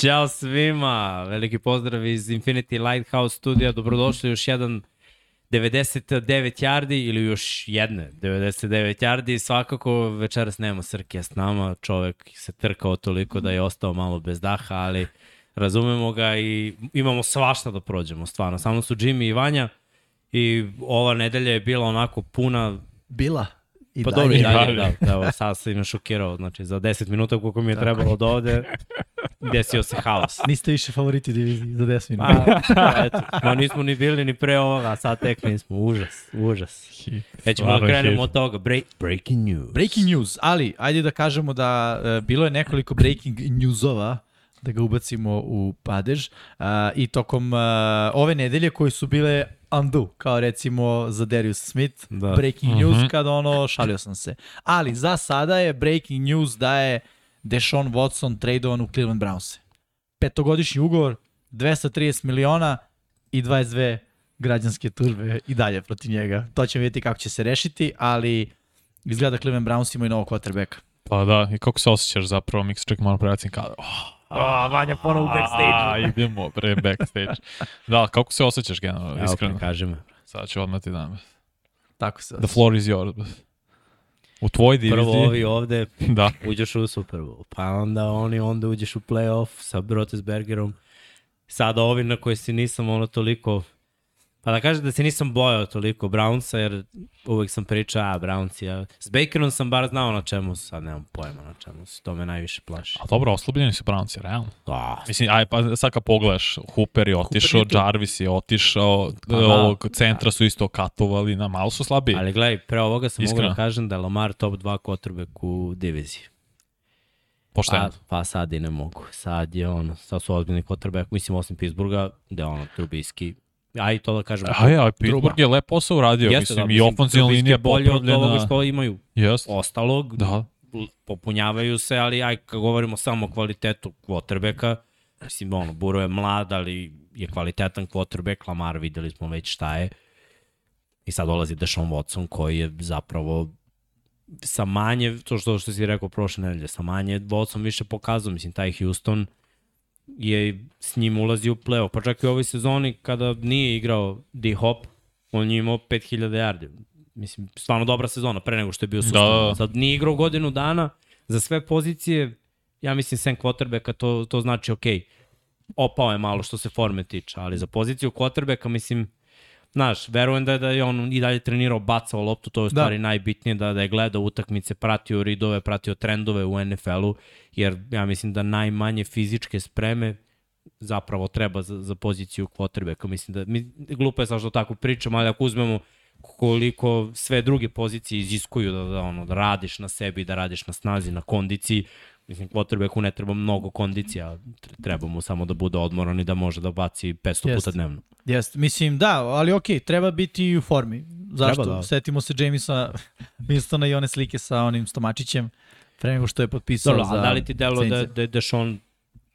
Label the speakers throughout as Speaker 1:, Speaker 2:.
Speaker 1: Ćao svima, veliki pozdrav iz Infinity Lighthouse studija, dobrodošli još jedan 99 yardi ili još jedne 99 yardi. Svakako večeras nema Srkija s nama, čovek se trkao toliko da je ostao malo bez daha, ali razumemo ga i imamo svašta da prođemo, stvarno. Samo su Jimmy i Vanja i ova nedelja je bila onako puna
Speaker 2: Bila. I
Speaker 1: Pa
Speaker 2: dalje.
Speaker 1: dobro, i dalje,
Speaker 3: dalje.
Speaker 1: da, da, evo, sad sam me šokirao, znači za 10 minuta koliko mi je trebalo do ovde, desio se haos.
Speaker 2: Niste više favoriti diviziji za 10 minuta.
Speaker 1: Pa, eto, ma nismo ni bili ni pre ovoga, sad tek nismo, užas, užas. E ćemo da krenemo
Speaker 3: hit.
Speaker 1: od toga, Break, breaking news.
Speaker 2: Breaking news, ali ajde da kažemo da uh, bilo je nekoliko breaking newsova da ga ubacimo u padež uh, i tokom uh, ove nedelje koji su bile undo, kao recimo za Darius Smith,
Speaker 1: Da.
Speaker 2: breaking
Speaker 3: Mhm.
Speaker 2: news kada ono, šalio sam se. Ali za sada je breaking news da je Deshaun Watson tradovan u Cleveland Browns. Petogodišnji ugovor, 230 miliona i 22 građanske tužbe i dalje protiv njega. To ćemo vidjeti kako će se rešiti, ali izgleda da Cleveland Browns imaju novog quarterbacka.
Speaker 3: Pa da, i kako se osjećaš zapravo, Mix, ček malo prebacim kada. Oh,
Speaker 2: A, Vanja ponovo u
Speaker 3: a, idemo pre backstage. da, kako se osjećaš generalno,
Speaker 1: Evo,
Speaker 3: iskreno?
Speaker 1: kaži me.
Speaker 3: Sad ću odmah ti dam.
Speaker 2: Tako se.
Speaker 3: The floor is yours. U tvoj diviziji.
Speaker 1: Prvo ovi ovde,
Speaker 3: Da.
Speaker 1: uđeš u Super Bowl, pa onda oni, onda uđeš u playoff sa Brotesbergerom. Sada ovi na koje si nisam ono toliko, pa da kažem da se nisam bojao toliko Brownsa, jer uvek sam pričao, a Brownsi, ja. S Bakerom sam bar znao na čemu su, sad nemam pojma na čemu su, to me najviše plaši.
Speaker 3: A dobro, oslobljeni su Brownsi, realno.
Speaker 1: Da,
Speaker 3: Mislim, aj, pa sad kad pogledaš, Hooper je otišao,
Speaker 2: je tu.
Speaker 3: Jarvis je otišao,
Speaker 1: Pa da.
Speaker 3: ovog centra su isto katovali, na malo su slabiji.
Speaker 1: ali gledaj, pre ovoga sam mogu
Speaker 3: Iskreno.
Speaker 1: da kažem da je Lamar top 2 quarterback u diviziji.
Speaker 3: Pošteno.
Speaker 1: Pa, pa sad i ne mogu. Sad je ono, sad su ozbiljni quarterback, mislim osim Pittsburgha, gde je ono Trubisky. A i to da kažem.
Speaker 3: A ja, Pittsburgh je lep posao uradio,
Speaker 1: Jeste,
Speaker 3: mislim,
Speaker 1: da,
Speaker 3: i
Speaker 1: mislim,
Speaker 3: ofenzivna
Speaker 1: Trubisky
Speaker 3: linija
Speaker 1: je bolje od ovoga što imaju
Speaker 3: Jest,
Speaker 1: ostalog.
Speaker 3: da.
Speaker 1: Popunjavaju se, ali aj, kad govorimo samo o kvalitetu quarterbacka, mislim, ono, Buro je mlad, ali je kvalitetan quarterback, Lamar videli smo već šta je. I sad dolazi Deshaun Watson koji je zapravo sa manje, to što, što si rekao prošle nedelje, sa manje Watson više pokazao, mislim, taj Houston je s njim ulazi u play-off. Pa čak i u ovoj sezoni kada nije igrao D-Hop, on je imao 5000 yardi. Mislim, stvarno dobra sezona pre nego što je bio sustavan.
Speaker 3: da.
Speaker 1: Sad nije igrao godinu dana za sve pozicije, ja mislim sem quarterbacka to, to znači ok, opao je malo što se forme tiče, ali za poziciju quarterbacka mislim, Znaš, verujem da je, da je on i dalje trenirao, bacao loptu, to je u
Speaker 2: Da.
Speaker 1: stvari najbitnije, da, da je gledao utakmice, pratio ridove, pratio trendove u NFL-u, jer ja mislim da najmanje fizičke spreme zapravo treba za, za poziciju quarterbacka. Mislim da, mi, glupo je sad što tako pričam, ali ako uzmemo koliko sve druge pozicije iziskuju da, da, ono, da radiš na sebi, da radiš na snazi, na kondiciji, Mislim, quarterbacku ne treba mnogo kondicija, tre- treba mu samo da bude odmoran i da može da baci 500 puta
Speaker 2: Jeste.
Speaker 1: dnevno.
Speaker 2: Jeste, mislim da, ali okej, treba biti i u formi. Zašto?
Speaker 1: Treba, da.
Speaker 2: Setimo se Jamisa Winstona i one slike sa onim stomačićem pre nego što je potpisao
Speaker 1: Dobro,
Speaker 2: za
Speaker 1: da li ti delo da, da je Deshaun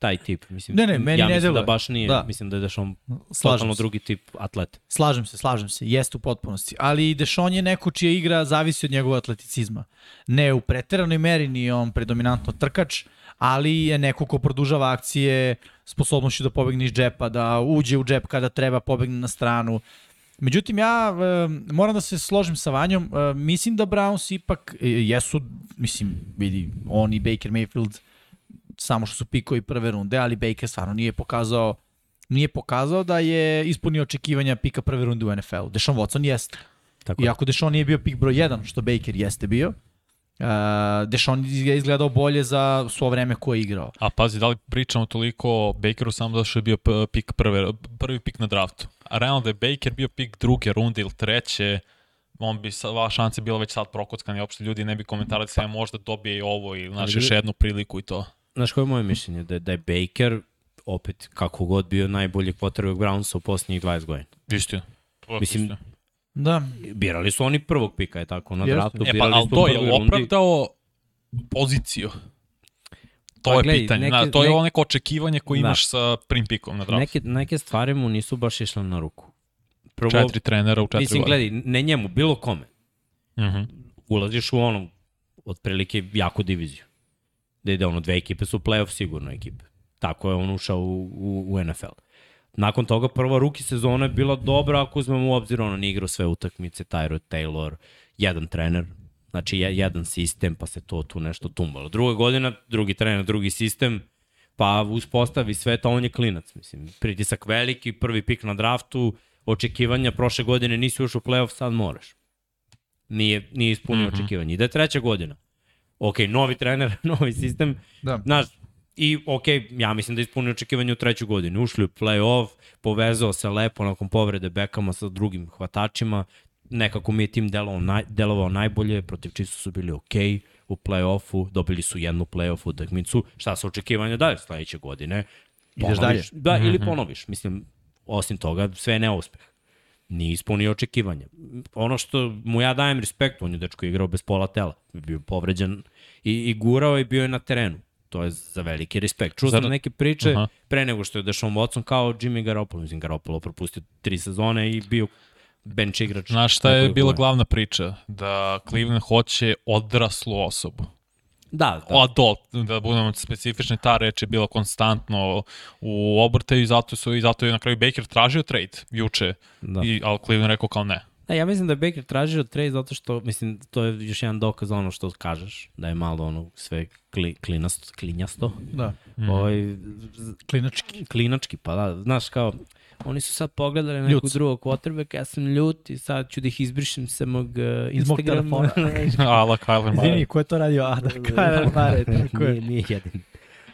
Speaker 1: taj tip? Mislim,
Speaker 2: Ne, ne, meni
Speaker 1: ja
Speaker 2: ne
Speaker 1: mislim da
Speaker 2: deluje.
Speaker 1: baš nije.
Speaker 2: Da.
Speaker 1: Mislim da je Deshaun
Speaker 2: Slažem
Speaker 1: totalno
Speaker 2: se.
Speaker 1: drugi tip atleta.
Speaker 2: Slažem se, slažem se, jeste u potpunosti. Ali Dešon je neko čija igra zavisi od njegovog atleticizma. Ne u preteranoj meri, ni on predominantno trkač, ali je neko ko produžava akcije sposobnošću da pobegne iz džepa, da uđe u džep kada treba, pobegne na stranu. Međutim, ja e, moram da se složim sa Vanjom. E, mislim da Browns ipak e, jesu, mislim, vidi, on i Baker Mayfield samo što su pikovi prve runde, ali Baker stvarno nije pokazao nije pokazao da je ispunio očekivanja pika prve runde u NFL-u. Deshaun Watson jeste.
Speaker 1: Tako da.
Speaker 2: Iako Deshaun nije bio pik broj 1, što Baker jeste bio, uh, Deshaun je izgledao bolje za svo vreme koje je igrao.
Speaker 3: A pazi, da li pričamo toliko o Bakeru samo da što je bio pik prve, prvi pik na draftu. A realno da je Baker bio pik druge runde ili treće, on bi sa, ova šansa bila već sad prokockana i uopšte ljudi ne bi komentarali sve možda dobije i ovo ili znači još jednu priliku i to.
Speaker 1: Znaš koje je moje mišljenje? Da je, da je Baker opet kako god bio najbolji quarterback Brownsa u posljednjih 20 godina.
Speaker 3: Istina.
Speaker 1: Mislim.
Speaker 2: Da,
Speaker 1: Birali su oni prvog pika, je tako, na draftu.
Speaker 3: E pa, ali to je opravdao poziciju. To
Speaker 1: Pa
Speaker 3: je
Speaker 1: gledaj,
Speaker 3: pitanje.
Speaker 1: neke-
Speaker 3: Neke, to je ovo neko očekivanje koje
Speaker 1: Da.
Speaker 3: imaš sa prim pikom na draftu.
Speaker 1: Neke, neke stvari mu nisu baš išle na ruku. Prvo,
Speaker 3: Četiri trenera u četiri
Speaker 1: mislim,
Speaker 3: godine.
Speaker 1: gledaj, ne njemu, bilo kome.
Speaker 3: Mhm.
Speaker 1: Ulaziš u onom, otprilike, jaku diviziju. Da ide ono, dve ekipe su playoff sigurno ekipe. Tako je on ušao u, u, u NFL. Nakon toga prva ruki sezona je bila dobra ako uzmemo u obzir ono, igrao sve utakmice, Tyrod Taylor, jedan trener, znači je, jedan sistem, pa se to tu nešto tumbalo. Druga godina, drugi trener, drugi sistem, pa uspostavi sve to, on je klinac, mislim. Pritisak veliki, prvi pik na draftu, očekivanja prošle godine nisi ušao u playoff, sad moraš. Nije, nije ispunio mm -hmm. očekivanje. Ide treća godina. Ok, novi trener, novi sistem.
Speaker 2: Da.
Speaker 1: Znaš, I, ok, ja mislim da je ispunio očekivanje u trećoj godini. Ušli u play-off, povezao se lepo nakon povrede Bekama sa drugim hvatačima. Nekako mi je tim delovao, naj, delovao najbolje, protiv čisto su bili ok u play-offu, dobili su jednu play-off utakmicu. Šta su očekivanja dalje sledeće godine?
Speaker 2: Ideš dalje.
Speaker 1: Da, mm -hmm. ili ponoviš. Mislim, osim toga, sve je neuspeh. Nije ispunio očekivanja. Ono što mu ja dajem respekt, on je dečko igrao bez pola tela. Bio povređen i, i gurao i bio je na terenu to je za veliki respekt. Čuo sam neke priče -huh. pre nego što je Deshaun Watson kao Jimmy Garoppolo. Mislim, Garoppolo propustio tri sezone i bio bench igrač.
Speaker 3: Znaš šta je bila glavna priča? Da Cleveland hoće odraslu osobu.
Speaker 1: Da, da.
Speaker 3: Adult, da budemo specifični, ta reč je bila konstantno u obrtaju i zato, su, i zato je na kraju Baker tražio trade juče, da. i, ali Cleveland rekao kao ne.
Speaker 1: Da, ja mislim da je Baker tražio trade zato što, mislim, to je još jedan dokaz ono što kažeš, da je malo ono sve kli, klinasto, klinjasto.
Speaker 2: Da.
Speaker 1: Mm. Ovaj,
Speaker 2: klinački.
Speaker 1: Klinački, pa da, znaš kao, oni su sad pogledali nekog Ljuc. drugog quarterbacka, ja sam ljut i sad ću da ih izbrišem sa mog uh, Instagrama.
Speaker 3: Ala Kyler
Speaker 2: Murray. Izvini, ko je to radio? A, da, Kyler Murray.
Speaker 1: nije, nije jedin.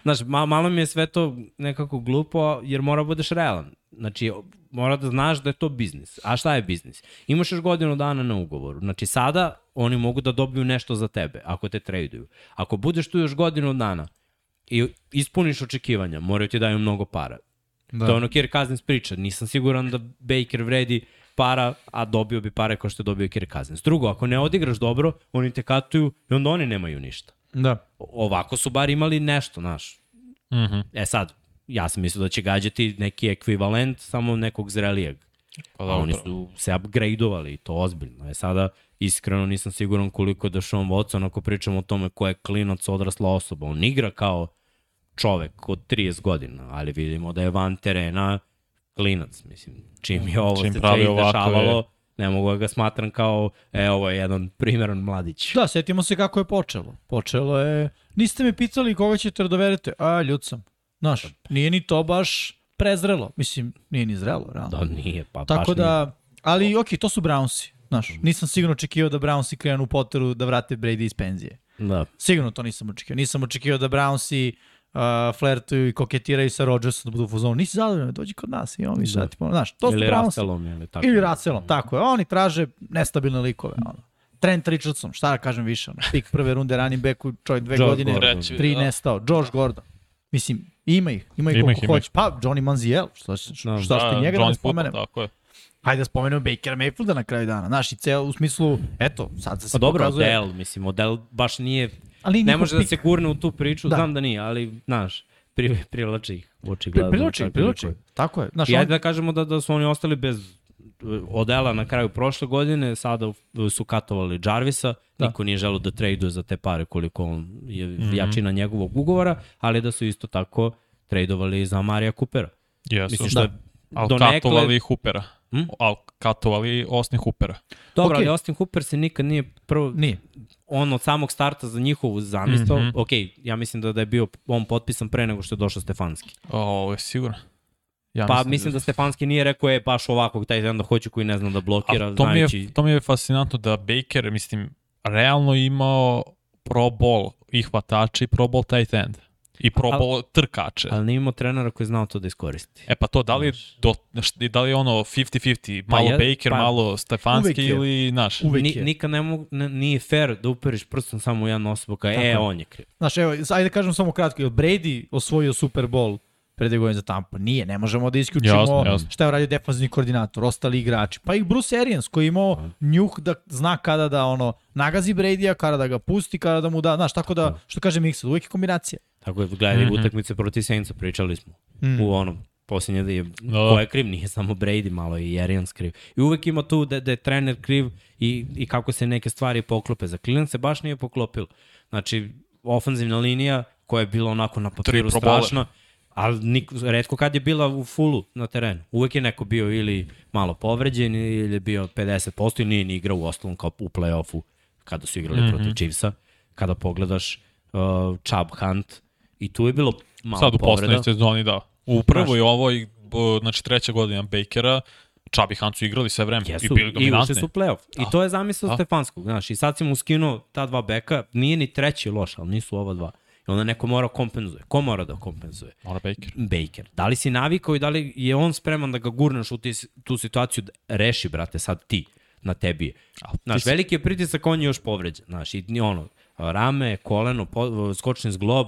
Speaker 1: Znaš, malo, malo mi je sve to nekako glupo, jer mora budeš realan. Znači, mora da znaš da je to biznis. A šta je biznis? Imaš još godinu dana na ugovoru. Znači, sada oni mogu da dobiju nešto za tebe, ako te traduju. Ako budeš tu još godinu dana i ispuniš očekivanja, moraju ti daju mnogo para. Da. To je ono Kirk Cousins priča. Nisam siguran da Baker vredi para, a dobio bi pare kao što je dobio Kirk Cousins. Drugo, ako ne odigraš dobro, oni te katuju i onda oni nemaju ništa.
Speaker 2: Da.
Speaker 1: Ovako su bar imali nešto, znaš.
Speaker 3: Mm -hmm.
Speaker 1: E sad, ja sam mislio da će gađati neki ekvivalent samo nekog zrelijeg. Pa da, oni su se upgradeovali i to ozbiljno. E sada, iskreno nisam siguran koliko da Sean Watson, ako pričamo o tome ko je klinac odrasla osoba. On igra kao čovek od 30 godina, ali vidimo da je van terena klinac. Mislim, čim je ovo čim se trade dešavalo, je... ne mogu da ga smatram kao, e, ovo je jedan primjeran mladić.
Speaker 2: Da, setimo se kako je počelo. Počelo je, niste me pitali koga ćete da dovedete, a ljud sam. Znaš, nije ni to baš prezrelo. Mislim, nije ni zrelo, realno.
Speaker 1: Da, nije, pa
Speaker 2: Tako
Speaker 1: baš
Speaker 2: da,
Speaker 1: nije.
Speaker 2: ali okej, okay, to su Brownsi. Znaš, nisam sigurno očekivao da Brownsi krenu u Potteru da vrate Brady iz penzije.
Speaker 1: Da.
Speaker 2: Sigurno to nisam očekivao. Nisam očekivao da Brownsi uh, flirtuju i koketiraju sa Rodgersom da budu u fuzonu. Nisi zadovoljan, dođi kod nas i on mi da. znaš, to
Speaker 1: ili. Russellom, ili tako.
Speaker 2: Ili Russellom, tako je. Oni traže nestabilne likove, ono. Trent Richardson, šta da kažem više, ono, pik prve runde running backu, čovjek dve Josh godine, Gordon. tri da. nestao, Josh Gordon. Mislim, ima ih, ima ih ima koliko hoće. Pa, Johnny Manziel, što, što, no, što da, njega da spomenem.
Speaker 3: Tako je.
Speaker 2: Hajde da spomenemo Bakera Mayfielda na kraju dana. Znaš, i ceo u smislu, eto, sad se
Speaker 1: pa dobro,
Speaker 2: pokazuje...
Speaker 1: model, mislim, model baš nije, ali ne može pik. da se kurne u tu priču, da. znam da nije, ali, znaš, pri, privlači ih, očigledno.
Speaker 2: Pri, privlači privlači Tako je.
Speaker 1: Znaš, I ajde on... da kažemo da, da su oni ostali bez Odela na kraju prošle godine, sada su katovali Jarvisa, da. niko nije želo da traduje za te pare koliko on je mm -hmm. jačina njegovog ugovora, ali da su isto tako tradovali za Marija Coopera.
Speaker 3: Jesu. Mislim što da. Ali donekle... katovali Hoopera. Hm? Ali katovali Austin Hoopera.
Speaker 1: Dobro, okay. ali Austin Hooper se nikad nije prvo...
Speaker 2: Nije.
Speaker 1: On od samog starta za njihovu zamisao, mm -hmm. ok, ja mislim da, da je bio on potpisan pre nego što je došao Stefanski.
Speaker 3: O, je sigurno.
Speaker 1: Ja pa mislim, mislim da, da Stefanski nije rekao je baš ovakvog taj da hoće koji ne zna da blokira.
Speaker 3: to, znajući... mi je, to mi je fascinantno da Baker, mislim, realno imao pro Bowl i hvatači, pro Bowl tight end. I pro Bowl trkače.
Speaker 1: Ali nije imao trenera koji je znao to da iskoristi.
Speaker 3: E pa to, da li je, do, da li je ono 50-50, malo pa je, Baker, pa, malo Stefanski ili naš?
Speaker 1: Ni, nikad ne mogu, ne, nije fair da uperiš prstom samo u jednu osobu kao, e, on je kriv.
Speaker 2: Znaš, evo, ajde da kažem samo kratko, je Brady osvojio Super Bowl pre dve za Tampa. Nije, ne možemo da isključimo jasno, jasno. šta je uradio defanzivni koordinator, ostali igrači. Pa i Bruce Arians koji je imao pa. njuh da zna kada da ono nagazi Brady-a, kada da ga pusti, kada da mu da, znaš, tako da, što kaže Miksa, uvek je kombinacija.
Speaker 1: Tako je, gledali mm -hmm. utakmice protiv Saintsa, pričali smo mm. u onom posljednje da je, no. ko je kriv, nije samo Brady, malo i Arians kriv. I uvek ima tu da, da je trener kriv i, i kako se neke stvari poklope. Za Cleveland se baš nije poklopilo. Znači, ofanzivna linija koja je bila onako na papiru strašna, Ali nik, redko kad je bila u fullu na terenu. Uvek je neko bio ili malo povređen ili je bio 50% ili nije ni igrao u ostalom kao u play-offu kada su igrali mm -hmm. protiv Chiefsa. Kada pogledaš uh, Chubb Hunt i tu je bilo malo
Speaker 3: Sad u poslednjoj sezoni, da. U prvoj ovoj, znači treća godina Bakera, i Hunt su igrali sve vreme
Speaker 1: Jesu,
Speaker 3: i bili
Speaker 1: i ušli su play-off. I
Speaker 3: Da.
Speaker 1: to je zamisao
Speaker 3: Da.
Speaker 1: Stefanskog, znaš, i sad si mu skinuo ta dva beka, nije ni treći loš, ali nisu ova dva. I onda neko mora kompenzuje. Ko mora da kompenzuje?
Speaker 3: Mora Baker.
Speaker 1: Baker. Da li si navikao i da li je on spreman da ga gurneš u ti, tu situaciju da reši, brate, sad ti, na tebi je. Znaš, veliki je pritisak, on je još povređen. Znaš, i ni ono, rame, koleno, po, skočni zglob,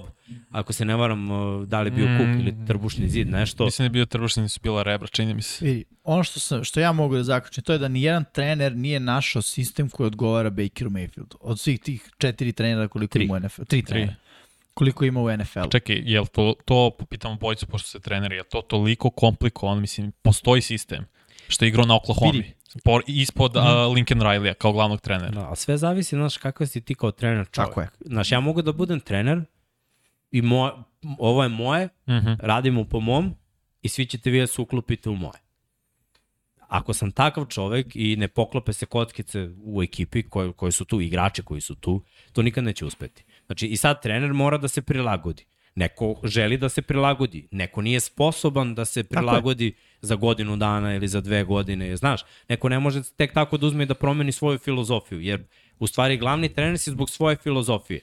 Speaker 1: ako se ne varam, da li je bio kuk ili trbušni zid, nešto.
Speaker 3: Mislim da je bio trbušni, su bila rebra, čini mi se.
Speaker 2: Vidi, ono što, sam, što ja mogu da zaključim, to je da nijedan trener nije našao sistem koji odgovara Bakeru Mayfieldu. Od svih tih četiri trenera koliko
Speaker 1: Tri.
Speaker 2: ima u NFL. Tri trenera. Koliko ima u NFL.
Speaker 3: Čekaj, je li to, to pitamo bojicu, pošto se treneri, je to toliko komplikovan, mislim, postoji sistem, što je igrao na Oklahoma.
Speaker 2: Vidi.
Speaker 3: Por, ispod mm. uh, Lincoln Riley-a kao glavnog trenera.
Speaker 1: Da, a sve zavisi, znaš, kakav si ti kao trener čovjek.
Speaker 2: Tako je.
Speaker 1: Znaš, ja mogu da budem trener i moj, ovo je moje,
Speaker 3: Mm -hmm.
Speaker 1: radimo po mom i svi ćete vi da se uklopite u moje. Ako sam takav čovek i ne poklope se kockice u ekipi koji, su tu, igrači koji su tu, to nikad neće uspeti. Znači i sad trener mora da se prilagodi. Neko želi da se prilagodi, neko nije sposoban da se prilagodi za godinu dana ili za dve godine. Znaš, neko ne može tek tako da uzme i da promeni svoju filozofiju, jer u stvari glavni trener si zbog svoje filozofije.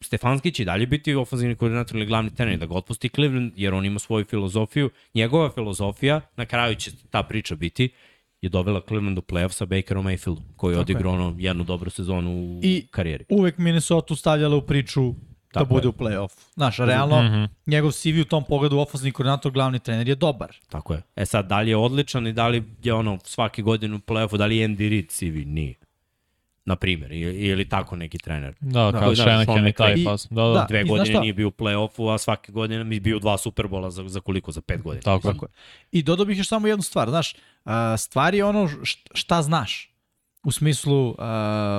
Speaker 1: Stefanski će i dalje biti ofenzivni koordinator ili glavni trener, da ga otpusti Cleveland, jer on ima svoju filozofiju. Njegova filozofija, na kraju će ta priča biti, je dovela Cleveland u playoff sa Bakerom Mayfieldom, koji je odigrao ono jednu dobru sezonu u
Speaker 2: I-
Speaker 1: karijeri.
Speaker 2: Uvek Minnesota stavljala u priču da
Speaker 1: Tako
Speaker 2: bude
Speaker 1: je.
Speaker 2: u play-off. Znaš, realno,
Speaker 3: Mhm.
Speaker 2: njegov CV u tom pogledu ofenzivni koordinator, glavni trener je dobar.
Speaker 1: Tako je. E sad, da li je odličan i da li je ono svake godine u play-offu, da li je Andy Reid CV? Nije. Na primjer, ili, ili tako neki trener.
Speaker 3: Da,
Speaker 1: Da,
Speaker 3: kao
Speaker 1: da,
Speaker 3: Shanahan
Speaker 1: Sean
Speaker 3: i taj pas. Da,
Speaker 2: Da.
Speaker 3: da.
Speaker 1: Dve
Speaker 2: i
Speaker 1: godine nije bio u play-offu, a svake godine mi je bio dva Superbola za, za koliko? Za pet godina.
Speaker 3: Tako je.
Speaker 2: Tako je. I dodao bih još samo jednu stvar, znaš, stvar je ono št- šta znaš. U smislu, uh,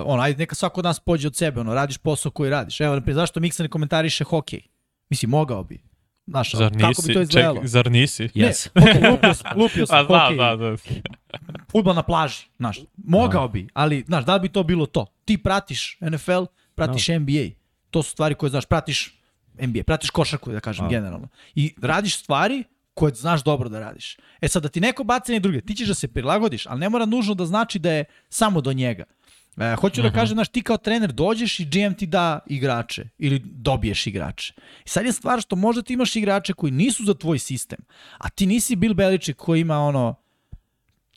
Speaker 2: ono, ajde, neka svako od nas pođe od sebe, ono, radiš posao koji radiš. Evo, naprijed, zašto Miksa ne komentariše hokej? Mislim, mogao bi. Znaš,
Speaker 3: Zar
Speaker 2: kako
Speaker 3: nisi?
Speaker 2: bi to izgledalo?
Speaker 3: Ček, zar nisi?
Speaker 1: Yes.
Speaker 2: Ne, okay, lupio sam, lupio
Speaker 3: A
Speaker 2: sam,
Speaker 3: da,
Speaker 2: hokej,
Speaker 3: da, da.
Speaker 2: futbol na plaži, znaš, mogao bi, ali, znaš, da li bi to bilo to? Ti pratiš NFL, pratiš NBA, to su stvari koje, znaš, pratiš NBA, pratiš košarku, da kažem,
Speaker 1: Da.
Speaker 2: generalno. I radiš stvari koje znaš dobro da radiš. E sad, da ti neko baci ne druge, ti ćeš da se prilagodiš, ali ne mora nužno da znači da je samo do njega. E, hoću da kažem, znaš, ti kao trener dođeš i GM ti da igrače ili dobiješ igrače. I sad je stvar što možda ti imaš igrače koji nisu za tvoj sistem, a ti nisi Bill Belichick koji ima ono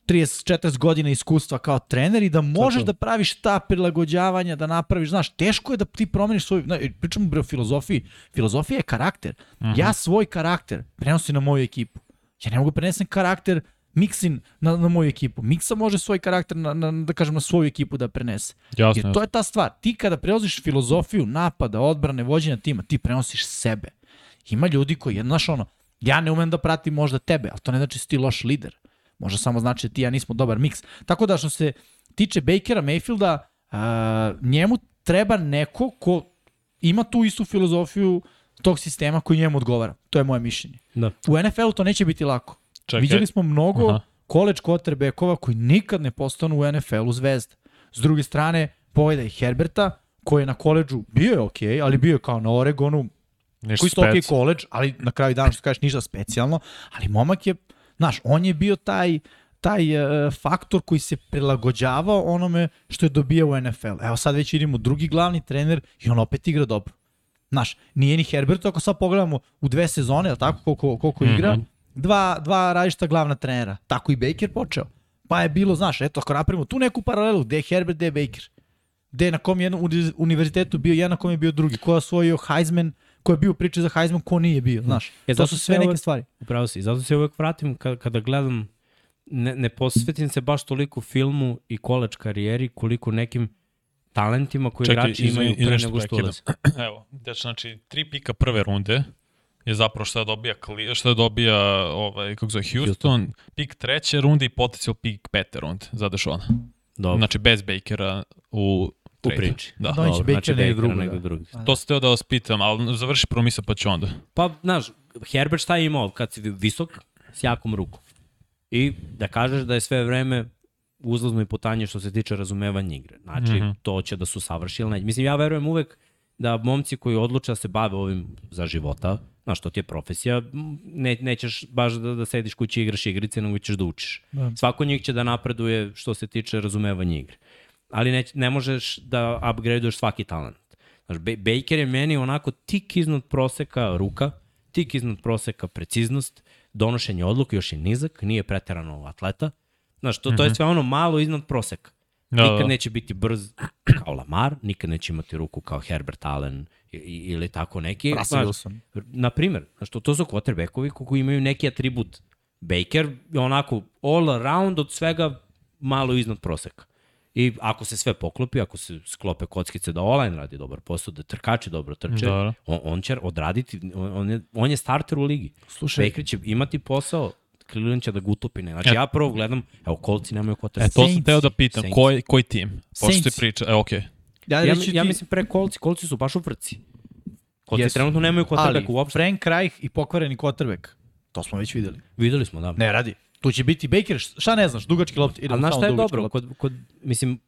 Speaker 2: 30-40 godina iskustva kao trener i da možeš
Speaker 1: to.
Speaker 2: da praviš ta prilagođavanja, da napraviš, znaš, teško je da ti promeniš svoj, znaš, pričamo bre o filozofiji, filozofija je karakter. Ja svoj karakter prenosim na moju ekipu. Ja ne mogu da prenesem karakter Miksin na, na moju ekipu. Miksa može svoj karakter, na, na, da kažem, na svoju ekipu da prenese.
Speaker 3: Jasno,
Speaker 2: Jer to je ta stvar. Ti kada prevoziš filozofiju napada, odbrane, vođenja tima, ti prenosiš sebe. Ima ljudi koji, znaš ono, ja ne umem da pratim možda tebe, ali to ne znači da si ti loš lider. Možda samo znači da ti ja nismo dobar miks. Tako da što se tiče Bakera Mayfielda, a, njemu treba neko ko ima tu istu filozofiju tog sistema koji njemu odgovara. To je moje mišljenje.
Speaker 1: Da.
Speaker 2: U NFL-u to neće biti lako.
Speaker 3: Čekaj.
Speaker 2: Vidjeli smo mnogo
Speaker 3: Aha.
Speaker 2: college quarterbackova koji nikad ne postanu u NFL-u zvezda. S druge strane, pogledaj Herberta, koji je na koleđu bio je okej, okay, ali bio je kao na Oregonu,
Speaker 3: Ništa
Speaker 2: koji isto okej
Speaker 3: speci.
Speaker 2: koleđ, ali na kraju dana što kažeš ništa specijalno, ali momak je, znaš, on je bio taj taj uh, faktor koji se prilagođavao onome što je dobio u NFL. Evo sad već vidimo drugi glavni trener i on opet igra dobro. Znaš, nije ni Herbert, ako sad pogledamo u dve sezone, jel tako, koliko, koliko igra, dva, dva različita glavna trenera. Tako i Baker počeo. Pa je bilo, znaš, eto, ako napravimo tu neku paralelu, gde je Herbert, gde je Baker. Gde je na kom jednom uni- univerzitetu bio jedan, na kom je bio drugi. Ko je osvojio Heisman, ko je bio u priči za Heisman, ko nije bio, znaš.
Speaker 1: E,
Speaker 2: to su sve neke
Speaker 1: uvek-
Speaker 2: stvari.
Speaker 1: Upravo si. Zato se uvek vratim kada, kada gledam, ne, ne posvetim se baš toliko filmu i koleđ karijeri koliko nekim talentima koji
Speaker 3: Čekaj,
Speaker 1: igrači
Speaker 3: izvini,
Speaker 1: imaju pre nego što ulaze.
Speaker 3: Evo, znači, znači, tri pika prve runde je zapravo šta dobija, šta dobija ovaj, kako zove, Houston,
Speaker 1: Houston.
Speaker 3: pik treće runde i potencijal pik pete runde za Dešona.
Speaker 1: Dobro,
Speaker 3: Znači, bez Bakera u,
Speaker 1: u priči.
Speaker 3: Da.
Speaker 2: Da, on će
Speaker 1: Dobro,
Speaker 2: Baker negdje
Speaker 1: Bakera
Speaker 2: drugo,
Speaker 1: negdje
Speaker 2: da.
Speaker 1: drugo.
Speaker 3: To sam teo da vas pitam, ali završi prvo misle pa ću onda.
Speaker 1: Pa, znaš, Herbert šta je imao kad si visok, s jakom rukom. I da kažeš da je sve vreme uzlazno i putanje što se tiče razumevanja igre. Znači, mm -hmm. to će da su savršili. ili Mislim, ja verujem uvek da momci koji odluče da se bave ovim za života, znaš, to ti je profesija, ne, nećeš baš da, da sediš kući i igraš igrice, nego ćeš da učiš. Da. Svako njih će da napreduje što se tiče razumevanja igre. Ali ne, ne možeš da upgradeuješ svaki talent. Znaš, Baker je meni onako tik iznad proseka ruka, tik iznad proseka preciznost, donošenje odluka još je nizak, nije preterano atleta. Znaš, to, to je mhm. sve ono malo iznad proseka. Da, nikad da. neće biti brz kao Lamar, nikad neće imati ruku kao Herbert Allen ili tako neki.
Speaker 2: Wilson.
Speaker 1: Na primer, znaš, to, to su quarterbackovi koji imaju neki atribut. Baker je onako all around od svega malo iznad proseka. I ako se sve poklopi, ako se sklope kockice da online radi dobar posao, da trkači dobro trče, da. on, on će odraditi, on je, on je starter u ligi. Slušaj, Baker će imati posao, Cleveland će da ga utopine. Znači ja, ja prvo gledam, evo, kolci nemaju kota.
Speaker 3: E, to sam teo da pitam, Saints. koji, koji tim? Pošto ti priča, e, okej. Okay.
Speaker 1: Ja, ja, ti... ja mislim pre kolci, kolci su baš u frci. Kolci yes. trenutno nemaju quarterback uopšte.
Speaker 2: Frank Reich i pokvareni quarterback, to smo već videli.
Speaker 1: Videli smo, da.
Speaker 2: Ne radi. Tu će biti Baker, šta ne znaš, dugački lopti.
Speaker 1: Ali znaš šta je dobro? Kod, kod, mislim,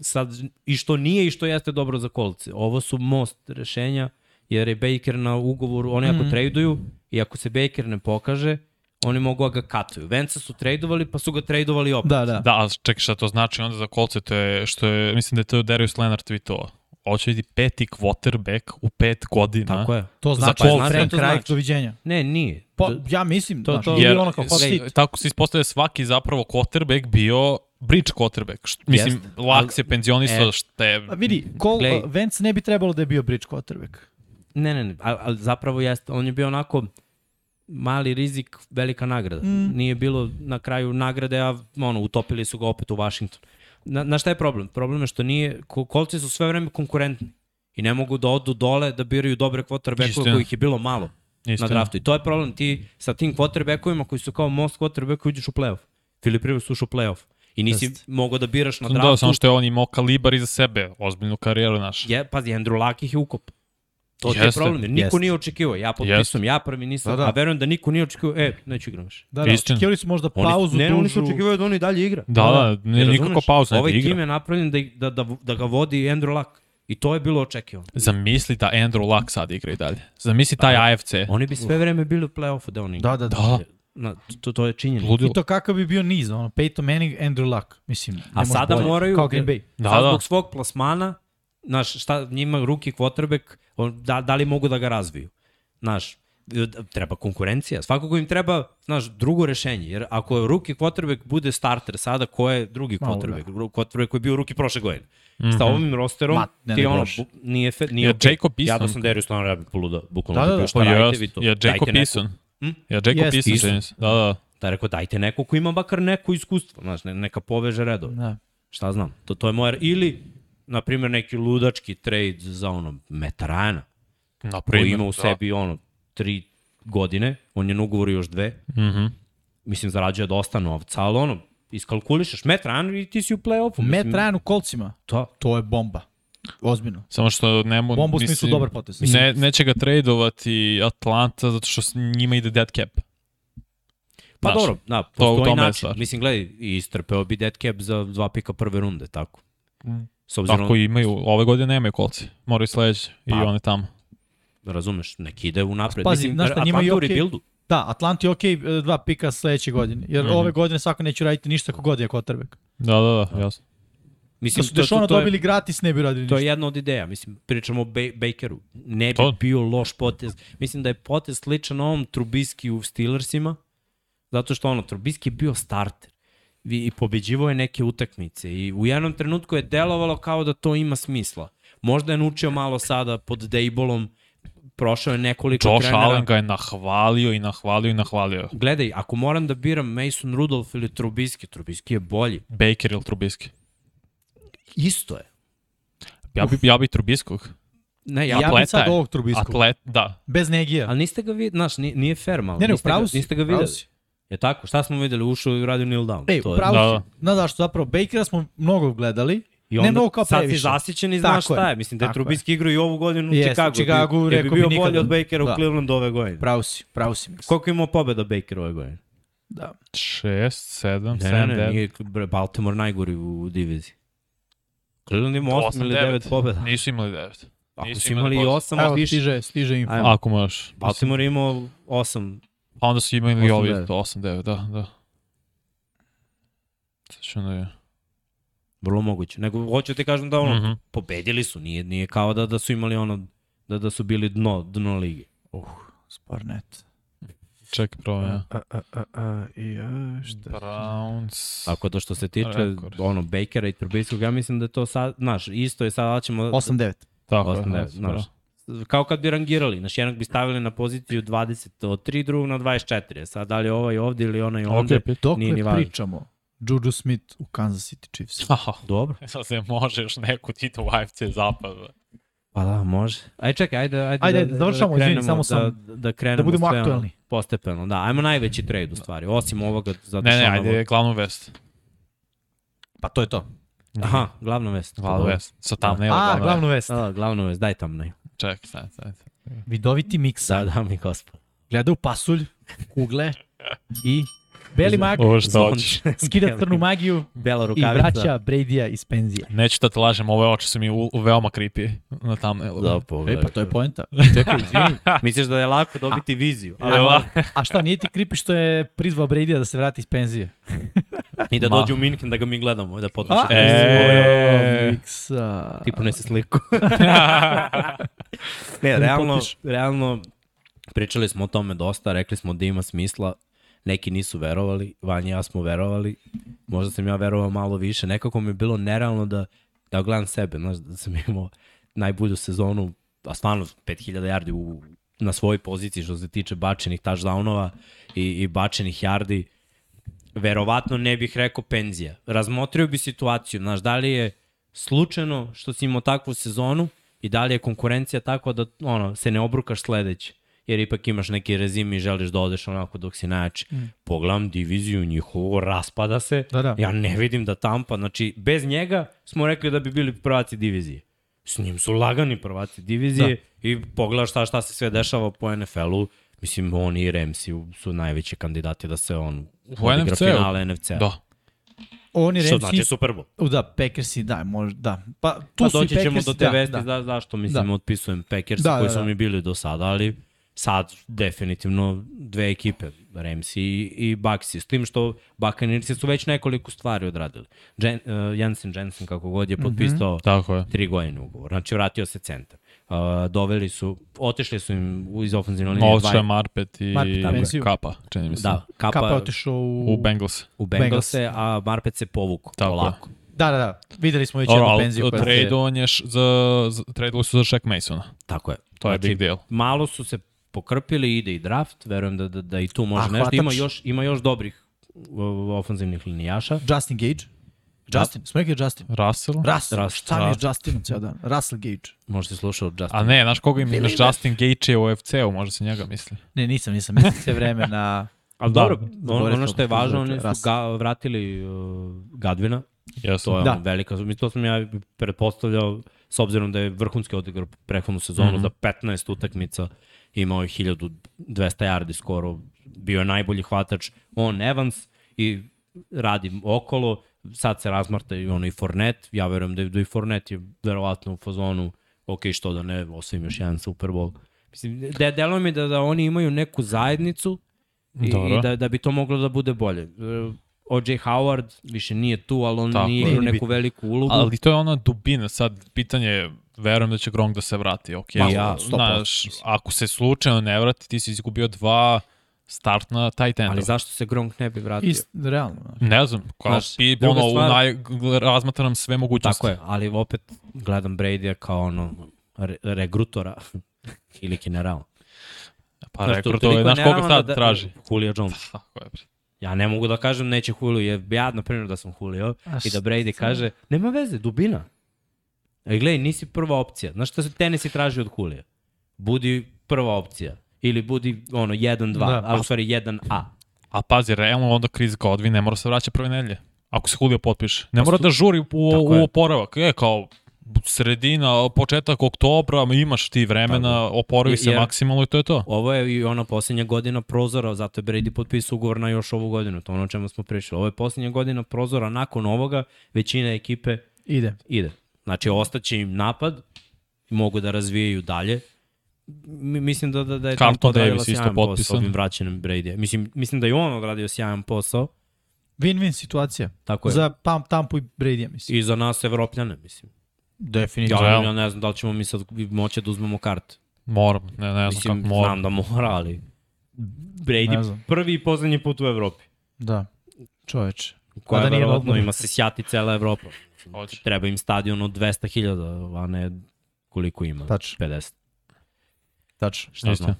Speaker 1: sad, i što nije i što jeste dobro za kolce. Ovo su most rešenja, jer je Baker na ugovoru, oni ako mm. traduju i ako se Baker ne pokaže, oni mogu da ga katuju. Venca su tradovali, pa su ga tradovali opet.
Speaker 2: Da, da.
Speaker 3: Da, a čekaj šta to znači onda za kolce, to je, što je, mislim da je to Darius Leonard tweetovao. Ovo će biti peti quarterback u pet godina.
Speaker 1: Tako je.
Speaker 2: To znači, za Colts. Frank Reich, doviđenja.
Speaker 1: Ne, nije.
Speaker 2: Pa, ja mislim, to,
Speaker 3: to, to, jer, ono kao hot Tako se ispostavlja svaki zapravo quarterback bio bridge quarterback. Št, mislim, Jest, lak se penzionisao, e, šta je...
Speaker 2: A vidi, Cole, uh, Vance ne bi trebalo da je bio bridge quarterback.
Speaker 1: Ne, ne, ne, ali, ali zapravo jeste, on je bio onako mali rizik, velika nagrada. Mm. Nije bilo na kraju nagrade, a ono, utopili su ga opet u Washington. Na, na šta je problem? Problem je što nije, kolci su sve vreme konkurentni i ne mogu da odu dole da biraju dobre quarterbackove kojih je bilo malo Istina. na draftu. I to je problem. Ti sa tim quarterbackovima koji su kao most quarterback uđeš u playoff. Filip Rivers ušao u playoff. I nisi Just. mogao da biraš na draftu. Da,
Speaker 3: samo što je on imao kalibar iza sebe, ozbiljnu karijeru naš.
Speaker 1: Je, pazi, Andrew Luck ih je ukop. To je problem, jer niko Jeste. nije očekivao. Ja potpisujem, ja prvi nisam, da, da. a verujem da niko nije očekivao, e, neću igram više.
Speaker 2: Da, da, očekivali su možda pauzu,
Speaker 1: oni, ne, dužu. oni su očekivali da oni dalje igra.
Speaker 3: Da, da, da ne, nikako pauza,
Speaker 1: Ovaj tim je napravljen da, da, da, da ga vodi Andrew Luck. I to je bilo očekivano.
Speaker 3: Zamisli da Andrew Luck sad igra i dalje. Zamisli taj a, AFC.
Speaker 1: Oni bi sve vreme bili u play-offu da oni
Speaker 2: igra. Da, da, da.
Speaker 1: Na, to, to je činjenica.
Speaker 2: Ludilo. I to kakav bi bio niz, ono, Peyton Manning, Andrew Luck, mislim.
Speaker 1: A sada bolje. moraju,
Speaker 2: kao Green Bay.
Speaker 1: Da, sad da. zbog svog plasmana, znaš, šta njima ruki quarterback, da, da li mogu da ga razviju? Znaš, treba konkurencija. Svakako im treba, znaš, drugo rešenje. Jer ako ruki quarterback bude starter sada, ko je drugi quarterback? Malo, da. Quarterback koji je bio ruki prošle godine. Mm -hmm. Sa ovim rosterom, Ma, ne, ti ne, ono, bu, nije, fe, nije
Speaker 3: ja, okay. Jacob Eason.
Speaker 1: Ja da sam Darius Leonard, ja bih poluda, bukvalno.
Speaker 3: Da, da, da.
Speaker 1: Šta pa radite vi to?
Speaker 3: Ja, Jacob Eason. Hm? Ja, Jacob yes, Eason, da, da.
Speaker 1: Da, rekao, dajte neko ko ima bakar neko iskustvo, znaš, neka poveže redove. Da. Šta znam, to, to je moja, ili, na primjer, neki ludački trade za ono, Metarana, na primjer, koji ima u da. sebi ono, tri godine, on je na ugovoru još dve, mm -hmm. mislim, zarađuje dosta novca, ali ono, iskalkulišeš Matt Ryan i ti si u play-offu.
Speaker 2: Matt Ryan u kolcima, to, to je bomba. Ozbiljno.
Speaker 3: Samo što ne mogu...
Speaker 2: Bombu u smislu dobar potez.
Speaker 3: Ne, neće ga tradovati Atlanta zato što s njima ide dead cap.
Speaker 1: Pa Znaš, dobro, da, postoji način. Mislim, gledaj, istrpeo bi dead cap za dva pika prve runde, tako.
Speaker 3: Mm. S obzirom... Ako imaju, ove godine nemaju kolci. Moraju sledeće pa, i one tamo.
Speaker 1: Razumeš, neki ide u napred.
Speaker 2: Pazi, Mislim, znaš šta, njima je okay, rebuildu. Da, Atlanti ok, e, dva pika sledeće godine. Jer mm -hmm. ove godine svako neće raditi ništa kogod je quarterback.
Speaker 3: Da, da, da, jasno.
Speaker 2: Mislim, da su Dešona dobili gratis, ne bi radili ništa.
Speaker 1: To je jedna od ideja. Mislim, pričamo o Bakeru. Ne bi to? bio loš potez. Mislim da je potez sličan ovom Trubiski u Steelersima, zato što ono, Trubiski je bio starter i pobeđivo je neke utakmice i u jednom trenutku je delovalo kao da to ima smisla. Možda je naučio malo sada pod Dejbolom prošao je nekoliko
Speaker 3: Josh
Speaker 1: trenera.
Speaker 3: Josh Allen ga je nahvalio i nahvalio i nahvalio.
Speaker 1: Gledaj, ako moram da biram Mason Rudolph ili Trubiski, Trubiski je bolji.
Speaker 3: Baker ili Trubiski?
Speaker 1: Isto je.
Speaker 3: Ja bi, ja bi Trubiskog.
Speaker 2: Ne, ja, ja bih sad ovog Trubiskog.
Speaker 3: Atlet, da.
Speaker 2: Bez negija.
Speaker 1: Ali niste ga videli, znaš, nije, nije fair malo.
Speaker 2: Ne, ne,
Speaker 1: niste,
Speaker 2: ga,
Speaker 1: si, niste ga videli. Je tako? Šta smo videli? Ušao i radio kneel down.
Speaker 2: Ej, to je. da. Znaš zašto zapravo Bakera smo mnogo gledali
Speaker 1: I
Speaker 2: Ne mnogo kao
Speaker 1: sad si
Speaker 2: previše.
Speaker 1: zasićen i znaš
Speaker 2: Tako je.
Speaker 1: šta je. Mislim da je Trubisky igrao i ovu godinu u
Speaker 2: u
Speaker 1: Chicagu.
Speaker 2: Chicagu,
Speaker 1: bi, je
Speaker 2: rekao
Speaker 1: bi bio
Speaker 2: bi
Speaker 1: bolji od Bakera u
Speaker 2: da.
Speaker 1: Clevelandu ove godine.
Speaker 2: Pravo si, pravo si. Miksa.
Speaker 1: Koliko ima pobjeda Baker ove godine?
Speaker 2: Da.
Speaker 3: 6, 7,
Speaker 1: Ne,
Speaker 3: 7,
Speaker 1: ne, ne,
Speaker 3: 9.
Speaker 1: nije Baltimore najgori u diviziji. Cleveland ima 8 ili
Speaker 3: 9.
Speaker 1: 9 pobjeda.
Speaker 3: Nisu imali 9.
Speaker 1: Ako
Speaker 3: nisu
Speaker 1: su
Speaker 3: imali
Speaker 1: imali i
Speaker 3: pobjeda.
Speaker 1: 8,
Speaker 2: Evo, stiže, stiže info.
Speaker 1: Ajmo.
Speaker 3: Ako možeš.
Speaker 1: Baltimore imao 8.
Speaker 3: Pa onda su imali
Speaker 1: Osam,
Speaker 3: ovi
Speaker 1: devet.
Speaker 3: 8, 9, da, da. Da je.
Speaker 1: Vrlo moguće. Nego hoću ti kažem da ono,
Speaker 3: Mhm.
Speaker 1: pobedili su, nije, nije kao da, da su imali ono, da, da su bili dno, dno lige.
Speaker 2: Uh, Sparnet.
Speaker 3: Čekaj, pravo ja.
Speaker 2: A, a, a, a, i, a, šta?
Speaker 3: Browns.
Speaker 1: Tako da što se tiče
Speaker 3: Rekord.
Speaker 1: ono Bakera i Trubiskyog, ja mislim da to sad, znaš, isto je sad, da ćemo...
Speaker 2: 8-9.
Speaker 3: Tako je,
Speaker 1: Osam, devet,
Speaker 3: da,
Speaker 1: znaš. Kao kad bi rangirali, znaš, jednog bi stavili na poziciju 20 od 3, drugog na 24. Sad, da li je ovaj ovde ili onaj ovde,
Speaker 3: Ok,
Speaker 2: Dok
Speaker 1: Nije ni
Speaker 2: ne
Speaker 1: važno.
Speaker 2: pričamo, Juju Smith u Kansas City Chiefs.
Speaker 3: Aha.
Speaker 1: dobro.
Speaker 3: Sad se može još neku titu u AFC zapad.
Speaker 1: Pa da, može. Aj čekaj, ajde, ajde,
Speaker 2: Ajde,
Speaker 1: da,
Speaker 2: završamo,
Speaker 1: da
Speaker 2: izvini,
Speaker 1: krenemo,
Speaker 2: samo
Speaker 1: da,
Speaker 2: sam-
Speaker 1: da, krenemo
Speaker 2: Da budemo
Speaker 1: sve ono
Speaker 2: aktuelni.
Speaker 1: Postepeno, da. Ajmo najveći trade u stvari, osim ovoga. Zato
Speaker 3: Ne, ne, ajde, glavnu vest.
Speaker 2: Pa to je to.
Speaker 1: Aha, glavna vest.
Speaker 3: Glavnu vest. Sa thumbnail,
Speaker 2: A,
Speaker 3: glavna
Speaker 2: glavnu vest.
Speaker 1: Da, glavna vest, daj tam
Speaker 3: Čekaj, sad, sad.
Speaker 2: Vidoviti miksa.
Speaker 1: Da, da mi gospod.
Speaker 2: Gleda u pasulj, kugle i beli mag,
Speaker 3: Ovo što hoćeš.
Speaker 2: skida crnu magiju
Speaker 1: Bela
Speaker 2: i vraća Bradya iz penzije.
Speaker 3: Neću da te lažem, ove oči su mi u, u veoma creepy na thumbnailu.
Speaker 1: Da,
Speaker 2: E,
Speaker 1: pogledaj.
Speaker 2: pa to je poenta. Čekaj, izvini.
Speaker 1: Misliš da je lako dobiti viziju, ali
Speaker 3: la...
Speaker 2: A šta, nije ti kripi što je prizvao Bradya da se vrati iz penzije?
Speaker 1: i da dođe u Minhen da ga mi gledamo, da potpiše.
Speaker 2: A,
Speaker 3: E.
Speaker 2: miksa.
Speaker 1: Ti ponese sliku. ne,
Speaker 2: Da
Speaker 1: realno, realno, pričali smo o tome dosta, rekli smo da ima smisla, neki nisu verovali, Vanja i ja smo verovali, možda sam ja verovao malo više, nekako mi je bilo nerealno da, da gledam sebe, znaš, da sam imao najbolju sezonu, a stvarno 5000 yardi u, na svojoj poziciji što se tiče bačenih touchdownova i, i bačenih yardi, verovatno ne bih rekao penzija. Razmotrio bi situaciju, znaš, da li je slučajno što si imao takvu sezonu i da li je konkurencija takva da ono, se ne obrukaš sledeće jer ipak imaš neki rezim i želiš da odeš onako dok si najjači. Mm. Pogledam diviziju njihovo, raspada se.
Speaker 2: Da, da.
Speaker 1: Ja ne vidim da Tampa, znači bez njega smo rekli da bi bili prvaci divizije. S njim su lagani prvaci divizije da. i pogledaš šta, šta se sve dešava po NFL-u. Mislim, oni i Ramsi su najveći kandidati da se on odigra
Speaker 3: NFC-u?
Speaker 1: finale NFC-a.
Speaker 3: Da.
Speaker 2: Oni
Speaker 1: Što
Speaker 2: Ramsi,
Speaker 1: znači Super Bowl.
Speaker 2: U, da, Packersi, da, možda, da. Pa tu
Speaker 1: Pa
Speaker 2: su
Speaker 1: doći ćemo
Speaker 2: Packersi,
Speaker 1: do te
Speaker 2: da,
Speaker 1: vesti
Speaker 2: da.
Speaker 1: da. zašto mislim
Speaker 2: Da.
Speaker 1: otpisujem Packers
Speaker 2: Da,
Speaker 1: koji
Speaker 2: da,
Speaker 1: su
Speaker 2: da.
Speaker 1: mi bili do sada, ali sad definitivno dve ekipe, Ramsi i, Baxi, s tim što Buccaneersi su već nekoliko stvari odradili. Jen, uh, Jensen Jensen kako god je potpisao mm -hmm.
Speaker 3: Tako je.
Speaker 1: tri godine ugovor, znači vratio se centar. Uh, doveli su, otišli su im iz ofenzivne linije
Speaker 3: je Marpet i
Speaker 2: Marpet.
Speaker 3: Marpet, Kapa, čini mi se.
Speaker 1: Da, Kapa,
Speaker 2: Kapa je otišao u...
Speaker 3: U Bengals.
Speaker 1: u Bengalse, a Marpet se povuku
Speaker 3: Tako
Speaker 1: polako.
Speaker 2: Da, da, da. Videli smo već
Speaker 3: Dobro,
Speaker 2: jednu
Speaker 3: ali
Speaker 2: penziju koja
Speaker 3: tradovan je za, za, tradovali su za Shaq Masona.
Speaker 1: Tako je.
Speaker 3: To je
Speaker 1: Znači,
Speaker 3: big deal.
Speaker 1: malo su se pokrpili, ide i draft, verujem da, da, da i tu može
Speaker 2: A,
Speaker 1: nešto. Ima
Speaker 2: hvatač?
Speaker 1: još, ima još dobrih ofenzivnih linijaša.
Speaker 2: Justin Gage. Justin, smo rekli Justin.
Speaker 3: Russell?
Speaker 2: Russell,
Speaker 1: Russell,
Speaker 2: šta mi je
Speaker 1: da.
Speaker 2: s Justinom ceo dan? Russell Gage.
Speaker 1: Možda si slušao Justin.
Speaker 3: A ne, znaš koga ima? Imaš Justin Gage je u UFC-u, možda se njega misli.
Speaker 2: Ne, nisam, nisam. Mislim sve vreme na...
Speaker 1: Ali
Speaker 3: Da.
Speaker 1: dobro, ono,
Speaker 2: Zaboravio
Speaker 1: ono što je važno, oni su ga, vratili uh, Gadvina.
Speaker 3: Jesu.
Speaker 1: To je
Speaker 2: Da.
Speaker 1: da. velika, mi to sam ja pretpostavljao, s obzirom da je vrhunski odigrao prethodnu sezonu mm. -hmm. za 15 utakmica, imao je 1200 yardi skoro, bio je najbolji hvatač, on Evans i radi okolo, sad se razmarta i ono i Fornet, ja verujem da, da i Fornet je verovatno u fazonu, ok, što da ne, osvim još jedan Super Bowl. Mislim, de, deluje mi da, da oni imaju neku zajednicu i,
Speaker 3: Dobro.
Speaker 1: i da, da bi to moglo da bude bolje. E, O.J. Howard više nije tu, ali on
Speaker 3: Tako
Speaker 1: nije
Speaker 3: je.
Speaker 1: igrao neku veliku ulogu.
Speaker 3: Ali to je ona dubina, sad pitanje je, verujem da će Gronk da se vrati, ok.
Speaker 1: Ma ja, 100%,
Speaker 3: Znaš, ako se slučajno ne vrati, ti si izgubio dva startna tight enda.
Speaker 1: Ali zašto se Gronk ne bi vratio?
Speaker 2: Ist, realno. znaš.
Speaker 3: Ne znam, kao
Speaker 1: Znaš,
Speaker 3: pi, ono,
Speaker 1: stvar-
Speaker 3: u naj, razmatram sve mogućnosti.
Speaker 1: Tako je, ali opet gledam Brady-a kao ono re, regrutora ili general.
Speaker 3: Pa
Speaker 1: Znaš,
Speaker 3: rekao, to
Speaker 1: toliko
Speaker 3: je, znaš koga sad
Speaker 1: da-
Speaker 3: traži?
Speaker 1: Julio Jones.
Speaker 3: Tako je. bre.
Speaker 1: Ja ne mogu da kažem neće Julio, jer ja na primjer da sam Julio i da? Brady kaže, nema veze, dubina. E, gledaj, nisi prva opcija. Znaš šta se tenisi traži od Julio? Budi prva opcija. Ili budi ono 1-2,
Speaker 2: Da.
Speaker 1: a u stvari 1A.
Speaker 3: A pazi, realno onda Chris Godwin ne mora se vraća prve nedelje. Ako se Julio potpiše. Ne
Speaker 1: Pa
Speaker 3: mora da žuri u,
Speaker 1: Tako
Speaker 3: u
Speaker 1: je.
Speaker 3: oporavak. E, kao sredina, početak oktobra, imaš ti vremena, oporavi
Speaker 1: Je-
Speaker 3: se
Speaker 1: jer-
Speaker 3: maksimalno i to je to.
Speaker 1: Ovo je i ona posljednja godina prozora, zato je Brady potpisao ugovor na još ovu godinu, to je ono o čemu smo pričali. Ovo je posljednja godina prozora, nakon ovoga većina ekipe
Speaker 2: Ide.
Speaker 1: ide. Znači, ostaće im napad, mogu da razvijaju dalje. Mi- Mislim da, da, da je
Speaker 3: Carlton
Speaker 1: Tampa odradila
Speaker 3: Davis isto
Speaker 1: sjajan posao
Speaker 3: potpisan.
Speaker 1: ovim vraćanjem Brady. Mislim, mislim da je on odradio sjajan posao,
Speaker 2: Win-win situacija.
Speaker 1: tako je.
Speaker 2: Za Tam, Tampu i Brady, mislim.
Speaker 1: I za nas evropljane, mislim.
Speaker 2: Definitivno.
Speaker 1: Ja, ja ne znam da li ćemo mi sad moći da uzmemo karte.
Speaker 3: Moram, ne, ne znam
Speaker 1: Mislim,
Speaker 3: kako moram.
Speaker 1: znam da mora, ali Brady prvi i poslednji put u Evropi.
Speaker 2: Da. Čoveče.
Speaker 1: Koja
Speaker 2: da
Speaker 1: da
Speaker 2: nije
Speaker 1: verovatno ima se sjati cela Evropa.
Speaker 3: Hoće.
Speaker 1: Treba im stadion od 200.000, a ne koliko ima.
Speaker 2: Tačno.
Speaker 1: 50.
Speaker 2: Tačno.
Speaker 1: Šta
Speaker 3: Isto.
Speaker 1: znam.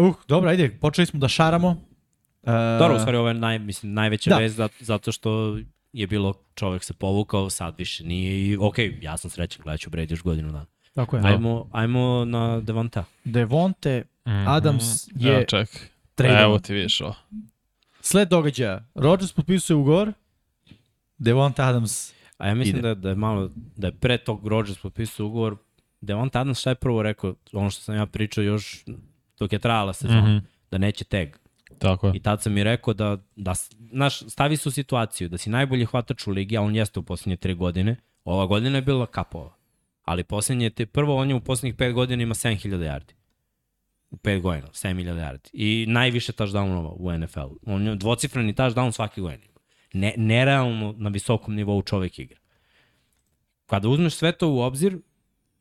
Speaker 2: Uh, uh, dobro, ajde, počeli smo da šaramo. Uh,
Speaker 1: Dobro, u stvari ovo je naj, mislim, najveća
Speaker 2: Da.
Speaker 1: vez zato, zato što je bilo čovek se povukao, sad više nije i ok, ja sam srećan, gledat ću Brady još godinu dana.
Speaker 2: Tako je.
Speaker 1: Ajmo, ajmo na Devonta.
Speaker 2: Devonte
Speaker 3: Mhm.
Speaker 2: Adams je
Speaker 3: Evo, ček.
Speaker 2: tradovan.
Speaker 3: Evo ti vidiš ovo.
Speaker 2: Sled događaja. Rodgers potpisuje ugovor. Devonte Adams.
Speaker 1: A ja mislim
Speaker 2: Ide.
Speaker 1: da, da je malo, da je pre tog Rodgers potpisao ugovor, Devonta Adams šta je prvo rekao, ono što sam ja pričao još dok je trajala sezona, mm. -hmm. da neće tag.
Speaker 3: Tako je.
Speaker 1: I tad sam i rekao da, da znaš, stavi se u situaciju da si najbolji hvatač u ligi, a on jeste u posljednje tri godine. Ova godina je bila kapova. Ali posljednje, te, prvo on je u posljednjih pet godina ima 7000 yardi. U pet godina, 7000 yardi. I najviše touchdownova u NFL. On je dvocifreni touchdown svake godine. Ne, nerealno na visokom nivou čovek igra. Kada uzmeš sve to u obzir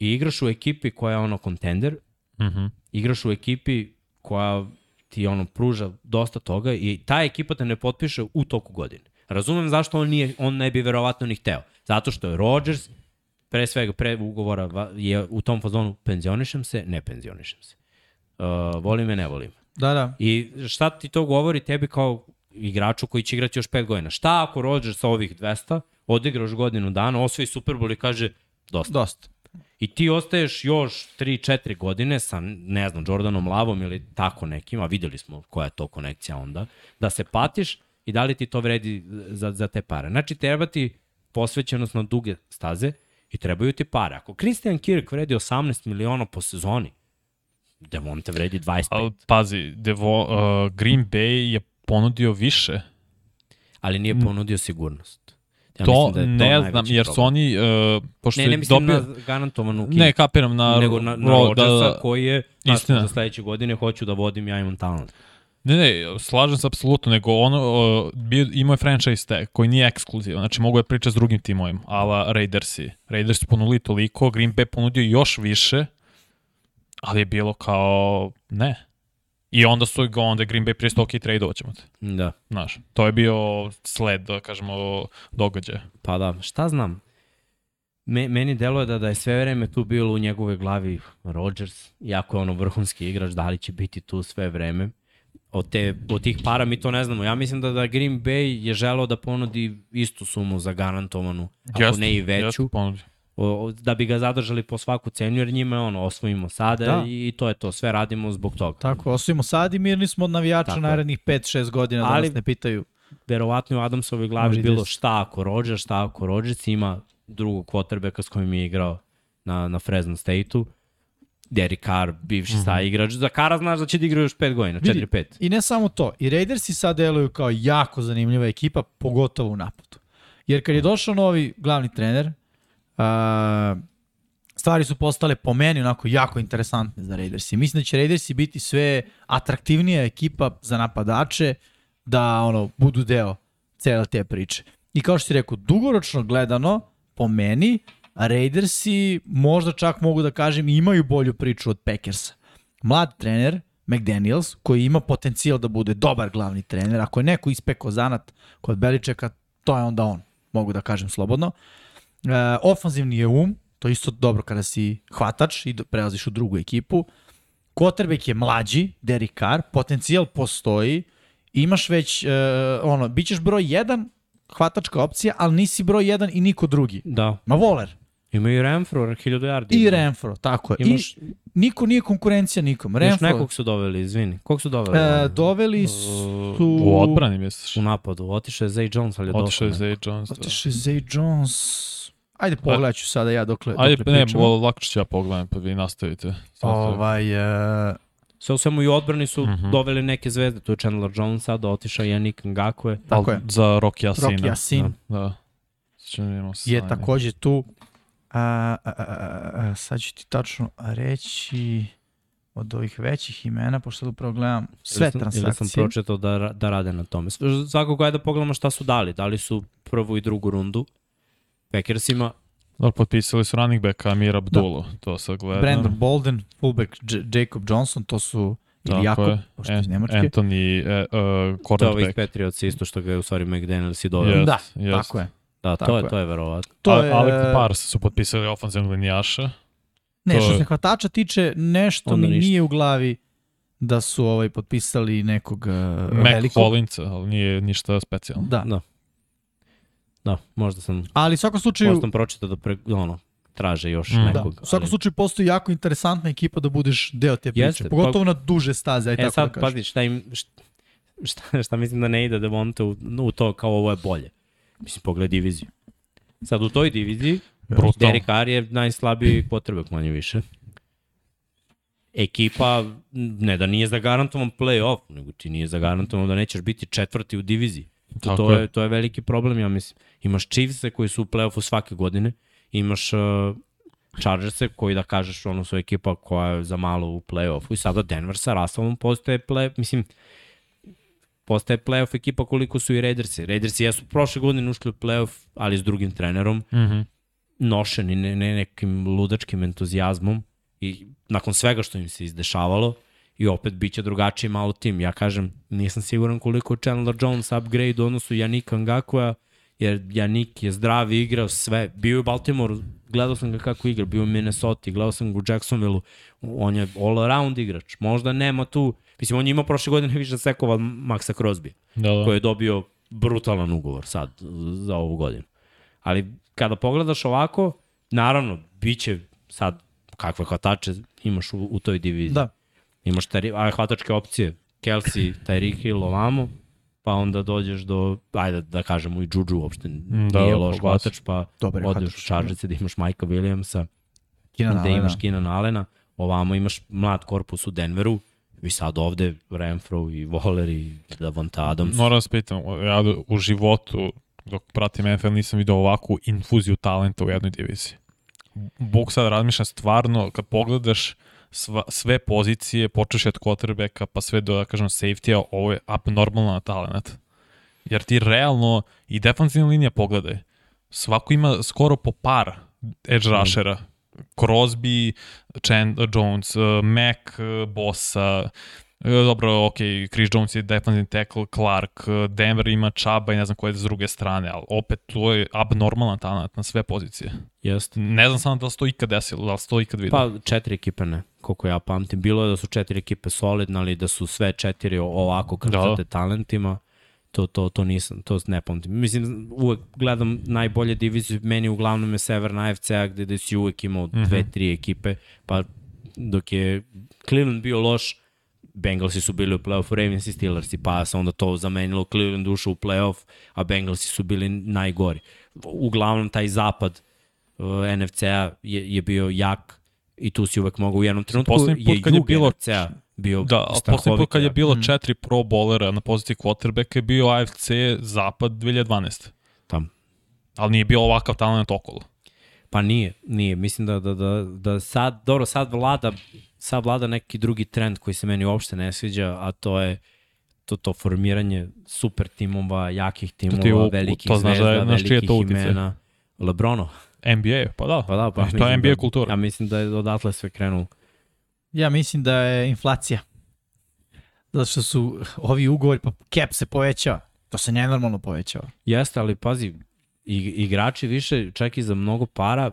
Speaker 1: i igraš u ekipi koja je ono contender,
Speaker 3: Mhm.
Speaker 1: igraš u ekipi koja ti ono pruža dosta toga i ta ekipa te ne potpiše u toku godine. Razumem zašto on nije on ne bi verovatno ni hteo. Zato što je Rodgers pre svega pre ugovora je u tom fazonu penzionišem se, ne penzionišem se. Uh, volim me, ne volim.
Speaker 2: Da, da.
Speaker 1: I šta ti to govori tebi kao igraču koji će igrati još 5 godina? Šta ako Rodgers sa ovih 200 odigra još godinu dana, osvoji Super Bowl i kaže dosta.
Speaker 2: Dosta.
Speaker 1: I ti ostaješ još 3-4 godine sa, ne znam, Jordanom Lavom ili tako nekim, a videli smo koja je to konekcija onda, da se patiš i da li ti to vredi za, za te pare. Znači, treba ti posvećenost na duge staze i trebaju ti pare. Ako Christian Kirk vredi 18 miliona po sezoni, Devonte vredi 25,
Speaker 3: Ali pazi, Devo, uh, Green Bay je ponudio više.
Speaker 1: ali nije ponudio sigurnost. Ja
Speaker 3: to
Speaker 1: da je
Speaker 3: ne
Speaker 1: to
Speaker 3: znam, jer su oni, uh, pošto
Speaker 1: Ne, ne
Speaker 3: je
Speaker 1: mislim
Speaker 3: dobio...
Speaker 1: na garantovanu
Speaker 3: Ne, kapiram na...
Speaker 1: nego na, na
Speaker 3: ro-
Speaker 1: Rodgersa
Speaker 3: da, da,
Speaker 1: koji je,
Speaker 3: Istina.
Speaker 1: za sledeće godine hoću da vodim, ja imam talent.
Speaker 3: Ne, ne, slažem se apsolutno, nego ono, uh, bio, imao je franchise tag koji nije ekskluzivan, znači mogu da priča s drugim timovima, ala Raidersi. Raiders su ponudili toliko, Green Bay ponudio još više, ali je bilo kao, ne. I onda su ga onda Green Bay pristao, ok, trade ćemo te.
Speaker 1: Da.
Speaker 3: Znaš, to je bio sled, da kažemo, događaja.
Speaker 1: Pa da, šta znam? Me, meni deluje da, da je sve vreme tu bilo u njegove glavi Rodgers, iako je ono vrhunski igrač, da li će biti tu sve vreme. Od, te, od tih para mi to ne znamo. Ja mislim da, da Green Bay je želeo da ponudi istu sumu za garantovanu, ako
Speaker 3: Jeste,
Speaker 1: ne i veću,
Speaker 3: jeste.
Speaker 1: O, da bi ga zadržali po svaku cenu, jer njima je ono, osvojimo sada
Speaker 2: Da.
Speaker 1: i, to je to, sve radimo zbog toga.
Speaker 2: Tako, osvojimo sad i mirni smo od navijača
Speaker 1: Tako je.
Speaker 2: narednih 5-6 godina da
Speaker 1: Ali-
Speaker 2: nas ne pitaju.
Speaker 1: verovatno u Adamsovoj glavi
Speaker 2: Može i
Speaker 1: bilo šta ako Rodgers, šta ako Rodgers ima drugog quarterbacka s kojim je igrao na, na Fresno State-u. Derek Carr, bivši mm -hmm. igrač. Za Kara znaš da će da igra još 5 godina,
Speaker 2: Vidi,
Speaker 1: 4-5.
Speaker 2: I ne samo to, i Raidersi sad deluju kao jako zanimljiva ekipa, pogotovo u napadu. Jer kad je došao novi glavni trener, a, stvari su postale po meni onako jako interesantne za Raidersi. Mislim da će Raidersi biti sve atraktivnija ekipa za napadače da ono budu deo cele te priče. I kao što si rekao, dugoročno gledano, po meni, Raidersi možda čak mogu da kažem imaju bolju priču od Packersa. Mlad trener, McDaniels, koji ima potencijal da bude dobar glavni trener, ako je neko ispekao zanat kod Beličeka, to je onda on, mogu da kažem slobodno. E, ofanzivni je um, to je isto dobro kada si hvatač i prelaziš u drugu ekipu. Quarterback je mlađi, Derek Carr, potencijal postoji, imaš već, e, ono, bit ćeš broj jedan hvatačka opcija, ali nisi broj jedan i niko drugi.
Speaker 1: Da.
Speaker 2: Ma voler.
Speaker 1: Ima i Renfro, 1000 yardi.
Speaker 2: I. Renfro, tako je.
Speaker 1: Imaš,
Speaker 2: I niko nije konkurencija nikom.
Speaker 1: Imaš
Speaker 2: Renfro,
Speaker 1: nekog su doveli, izvini. Kog su doveli?
Speaker 2: e, doveli su...
Speaker 3: U odbrani misliš?
Speaker 1: U napadu. Otišao je Zay Jones, ali je
Speaker 3: Otišao je
Speaker 1: došao.
Speaker 3: Zay Jones. da.
Speaker 2: Otiše Zay Jones. Ajde, pogledat ću sada ja dokle,
Speaker 3: Ajde,
Speaker 2: dokle
Speaker 3: ne,
Speaker 2: pričamo.
Speaker 3: bo, lako ću ja pogledam, pa vi nastavite.
Speaker 2: Ovaj, e,
Speaker 1: Sve u svemu i odbrani su
Speaker 3: Mhm.
Speaker 1: doveli neke zvezde. Tu je Chandler Jones sada, otišao je Yannick Ngakwe.
Speaker 2: tako je.
Speaker 3: Za Rocky Asina.
Speaker 2: Rocky Asin
Speaker 3: Da. Činimo se
Speaker 2: je takođe tu. A, a, a, a, a, sad ću ti tačno reći od ovih većih imena, pošto upravo gledam sve
Speaker 1: Ili sam- Ili sam
Speaker 2: transakcije.
Speaker 1: pročitao da, da rade na tome. Svakako ajde da pogledamo šta su dali. Dali su prvu i drugu rundu. Packersima,
Speaker 3: Da, potpisali su running backa Amir Abdullah, to sad gledam.
Speaker 2: Brandon Bolden, fullback J Jacob Johnson, to su ili
Speaker 3: Tako
Speaker 2: Jakob,
Speaker 3: je.
Speaker 2: pošto je iz Nemačke.
Speaker 3: Anthony, e, uh,
Speaker 1: to je ovih
Speaker 3: cornerback.
Speaker 1: Patriots isto što ga je u stvari McDaniels i doveo.
Speaker 3: Jest,
Speaker 2: da,
Speaker 3: jest.
Speaker 2: tako je.
Speaker 1: Da, to
Speaker 2: Tako
Speaker 1: je,
Speaker 2: je.
Speaker 1: to je verovatno.
Speaker 2: To
Speaker 3: A-
Speaker 2: je,
Speaker 3: Alec Pars su potpisali ofenzivnog linijaša.
Speaker 2: ne,
Speaker 3: to
Speaker 2: što
Speaker 3: je-
Speaker 2: se hvatača tiče, nešto
Speaker 1: Onda
Speaker 2: mi
Speaker 1: ništa.
Speaker 2: nije u glavi da su ovaj potpisali nekog uh,
Speaker 3: Mac
Speaker 2: velikog.
Speaker 3: Collins, ali nije ništa specijalno.
Speaker 2: Da.
Speaker 1: Da. Da, možda sam,
Speaker 2: Ali u svakom
Speaker 1: možda
Speaker 2: slučaju,
Speaker 1: sam pročitao da pre, ono, traže još
Speaker 3: Mm.
Speaker 2: da,
Speaker 1: nekog.
Speaker 2: u svakom
Speaker 1: ali-
Speaker 2: slučaju postoji jako interesantna ekipa da budeš deo te priče.
Speaker 1: Jeste,
Speaker 2: pogotovo na duže staze, aj
Speaker 1: E
Speaker 2: tako
Speaker 1: sad,
Speaker 2: da kažem.
Speaker 1: pazi, šta, im, šta, šta mislim da ne ide Devonte u, u to kao ovo je bolje. Mislim, pogled diviziju. Sad u toj diviziji,
Speaker 3: Brutalno.
Speaker 1: Derek Carr je najslabiji potrebek manje više. Ekipa, ne da nije zagarantovan play-off, nego ti nije zagarantovan da nećeš biti četvrti u diviziji. To, to,
Speaker 3: je.
Speaker 1: to je veliki problem, ja mislim. Imaš Chiefs-e koji su u play-offu svake godine, imaš uh, Chargers-e koji da kažeš ono su ekipa koja je za malo u play-offu i sada Denver sa Russellom postaje play, mislim, postaje play-off ekipa koliko su i Raidersi. Raidersi jesu prošle godine ušli u play-off, ali s drugim trenerom,
Speaker 3: Mhm.
Speaker 1: nošeni ne, ne nekim ludačkim entuzijazmom i nakon svega što im se izdešavalo i opet biće drugačiji malo tim. Ja kažem, nisam siguran koliko je Chandler Jones upgrade u odnosu Janika Ngakua, jer Janik je zdrav i igrao sve. Bio je u Baltimore, gledao sam ga kako igra, bio je u Minnesota, gledao sam ga u Jacksonville, on je all around igrač. Možda nema tu, mislim, on je imao prošle godine više sekova Maxa Crosby
Speaker 3: Da, da.
Speaker 1: koji je dobio brutalan ugovor sad za ovu godinu. Ali kada pogledaš ovako, naravno, bit će sad kakve hvatače imaš u, u toj diviziji.
Speaker 2: Da.
Speaker 1: Imaš tari, a, hvatačke opcije, Kelsey, Tyreek Hill, ovamo, pa onda dođeš do, ajde da kažemo i Juju uopšte
Speaker 3: da,
Speaker 1: nije loš hvatač, pa
Speaker 2: Dobar
Speaker 1: odeš u. Chargerse da imaš Majka Williamsa,
Speaker 2: Keenan
Speaker 1: da
Speaker 2: Allen,
Speaker 1: imaš
Speaker 2: da.
Speaker 1: Keenan Allena, ovamo imaš mlad korpus u Denveru, i sad ovde Renfro i Waller i Davonta Adams.
Speaker 3: Moram vas pitam, ja u životu, dok pratim NFL, nisam vidio ovakvu infuziju talenta u jednoj diviziji. Bog sad razmišlja stvarno, kad pogledaš sva, sve pozicije, počeš od quarterbacka, pa sve do, da kažem, safety-a, ovo je abnormalna talent. Jer ti realno, i defensivna linija pogledaj, svako ima skoro po par edge rushera. Crosby, Chan, Jones, uh, Mac, uh, Bossa, E, Dobro, ok, Chris Jones je defensive tackle, Clark, Denver ima Čaba i ne znam ko je s druge strane, ali opet to je abnormalan talent na sve pozicije.
Speaker 1: Jeste.
Speaker 3: Ne znam samo da li se to ikad desilo, da li se to ikad vidio.
Speaker 1: Pa četiri ekipe ne, koliko ja pamtim. Bilo je da su četiri ekipe solidne, ali da su sve četiri ovako krcate
Speaker 3: Da.
Speaker 1: talentima. To, to, to nisam, to ne pamtim. Mislim, uvek gledam najbolje divizije, meni uglavnom je Severna AFC-a gde, gde si uvek imao
Speaker 3: Mhm.
Speaker 1: dve, tri ekipe, pa dok je Cleveland bio loš, Bengalsi su bili u play-offu, Ravens i Steelersi, pa se onda to zamenilo, Cleveland ušao u play-off, a Bengalsi su bili najgori. Uglavnom taj zapad uh, NFC-a je, je bio jak i tu si uvek mogao u jednom trenutku
Speaker 3: Poslednji put
Speaker 1: je
Speaker 3: kad je bilo-
Speaker 1: NFC-a bio
Speaker 3: Da, a poslednji put kad je bilo
Speaker 2: Mm.
Speaker 3: četiri pro bolera na poziciji quarterbacka je bio AFC Zapad 2012.
Speaker 1: Tam.
Speaker 3: Ali nije bio ovakav talent okolo.
Speaker 1: Pa nije, nije. Mislim da, da, da, da sad, dobro, sad vlada, sad vlada neki drugi trend koji se meni uopšte ne sviđa, a to je to, to formiranje super timova, jakih timova,
Speaker 3: ti u-
Speaker 1: velikih
Speaker 3: to znaš da je-
Speaker 1: zvezda,
Speaker 3: znaš je
Speaker 1: velikih
Speaker 3: to
Speaker 1: imena. Lebrono.
Speaker 3: NBA, pa da.
Speaker 1: Pa da, pa
Speaker 3: to
Speaker 1: mislim
Speaker 3: je NBA
Speaker 1: da,
Speaker 3: kultura.
Speaker 1: Ja mislim da je odatle sve krenulo.
Speaker 2: Ja mislim da je inflacija. Zato što su ovi ugovori, pa cap se povećava. To se nenormalno povećava.
Speaker 1: Jeste, ali pazi, i, igrači više, čak i za mnogo para,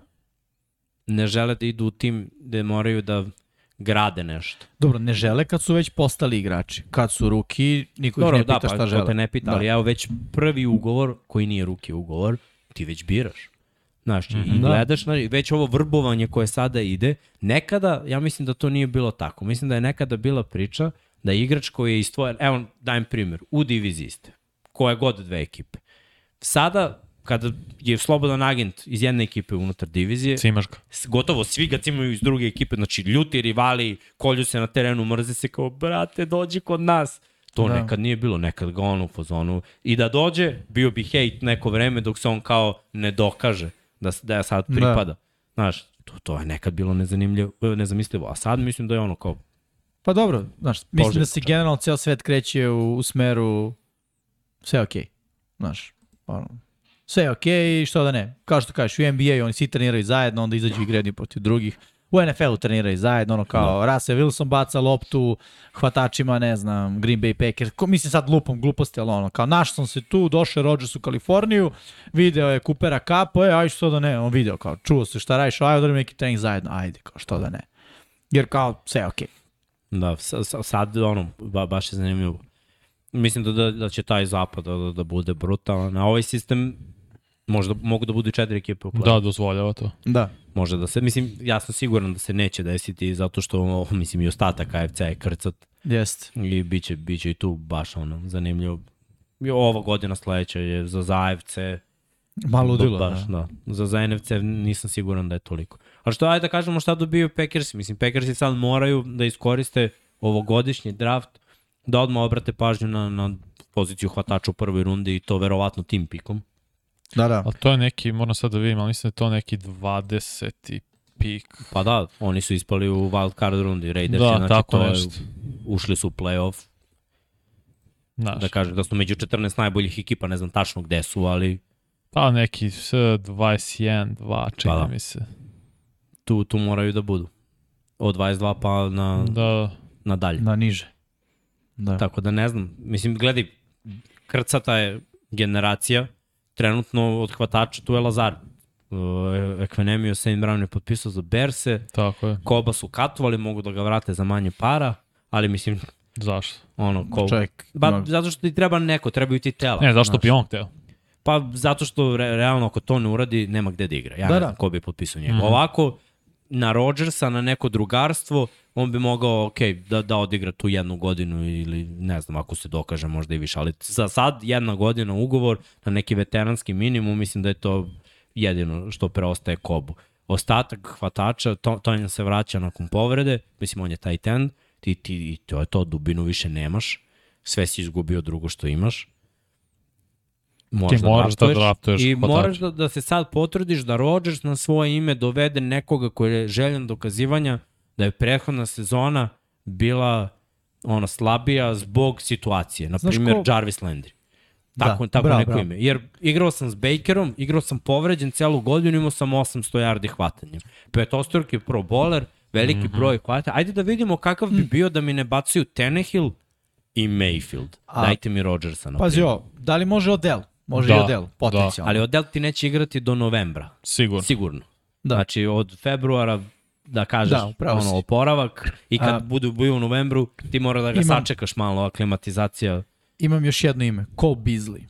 Speaker 1: ne žele da idu u tim gde moraju da grade nešto.
Speaker 2: Dobro, ne žele kad su već postali igrači. Kad su ruki, niko ih
Speaker 1: Dobro,
Speaker 2: ne
Speaker 1: da,
Speaker 2: pita
Speaker 1: pa
Speaker 2: šta
Speaker 1: to
Speaker 2: žele.
Speaker 1: te ne pita,
Speaker 2: Da.
Speaker 1: ali evo već prvi ugovor, koji nije ruki ugovor, ti već biraš. Znaš, mm -hmm. i
Speaker 2: Da.
Speaker 1: gledaš, znaš, već ovo vrbovanje koje sada ide, nekada, ja mislim da to nije bilo tako. Mislim da je nekada bila priča da igrač koji je istvojen, evo dajem primjer, u diviziji ste, koje god dve ekipe. Sada, kada je slobodan agent iz jedne ekipe unutar divizije,
Speaker 3: Cimaš ga.
Speaker 1: gotovo svi ga cimaju iz druge ekipe, znači ljuti rivali, kolju se na terenu, mrze se kao, brate, dođi kod nas. To
Speaker 2: Da.
Speaker 1: nekad nije bilo, nekad ga ono u fazonu. I da dođe, bio bi hejt neko vreme dok se on kao ne dokaže da, da je sad pripada. Da. Znaš, to, to je nekad bilo nezanimljivo, nezamislivo. A sad mislim da je ono kao,
Speaker 2: Pa dobro, znaš, mislim da se generalno ceo svet kreće u, u smeru sve je okej. Znaš, ono, sve je okej, što da ne. Kao što kažeš, u NBA oni svi treniraju zajedno, onda izađu i igraju jedni protiv drugih. U NFL-u treniraju zajedno, ono kao da. Russell Wilson baca loptu hvatačima, ne znam, Green Bay Packers. Ko, mislim sad lupom gluposti, ali ono, kao naš sam se tu, došao Rodgers u Kaliforniju, video je Coopera Cup, e, aj što da ne, on video kao, čuo se šta radiš, aj odradimo neki trening zajedno, ajde, kao što da ne. Jer kao, sve je okej.
Speaker 1: da, sa- sa- sad ono, ba, baš je zanimljivo. Mislim da, da, da će taj zapad da, da, da bude brutalan. A ovaj sistem možda mogu da budu četiri ekipe u play
Speaker 3: Da, dozvoljava to.
Speaker 2: Da.
Speaker 1: Može da se, mislim, ja sam siguran da se neće desiti zato što, mislim, i ostatak AFC je krcat
Speaker 2: Jeste.
Speaker 1: i bit će, bit će i tu baš ono, zanimljivo. I ova godina sledeća je za, za AFC
Speaker 2: Malo ludilo,
Speaker 1: baš,
Speaker 2: da.
Speaker 1: da. Za, za NFC nisam siguran da je toliko. A što, ajde da kažemo šta dobiju Packersi. Mislim, Packersi sad moraju da iskoriste ovogodišnji draft da odmah obrate pažnju na, na poziciju hvatača u prvoj rundi i to verovatno tim pikom.
Speaker 2: Da, da.
Speaker 3: Ali to je neki, moram sad da vidim, ali mislim da je to neki 20. pik.
Speaker 1: Pa da, oni su ispali u wild card rundi, Raiders,
Speaker 3: Da,
Speaker 1: znači
Speaker 3: tako
Speaker 1: to je,
Speaker 3: nešto.
Speaker 1: ušli su u playoff,
Speaker 3: Znaš,
Speaker 1: da kažem da su među 14 najboljih ekipa, ne znam tačno gde su, ali
Speaker 3: pa neki s 21, 2, čini
Speaker 1: Pa da.
Speaker 3: mi se.
Speaker 1: tu, tu moraju da budu. Od 22 pa na,
Speaker 3: Da,
Speaker 1: na dalje.
Speaker 2: Na niže. Da.
Speaker 1: Tako da ne znam, mislim, gledaj, krcata je generacija, trenutno od hvatača tu je Lazar. Uh, Ekvenemio Saint Brown je potpisao za Berse,
Speaker 3: tako je.
Speaker 1: Koba su katovali, mogu da ga vrate za manje para, ali mislim,
Speaker 3: Zašto?
Speaker 1: ono, ko...
Speaker 2: Čovjek.
Speaker 1: Ba,
Speaker 2: ima-
Speaker 1: zato što ti treba neko, trebaju ti tela.
Speaker 3: Ne, zašto
Speaker 1: znaš.
Speaker 3: bi on hteo?
Speaker 1: Pa zato što re, realno ako to ne uradi, nema gde da igra. Ja
Speaker 2: Da,
Speaker 1: ne
Speaker 2: da.
Speaker 1: znam ko bi potpisao njega.
Speaker 3: Mhm.
Speaker 1: Ovako, na Rodgersa, na neko drugarstvo, on bi mogao, ok, da, da odigra tu jednu godinu ili ne znam, ako se dokaže možda i više, ali za sad jedna godina ugovor na neki veteranski minimum, mislim da je to jedino što preostaje Kobu. Ostatak hvatača, to, Tonja se vraća nakon povrede, mislim on je tight end, ti, ti, to je to, dubinu više nemaš, sve si izgubio drugo što imaš. Možeš
Speaker 3: moraš da draftuješ
Speaker 1: I
Speaker 3: hvatača.
Speaker 1: moraš da, da se sad potrudiš da Rodgers na svoje ime dovede nekoga koji je željen dokazivanja da je prethodna sezona bila ona slabija zbog situacije. Na primjer,
Speaker 2: ko-
Speaker 1: Jarvis Landry. Tako,
Speaker 2: Da,
Speaker 1: tako
Speaker 2: bravo,
Speaker 1: neko
Speaker 2: bravo.
Speaker 1: ime. Jer igrao sam s Bakerom, igrao sam povređen celu godinu, imao sam 800 yardi hvatanja. Petostorki pro bowler, veliki mm. -hmm. broj hvata. Ajde da vidimo kakav bi bio da mi ne bacaju Tenehill i Mayfield.
Speaker 2: A-
Speaker 1: Dajte mi Rodgersa. Na
Speaker 2: Pazi ovo, da li može Odell? Može
Speaker 3: Da,
Speaker 2: i Odell, potencijalno.
Speaker 1: Ali Odell ti neće igrati do novembra.
Speaker 3: Sigurno.
Speaker 1: Sigurno.
Speaker 2: Da.
Speaker 1: Znači od februara da kažeš
Speaker 2: Da, upravo
Speaker 1: ono,
Speaker 2: si.
Speaker 1: oporavak i kad
Speaker 2: A-
Speaker 1: budu bio u novembru ti mora da ga
Speaker 2: Imam-
Speaker 1: sačekaš malo, aklimatizacija.
Speaker 2: Imam još jedno ime, Cole Beasley.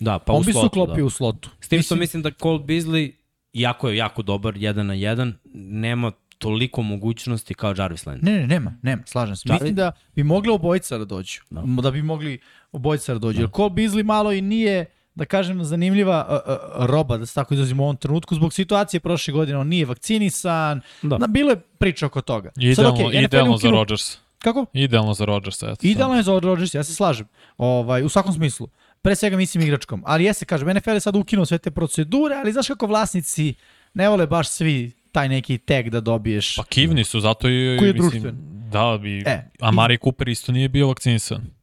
Speaker 1: Da, pa
Speaker 2: Pa
Speaker 1: u
Speaker 2: On bi se
Speaker 1: slotu,
Speaker 2: uklopio
Speaker 1: da.
Speaker 2: u slotu.
Speaker 1: S tim što mislim da Cole Beasley, iako je jako dobar jedan na jedan, nema toliko mogućnosti kao Jarvis Landry.
Speaker 2: Ne, ne, nema, nema, slažem se.
Speaker 1: Da li-
Speaker 2: Mislim da bi mogli obojica da dođu. Da, da bi mogli obojica da dođu. Jer Cole Beasley malo i nije, da kažem, zanimljiva uh, roba, da se tako izrazimo u ovom trenutku. Zbog situacije prošle godine on nije vakcinisan.
Speaker 1: Da.
Speaker 2: Na, bilo je priča oko toga.
Speaker 3: Idealno,
Speaker 2: NFL je
Speaker 3: idealno za
Speaker 2: ukinuo-
Speaker 3: Rodgers.
Speaker 2: Kako?
Speaker 3: Idealno za Rodgers, eto.
Speaker 2: Idealno je za Rodgers, ja se slažem. Ovaj, u svakom smislu. Pre svega mislim igračkom. Ali ja se kažem, NFL je sad ukinuo sve te procedure, ali znaš kako vlasnici ne vole baš svi taj neki tag da dobiješ.
Speaker 3: Pa kivni su, zato i...
Speaker 2: Koji je
Speaker 3: mislim,
Speaker 2: društven.
Speaker 3: Da, bi...
Speaker 2: E,
Speaker 3: E, a Mari Cooper isto nije bio vakcinisan.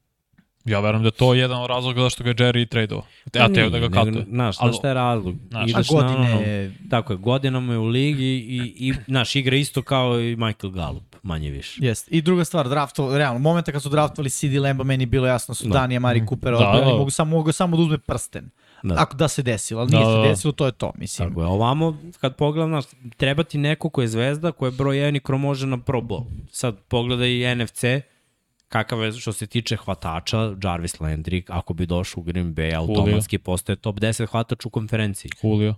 Speaker 3: Ja verujem da je to jedan od razloga zašto ga je Jerry tradeo. Ja teo da ga katuje.
Speaker 1: Znaš, znaš šta je razlog?
Speaker 3: Znaš,
Speaker 1: Ideš
Speaker 2: a godine...
Speaker 1: Na, ono, tako je, godinama je u ligi i, i znaš, igra isto kao i Michael Gallup, manje više.
Speaker 2: Jest. I druga stvar, drafto, realno, momenta kad su draftovali CD Lemba, meni je bilo jasno su
Speaker 1: Da.
Speaker 2: Danija Mari Cooper
Speaker 3: Da,
Speaker 2: odbrani,
Speaker 3: da.
Speaker 2: mogu samo, mogu samo da uzme prsten.
Speaker 1: Da.
Speaker 2: Ako da se desilo, ali
Speaker 3: Da,
Speaker 2: nije
Speaker 3: da,
Speaker 2: se
Speaker 3: da.
Speaker 2: desilo, to je to, mislim.
Speaker 1: Tako je, ovamo, kad pogledam, znaš, treba ti neko ko je zvezda, ko je broj 1 i ko može na Pro Bowl. Sad pogledaj NFC, kakav je što se tiče hvatača, Jarvis Landry, ako bi došao u Green Bay, automatski postaje top 10 hvatač u konferenciji.
Speaker 3: Julio.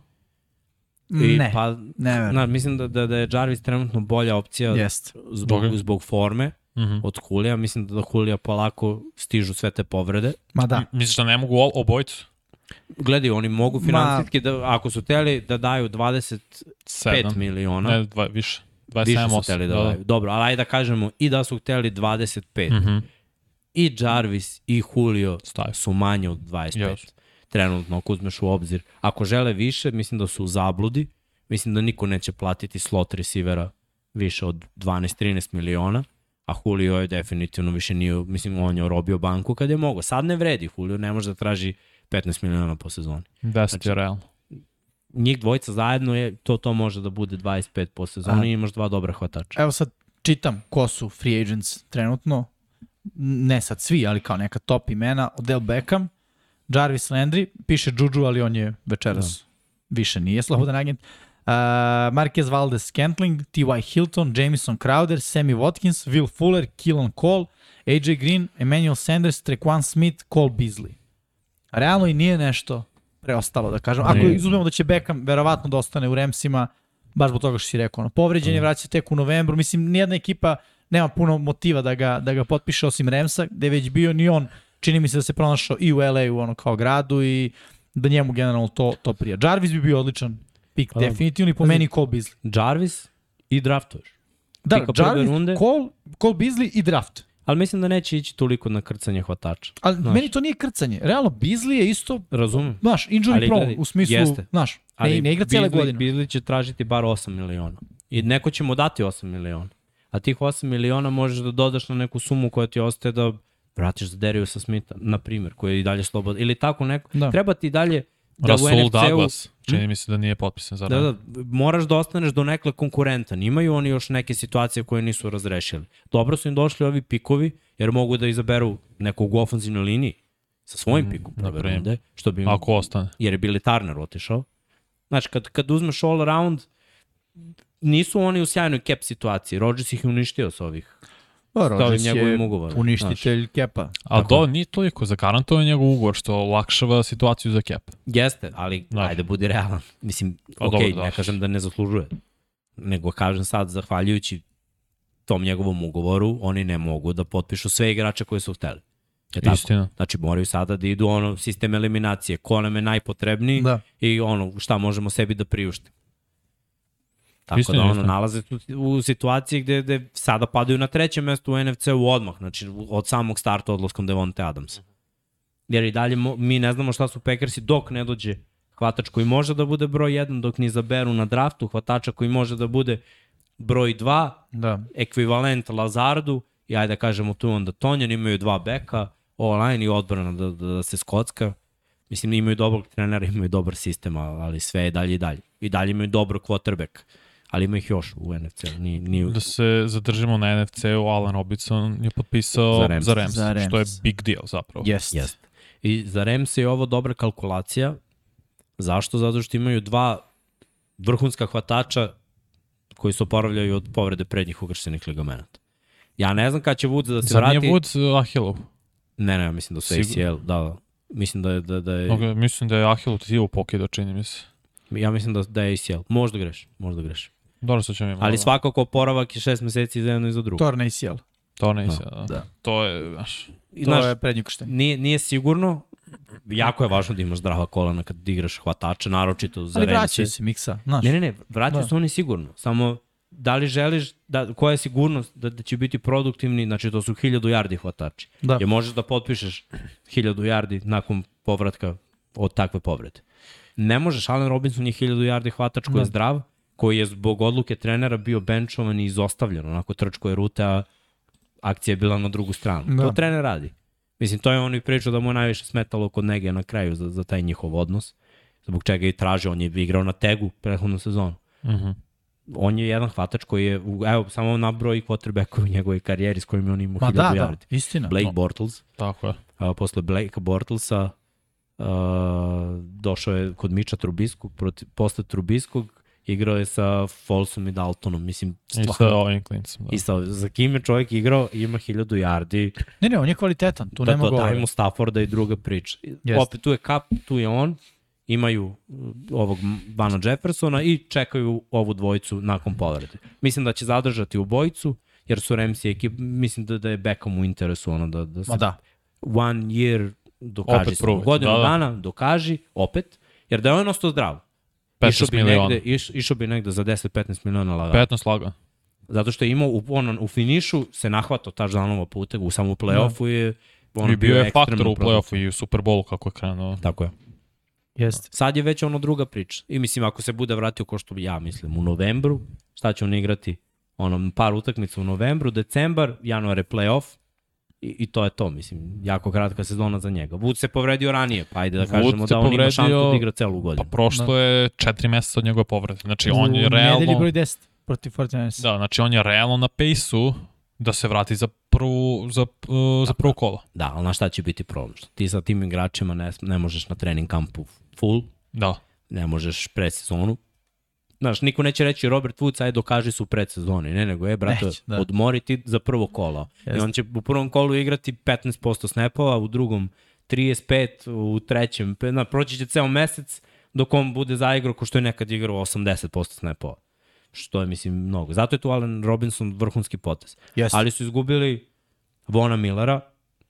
Speaker 1: I,
Speaker 2: Ne,
Speaker 1: Pa,
Speaker 2: ne verujem.
Speaker 1: na, mislim da, da, da je Jarvis trenutno bolja opcija
Speaker 2: Jest.
Speaker 1: zbog,
Speaker 3: Zbog-
Speaker 1: zbog forme
Speaker 3: Mhm.
Speaker 1: od Hulija. Mislim da do Hulija polako stižu sve te povrede.
Speaker 2: Ma da.
Speaker 3: M- Misliš da ne mogu obojicu?
Speaker 1: Gledaj, oni mogu finansijski, da, ako su teli da daju 25
Speaker 3: Sedam.
Speaker 1: miliona,
Speaker 3: Ne, dva, više. 27,
Speaker 1: više su
Speaker 3: 8.
Speaker 1: hteli da, daju. Dobro, ali ajde da kažemo i da su hteli 25.
Speaker 3: Mhm.
Speaker 1: I Jarvis i Julio
Speaker 3: Staje.
Speaker 1: su manje od 25.
Speaker 3: Jasno.
Speaker 1: Trenutno, ako uzmeš u obzir. Ako žele više, mislim da su u zabludi. Mislim da niko neće platiti slot receivera više od 12-13 miliona. A Julio je definitivno više nije, mislim, on je robio banku kad je mogo. Sad ne vredi, Julio ne može da traži 15 miliona po sezoni.
Speaker 3: 10
Speaker 1: Znači-
Speaker 3: realno.
Speaker 1: Njih dvojica zajedno je, to to može da bude 25 po sezoni
Speaker 2: A-
Speaker 1: i imaš dva dobra hvatača.
Speaker 2: Evo sad čitam ko su free agents trenutno. Ne sad svi, ali kao neka top imena. Odell Beckham, Jarvis Landry, piše Juju, ali on je večeras više nije slobodan agent. Uh, Marquez Valdez Scantling, T.Y. Hilton, Jamison Crowder, Sammy Watkins, Will Fuller, Killon Cole, AJ Green, Emmanuel Sanders, Trequan Smith, Cole Beasley. Realno i nije nešto preostalo, da kažem. Ako izuzmemo da će Beckham verovatno da ostane u Remsima, baš zbog toga što si rekao, ono, povređen je, vraća se tek u novembru, mislim, nijedna ekipa nema puno motiva da ga, da ga potpiše osim Remsa, gde je već bio ni on, čini mi se da se pronašao i u LA-u ono, kao gradu i da njemu generalno to, to prija. Jarvis bi bio odličan pik,
Speaker 1: Pa da.
Speaker 2: definitivno i po meni Cole Beasley.
Speaker 1: Jarvis i draftuješ.
Speaker 2: Da,
Speaker 1: Pika
Speaker 2: Jarvis,
Speaker 1: runde.
Speaker 2: Cole, Cole Beasley i draft.
Speaker 1: Ali mislim da neće ići toliko na krcanje hvatača.
Speaker 2: Ali
Speaker 1: Znaš.
Speaker 2: meni to nije krcanje. Realno, Beasley je isto,
Speaker 1: Razumem.
Speaker 2: znaš, injury
Speaker 1: Ali
Speaker 2: prone,
Speaker 1: gledaj,
Speaker 2: u smislu,
Speaker 1: jeste.
Speaker 2: znaš,
Speaker 1: Ali
Speaker 2: ne, ne igra cijele godine.
Speaker 1: Beasley će tražiti bar 8 miliona. I neko će mu dati 8 miliona. A tih 8 miliona možeš da dodaš na neku sumu koja ti ostaje da vratiš za Dariusa Smitha, na primjer, koji je i dalje slobodan. Ili tako neko.
Speaker 2: Da.
Speaker 1: Treba ti dalje da
Speaker 3: Rasul
Speaker 1: NFC-u...
Speaker 3: Douglas, čini mi se da nije potpisan za
Speaker 1: Da, da, moraš da ostaneš do nekle konkurentan. Imaju oni još neke situacije koje nisu razrešili. Dobro su im došli ovi pikovi, jer mogu da izaberu nekog u ofenzivnoj liniji sa svojim pikom
Speaker 3: Mm, na
Speaker 1: prve
Speaker 3: primer.
Speaker 1: runde, što bi im,
Speaker 3: Ako ostane.
Speaker 1: jer je Billy Turner otišao. Znači, kad, kad uzmeš all around, nisu oni u sjajnoj cap situaciji. Rodgers ih je uništio sa ovih.
Speaker 2: Pa,
Speaker 1: i
Speaker 2: Rodgers
Speaker 1: njegovim
Speaker 2: je
Speaker 1: ugovorom,
Speaker 2: uništitelj kepa.
Speaker 3: Ali to nije toliko zagarantovao njegov ugovor što olakšava situaciju za cap.
Speaker 1: Jeste, ali
Speaker 3: Da.
Speaker 1: ajde budi realan. Mislim,
Speaker 3: Pa
Speaker 1: ok,
Speaker 3: dobro,
Speaker 1: ne kažem da ne zaslužuje. Nego kažem sad, zahvaljujući tom njegovom ugovoru, oni ne mogu da potpišu sve igrače koje su hteli. Je tako?
Speaker 3: Istina.
Speaker 1: Znači moraju sada da idu ono sistem eliminacije, ko nam je najpotrebniji
Speaker 2: Da.
Speaker 1: i ono šta možemo sebi da priuštimo. Tako
Speaker 3: Istina,
Speaker 1: da ono,
Speaker 3: istina.
Speaker 1: nalaze u, situaciji gde, gde sada padaju na trećem mestu u NFC-u odmah, znači od samog starta odlaskom Devonte Adamsa. Jer i dalje mo, mi ne znamo šta su Packersi dok ne dođe hvatač koji može da bude broj 1, dok ni izaberu na draftu hvatača koji može da bude broj 2,
Speaker 2: Da.
Speaker 1: ekvivalent Lazardu i ajde da kažemo tu onda Tonjan, imaju dva beka, online i odbrana da, da, da se skocka. Mislim, imaju dobrog trenera, imaju dobar sistem, ali sve je dalje i dalje. I dalje imaju dobro quarterback, ali ima ih još u NFC. Ni, ni,
Speaker 3: Da se zadržimo na NFC-u, Alan Robinson je potpisao
Speaker 1: Za Rams.
Speaker 3: za Rams,
Speaker 2: Za Rams.
Speaker 3: što je big deal zapravo.
Speaker 2: Jest.
Speaker 1: Jeste. I za Rams je ovo dobra kalkulacija. Zašto? Zato što imaju dva vrhunska hvatača koji se oporavljaju od povrede prednjih ukrštenih ligamenata. Ja ne znam kada će Woods da se
Speaker 3: Zar
Speaker 1: vrati.
Speaker 3: nije Woods Ahilov?
Speaker 1: Ne, ne, mislim da su
Speaker 3: Sigur-
Speaker 1: ACL, da, da. Mislim da je, da, da je,
Speaker 3: Okay, mislim da je Ahilov tivo pokidao, čini mi se.
Speaker 1: ja mislim da, da je ACL. Možda greš, možda greš.
Speaker 3: Dobro, sad ćemo imati.
Speaker 1: Ali svakako oporavak je šest meseci za jedno i za drugo.
Speaker 2: Torna ACL.
Speaker 3: To ne da. da.
Speaker 2: Da.
Speaker 3: To je, znaš,
Speaker 1: I,
Speaker 2: To
Speaker 1: znaš,
Speaker 2: je prednji krštenje.
Speaker 1: nije, nije sigurno, jako je važno da imaš zdrava kolana kad igraš hvatača, naročito za
Speaker 2: Ali vraćaju se miksa, znaš.
Speaker 1: Ne, ne, ne, vraćaju
Speaker 2: Da.
Speaker 1: se oni sigurno. Samo da li želiš, da, koja je sigurnost da, da će biti produktivni, znači to su 1000 yardi hvatači.
Speaker 2: Da.
Speaker 1: Je možeš da potpišeš 1000 yardi nakon povratka od takve povrede. Ne možeš, Allen Robinson je 1000 yardi hvatač koji je
Speaker 2: Da.
Speaker 1: zdrav, koji je zbog odluke trenera bio benchovan i izostavljen, onako trčko je ruta, a akcija je bila na drugu stranu.
Speaker 2: Da.
Speaker 1: To trener radi. Mislim, to je on i pričao da mu je najviše smetalo kod Negija na kraju za, za taj njihov odnos. Zbog čega je i tražio, on je igrao na tegu prethodnu sezonu.
Speaker 3: uh -huh.
Speaker 1: On je jedan hvatač koji je, evo, samo nabroj quarterback u njegovoj karijeri s kojim je on imao
Speaker 2: Ma
Speaker 1: 1000
Speaker 2: da, da,
Speaker 1: yardi.
Speaker 2: istina.
Speaker 1: Blake
Speaker 3: No.
Speaker 1: Bortles,
Speaker 3: tako je.
Speaker 1: a posle Blake Bortlesa uh, došao je kod Miča Trubiskog, proti, posle Trubiskog igrao je sa Folsom i Daltonom, mislim,
Speaker 3: I sa
Speaker 1: stvarno.
Speaker 3: ovim klincem. Da.
Speaker 1: I sa, za kim je čovjek igrao, ima 1000 yardi,
Speaker 2: Ne, ne, on je kvalitetan, tu
Speaker 1: da
Speaker 2: nema
Speaker 1: to
Speaker 2: govora.
Speaker 1: dajemo Stafforda i druga priča.
Speaker 2: Jeste.
Speaker 1: Opet tu je Kap, tu je on imaju uh, ovog Vana Jeffersona i čekaju ovu dvojicu nakon povrede. Mislim da će zadržati u bojicu, jer su Ramsey ekip, mislim da, da je Beckham u interesu ono da, da se
Speaker 2: Ma da.
Speaker 1: one year dokaži
Speaker 3: Opet
Speaker 1: se. Godinu
Speaker 3: Da, da.
Speaker 1: dana dokaži, opet, jer da je on ostao zdrav.
Speaker 3: 15
Speaker 1: Išao bi,
Speaker 3: miliona.
Speaker 1: negde, iš, išao bi negde za 10-15 miliona lagano.
Speaker 3: 15 laga.
Speaker 1: Zato što je imao u, on, u finišu se nahvatao touchdownova puta, u samom play-offu je on
Speaker 3: I bio je faktor u play-offu i u Super Bowlu kako je krenuo.
Speaker 1: Tako je.
Speaker 2: Jeste.
Speaker 1: Sad je već ono druga priča. I mislim, ako se bude vratio ko što ja mislim, u novembru, šta će on igrati? Ono, par utakmica u novembru, decembar, januar je playoff, i, i to je to, mislim, jako kratka sezona za njega. Wood se povredio ranije, pa ajde da
Speaker 3: Wood
Speaker 1: kažemo da on ima šansu
Speaker 3: povredio-
Speaker 1: da igra celu
Speaker 3: Pa
Speaker 1: godinu.
Speaker 3: prošlo je 4 meseca od njegove povrede. Znači on je
Speaker 2: U nedelji
Speaker 3: realno...
Speaker 2: broj 10 protiv 49
Speaker 3: Da, znači on je realno na pejsu da se vrati za prvu, za, uh, za prvo kolo.
Speaker 1: Da, ali na šta će biti problem? Što ti sa tim igračima ne, ne možeš na trening kampu full,
Speaker 3: Da.
Speaker 1: ne možeš predsezonu. Znaš, niko neće reći Robert Woods, aj dokaži su u predsezoni. Ne, nego je, brate,
Speaker 2: Neće, da.
Speaker 1: odmori ti za prvo kolo. I
Speaker 2: Jeste.
Speaker 1: on će u prvom kolu igrati 15% snapova, u drugom 35, u trećem, na, proći će ceo mesec dok on bude zaigrao ko što je nekad igrao 80% snapova. Što je, mislim, mnogo. Zato je tu Allen Robinson vrhunski potez.
Speaker 2: Jeste.
Speaker 1: Ali su izgubili Vona Millera,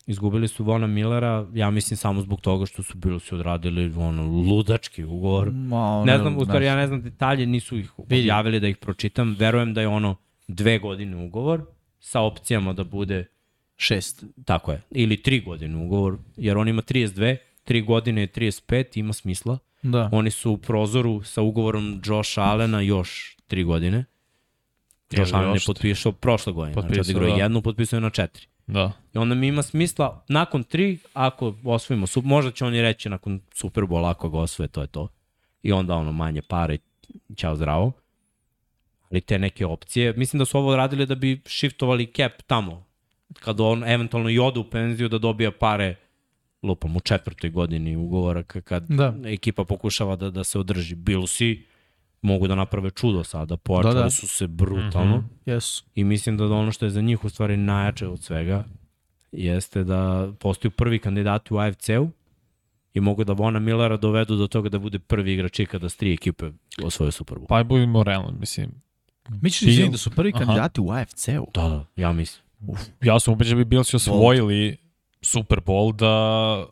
Speaker 1: izgubili su Vona Millera, ja mislim samo zbog toga što su bili su odradili ono, ludački ugovor.
Speaker 2: Ma, ono,
Speaker 1: Ne znam, u stvari ja ne znam detalje, nisu ih objavili da ih pročitam. Verujem da je ono dve godine ugovor sa opcijama da bude,
Speaker 2: Šest.
Speaker 1: tako je, ili tri godine ugovor, jer on ima 32, tri godine je 35, ima smisla.
Speaker 2: Da.
Speaker 1: Oni su u prozoru sa ugovorom Josh Allena još tri godine. Josh Allen je potpisao prošle godine. Potpisao, znači,
Speaker 3: Potpisao,
Speaker 1: odigrao
Speaker 3: da.
Speaker 1: jednu, potpisao je na četiri.
Speaker 3: Da.
Speaker 1: I onda mi ima smisla, nakon tri, ako osvojimo, možda će oni reći nakon Superbola, ako ga osvoje, to je to. I onda ono manje pare, ćao zdravo. Ali te neke opcije, mislim da su ovo radili da bi shiftovali cap tamo. Kad on eventualno i ode u penziju da dobija pare lupam u četvrtoj godini ugovora kad
Speaker 2: Da.
Speaker 1: ekipa pokušava da, da se održi. Bilsi mogu da naprave čudo sada, pojačali
Speaker 2: Da, da.
Speaker 1: su se brutalno.
Speaker 3: Mhm.
Speaker 2: Jesu.
Speaker 1: I mislim da ono što je za njih u stvari najjače od svega jeste da postaju prvi kandidati u AFC-u i mogu da Vona Millera dovedu do toga da bude prvi igrač ikada s tri ekipe osvoje Super Bowl.
Speaker 3: Pa je budemo realno, mislim.
Speaker 2: Misliš izvini, da su prvi
Speaker 3: Aha.
Speaker 2: kandidati u AFC-u?
Speaker 1: Da, da, ja mislim.
Speaker 3: Ja sam ubeđen da bi Bilsi osvojili Super Bowl da,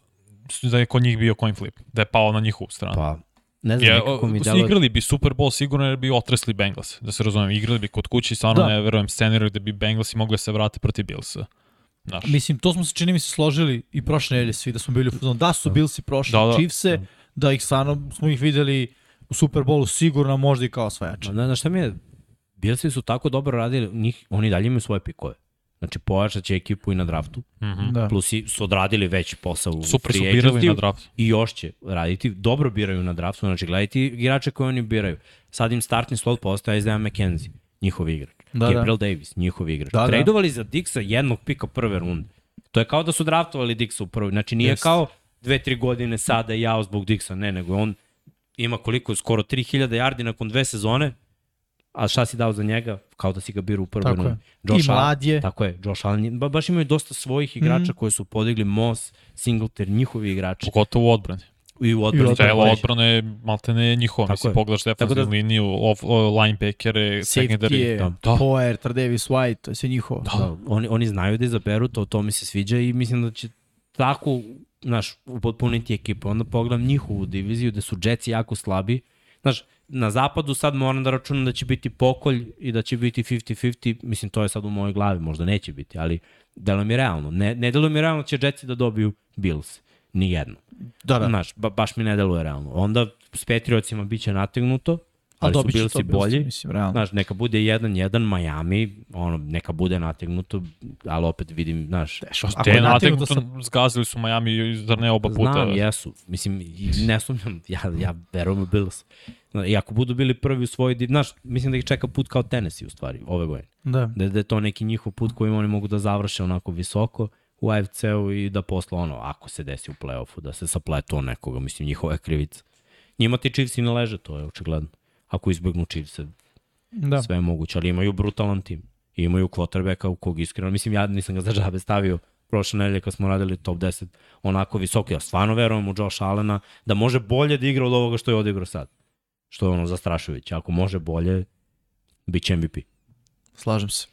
Speaker 3: da je kod njih bio coin flip. Da je pao na njihovu stranu.
Speaker 1: Pa, ne znam,
Speaker 3: Je,
Speaker 1: nekako mi
Speaker 3: o,
Speaker 1: delo...
Speaker 3: igrali bi Super Bowl sigurno jer bi otresli Bengals, da se razumem. Igrali bi kod kući, stvarno
Speaker 2: Da.
Speaker 3: ne verujem scenariju da bi Bengalsi mogli da se vrate protiv Billsa. Znaš,
Speaker 2: Mislim, to smo se čini mi se složili i prošle nedelje svi da smo bili u fazonu da su Billsi prošli
Speaker 3: Da,
Speaker 2: da,
Speaker 3: da.
Speaker 2: da. Chiefse, da ih stvarno smo ih videli u Super Bowlu sigurno možda i kao osvajače.
Speaker 1: Ma, Znaš šta mi je? Bilsi su tako dobro radili, njih, oni dalje imaju svoje pikove. Znači, pojačat će ekipu i na draftu,
Speaker 3: mhm.
Speaker 2: Da.
Speaker 1: plus i su odradili već posao u
Speaker 3: super su
Speaker 1: free
Speaker 3: birali
Speaker 1: agency
Speaker 3: na draft.
Speaker 1: i još će raditi. Dobro biraju na draftu, znači gledajte igrače koje oni biraju. Sad im startni slot postaje Isaiah McKenzie, njihov igrač.
Speaker 2: Da, da.
Speaker 1: Gabriel Davis, njihov igrač.
Speaker 2: Da, da.
Speaker 1: Tradovali za Dixa jednog pika prve runde. To je kao da su draftovali Dixa u prvoj. Znači nije
Speaker 2: Jeste.
Speaker 1: kao dve, tri godine sada jao zbog Dixa, ne, nego on ima koliko, skoro 3000 yardi nakon dve sezone, a šta si dao za njega? Kao da si ga birao u prvoj
Speaker 2: Tako je.
Speaker 1: rundi.
Speaker 2: I
Speaker 1: Allen-
Speaker 2: mlad je.
Speaker 1: Tako je, Josh Allen, ba, baš imaju dosta svojih igrača
Speaker 2: Mhm.
Speaker 1: koji su podigli Moss, Singleton, njihovi igrači.
Speaker 3: Pogotovo u odbrani.
Speaker 1: I u
Speaker 2: I
Speaker 1: odbrani.
Speaker 2: u
Speaker 3: Cela
Speaker 2: odbrani.
Speaker 3: odbrana je maltene njihova.
Speaker 1: Tako
Speaker 3: Mislim,
Speaker 1: je.
Speaker 3: pogledaš defensivnu
Speaker 1: Tako da-
Speaker 3: liniju, off, o, linebackere,
Speaker 2: Safety
Speaker 3: secondary.
Speaker 2: je,
Speaker 1: da.
Speaker 3: Da.
Speaker 2: Poer, Travis White, to je sve njihovo.
Speaker 1: Da, oni, oni znaju da izaberu to, to mi se sviđa i mislim da će tako, znaš, upotpuniti ekipu. Onda pogledam njihovu diviziju gde su Jetsi jako slabi. Znaš, na zapadu sad moram da računam da će biti pokolj i da će biti 50-50, mislim to je sad u mojoj glavi, možda neće biti, ali delo mi je realno. Ne, ne delo mi je realno da će Jetsi da dobiju Bills, ni jedno.
Speaker 2: Da, da.
Speaker 1: Znaš, ba, baš mi ne deluje realno. Onda s Patriotsima biće nategnuto, ali su
Speaker 2: to Billsi,
Speaker 1: bolji.
Speaker 2: Mislim, realno.
Speaker 1: Znaš, neka bude 1-1 Miami, ono, neka bude nategnuto, ali opet vidim, znaš,
Speaker 2: Teško.
Speaker 3: Te
Speaker 2: Ako je nategnuto
Speaker 3: nategnuto zgazili su Miami, zar ne oba puta?
Speaker 1: znam, jesu. Mislim, ne sumnjam, ja, ja verujem u Bills. I ako budu bili prvi u svoj div, znaš, mislim da ih čeka put kao Tennessee u stvari, ove godine.
Speaker 2: Da.
Speaker 1: Da, da je to neki njihov put kojim oni mogu da završe onako visoko u AFC-u i da posle ono, ako se desi u play-offu, da se sapletu nekoga, mislim, njihova je krivica. Njima ti Chiefs i ne leže, to je očigledno. Ako izbegnu Chiefs,
Speaker 2: Da.
Speaker 1: sve je moguće, ali imaju brutalan tim. I imaju quarterbacka u kog iskreno, mislim ja nisam ga za džabe stavio prošle nedelje kad smo radili top 10 onako visoko. Ja stvarno verujem u Josh Allena da može bolje da igra od ovoga što je odigrao sad. Što je ono zastrašujuće. Ako može bolje, bit će MVP.
Speaker 2: Slažem se.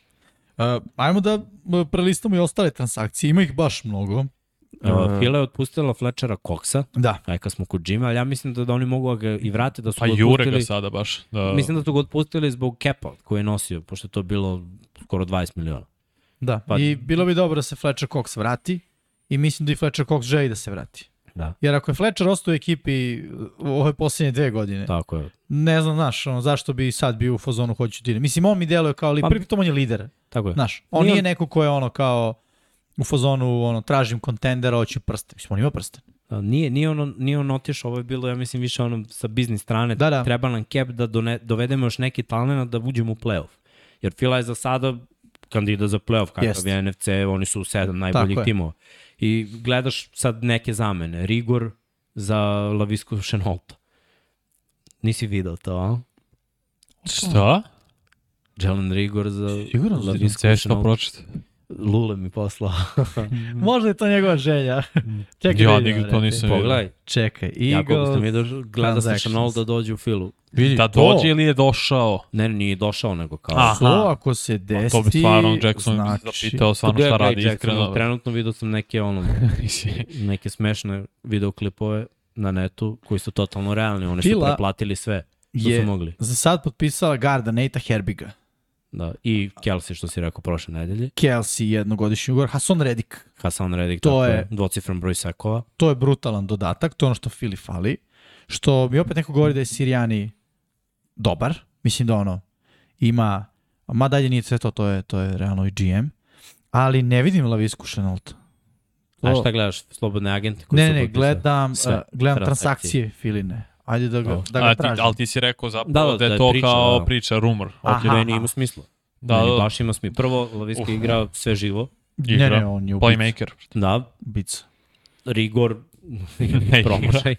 Speaker 2: Uh, ajmo da prelistamo i ostale transakcije. Ima ih baš mnogo.
Speaker 1: Uh, Fila je otpustila Fletchera Coxa,
Speaker 2: Da.
Speaker 1: aj kad smo kod Jima, ali ja mislim da, da oni mogu da ga i vrate, da su
Speaker 3: Pa
Speaker 1: ga
Speaker 3: jure
Speaker 1: otpustili.
Speaker 3: ga sada baš. Da,
Speaker 1: Mislim da su ga otpustili zbog kepa koji je nosio, pošto je to bilo skoro 20 miliona.
Speaker 2: Da.
Speaker 1: Pa-
Speaker 2: I bilo bi dobro da se Fletcher Cox vrati i mislim da i Fletcher Cox želi da se vrati.
Speaker 1: Da.
Speaker 2: Jer ako je Fletcher ostao u ekipi u ove posljednje dve godine,
Speaker 1: Tako je.
Speaker 2: ne znam, znaš, ono, zašto bi sad bio u fazonu hoću ti. Mislim, on mi deluje kao li,
Speaker 1: Pa-
Speaker 2: prvi tom on je lider.
Speaker 1: Tako je.
Speaker 2: Znaš, on
Speaker 1: Nije
Speaker 2: nije neko ko je ono kao u fazonu, ono, tražim kontendera, hoću prste. Mislim, on ima prste.
Speaker 1: Nije, nije, ono, nije on otišao, ovo je bilo, ja mislim, više ono sa biznis strane.
Speaker 2: Da, da.
Speaker 1: Treba nam cap da done, dovedemo još neki talent da uđemo u playoff. Jer Fila je za sada kandidat za playoff, kakav
Speaker 2: Jest.
Speaker 1: je NFC, oni su sedam najboljih
Speaker 2: je.
Speaker 1: timova. I gledaš sad neke zamene. Rigor za Lavisku Šenolta. Nisi video to, a?
Speaker 3: Šta?
Speaker 1: Jalen Rigor za
Speaker 2: Siguran si?
Speaker 1: Lavisku Šenolta.
Speaker 3: pročite.
Speaker 1: Lule mi poslao.
Speaker 2: Možda je to njegova želja. Čekaj,
Speaker 3: Ja
Speaker 2: da
Speaker 3: nikad to nisam vidio.
Speaker 1: Pogledaj,
Speaker 2: Čekaj,
Speaker 1: jako
Speaker 2: Eagles.
Speaker 1: bismo mi došli, gleda se
Speaker 2: transactions.
Speaker 1: Chanel da dođe u Filu.
Speaker 2: Vidi,
Speaker 3: Da
Speaker 2: to,
Speaker 3: dođe ili je došao?
Speaker 1: Ne, nije došao, nego kao...
Speaker 3: Aha.
Speaker 2: To ako se desi,
Speaker 3: To bi stvarno Jackson
Speaker 2: znači...
Speaker 3: zapitao stvarno šta radi
Speaker 1: Jacksona,
Speaker 3: iskreno.
Speaker 1: Trenutno vidio sam neke ono, neke smešne videoklipove na netu koji su totalno realni. Oni
Speaker 2: Fila
Speaker 1: su preplatili sve što
Speaker 2: je
Speaker 1: su mogli.
Speaker 2: za sad potpisala garda Neita Herbiga.
Speaker 1: Da. I Kelsey, što si rekao prošle nedelje.
Speaker 2: Kelsey jednogodišnji ugovor, Hason Reddick.
Speaker 1: Hasan Reddick,
Speaker 2: To je-
Speaker 1: dvocifran broj sekova.
Speaker 2: To je brutalan dodatak, to je ono što Fili fali. Što mi opet neko govori da je Sirijani dobar. Mislim da ono ima, ma dalje nije sve to, to je, to je realno i GM. Ali ne vidim Lavisku Chenault.
Speaker 1: A šta gledaš? Slobodne agente koji
Speaker 2: Ne, ne, gledam, uh, gledam
Speaker 1: Transakcije.
Speaker 2: transakcije Filine. Ajde da ga, da ga
Speaker 3: A ti,
Speaker 2: tražim.
Speaker 3: ali ti si rekao zapravo
Speaker 1: Da,
Speaker 3: da,
Speaker 1: da,
Speaker 3: da je
Speaker 1: da je
Speaker 3: to
Speaker 1: priča,
Speaker 3: kao
Speaker 1: da.
Speaker 3: priča, rumor.
Speaker 2: Aha.
Speaker 1: Ok, meni ima smisla.
Speaker 3: Da,
Speaker 1: Meni
Speaker 3: da,
Speaker 1: baš ima smisla. Prvo, Laviska
Speaker 3: Uf.
Speaker 1: igra sve živo.
Speaker 3: igra.
Speaker 2: Ne, ne, on je.
Speaker 3: Playmaker.
Speaker 1: Da,
Speaker 2: ubica.
Speaker 1: Rigor,
Speaker 3: Ne
Speaker 1: promašaj.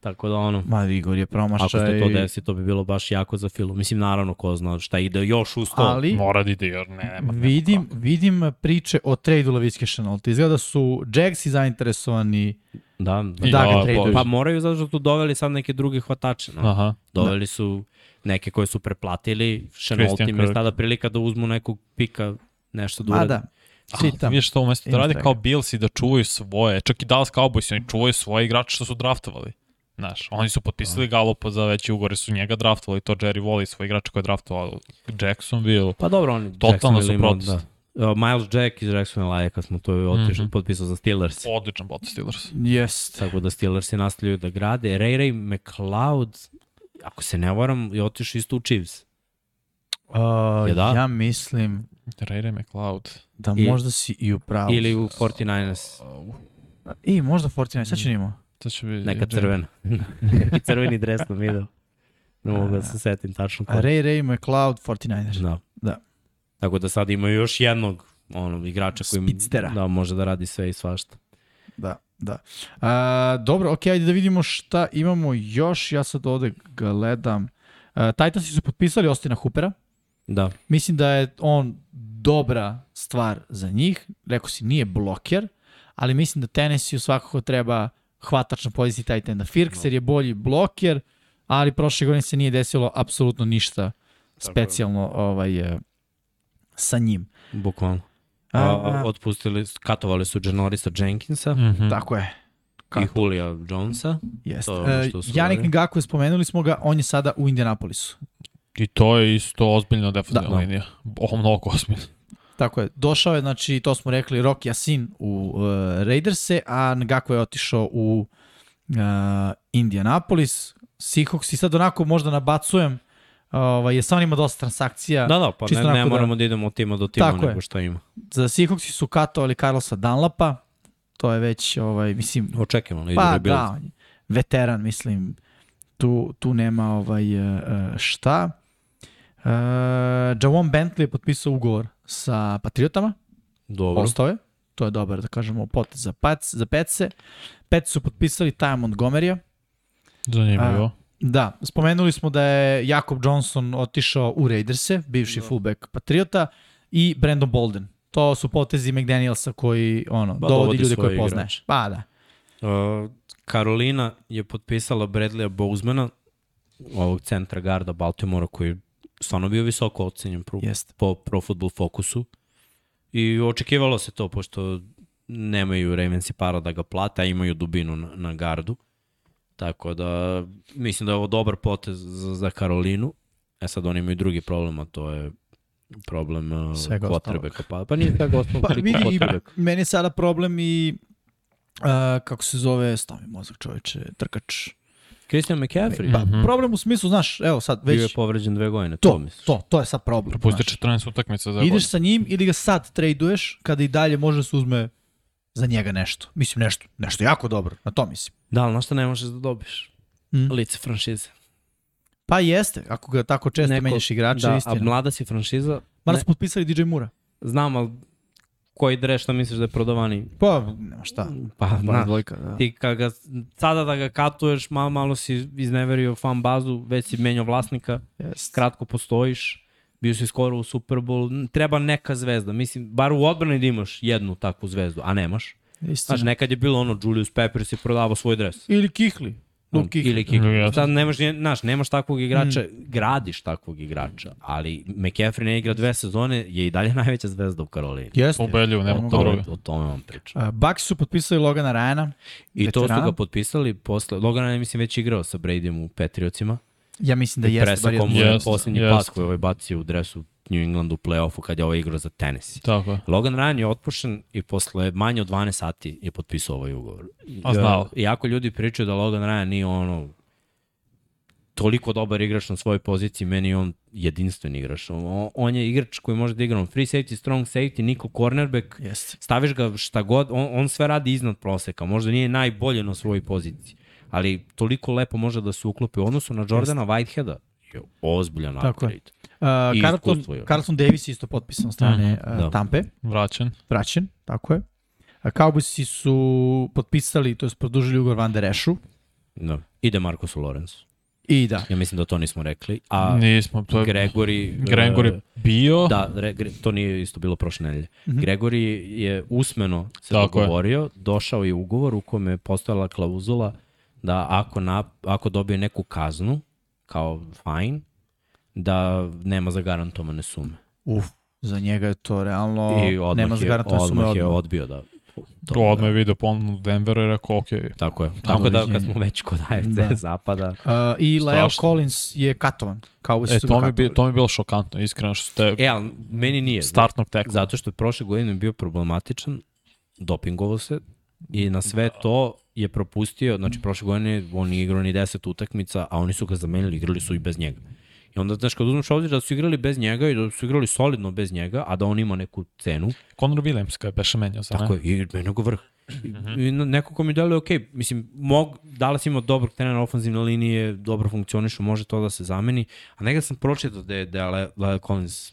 Speaker 1: Tako da ono,
Speaker 2: Ma, Igor je promašaj.
Speaker 1: ako se to desi, to bi bilo baš jako za filu. Mislim, naravno, ko zna šta ide još uz to.
Speaker 2: Ali,
Speaker 3: Mora da ide, jer ne, nema. nema
Speaker 2: vidim,
Speaker 3: kako.
Speaker 2: vidim priče o tradu Laviske Chenault. Izgleda da su Jacksi zainteresovani
Speaker 1: Da,
Speaker 3: I
Speaker 2: da ga
Speaker 3: da,
Speaker 2: traduju.
Speaker 1: Pa moraju zato što tu doveli sad neke druge hvatače. No?
Speaker 3: Aha.
Speaker 1: Doveli su neke koje su preplatili, Chenault im je sada prilika da uzmu nekog pika, nešto da
Speaker 2: Ma
Speaker 1: urade.
Speaker 2: da,
Speaker 3: Ali
Speaker 2: tamo.
Speaker 3: Vidiš to, umesto da rade kao Bills i da čuvaju svoje, čak i Dallas Cowboys, oni čuvaju svoje igrače što su draftovali. Znaš, oni su potpisali Galopa za veći ugore, su njega draftovali, to Jerry Wally, svoj igrač koji je draftovao Jacksonville.
Speaker 1: Pa dobro, oni Jacksonville ima,
Speaker 3: suprotnost.
Speaker 1: Da. Uh, Miles Jack iz Jacksonville je kad smo to otišli,
Speaker 3: Mhm.
Speaker 1: potpisao za Steelers.
Speaker 3: Odličan bot Steelers.
Speaker 2: Jest.
Speaker 1: Tako da Steelersi nastavljaju da grade. Ray Ray McLeod, ako se ne varam, je otišao isto u Chiefs.
Speaker 2: Uh,
Speaker 1: Je da?
Speaker 2: Ja mislim
Speaker 3: Ray Ray McLeod.
Speaker 2: da
Speaker 1: I-
Speaker 2: možda si i u pravu.
Speaker 1: Ili u 49ers.
Speaker 2: I možda Fortnite, sad će nimo.
Speaker 3: To će biti...
Speaker 1: Neka crvena. Neki crveni dres sam video. Ne mogu da se setim tačno ko.
Speaker 2: Ray Ray McLeod 49ers.
Speaker 1: Da.
Speaker 2: Da.
Speaker 1: Tako da sad imaju još jednog ono, igrača koji
Speaker 2: Spitstera.
Speaker 1: da, može da radi sve i svašta.
Speaker 2: Da, da. A, dobro, ok, ajde da vidimo šta imamo još. Ja sad ovde gledam. A, Titansi su potpisali Ostina Hoopera.
Speaker 1: Da.
Speaker 2: Mislim da je on dobra stvar za njih. Rekao si, nije bloker, ali mislim da Tennessee svakako treba hvatač na poziciji tight enda. Firkser je bolji bloker, ali prošle godine se nije desilo apsolutno ništa specijalno ovaj, e, sa njim.
Speaker 1: Bukvalno.
Speaker 2: A,
Speaker 1: A, otpustili, katovali su Janorisa Jenkinsa
Speaker 3: Mhm.
Speaker 2: Tako je.
Speaker 1: i Julija Jonesa.
Speaker 2: Jeste.
Speaker 1: To je su
Speaker 2: Janik. Ngakwe, spomenuli smo ga, on je sada u Indianapolisu.
Speaker 3: I to je isto ozbiljna defensivna
Speaker 1: Da.
Speaker 3: linija. O, mnogo ozbiljna.
Speaker 2: Tako je. Došao je, znači, to smo rekli, Rock Yasin u uh, Raiderse, a Ngakwe je otišao u uh, Indianapolis. Seahawks i sad onako možda nabacujem, ovaj, je samo ima dosta transakcija.
Speaker 1: Da, da, pa ne, ne
Speaker 2: da-
Speaker 1: moramo da idemo od tima do tima,
Speaker 2: Tako
Speaker 1: nego šta ima.
Speaker 2: Za Seahawksi su katovali Carlosa Dunlapa, to je već, ovaj, mislim,
Speaker 1: Očekivano,
Speaker 2: Pa da, veteran, mislim, tu, tu nema ovaj, e, šta. Uh, Javon Bentley je potpisao ugovor sa Patriotama,
Speaker 1: Dobro.
Speaker 2: ostao je. To je dobar, da kažemo, potez za, pac, za Petse. Pets su potpisali Taja Montgomerya.
Speaker 3: Zanimljivo.
Speaker 2: Da, spomenuli smo da je Jakob Johnson otišao u Raiderse, bivši fullback Patriota, i Brandon Bolden. To su potezi McDanielsa koji ono,
Speaker 1: Ba,
Speaker 2: dovodi
Speaker 1: dovodi
Speaker 2: ljude koje poznaješ.
Speaker 1: igrače.
Speaker 2: Pa da.
Speaker 1: Uh, Karolina je potpisala Bradleya Bouzmana, ovog centra garda Baltimora koji je stvarno bio visoko ocenjen pro,
Speaker 2: Jeste.
Speaker 1: po Pro Football Focusu. I očekivalo se to, pošto nemaju Ravensi para da ga plate, a imaju dubinu na, na gardu. Tako da, mislim da je ovo dobar potez za, za Karolinu. E sad oni imaju drugi problem, a to je problem uh,
Speaker 2: Svega
Speaker 1: quarterbacka. Pa, pa nije svega ostalog,
Speaker 2: Pa
Speaker 1: quarterback.
Speaker 2: meni je sada problem i uh, kako se zove, stavi mozak čoveče, trkač.
Speaker 1: Christian McCaffrey.
Speaker 2: Pa,
Speaker 3: Mhm.
Speaker 2: problem u smislu, znaš, evo sad,
Speaker 1: Bio je
Speaker 2: već
Speaker 1: povređen dve godine, to,
Speaker 2: to,
Speaker 1: misliš?
Speaker 2: to, to je sad problem.
Speaker 3: Propustio
Speaker 2: znaš.
Speaker 3: 14 utakmica za
Speaker 2: Ideš sa njim ili ga sad traduješ kada i dalje može da se uzme za njega nešto. Mislim nešto, nešto jako dobro, na to mislim.
Speaker 1: Da, ali na šta ne možeš da dobiš?
Speaker 2: Mm.
Speaker 1: Lice franšize.
Speaker 2: Pa jeste, ako ga tako često
Speaker 1: Neko-
Speaker 2: menjaš igrače,
Speaker 1: Da, a
Speaker 2: istina.
Speaker 1: mlada si franšiza,
Speaker 2: Mada
Speaker 1: ne,
Speaker 2: su potpisali DJ Mura.
Speaker 1: znam, ali koji dres šta misliš da je prodavani?
Speaker 2: Pa, nema šta.
Speaker 1: Pa,
Speaker 2: Pa,
Speaker 1: na,
Speaker 2: dvojka, da.
Speaker 1: ti kad ga, sada da ga katuješ, malo, malo si izneverio fan bazu, već si menjao vlasnika,
Speaker 2: Jest.
Speaker 1: kratko postojiš, bio si skoro u Super Bowl, treba neka zvezda, mislim, bar u odbrani da imaš jednu takvu zvezdu, a nemaš.
Speaker 2: Istina.
Speaker 1: Znaš, nekad je bilo ono, Julius Peppers je prodavao svoj dres.
Speaker 2: Ili Kihli. Kuechly.
Speaker 1: ili Kik.
Speaker 3: Jeste.
Speaker 1: Sad nemaš, nje- znaš, nemaš takvog igrača, mm. gradiš takvog igrača, ali McCaffrey ne igra dve sezone, je i dalje najveća zvezda u Karolini.
Speaker 2: Jeste.
Speaker 3: Ubelju, nema
Speaker 1: To,
Speaker 3: druge.
Speaker 1: o tome vam pričam.
Speaker 2: Uh, Bucks su potpisali Logana Ryana.
Speaker 1: I to su
Speaker 2: veterana.
Speaker 1: ga potpisali posle, Logan je mislim već igrao sa Bradyem u Patriotsima.
Speaker 2: Ja mislim da jeste. bar
Speaker 1: Presako
Speaker 2: jedno.
Speaker 1: mu je
Speaker 3: Jeste,
Speaker 1: posljednji
Speaker 3: jeste.
Speaker 1: pas koji ovaj bacio u dresu New Englandu u play-offu kad je ovaj igrao za Tennessee.
Speaker 3: Tako je.
Speaker 1: Logan Ryan je otpušen i posle manje od 12 sati je potpisao ovaj ugovor.
Speaker 3: A znao.
Speaker 1: Iako ljudi pričaju da Logan Ryan nije ono toliko dobar igrač na svojoj poziciji, meni je on jedinstven igrač. On, on je igrač koji može da igra on free safety, strong safety, nickel cornerback,
Speaker 2: Jeste.
Speaker 1: staviš ga šta god, on, on sve radi iznad proseka, možda nije najbolje na svojoj poziciji, ali toliko lepo može da se uklopi u odnosu na Jordana Whiteheada. Je ozbiljan upgrade.
Speaker 2: Uh,
Speaker 1: I
Speaker 2: Carlton,
Speaker 1: još.
Speaker 2: Carlton Davis je isto potpisan strane
Speaker 3: Mhm,
Speaker 2: uh,
Speaker 1: da.
Speaker 2: Tampe.
Speaker 3: Vraćen.
Speaker 2: Vraćen, tako je. A Cowboysi su potpisali, to je produžili ugovor Van Der Ešu.
Speaker 1: Da. Ide Marcus Lorenz.
Speaker 2: I da,
Speaker 1: Ja mislim da to nismo rekli. A
Speaker 3: Nismo, to je...
Speaker 1: Gregory...
Speaker 3: Gregory
Speaker 1: e,
Speaker 3: bio.
Speaker 1: Da, re, gre, to nije isto bilo prošle nedelje. Mm. -hmm. Gregory je usmeno se
Speaker 3: Tako je.
Speaker 1: dogovorio, došao je ugovor u kome je postojala klauzula da ako, na, ako dobije neku kaznu, kao fine, da nema zagarantovane sume.
Speaker 2: uf, za njega je to realno,
Speaker 1: I odmah,
Speaker 2: nema zagarantovane sume
Speaker 1: odmah je
Speaker 2: odmah.
Speaker 1: odbio da...
Speaker 3: To odmah je video ponudu Denveru i rekao, ok,
Speaker 1: Tako je. Tako da kad smo već kod AFC
Speaker 2: Da.
Speaker 1: da. zapada,
Speaker 2: Uh, I
Speaker 3: Strašno.
Speaker 2: Collins je katovan. Cowboysi
Speaker 3: E, to mi, bi, to mi je bilo šokantno, iskreno, što ste
Speaker 1: E, ali meni nije.
Speaker 3: startnog tekla.
Speaker 1: Zato što je prošle godine bio problematičan, dopingovao se i na sve to je propustio, znači prošle godine on nije igrao ni 10 utakmica, a oni su ga zamenili, igrali su i bez njega. I onda, znaš, kad uzmeš ovdje da su igrali bez njega i da su igrali solidno bez njega, a da on ima neku cenu,
Speaker 3: Conor Williams ga je beše menjao, za
Speaker 1: tako
Speaker 3: ne?
Speaker 1: je, i meni ga vrh. I, i na- neko ko mi deluje, ok, mislim, mog, Dallas ima dobrog trenera ofenzivne linije, dobro funkcionišu, može to da se zameni, a nekada sam pročitao da je, da je Le, Le Collins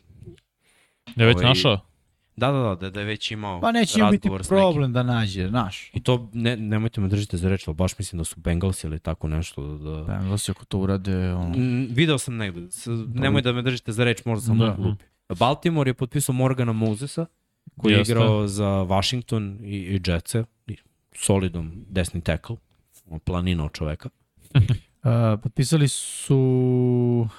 Speaker 3: Je već
Speaker 1: Ovaj,
Speaker 3: našao?
Speaker 1: Da, da, da, da, da je već imao
Speaker 2: Pa neće im biti problem da nađe, znaš.
Speaker 1: I to, ne, nemojte me držite za reč, ali baš mislim da su Bengals ili tako nešto. Da, da...
Speaker 2: Bengals ako to urade, ono,
Speaker 1: Mm, video sam negde, S, nemoj da me držite za reč, možda sam
Speaker 2: Da.
Speaker 1: glupi. Baltimore je potpisao Morgana Mosesa, koji je
Speaker 3: Jeste.
Speaker 1: igrao za Washington i, i Jetsa, solidom desni tackle, on planina od čoveka.
Speaker 2: Uh, potpisali su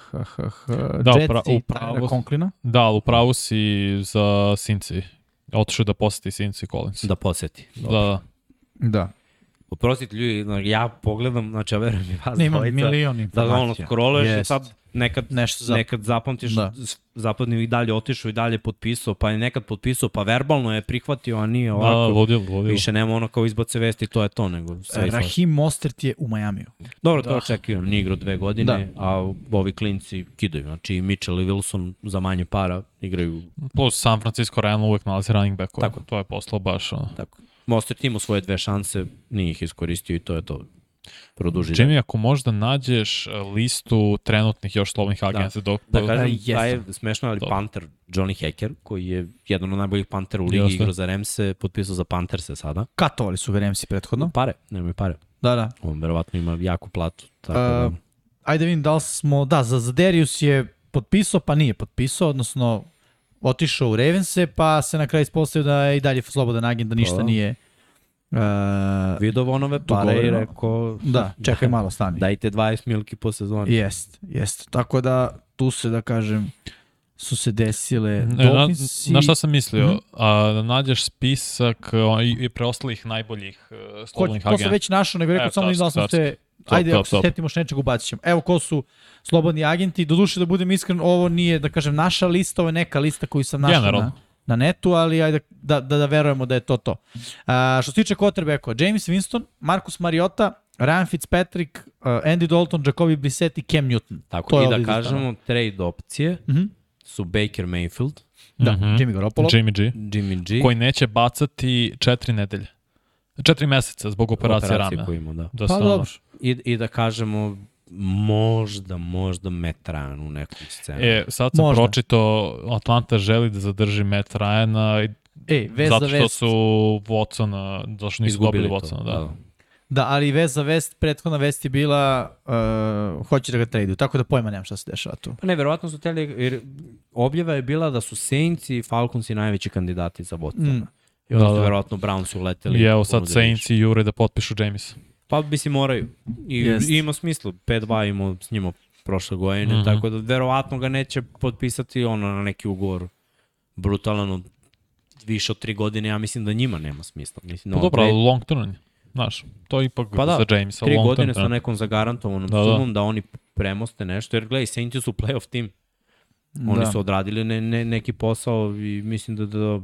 Speaker 2: ha, ha, ha,
Speaker 3: Da,
Speaker 2: Jetsi
Speaker 3: upra-
Speaker 2: i
Speaker 3: upravo
Speaker 2: Tyra. Conklina.
Speaker 3: Da, ali upravo si za Sinci. Otišao da poseti Sinci Collins.
Speaker 1: Da podsjeti.
Speaker 3: da, da.
Speaker 2: Da.
Speaker 1: Oprostite ljudi, ja pogledam, znači ja verujem i vas
Speaker 2: Ne, ima
Speaker 1: dvojica,
Speaker 2: milion
Speaker 1: da
Speaker 2: informacija.
Speaker 1: ono scrolluješ i
Speaker 2: Jest.
Speaker 1: sad nekad
Speaker 2: Nešto za...
Speaker 1: nekad zapamtiš
Speaker 2: Da.
Speaker 1: da. zapadni i dalje otišao i dalje potpisao, pa je nekad potpisao, pa verbalno je prihvatio, a nije
Speaker 3: Da,
Speaker 1: ovako.
Speaker 3: ludilo, ludilo.
Speaker 1: Više nema ono kao izbace vesti, to je to, nego sve svašta.
Speaker 2: Rahim Mostert je u Majamiju.
Speaker 1: Dobro, to očekujem, nije igrao dve godine,
Speaker 2: Da.
Speaker 1: a ovi klinci kidaju. Znači i Mitchell i Wilson za manje para igraju
Speaker 3: Plus San Francisco realno uvek nalazi running back.
Speaker 1: Tako.
Speaker 3: To je poslao baš ono.
Speaker 1: tako. Mostert imao svoje dve šanse, nije ih iskoristio i to je to. Produži.
Speaker 3: Jimmy, ako možda nađeš e, listu trenutnih još slobodnih agencija dok...
Speaker 1: Da
Speaker 3: dok-
Speaker 1: kažem,
Speaker 2: jeste.
Speaker 1: da je smešno, ali
Speaker 3: To.
Speaker 1: Panter, Johnny Hacker, koji je jedan od najboljih Pantera u ligi, igrao za Remse, potpisao za Panterse sada.
Speaker 2: Katovali su ga Remsi prethodno.
Speaker 1: Pare, nemoj pare.
Speaker 2: Da, da.
Speaker 1: On verovatno ima jaku platu. Tako
Speaker 2: A,
Speaker 1: da,
Speaker 2: Ajde vidim da li smo... Da, za, za Darius je potpisao, pa nije potpisao, odnosno otišao u Ravense, pa se na kraju ispostavio da je i dalje slobodan agent, da ništa
Speaker 1: Pa.
Speaker 2: nije uh,
Speaker 1: Vidio onove pare i rekao...
Speaker 2: da, čekaj malo, stani.
Speaker 1: Dajte 20 milki po sezoni.
Speaker 2: Jest, jest. Tako da tu se, da kažem, su se desile
Speaker 3: E, na,
Speaker 2: Dolphinsi.
Speaker 3: na šta sam mislio?
Speaker 2: Mhm.
Speaker 3: A, da nađeš spisak o, i, i preostalih najboljih uh, slobodnih
Speaker 2: ko sam
Speaker 3: agenta.
Speaker 2: već našao, nego rekao
Speaker 3: Evo,
Speaker 2: samo se,
Speaker 3: Top,
Speaker 2: ajde
Speaker 3: top,
Speaker 2: ako se setimo što nečeg ubacit ćemo. Evo ko su slobodni agenti, do duše da budem iskren, ovo nije, da kažem, naša lista, ovo je neka lista koju sam našao
Speaker 3: Generalno.
Speaker 2: na, na netu, ali ajde da, da, da verujemo da je to to. A, što se tiče quarterbacka, James Winston, Marcus Mariota, Ryan Fitzpatrick, uh, Andy Dalton, Jacoby Brissett i Cam Newton.
Speaker 1: Tako,
Speaker 2: To
Speaker 1: i da kažemo, trade opcije
Speaker 2: Mhm.
Speaker 1: su Baker Mayfield,
Speaker 2: Da,
Speaker 3: Mhm.
Speaker 2: Jimmy Garoppolo.
Speaker 3: Jimmy G.
Speaker 1: Jimmy G,
Speaker 3: Koji neće bacati četiri nedelje. Četiri meseca zbog operacije,
Speaker 1: operacije
Speaker 3: ramena.
Speaker 1: koju ima, da.
Speaker 3: Da
Speaker 2: Pa dobro.
Speaker 1: I, I da kažemo, možda, možda Metran u nekom scenu.
Speaker 3: E, sad sam
Speaker 2: Možda.
Speaker 3: pročito, Atlanta želi da zadrži Matt Ryana i
Speaker 2: Ej, vez
Speaker 3: zato
Speaker 2: za
Speaker 3: što su Watsona, zato što nisu dobili Watsona, da.
Speaker 2: Da, ali vez za vest, prethodna vest je bila uh, hoće da ga traduju, tako da pojma nemam šta se dešava tu.
Speaker 1: Pa ne, verovatno su teli, jer objava je bila da su Saints i Falconsi najveći kandidati za Watsona.
Speaker 2: Mm.
Speaker 1: I onda
Speaker 3: Da,
Speaker 1: su
Speaker 3: da.
Speaker 1: verovatno Browns uleteli.
Speaker 3: I evo sad
Speaker 1: ponudili
Speaker 3: Saints i Jure da potpišu James.
Speaker 1: Pa bi si moraju. I,
Speaker 2: Jest.
Speaker 1: i ima smisla. 5-2 imao s njima prošle godine, mm. -hmm. tako da verovatno ga neće potpisati ono na neki ugovor brutalan od više od tri godine, ja mislim da njima nema smisla. Mislim,
Speaker 3: Pa dobro,
Speaker 1: trade-
Speaker 3: long term, znaš, to je ipak
Speaker 1: Pa da,
Speaker 3: za Jamesa
Speaker 1: tri
Speaker 3: long
Speaker 1: godine
Speaker 3: term.
Speaker 1: sa nekom zagarantovanom
Speaker 3: Da,
Speaker 1: da,
Speaker 3: da.
Speaker 1: sumom da. oni premoste nešto, jer gledaj, Saints su playoff tim. Oni
Speaker 2: Da.
Speaker 1: su odradili ne, ne, neki posao i mislim da, da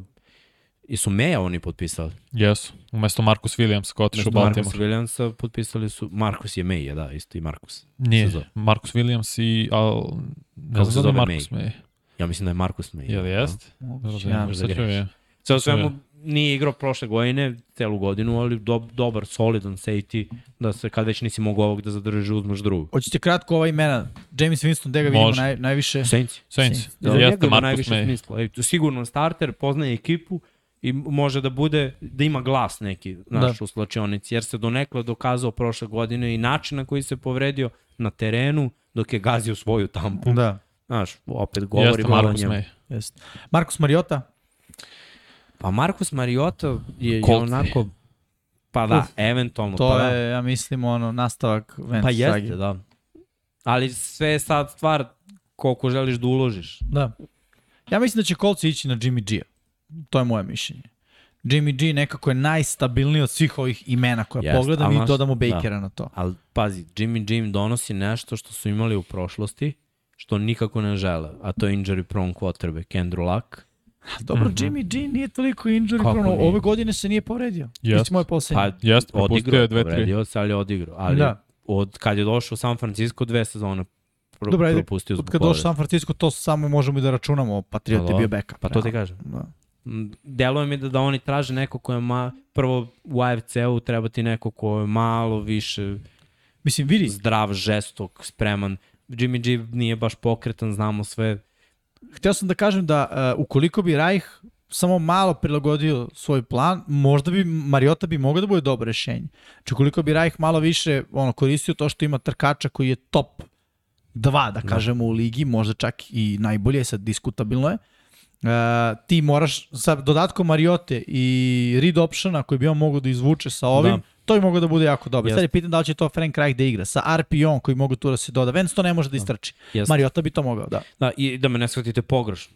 Speaker 1: i su Meja oni potpisali.
Speaker 3: Jesu, umesto Marcus Williams koji otišao u
Speaker 1: Umesto Marcus
Speaker 3: Baltimore.
Speaker 1: Williamsa potpisali su, Marcus je Meja, da, isto i Marcus.
Speaker 3: Nije? Marcus Williams i, al, ne
Speaker 1: Kako
Speaker 3: znam da
Speaker 1: zove
Speaker 3: Marcus May.
Speaker 1: Ja mislim da je Marcus Meja.
Speaker 3: Jel jest?
Speaker 2: Moguće,
Speaker 3: Ja, je.
Speaker 1: Sve u svemu nije igrao prošle godine, celu godinu, ali do, dobar, solidan safety, da se kad već nisi mogu ovog da zadržiš, uzmeš drugu.
Speaker 2: Hoćete kratko ova imena. James Winston, gde ga vidimo
Speaker 3: Može.
Speaker 2: naj, najviše?
Speaker 1: Saints.
Speaker 3: Saints.
Speaker 2: Saints.
Speaker 1: Da,
Speaker 3: Jeste
Speaker 1: njega ima
Speaker 3: Marcus
Speaker 1: najviše
Speaker 3: May.
Speaker 1: smisla. E, to sigurno starter, poznaje ekipu i može da bude, da ima glas neki naš
Speaker 2: Da.
Speaker 1: u slačionici, jer se donekle dokazao prošle godine i način na koji se povredio na terenu dok je gazio svoju tampu.
Speaker 2: Da.
Speaker 1: Znaš, opet govori
Speaker 3: Jeste
Speaker 1: malo o njemu.
Speaker 3: May.
Speaker 2: Jest. Marcus Mariota,
Speaker 1: Pa Marcus Mariota je, je onako, pa da,
Speaker 2: Uf,
Speaker 1: eventualno.
Speaker 2: to
Speaker 1: pa da.
Speaker 2: je, ja mislim, ono, nastavak Vance
Speaker 1: Pa jeste,
Speaker 2: sage.
Speaker 1: da. Ali sve je sad stvar koliko želiš da uložiš.
Speaker 2: Da. Ja mislim da će Colts ići na Jimmy G. To je moje mišljenje. Jimmy G nekako je najstabilniji od svih ovih imena koje
Speaker 1: Jeste,
Speaker 2: pogledam i dodamo
Speaker 1: da.
Speaker 2: Bakera na to.
Speaker 1: Ali pazi, Jimmy G im donosi nešto što su imali u prošlosti, što nikako ne žele, a to je injury prone quarterback, Andrew Luck.
Speaker 2: Dobro, Jimmy G nije toliko injury
Speaker 1: Kako
Speaker 2: prone.
Speaker 1: nije?
Speaker 2: Ove godine se nije povredio.
Speaker 3: Jest.
Speaker 2: Isti moj poslednji.
Speaker 1: Pa,
Speaker 3: Jeste, propustio
Speaker 1: odigrao,
Speaker 3: je dve, tri.
Speaker 1: povredio se, ali je odigrao. Ali
Speaker 2: Da.
Speaker 1: da. od kad je došao u San Francisco, dve sezone pro,
Speaker 2: Dobro, ajde,
Speaker 1: propustio
Speaker 2: Od
Speaker 1: zbog
Speaker 2: kad došao. San Francisco, to samo možemo i da računamo. Patriot je bio
Speaker 1: da.
Speaker 2: backup.
Speaker 1: Pa to ti kažem.
Speaker 2: Da.
Speaker 1: Deluje mi da, da oni traže neko ko je ma, prvo u AFC-u treba ti neko ko je malo više
Speaker 2: Mislim, vidi,
Speaker 1: zdrav, žestok, spreman. Jimmy G nije baš pokretan, znamo sve.
Speaker 2: hteo sam da kažem da uh, ukoliko bi Reich samo malo prilagodio svoj plan, možda bi Mariota bi mogao da bude dobro rešenje. Znači ukoliko bi Reich malo više ono, koristio to što ima trkača koji je top 2, da kažemo, u ligi, možda čak i najbolje, sad diskutabilno je, Uh, ti moraš sa dodatkom Mariote i read optiona koji bi on mogao da izvuče sa ovim,
Speaker 1: Da.
Speaker 2: da. to bi moglo da bude jako dobro.
Speaker 1: Jest.
Speaker 2: Sad je pitan da li će to Frank Reich da igra. Sa RPO-om koji mogu tu da se doda. Vance to ne može da istrči.
Speaker 1: Jest.
Speaker 2: Mariota bi to mogao, da.
Speaker 1: Da, i da me ne shvatite pogrešno.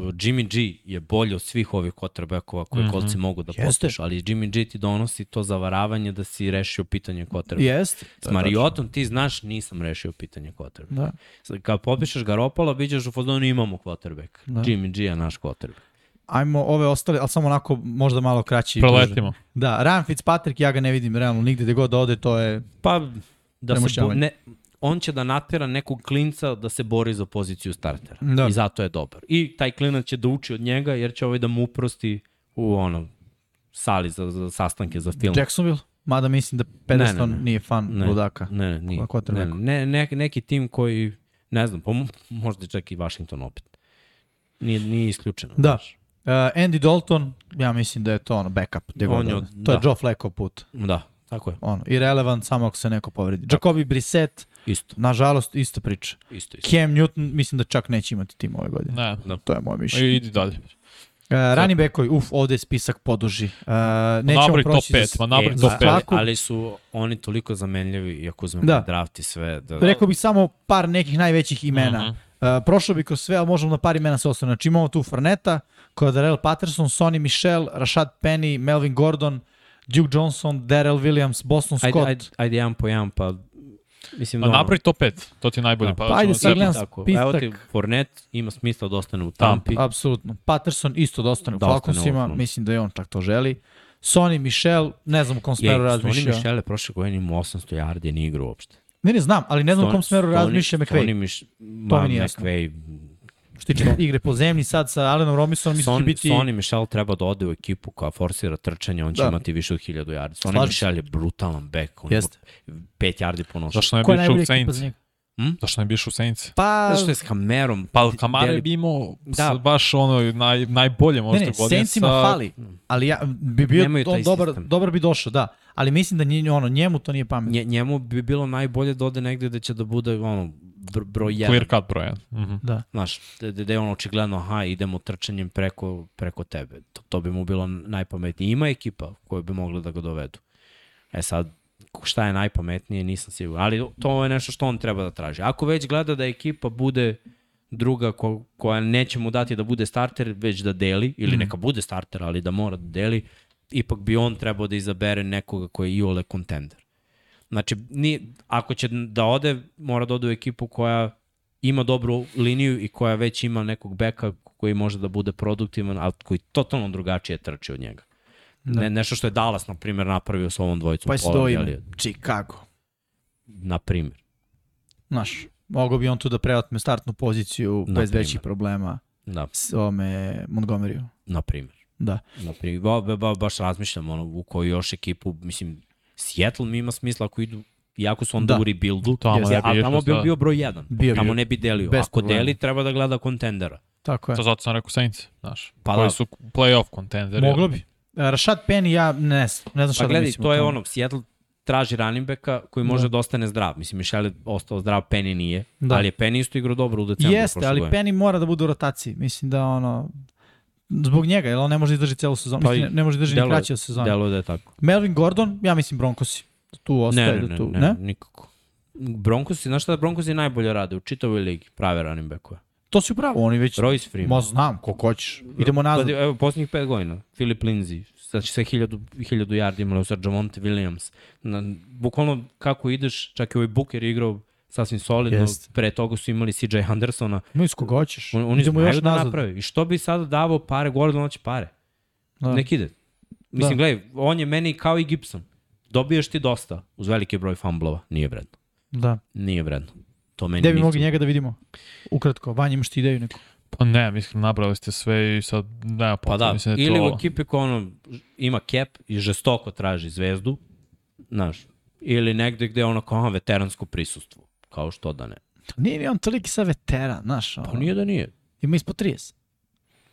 Speaker 1: Jimmy G je bolji od svih ovih quarterbackova koje mm -hmm. kolci mogu da postiš, ali Jimmy G ti donosi to zavaravanje da si rešio pitanje quarterbacka.
Speaker 2: Jest.
Speaker 1: S Mariotom ti znaš nisam rešio pitanje quarterbacka.
Speaker 2: Da.
Speaker 1: Kad potpišeš Garopola, vidiš u fazonu imamo quarterback.
Speaker 2: Da.
Speaker 1: Jimmy G je naš quarterback.
Speaker 2: Ajmo ove ostale, ali samo onako možda malo kraći.
Speaker 3: Preletimo.
Speaker 2: Da, Ryan Fitzpatrick, ja ga ne vidim realno nigde gde god da ode, to je...
Speaker 1: Pa, da se ne, on će da natera nekog klinca da se bori za poziciju startera.
Speaker 2: Da.
Speaker 1: I zato je dobar. I taj klinac će da uči od njega, jer će ovaj da mu uprosti u ono, sali za, za sastanke za film.
Speaker 2: Jacksonville, mada mislim da Pedeston
Speaker 1: Ne, ne, ne.
Speaker 2: nije fan
Speaker 1: Ne.
Speaker 2: ludaka.
Speaker 1: Ne, ne, nije.
Speaker 2: Ko-.
Speaker 1: Ne, ne, ne, neki tim koji, ne znam, pa mo- možda čak i Washington opet. Nije, nije isključeno.
Speaker 2: Da.
Speaker 1: znaš.
Speaker 2: Uh, Andy Dalton, ja mislim da je to ono backup.
Speaker 1: On je
Speaker 2: da to je
Speaker 1: da.
Speaker 2: Joe Flacco put.
Speaker 1: Da, tako je.
Speaker 2: Ono, irrelevant samo ako se neko povredi. Jacoby Brissett,
Speaker 1: Isto,
Speaker 2: Nažalost, ista priča.
Speaker 1: isto, isto.
Speaker 2: Cam Newton mislim da čak neće imati tim ove godine.
Speaker 3: Ne,
Speaker 2: To je moje mišljenje.
Speaker 3: i idi dalje.
Speaker 2: Uh, running backovi, uf, ovde je spisak poduži. Uh, nećemo
Speaker 3: top
Speaker 2: proći za-
Speaker 3: 5, ma napravi
Speaker 1: E,
Speaker 3: top
Speaker 1: ma,
Speaker 3: 5.
Speaker 1: ali, ali su oni toliko zamenljivi, iako uzmemo
Speaker 2: Da.
Speaker 1: da. draft i sve. Da,
Speaker 2: Rekao bih samo par nekih najvećih imena.
Speaker 3: Mhm.
Speaker 2: Uh, prošao bih kroz sve, ali možemo na par imena se ostane. Znači imamo tu Farneta, Codarel Patterson, Sonny Michel, Rashad Penny, Melvin Gordon, Duke Johnson, Darrell Williams, Boston Scott.
Speaker 1: ajde, ajde, ajde jedan po jedan, pa mislim
Speaker 3: Ma
Speaker 1: da ono-
Speaker 3: napravi top 5, to ti je najbolje.
Speaker 1: Da.
Speaker 3: Pa,
Speaker 2: Pa ajde sad gledam
Speaker 1: Tako,
Speaker 2: spisak.
Speaker 1: evo ti Fournette, ima smisla da ostane u Tampi.
Speaker 2: Apsolutno. Patterson isto da ostane
Speaker 1: Da u
Speaker 2: Falconsima, mislim da je on čak to želi. Sonny Michel, ne znam u kom smeru razmišlja.
Speaker 1: Michel je prošle godine imao 800 yardi, nije igrao uopšte.
Speaker 2: Ne, ne znam, ali ne znam u kom smeru razmišlja McVay.
Speaker 1: Miš,
Speaker 2: To
Speaker 1: ma,
Speaker 2: mi nije jasno.
Speaker 1: McVay,
Speaker 2: tiče igre po zemlji sad sa Alenom Robisonom, mislim da će
Speaker 1: Son,
Speaker 2: biti...
Speaker 1: Sonny Michel treba da ode u ekipu koja forsira trčanje, on će
Speaker 2: Da.
Speaker 1: imati više od 1000 yardi. Sonny Michel je brutalan back, on
Speaker 2: Jeste.
Speaker 1: ima 5 yardi po nosu.
Speaker 3: Zašto ne
Speaker 2: Ko je
Speaker 3: bi išao
Speaker 2: najbolji
Speaker 3: u Saints?
Speaker 2: njega?
Speaker 3: Zašto ne bi išao u Saints?
Speaker 2: Pa,
Speaker 1: Zato što je s kamerom.
Speaker 3: Pa Kamara
Speaker 1: deli-
Speaker 3: bi imao
Speaker 1: Da.
Speaker 3: da. baš ono naj, najbolje
Speaker 2: ne,
Speaker 3: možda
Speaker 2: ne,
Speaker 3: godine
Speaker 2: Saintsima
Speaker 3: sa...
Speaker 2: fali, ali ja, bi bio on dobar,
Speaker 1: sistem.
Speaker 2: dobar bi došao, da. Ali mislim da nje, ono, njemu to nije pametno.
Speaker 1: Nje, njemu bi bilo najbolje da ode negde da će da bude ono, broj 1.
Speaker 3: Clear cut broj 1. Mhm.
Speaker 2: Da.
Speaker 1: Znaš, da, da je on očigledno, aha, idemo trčanjem preko, preko tebe. To, to bi mu bilo najpametnije. Ima ekipa koja bi mogla da ga dovedu. E sad, šta je najpametnije, nisam siguran. Ali to je nešto što on treba da traži. Ako već gleda da ekipa bude druga ko, koja neće mu dati da bude starter, već da deli, ili neka bude starter, ali da mora da deli, ipak bi on trebao da izabere nekoga koji je iole kontender. Znači, ni, ako će da ode, mora da ode u ekipu koja ima dobru liniju i koja već ima nekog beka koji može da bude produktivan, ali koji totalno drugačije trči od njega.
Speaker 2: Da.
Speaker 1: Ne, nešto što je Dallas, na primjer, napravio sa ovom dvojicom.
Speaker 2: Pa stoji
Speaker 1: je
Speaker 2: ime.
Speaker 1: li,
Speaker 2: Chicago.
Speaker 1: Na primjer.
Speaker 2: Znaš, mogao bi on tu da preotme startnu poziciju
Speaker 1: Na
Speaker 2: bez
Speaker 1: primer.
Speaker 2: većih problema
Speaker 1: Da,
Speaker 2: s ome Montgomeryu.
Speaker 1: na primjer.
Speaker 2: Da.
Speaker 1: Na primjer. Ba, ba, baš razmišljam ono, u koju još ekipu, mislim, Seattle mi ima smisla ako idu Iako su onda
Speaker 2: Da.
Speaker 1: u rebuildu,
Speaker 3: Tamo
Speaker 1: ali
Speaker 3: išao
Speaker 1: tamo bi bio broj 1.
Speaker 2: Bio bi.
Speaker 1: tamo ne bi delio.
Speaker 2: Bez
Speaker 1: Ako
Speaker 2: problema.
Speaker 1: deli, treba da gleda kontendera.
Speaker 2: Tako je.
Speaker 3: To zato sam rekao Saints, znaš.
Speaker 1: Pa
Speaker 3: koji
Speaker 1: da.
Speaker 3: su playoff kontenderi.
Speaker 2: Moglo bi. Rashad Penny, ja ne znam, ne znam šta
Speaker 1: Pa
Speaker 2: da
Speaker 1: gledaj,
Speaker 2: mislim.
Speaker 1: to je ono, Seattle traži running backa koji može
Speaker 2: Da.
Speaker 1: da, ostane zdrav. Mislim, Michel je ostao zdrav, Penny nije.
Speaker 2: Da.
Speaker 1: Da. Ali je Penny isto igrao dobro u decembru.
Speaker 2: Jeste, ali
Speaker 1: godine.
Speaker 2: Penny mora da bude u rotaciji. Mislim da ono... Zbog njega, jer on ne može izdržati celu sezonu.
Speaker 1: Pa i
Speaker 2: ne može izdržati ni kraće od sezone.
Speaker 1: Deluje da je tako.
Speaker 2: Melvin Gordon, ja mislim Broncosi. Tu ostaje
Speaker 1: Ne, ne,
Speaker 2: da
Speaker 1: ne,
Speaker 2: tu,
Speaker 1: ne, ne, nikako. Broncos, znaš šta Broncos najbolje rade u čitavoj ligi, prave running backove.
Speaker 2: To si upravo, oni već...
Speaker 1: Royce Freeman.
Speaker 2: Ma znam, ko hoćeš. Idemo nazad.
Speaker 1: Pa, evo, posljednjih pet godina. Philip Lindsay, znači sve hiljadu, hiljadu yardi imali u sad Javonte Williams. Na, bukvalno kako ideš, čak i ovaj Booker igrao sasvim solidno.
Speaker 2: Jeste.
Speaker 1: Pre toga su imali CJ Andersona.
Speaker 2: No iz koga hoćeš.
Speaker 1: On, oni
Speaker 2: Idemo
Speaker 1: znaju
Speaker 2: još
Speaker 1: da
Speaker 2: nazad.
Speaker 1: naprave. I što bi sada davao pare, Gordon hoće pare.
Speaker 2: Da.
Speaker 1: Nek ide. Mislim,
Speaker 2: Da.
Speaker 1: gledaj, on je meni kao i Gibson. Dobiješ ti dosta uz veliki broj fumblova. Nije vredno.
Speaker 2: Da.
Speaker 1: Nije vredno. To meni
Speaker 2: Gde bi mogli njega da vidimo? Ukratko, Vanja imaš ti ideju neku?
Speaker 3: Pa ne, mislim, nabrali ste sve i sad nema
Speaker 1: Pa
Speaker 3: potrebe.
Speaker 1: da,
Speaker 3: mislim da
Speaker 1: ili
Speaker 3: to...
Speaker 1: u ekipi koja ono, ima cap i žestoko traži zvezdu, znaš, ili negde gde ono kao veteransko prisustvo, kao što da ne.
Speaker 2: Nije ni on toliki sa veteran, znaš.
Speaker 1: Pa nije da nije.
Speaker 2: Ima ispod 30.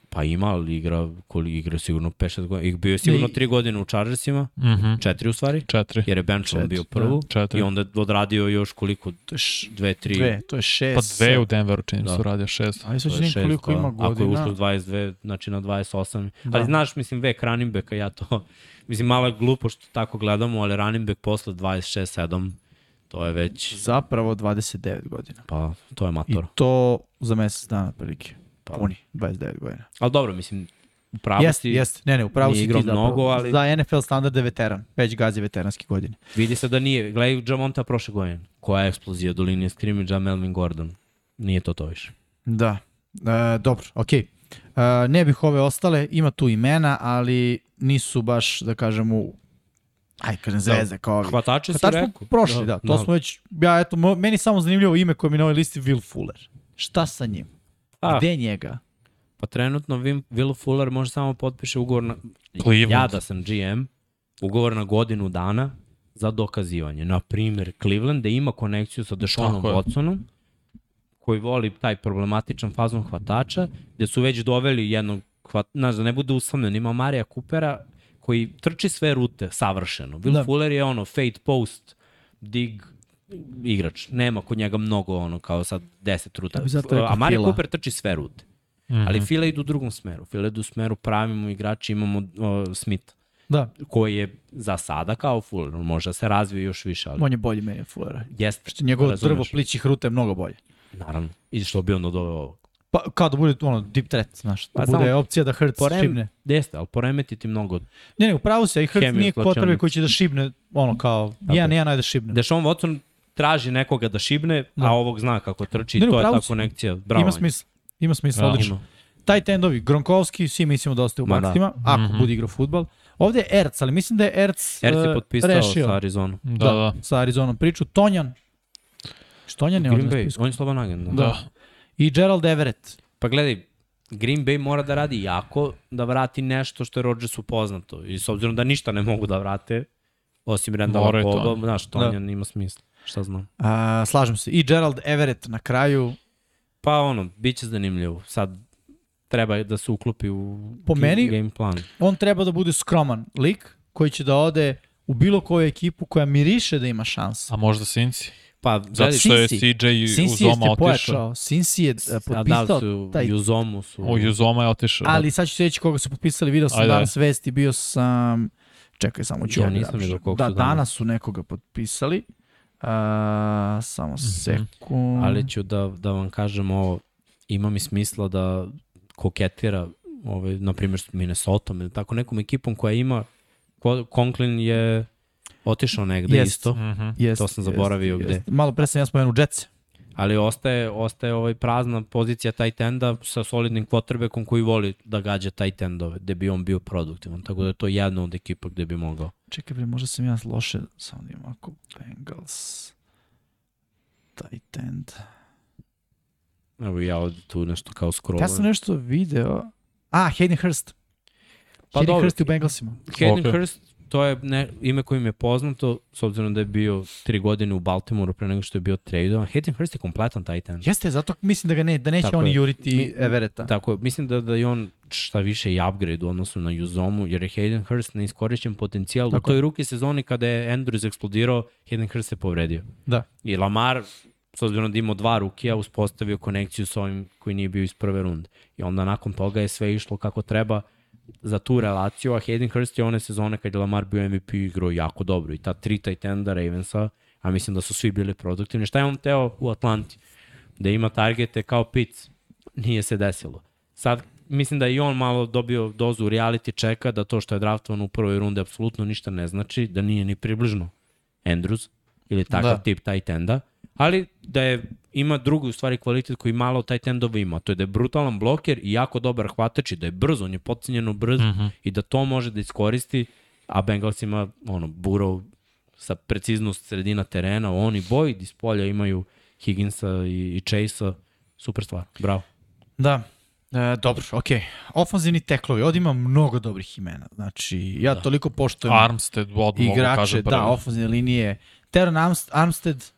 Speaker 1: Pa ima, ali igra, koliko igra sigurno 5-6 godina. Ih bio je sigurno
Speaker 2: Ne,
Speaker 1: 3 godine u Chargersima,
Speaker 3: Mhm.
Speaker 1: 4 u stvari,
Speaker 3: Četiri.
Speaker 1: jer je
Speaker 2: Četiri,
Speaker 1: bio prvu.
Speaker 3: Četiri.
Speaker 1: I onda je odradio još koliko,
Speaker 2: To je š...
Speaker 1: 2, 3,
Speaker 2: dve, to je šest.
Speaker 3: Pa dve u Denveru čini
Speaker 1: Da.
Speaker 3: da. su radio šest.
Speaker 2: Ali sad vidim koliko
Speaker 1: šest,
Speaker 2: ima
Speaker 1: pa, Ako je
Speaker 2: godina.
Speaker 1: ušlo 22, znači na 28.
Speaker 2: Da.
Speaker 1: Da. Ali znaš, mislim, vek running backa, ja to, mislim, malo je glupo što tako gledamo, ali running back posle 26-7, to je već,
Speaker 2: Zapravo 29 godina.
Speaker 1: pa, to je
Speaker 2: I
Speaker 1: mator.
Speaker 2: to za mesec dana prilike.
Speaker 1: Pa.
Speaker 2: Puni, 29 godina.
Speaker 1: Ali dobro, mislim, u pravu
Speaker 2: Jeste,
Speaker 1: si,
Speaker 2: jeste. Ne, ne, upravo
Speaker 1: Nije
Speaker 2: si ti zapravo.
Speaker 1: mnogo, ali-
Speaker 2: Za NFL standard je veteran. Već gazi veteranske godine.
Speaker 1: vidi se da nije. Gledaj Jamonta prošle godine, koja je eksplozija do linije skrimidža Melvin Gordon. Nije to to više.
Speaker 2: Da. E, dobro, okej. E, ne bih ove ostale, ima tu imena, ali nisu baš, da kažem, u aj kažem zvezde kao ovi.
Speaker 1: Hvatače si
Speaker 2: Hvatač smo
Speaker 1: rekao.
Speaker 2: prošli, da, to smo već, ja eto, meni samo zanimljivo ime koje mi na ovoj listi Will Fuller. Šta sa njim?
Speaker 1: A,
Speaker 2: Gde njega?
Speaker 1: pa trenutno Wim, Will Fuller može samo potpiše ugovor na...
Speaker 3: Cleveland.
Speaker 1: Ja da sam GM, ugovor na godinu dana za dokazivanje. Na primjer, Cleveland da ima konekciju sa
Speaker 3: je.
Speaker 1: Watsonom, koji voli taj problematičan fazon hvatača, gde su već doveli jednog hvat, znaš, da ne bude usamljen, ima Marija Kupera koji trči sve rute savršeno. Will
Speaker 2: Da.
Speaker 1: da. Fuller je ono fade post, dig, igrač. Nema kod njega mnogo ono, kao sad 10 ruta.
Speaker 2: Rekao
Speaker 1: A Mario
Speaker 2: Fila.
Speaker 1: Cooper trči sve rute. Mm. -hmm. Ali Fila idu u drugom smeru. Fila idu u smeru pravimo igrači, imamo o, Smith
Speaker 2: Da,
Speaker 1: koji je za sada kao full, može da se razvije još više, ali
Speaker 2: on je bolji meni od Fullera.
Speaker 1: jeste.
Speaker 2: Što njegovo drvo plićih ruta je mnogo bolje.
Speaker 1: Naravno. I što bi onda doveo ovo.
Speaker 2: Pa kao da bude ono deep threat, znaš, da
Speaker 1: Pa
Speaker 2: bude
Speaker 1: samo
Speaker 2: opcija da Hurts
Speaker 1: porem-
Speaker 2: šibne.
Speaker 1: Jeste, ali poremetiti mnogo.
Speaker 2: Ne, ne, upravo se, i Hurts
Speaker 1: Hemiju
Speaker 2: nije potrebe koji će da šibne, ono kao, jedan, jedan, ajde da šibne.
Speaker 1: Deshaun Watson traži nekoga da šibne,
Speaker 2: Da.
Speaker 1: a ovog zna kako trči.
Speaker 2: Ne, ne,
Speaker 1: to je ta konekcija. Bravo.
Speaker 2: Ima smisla. Ima smisla,
Speaker 3: Da.
Speaker 2: odlično. Tight endovi, Gronkowski, svi mislimo da ostaje u
Speaker 1: Ma da.
Speaker 2: ako
Speaker 3: Mhm.
Speaker 2: bude igrao futbal. Ovde je Erc, ali mislim da je Erc,
Speaker 1: Erc je
Speaker 2: e,
Speaker 1: potpisao
Speaker 2: rešio.
Speaker 1: sa Arizona.
Speaker 3: Da, da.
Speaker 2: sa Arizonom priču. Tonjan. Štonjan je ovdje na spisku.
Speaker 1: on je sloban agent. Da.
Speaker 3: Da.
Speaker 2: I Gerald Everett.
Speaker 1: Pa gledaj, Green Bay mora da radi jako da vrati nešto što je Rodgersu poznato. I s obzirom da ništa ne mogu da vrate, osim
Speaker 3: to.
Speaker 1: Coba, znaš, to da. ima smisla. Šta znam.
Speaker 2: A, slažem se. I Gerald Everett na kraju.
Speaker 1: Pa ono, bit će zanimljivo. Sad treba da se uklopi u
Speaker 2: Po meni-
Speaker 1: game plan.
Speaker 2: On treba da bude skroman lik koji će da ode u bilo koju ekipu koja miriše da ima šansu.
Speaker 3: A možda Sinci?
Speaker 1: Pa,
Speaker 3: Zato
Speaker 1: gledaj,
Speaker 3: što je. CJ
Speaker 2: Sinsi
Speaker 3: Uzoma otišao.
Speaker 2: Sinsi je e,
Speaker 1: a da
Speaker 2: potpisao
Speaker 1: su
Speaker 2: taj...
Speaker 1: i u Zomu su...
Speaker 3: O, Uzoma je otišao.
Speaker 2: Ali sad ću se reći koga su potpisali. Video sam
Speaker 3: Ajde,
Speaker 2: danas vesti, bio sam... Čekaj, samo ću
Speaker 1: Ja
Speaker 2: ovdje
Speaker 1: nisam vidio
Speaker 2: Da,
Speaker 1: su danas.
Speaker 2: danas su nekoga potpisali. A, samo sekund.
Speaker 1: Ali ću da, da vam kažem ovo, ima mi smisla da koketira, ovaj, na primjer Minnesota ili tako nekom ekipom koja ima, Conklin je otišao negde
Speaker 2: Jest.
Speaker 1: isto,
Speaker 3: Mhm.
Speaker 2: Jest,
Speaker 1: to sam zaboravio gde.
Speaker 2: Malo pre sam ja spomenuo Jetsa.
Speaker 1: ali ostaje, ostaje ovaj prazna pozicija tight enda sa solidnim quarterbackom koji voli da gađa tight endove, gde bi on bio produktivan, tako da je to jedna od ekipa gde bi mogao.
Speaker 2: Čekaj, bre, možda sam ja loše, samo da imam ako Bengals, tight end.
Speaker 1: Evo ja ovde tu nešto kao scrollujem.
Speaker 2: Ja sam nešto video. A, Hayden Hurst.
Speaker 1: Pa
Speaker 2: Hayden
Speaker 1: dobro.
Speaker 2: Hurst u Bengalsima.
Speaker 1: Hayden
Speaker 3: Ok.
Speaker 1: Hurst, to je ne, ime koje mi je poznato, s obzirom da je bio tri godine u Baltimoreu pre nego što je bio tradovan. Hayden Hurst je kompletan tight end.
Speaker 2: Jeste, zato mislim da ga ne, da neće
Speaker 1: Tako
Speaker 2: oni
Speaker 1: je.
Speaker 2: juriti
Speaker 1: Mi-
Speaker 2: Evereta.
Speaker 1: Tako mislim da, da je on šta više i upgrade u odnosu na Uzomu, jer je Hayden Hurst neiskorišćen potencijal.
Speaker 2: Tako
Speaker 1: u toj ruki sezoni kada je Andrews eksplodirao, Hayden Hurst se povredio.
Speaker 2: Da.
Speaker 1: I Lamar, s obzirom da imao dva rukija, uspostavio konekciju s ovim koji nije bio iz prve runde. I onda nakon toga je sve išlo kako treba za tu relaciju, a Hayden Hurst je one sezone kad je Lamar bio MVP igrao jako dobro. I ta tri tight enda Ravensa, a mislim da su svi bili produktivni. Šta je on teo u Atlanti? Da ima targete kao Pitts. Nije se desilo. Sad, mislim da je i on malo dobio dozu reality checka, da to što je draftovan u prvoj runde apsolutno ništa ne znači, da nije ni približno Andrews ili takav
Speaker 2: Da.
Speaker 1: tip tight enda, ali da je ima drugi u stvari kvalitet koji malo tight endova ima, to je da je brutalan bloker i jako dobar hvatač i da je brz, on je podcenjeno brz mm
Speaker 3: Mhm.
Speaker 1: -hmm. i da to može da iskoristi, a Bengals ima ono, Burrow sa preciznost sredina terena, oni Boyd iz polja imaju Higginsa i, i Chase-a, super stvar, bravo.
Speaker 2: Da. E, dobro, okej. Ofanzivni teklovi, ovdje ima mnogo dobrih imena. Znači, ja da. toliko poštujem
Speaker 3: Armstead, mogu
Speaker 2: igrače, da, ofanzivne linije. Teron Armst- Armstead,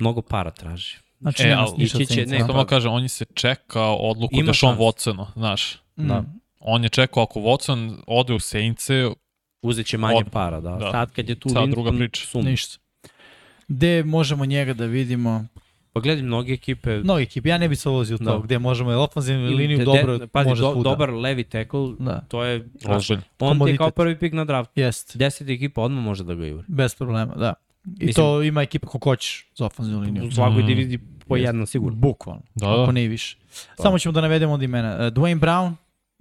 Speaker 1: Mnogo para traži.
Speaker 2: znači
Speaker 3: E,
Speaker 2: nema
Speaker 3: ali
Speaker 2: ništa
Speaker 1: ići će- ne,
Speaker 3: Samo kažem, on je se čeka odluku
Speaker 1: Ima
Speaker 3: da Sean
Speaker 1: šansu.
Speaker 3: Watsona, znaš.
Speaker 2: Mm.
Speaker 1: Da.
Speaker 3: On je čekao ako Watson ode u Saintse,
Speaker 1: Uzet će manje
Speaker 3: Od-
Speaker 1: para, da.
Speaker 3: da.
Speaker 1: Sad kad je tu
Speaker 3: Sad
Speaker 1: Lincoln,
Speaker 3: druga priča.
Speaker 1: sum.
Speaker 2: Ništa. Gde možemo njega da vidimo?
Speaker 1: Pa gledaj, mnoge ekipe...
Speaker 2: Mnogi ekipe, ja ne bi se ulazio u to,
Speaker 1: Da.
Speaker 2: gde možemo ofanzivnu
Speaker 1: ili
Speaker 2: liniju
Speaker 1: de-
Speaker 2: dobro
Speaker 1: de- pazi,
Speaker 2: može
Speaker 1: do,
Speaker 2: svuda.
Speaker 1: dobar levi tackle,
Speaker 2: Da,
Speaker 1: to je... znaš,
Speaker 3: ozbiljno.
Speaker 1: on
Speaker 2: Komoditet.
Speaker 1: kao prvi pik na draft.
Speaker 2: jest.
Speaker 1: 10 ekipa odmah može da ga juri.
Speaker 2: Bez problema, da. I
Speaker 1: Mislim-
Speaker 2: to ima ekipa ko hoćeš za ofanzivnu liniju.
Speaker 1: U svakoj
Speaker 3: Mm.
Speaker 1: diviziji po jedna sigurno.
Speaker 2: Bukvalno,
Speaker 3: Da,
Speaker 2: ako
Speaker 3: da.
Speaker 2: ne i više. Samo ćemo da navedemo od imena. Uh, Dwayne Brown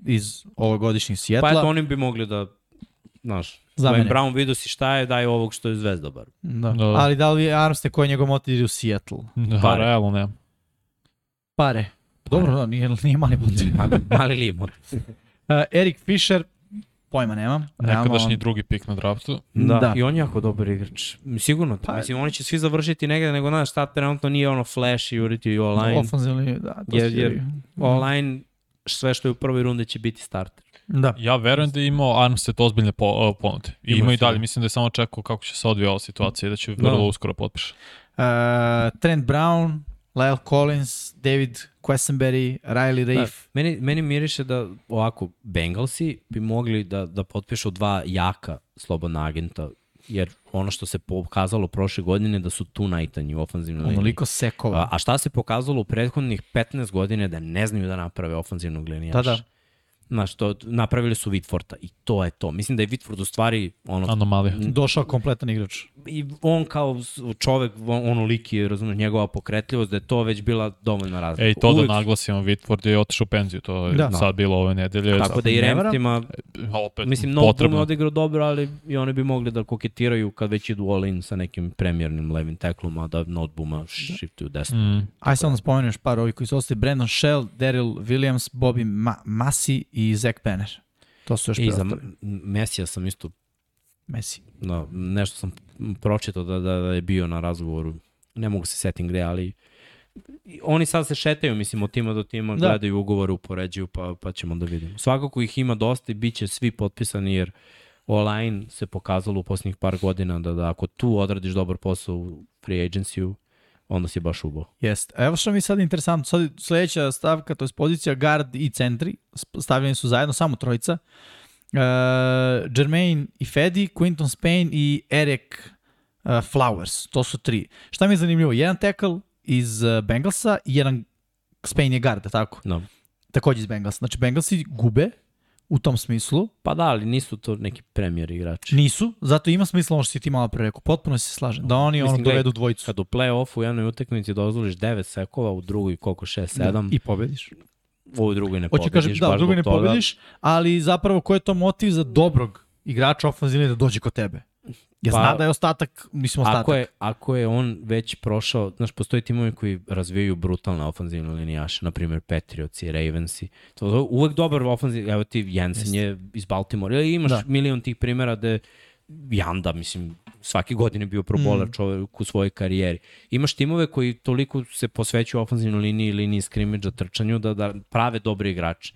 Speaker 2: iz ovogodišnjih
Speaker 1: Pa
Speaker 2: Sjetla.
Speaker 1: eto, oni bi mogli da, znaš,
Speaker 2: Za
Speaker 1: Dwayne
Speaker 2: mene.
Speaker 1: Brown vidio si šta je, daj ovog što je zvezda bar.
Speaker 2: Da.
Speaker 3: Da.
Speaker 2: Ali da li je Armstead koji je njegov motiv ide u Seattle?
Speaker 3: Da,
Speaker 1: Pare.
Speaker 3: realno nema.
Speaker 2: Pare. Dobro, da, nije, nije mali motiv.
Speaker 1: Mali, mali limon.
Speaker 2: Uh, Erik Fisher, pojma nemam.
Speaker 3: Nekadašnji
Speaker 2: on-
Speaker 3: drugi pik na draftu.
Speaker 1: Da.
Speaker 2: Da.
Speaker 1: I on je jako dobar igrač. Sigurno.
Speaker 2: Pa-
Speaker 1: Pa, Mislim, oni će svi završiti negde, nego znaš, šta trenutno nije ono flash i uriti i online.
Speaker 2: Ofanzivnu liniju, da. To
Speaker 1: Jer- jer- Online, sve što je u prvoj runde će biti starter.
Speaker 2: Da.
Speaker 3: Ja verujem da je imao Armstead ozbiljne po, uh, ponude. I
Speaker 1: Ima
Speaker 3: ima i dalje,
Speaker 1: sigurno.
Speaker 3: mislim da je samo čekao kako će se odvija ova situacija i da će vrlo
Speaker 1: Da.
Speaker 3: uskoro potpiše.
Speaker 2: Uh, Trent Brown, Lyle Collins, David Quessenberry, Riley
Speaker 1: Da,
Speaker 2: Rafe.
Speaker 1: meni, meni miriše da ovako, Bengalsi bi mogli da, da potpišu dva jaka slobodna agenta jer ono što se pokazalo prošle godine da su tu najtanji u ofanzivnoj liniji.
Speaker 2: Onoliko sekova.
Speaker 1: A, a šta se pokazalo u prethodnih 15 godine da ne znaju da naprave ofanzivnog linijaša?
Speaker 2: Da, da.
Speaker 1: Znaš, to, napravili su Whitforta i to je to. Mislim da je Whitford u stvari ono,
Speaker 3: Anomalija.
Speaker 2: Došao kompletan igrač.
Speaker 1: i on kao čovek, on, ono liki, razumiješ, njegova pokretljivost, da je to već bila dovoljna razlika.
Speaker 3: Ej, to
Speaker 1: Uvek-
Speaker 3: da naglasimo, Whitford je otišao u penziju, to je
Speaker 2: Da.
Speaker 3: da. sad bilo ove nedelje.
Speaker 1: Tako da i
Speaker 2: varam.
Speaker 1: Ramsima,
Speaker 3: opet
Speaker 1: mislim, no
Speaker 3: potrebno.
Speaker 1: je odigrao dobro, ali i oni bi mogli da koketiraju kad već idu all in sa nekim premijernim levim teklom, a da Notbuma shiftuju desno.
Speaker 3: Mm.
Speaker 2: Aj samo da spomenem još par ovih koji su ostali. Brandon Shell, Daryl Williams, Bobby Ma Masi i Zach Penner. To su još
Speaker 1: I za Mesija sam isto
Speaker 2: Messi.
Speaker 1: da, nešto sam pročitao da, da, da je bio na razgovoru. Ne mogu se setim gde, ali oni sad se šetaju, mislim, od tima do tima,
Speaker 2: Da.
Speaker 1: da. gledaju ugovore, upoređuju, pa, pa ćemo da vidimo. Svakako ih ima dosta i bit će svi potpisani, jer online se pokazalo u posljednjih par godina da, da ako tu odradiš dobar posao u free agency onda si baš ubo.
Speaker 2: Jeste. Evo što mi sad interesantno. Sad sledeća stavka, to je pozicija guard i centri. Stavljeni su zajedno samo trojica. Uh, Jermaine i Fedi, Quinton Spain i Eric uh, Flowers. To su tri. Šta mi je zanimljivo? Jedan tackle iz uh, Bengalsa i jedan Spain je guard, tako?
Speaker 1: No.
Speaker 2: Takođe iz Bengalsa. Znači Bengalsi gube u tom smislu.
Speaker 1: Pa da, ali nisu to neki premijer igrači.
Speaker 2: Nisu, zato ima smisla ono što si ti malo pre rekao. Potpuno se slažem. Da oni ono
Speaker 1: Mislim, gledaj,
Speaker 2: dovedu dvojicu.
Speaker 1: Kad u play-offu u jednoj utakmici dozvoliš 9 sekova, u drugoj koliko 6, 7,
Speaker 2: Da, I pobediš.
Speaker 1: u ovoj drugoj ne
Speaker 2: Hoće
Speaker 1: pobediš.
Speaker 2: kažem, da, u drugoj ne pobediš, ali zapravo ko je to motiv za dobrog igrača ofenzivne da dođe kod tebe? Ja
Speaker 1: Pa-
Speaker 2: zna da je ostatak, mislim ostatak.
Speaker 1: Ako je, ako je on već prošao, znaš, postoji timovi koji razvijaju brutalne ofenzivne linijaše, na primjer Patriots i Ravensi. To je uvek dobar ofenziv, evo ti Jensen je iz Baltimore. Ili imaš
Speaker 2: Da.
Speaker 1: milion tih primjera da Janda, mislim, svake godine bio pro bowler
Speaker 2: Mm.
Speaker 1: čovek u svojoj karijeri. Imaš timove koji toliko se posvećuju ofenzivnoj liniji liniji skrimidža trčanju da, da prave dobri igrače.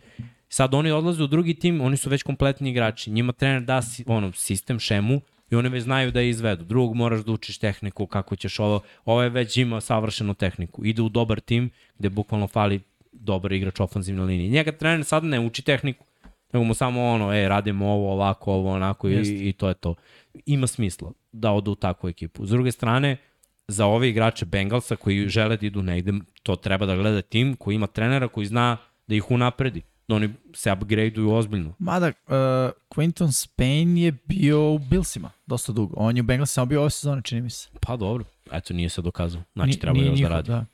Speaker 1: Sad oni odlaze u drugi tim, oni su već kompletni igrači. Njima trener da ono, sistem, šemu i oni već znaju da je izvedu. Drugog moraš da učiš tehniku, kako ćeš ovo. Ovo je već ima savršenu tehniku. Ide u dobar tim gde bukvalno fali dobar igrač ofenzivne linije. Njega trener sad ne uči tehniku, nego mu samo ono, e, radimo ovo, ovako, ovo, onako i, i to je to. Ima smisla da odu u takvu ekipu. S druge strane, za ove igrače Bengalsa koji žele da idu negde, to treba da gleda tim koji ima trenera koji zna da ih unapredi, oni se upgradeuju ozbiljno.
Speaker 2: Mada, uh, Quinton Spain je bio u Billsima dosta dugo. On je u Bengalsi samo bio ove sezone, čini mi se.
Speaker 1: Pa dobro, eto nije se dokazao. Znači
Speaker 2: Ni-
Speaker 1: treba
Speaker 2: nije
Speaker 1: još da radi.
Speaker 2: Da.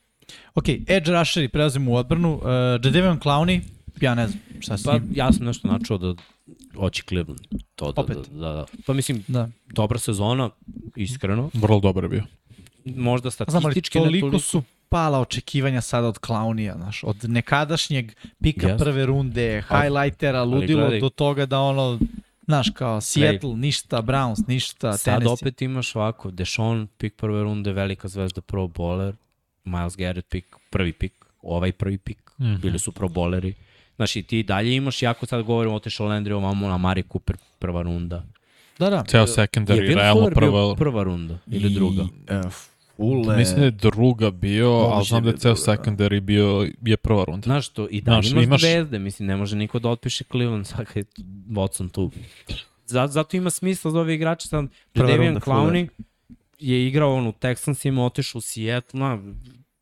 Speaker 2: Ok, Edge Rusheri, prelazimo u odbranu. Uh, Jadevion Clowney, ja ne znam šta s
Speaker 1: Pa
Speaker 2: njim.
Speaker 1: ja sam nešto načuo da hoće Cleveland. To da,
Speaker 2: Opet.
Speaker 1: Da, da, da. Pa mislim,
Speaker 2: Da.
Speaker 1: dobra sezona, iskreno.
Speaker 3: Vrlo dobar je bio.
Speaker 1: Možda
Speaker 2: Znam, ali
Speaker 1: statistički ne
Speaker 2: toliko
Speaker 1: toliko.
Speaker 2: su pala očekivanja sada od Clownija, znaš, od nekadašnjeg pika
Speaker 1: Jeste.
Speaker 2: prve runde, highlightera, ludilo,
Speaker 1: gledaj.
Speaker 2: do toga da ono, znaš, kao Seattle, ništa, Browns, ništa,
Speaker 1: Sad
Speaker 2: Tennessee.
Speaker 1: opet imaš ovako, Deshaun, pik prve runde, velika zvezda pro bowler, Miles Garrett, pik, prvi pik, ovaj prvi pik, mm. -hmm. bili su pro bowleri. Znaš, i ti dalje imaš, jako sad govorimo, otešao Landry, ovamo na Mari Cooper, prva runda.
Speaker 2: Da, da.
Speaker 3: Ceo secondary, realno prva...
Speaker 1: prva runda ili druga?
Speaker 2: Uh, Fule.
Speaker 3: Mislim da je druga bio, ali
Speaker 2: Moguće
Speaker 3: znam da
Speaker 2: da
Speaker 3: je ceo
Speaker 2: druga, da.
Speaker 3: secondary bio, je prva runda.
Speaker 1: Znaš to, i dalje
Speaker 3: Znaš,
Speaker 1: imaš,
Speaker 3: imaš-
Speaker 1: zvezde, mislim, ne može niko da otpiše Cleveland, sad kad je Watson tu. Zato, zato ima smisla za ove igrače, sad
Speaker 2: Fuller.
Speaker 1: Clowney je igrao on u Texansima, otišao u Seattle, na,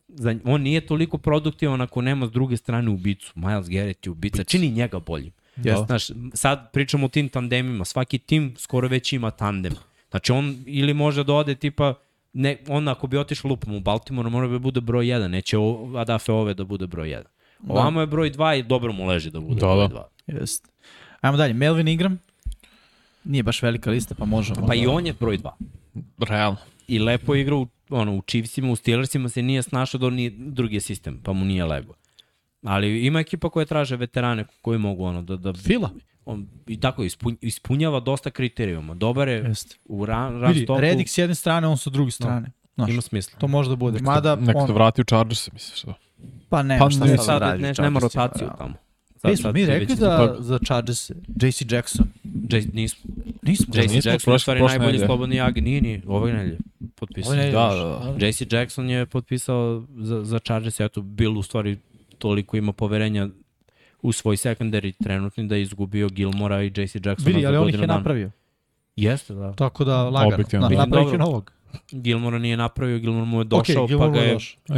Speaker 1: za, on nije toliko produktivan ako nema s druge strane ubicu. Miles Garrett je ubica, čini njega boljim.
Speaker 2: Jeste.
Speaker 1: Znaš, sad pričamo o tim tandemima, svaki tim skoro već ima tandem. Znači on ili može da ode tipa, ne, on ako bi otišao lupom u Baltimore, mora bi bude broj 1, neće o, Adafe ove da bude broj 1. Ovamo je broj 2 i dobro mu leži da bude
Speaker 3: Da,
Speaker 1: broj
Speaker 3: da.
Speaker 1: 2.
Speaker 2: Jeste. Ajmo dalje, Melvin Ingram. Nije baš velika lista, pa možemo.
Speaker 1: Pa i on je broj 2.
Speaker 3: Realno.
Speaker 1: I lepo je igrao u, ono, u Chiefsima, u Steelersima se nije snašao da ni drugi sistem, pa mu nije lego. Ali ima ekipa koja traže veterane koji mogu ono da, da
Speaker 2: Fila.
Speaker 1: On, i tako ispun, ispunjava dosta kriterijuma. Dobar je
Speaker 2: Jeste.
Speaker 1: u ran, ran
Speaker 2: Vidi,
Speaker 1: stopu,
Speaker 2: Redick s jedne strane, on sa druge strane. Znaš,
Speaker 1: ima smisla.
Speaker 2: to može da bude. Mada,
Speaker 3: Nek
Speaker 2: on,
Speaker 3: vrati u Chargers, misliš da?
Speaker 2: pa ne,
Speaker 3: Pa
Speaker 2: šta
Speaker 3: ne,
Speaker 2: sad,
Speaker 1: Sad
Speaker 2: radi
Speaker 1: ne, nema rotaciju
Speaker 2: da.
Speaker 1: tamo.
Speaker 2: E, smo mi rekli da za Chargers JC Jackson.
Speaker 1: Jay, nismo.
Speaker 2: Nismo.
Speaker 1: JC
Speaker 3: nismo,
Speaker 1: Jackson je stvari
Speaker 3: prošle
Speaker 1: najbolji slobodni ag. Nije, nije, ove nedelje potpisao.
Speaker 2: Ove nedelje.
Speaker 3: Da, da, da.
Speaker 1: JC Jackson je potpisao za, za Chargers, eto, Bill u stvari toliko ima poverenja u svoj secondary trenutni da je izgubio Gilmora i JC Jacksona
Speaker 2: Vidi,
Speaker 1: za
Speaker 2: ali on ih je
Speaker 1: dana.
Speaker 2: napravio.
Speaker 1: Jeste, da.
Speaker 2: Tako da lagano.
Speaker 3: Objektivno. Vidim
Speaker 2: napravit ću
Speaker 1: dobro.
Speaker 2: novog.
Speaker 1: Gilmora nije napravio, Gilmore mu je došao,
Speaker 2: ok, Gilmore
Speaker 1: pa ga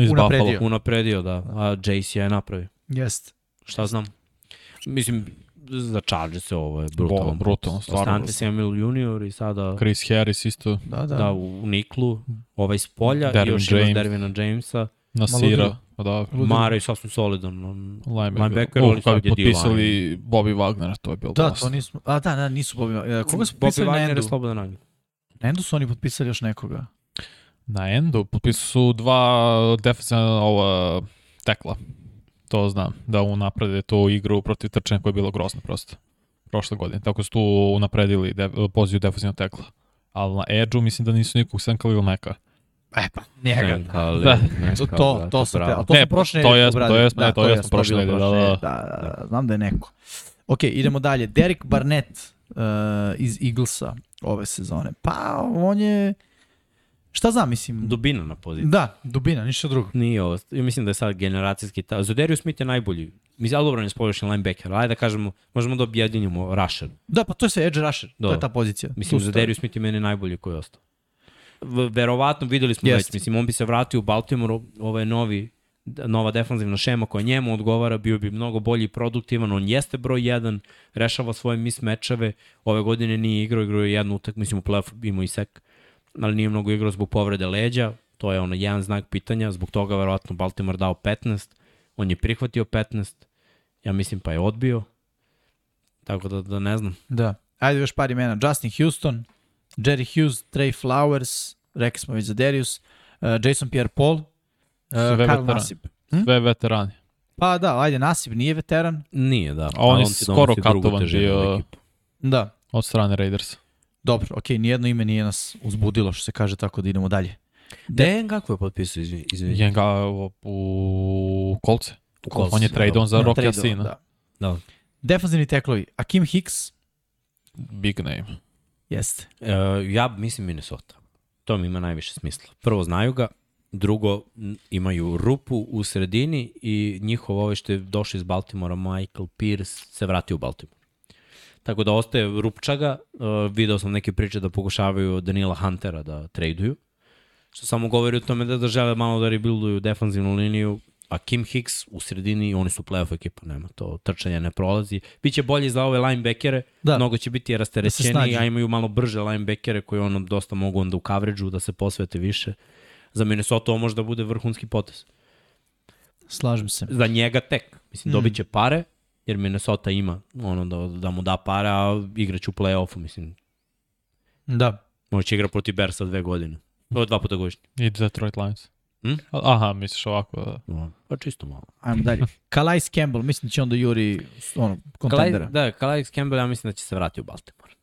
Speaker 1: je
Speaker 2: Unapredio.
Speaker 1: Unapredio, da. A Jace je napravio.
Speaker 2: Jest.
Speaker 1: Šta znam? Mislim, za Chargers ovo je brutalno.
Speaker 3: Bo- brutalno, stvarno
Speaker 1: Stante Samuel junior i sada
Speaker 3: Chris Harris isto
Speaker 2: Da, da.
Speaker 1: da, u Niklu, ovaj s polja i
Speaker 3: Derwin
Speaker 1: još
Speaker 3: James.
Speaker 1: Dervina Jamesa.
Speaker 3: Nasira. Pa da.
Speaker 1: Mara je sasvim solidan.
Speaker 3: Linebacker.
Speaker 1: Linebacker,
Speaker 3: Uh,
Speaker 1: ali
Speaker 3: kad
Speaker 1: sad je
Speaker 3: potpisali Bobby Wagnera, to je bilo
Speaker 2: Da,
Speaker 3: dosta.
Speaker 2: to nismo... A da, da, nisu Bobby... Koga su
Speaker 1: Bobby
Speaker 2: potpisali na
Speaker 1: Wagner je
Speaker 2: Endu?
Speaker 1: slobodan agent.
Speaker 2: Na Endu su oni potpisali još nekoga.
Speaker 3: Na endu potpisali su dva defensivna ova tekla. To znam, da unaprede tu igru protiv trčanja koja je bilo grozno prosto. Prošle godine. Tako su tu unapredili de, poziciju defensivnog tekla. Ali na edge-u mislim da nisu nikog sem Khalil Meka.
Speaker 2: E pa, njega.
Speaker 1: Ali,
Speaker 3: Da.
Speaker 2: To, to, to su te, to
Speaker 3: Ne,
Speaker 2: su prošle
Speaker 3: to
Speaker 2: nedelje
Speaker 3: jesmo, to jesmo, ne, to jesmo
Speaker 2: je
Speaker 3: prošle
Speaker 2: bilo
Speaker 3: nedelje, da, da.
Speaker 2: da, da, da, znam da je neko. Ok, idemo dalje. Derek Barnett uh, iz Eaglesa ove sezone. Pa, on je... Šta znam, mislim...
Speaker 1: Dubina na poziciji.
Speaker 2: Da, dubina, ništa drugo.
Speaker 1: Nije ovo. Ja mislim da je sad generacijski ta. Zodarius Smith je najbolji. Mislim, ali dobro, on je spoljašnji linebacker. Ajde da kažemo, možemo da objedinimo Rusher.
Speaker 2: Da, pa to je sve edge rusher. To
Speaker 1: Dobro.
Speaker 2: je ta pozicija.
Speaker 1: Mislim. Zodarius Smith je meni najbolji koji je ostao. Verovatno videli smo
Speaker 2: Jeste.
Speaker 1: već, mislim, on bi se vratio u Baltimore, ovo je novi, nova defanzivna šema koja njemu odgovara, bio bi mnogo bolji i produktivan, on jeste broj 1, rešava svoje mismečeve, ove godine nije igrao, igrao je jednu utak, mislim u playoff imao i sek, ali nije mnogo igrao zbog povrede leđa, to je ono jedan znak pitanja, zbog toga verovatno Baltimore dao 15, on je prihvatio 15, ja mislim pa je odbio, tako da, da ne znam.
Speaker 2: Da. Ajde još par imena. Justin Houston, Jerry Hughes, Trey Flowers, rekli smo već za Darius, uh, Jason Pierre-Paul, uh, Kyle
Speaker 3: veteran.
Speaker 2: Nassib.
Speaker 3: Sve veterani.
Speaker 2: Pa da, ajde, Nasib nije veteran.
Speaker 1: Nije, da.
Speaker 3: A on je skoro katovan bio.
Speaker 2: Da.
Speaker 3: Od strane Raidersa.
Speaker 2: Dobro, okej, nijedno ime nije nas uzbudilo, što se kaže, tako da idemo dalje.
Speaker 1: De, kako je potpisao, izvini? izvini.
Speaker 3: Njega u, u kolce.
Speaker 1: U kolce,
Speaker 3: On je tradeon za Rocky Asina.
Speaker 2: Da.
Speaker 1: Da.
Speaker 2: Defanzivni teklovi. Akim Hicks,
Speaker 3: Big name.
Speaker 2: Jeste.
Speaker 1: Uh, ja mislim Minnesota. To mi ima najviše smisla. Prvo, znaju ga. Drugo, imaju rupu u sredini i njihov ovaj što je došao iz Baltimora, Michael Pierce, se vratio u Baltimore. Tako da ostaje rupčaga. Uh, video sam neke priče da pokušavaju Danila Huntera da traduju. Što samo govori o tome da, da žele malo da rebuilduju defanzivnu liniju, a Kim Hicks u sredini, oni su playoff ekipa, nema to, trčanje ne prolazi. Biće bolje za ove linebackere,
Speaker 2: Da.
Speaker 1: da. mnogo će biti rasterećeni,
Speaker 2: snađu.
Speaker 1: a imaju malo brže linebackere koji ono dosta mogu onda u coverage da se posvete više. Za Minnesota ovo može da bude vrhunski potez.
Speaker 2: Slažem se.
Speaker 1: Za njega tek. Mislim,
Speaker 2: Mm.
Speaker 1: dobit će pare, jer Minnesota ima ono da, da mu da pare, a igraće u play-offu, mislim.
Speaker 2: Da.
Speaker 1: Može će igra protiv Bersa dve godine. Ovo je dva puta godišnje.
Speaker 3: I Detroit Lions.
Speaker 1: Hm?
Speaker 3: Aha, misliš ovako. Da.
Speaker 1: No, pa čisto malo.
Speaker 2: Ajmo dalje. Calais Campbell, mislim da će on da juri ono, kontendera.
Speaker 1: Kalaj, da, Calais Campbell, ja mislim da će se vratiti u Baltimore.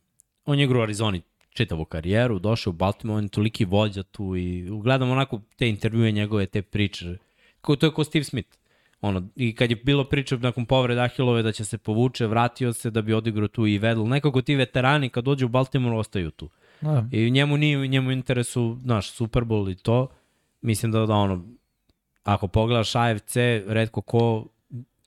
Speaker 1: On je igrao u Arizoni čitavu karijeru, došao u Baltimore, on je toliki vođa tu i gledam onako te intervjue njegove, te priče. Ko, to je ko Steve Smith. Ono, I kad je bilo priča nakon povrede Ahilove da će se povuče, vratio se da bi odigrao tu i vedel. Nekako ti veterani kad dođu u Baltimore ostaju tu.
Speaker 2: Da.
Speaker 1: I njemu nije, njemu interesu, znaš, Super Bowl i to. Mislim da, da ono, ako pogledaš AFC, redko ko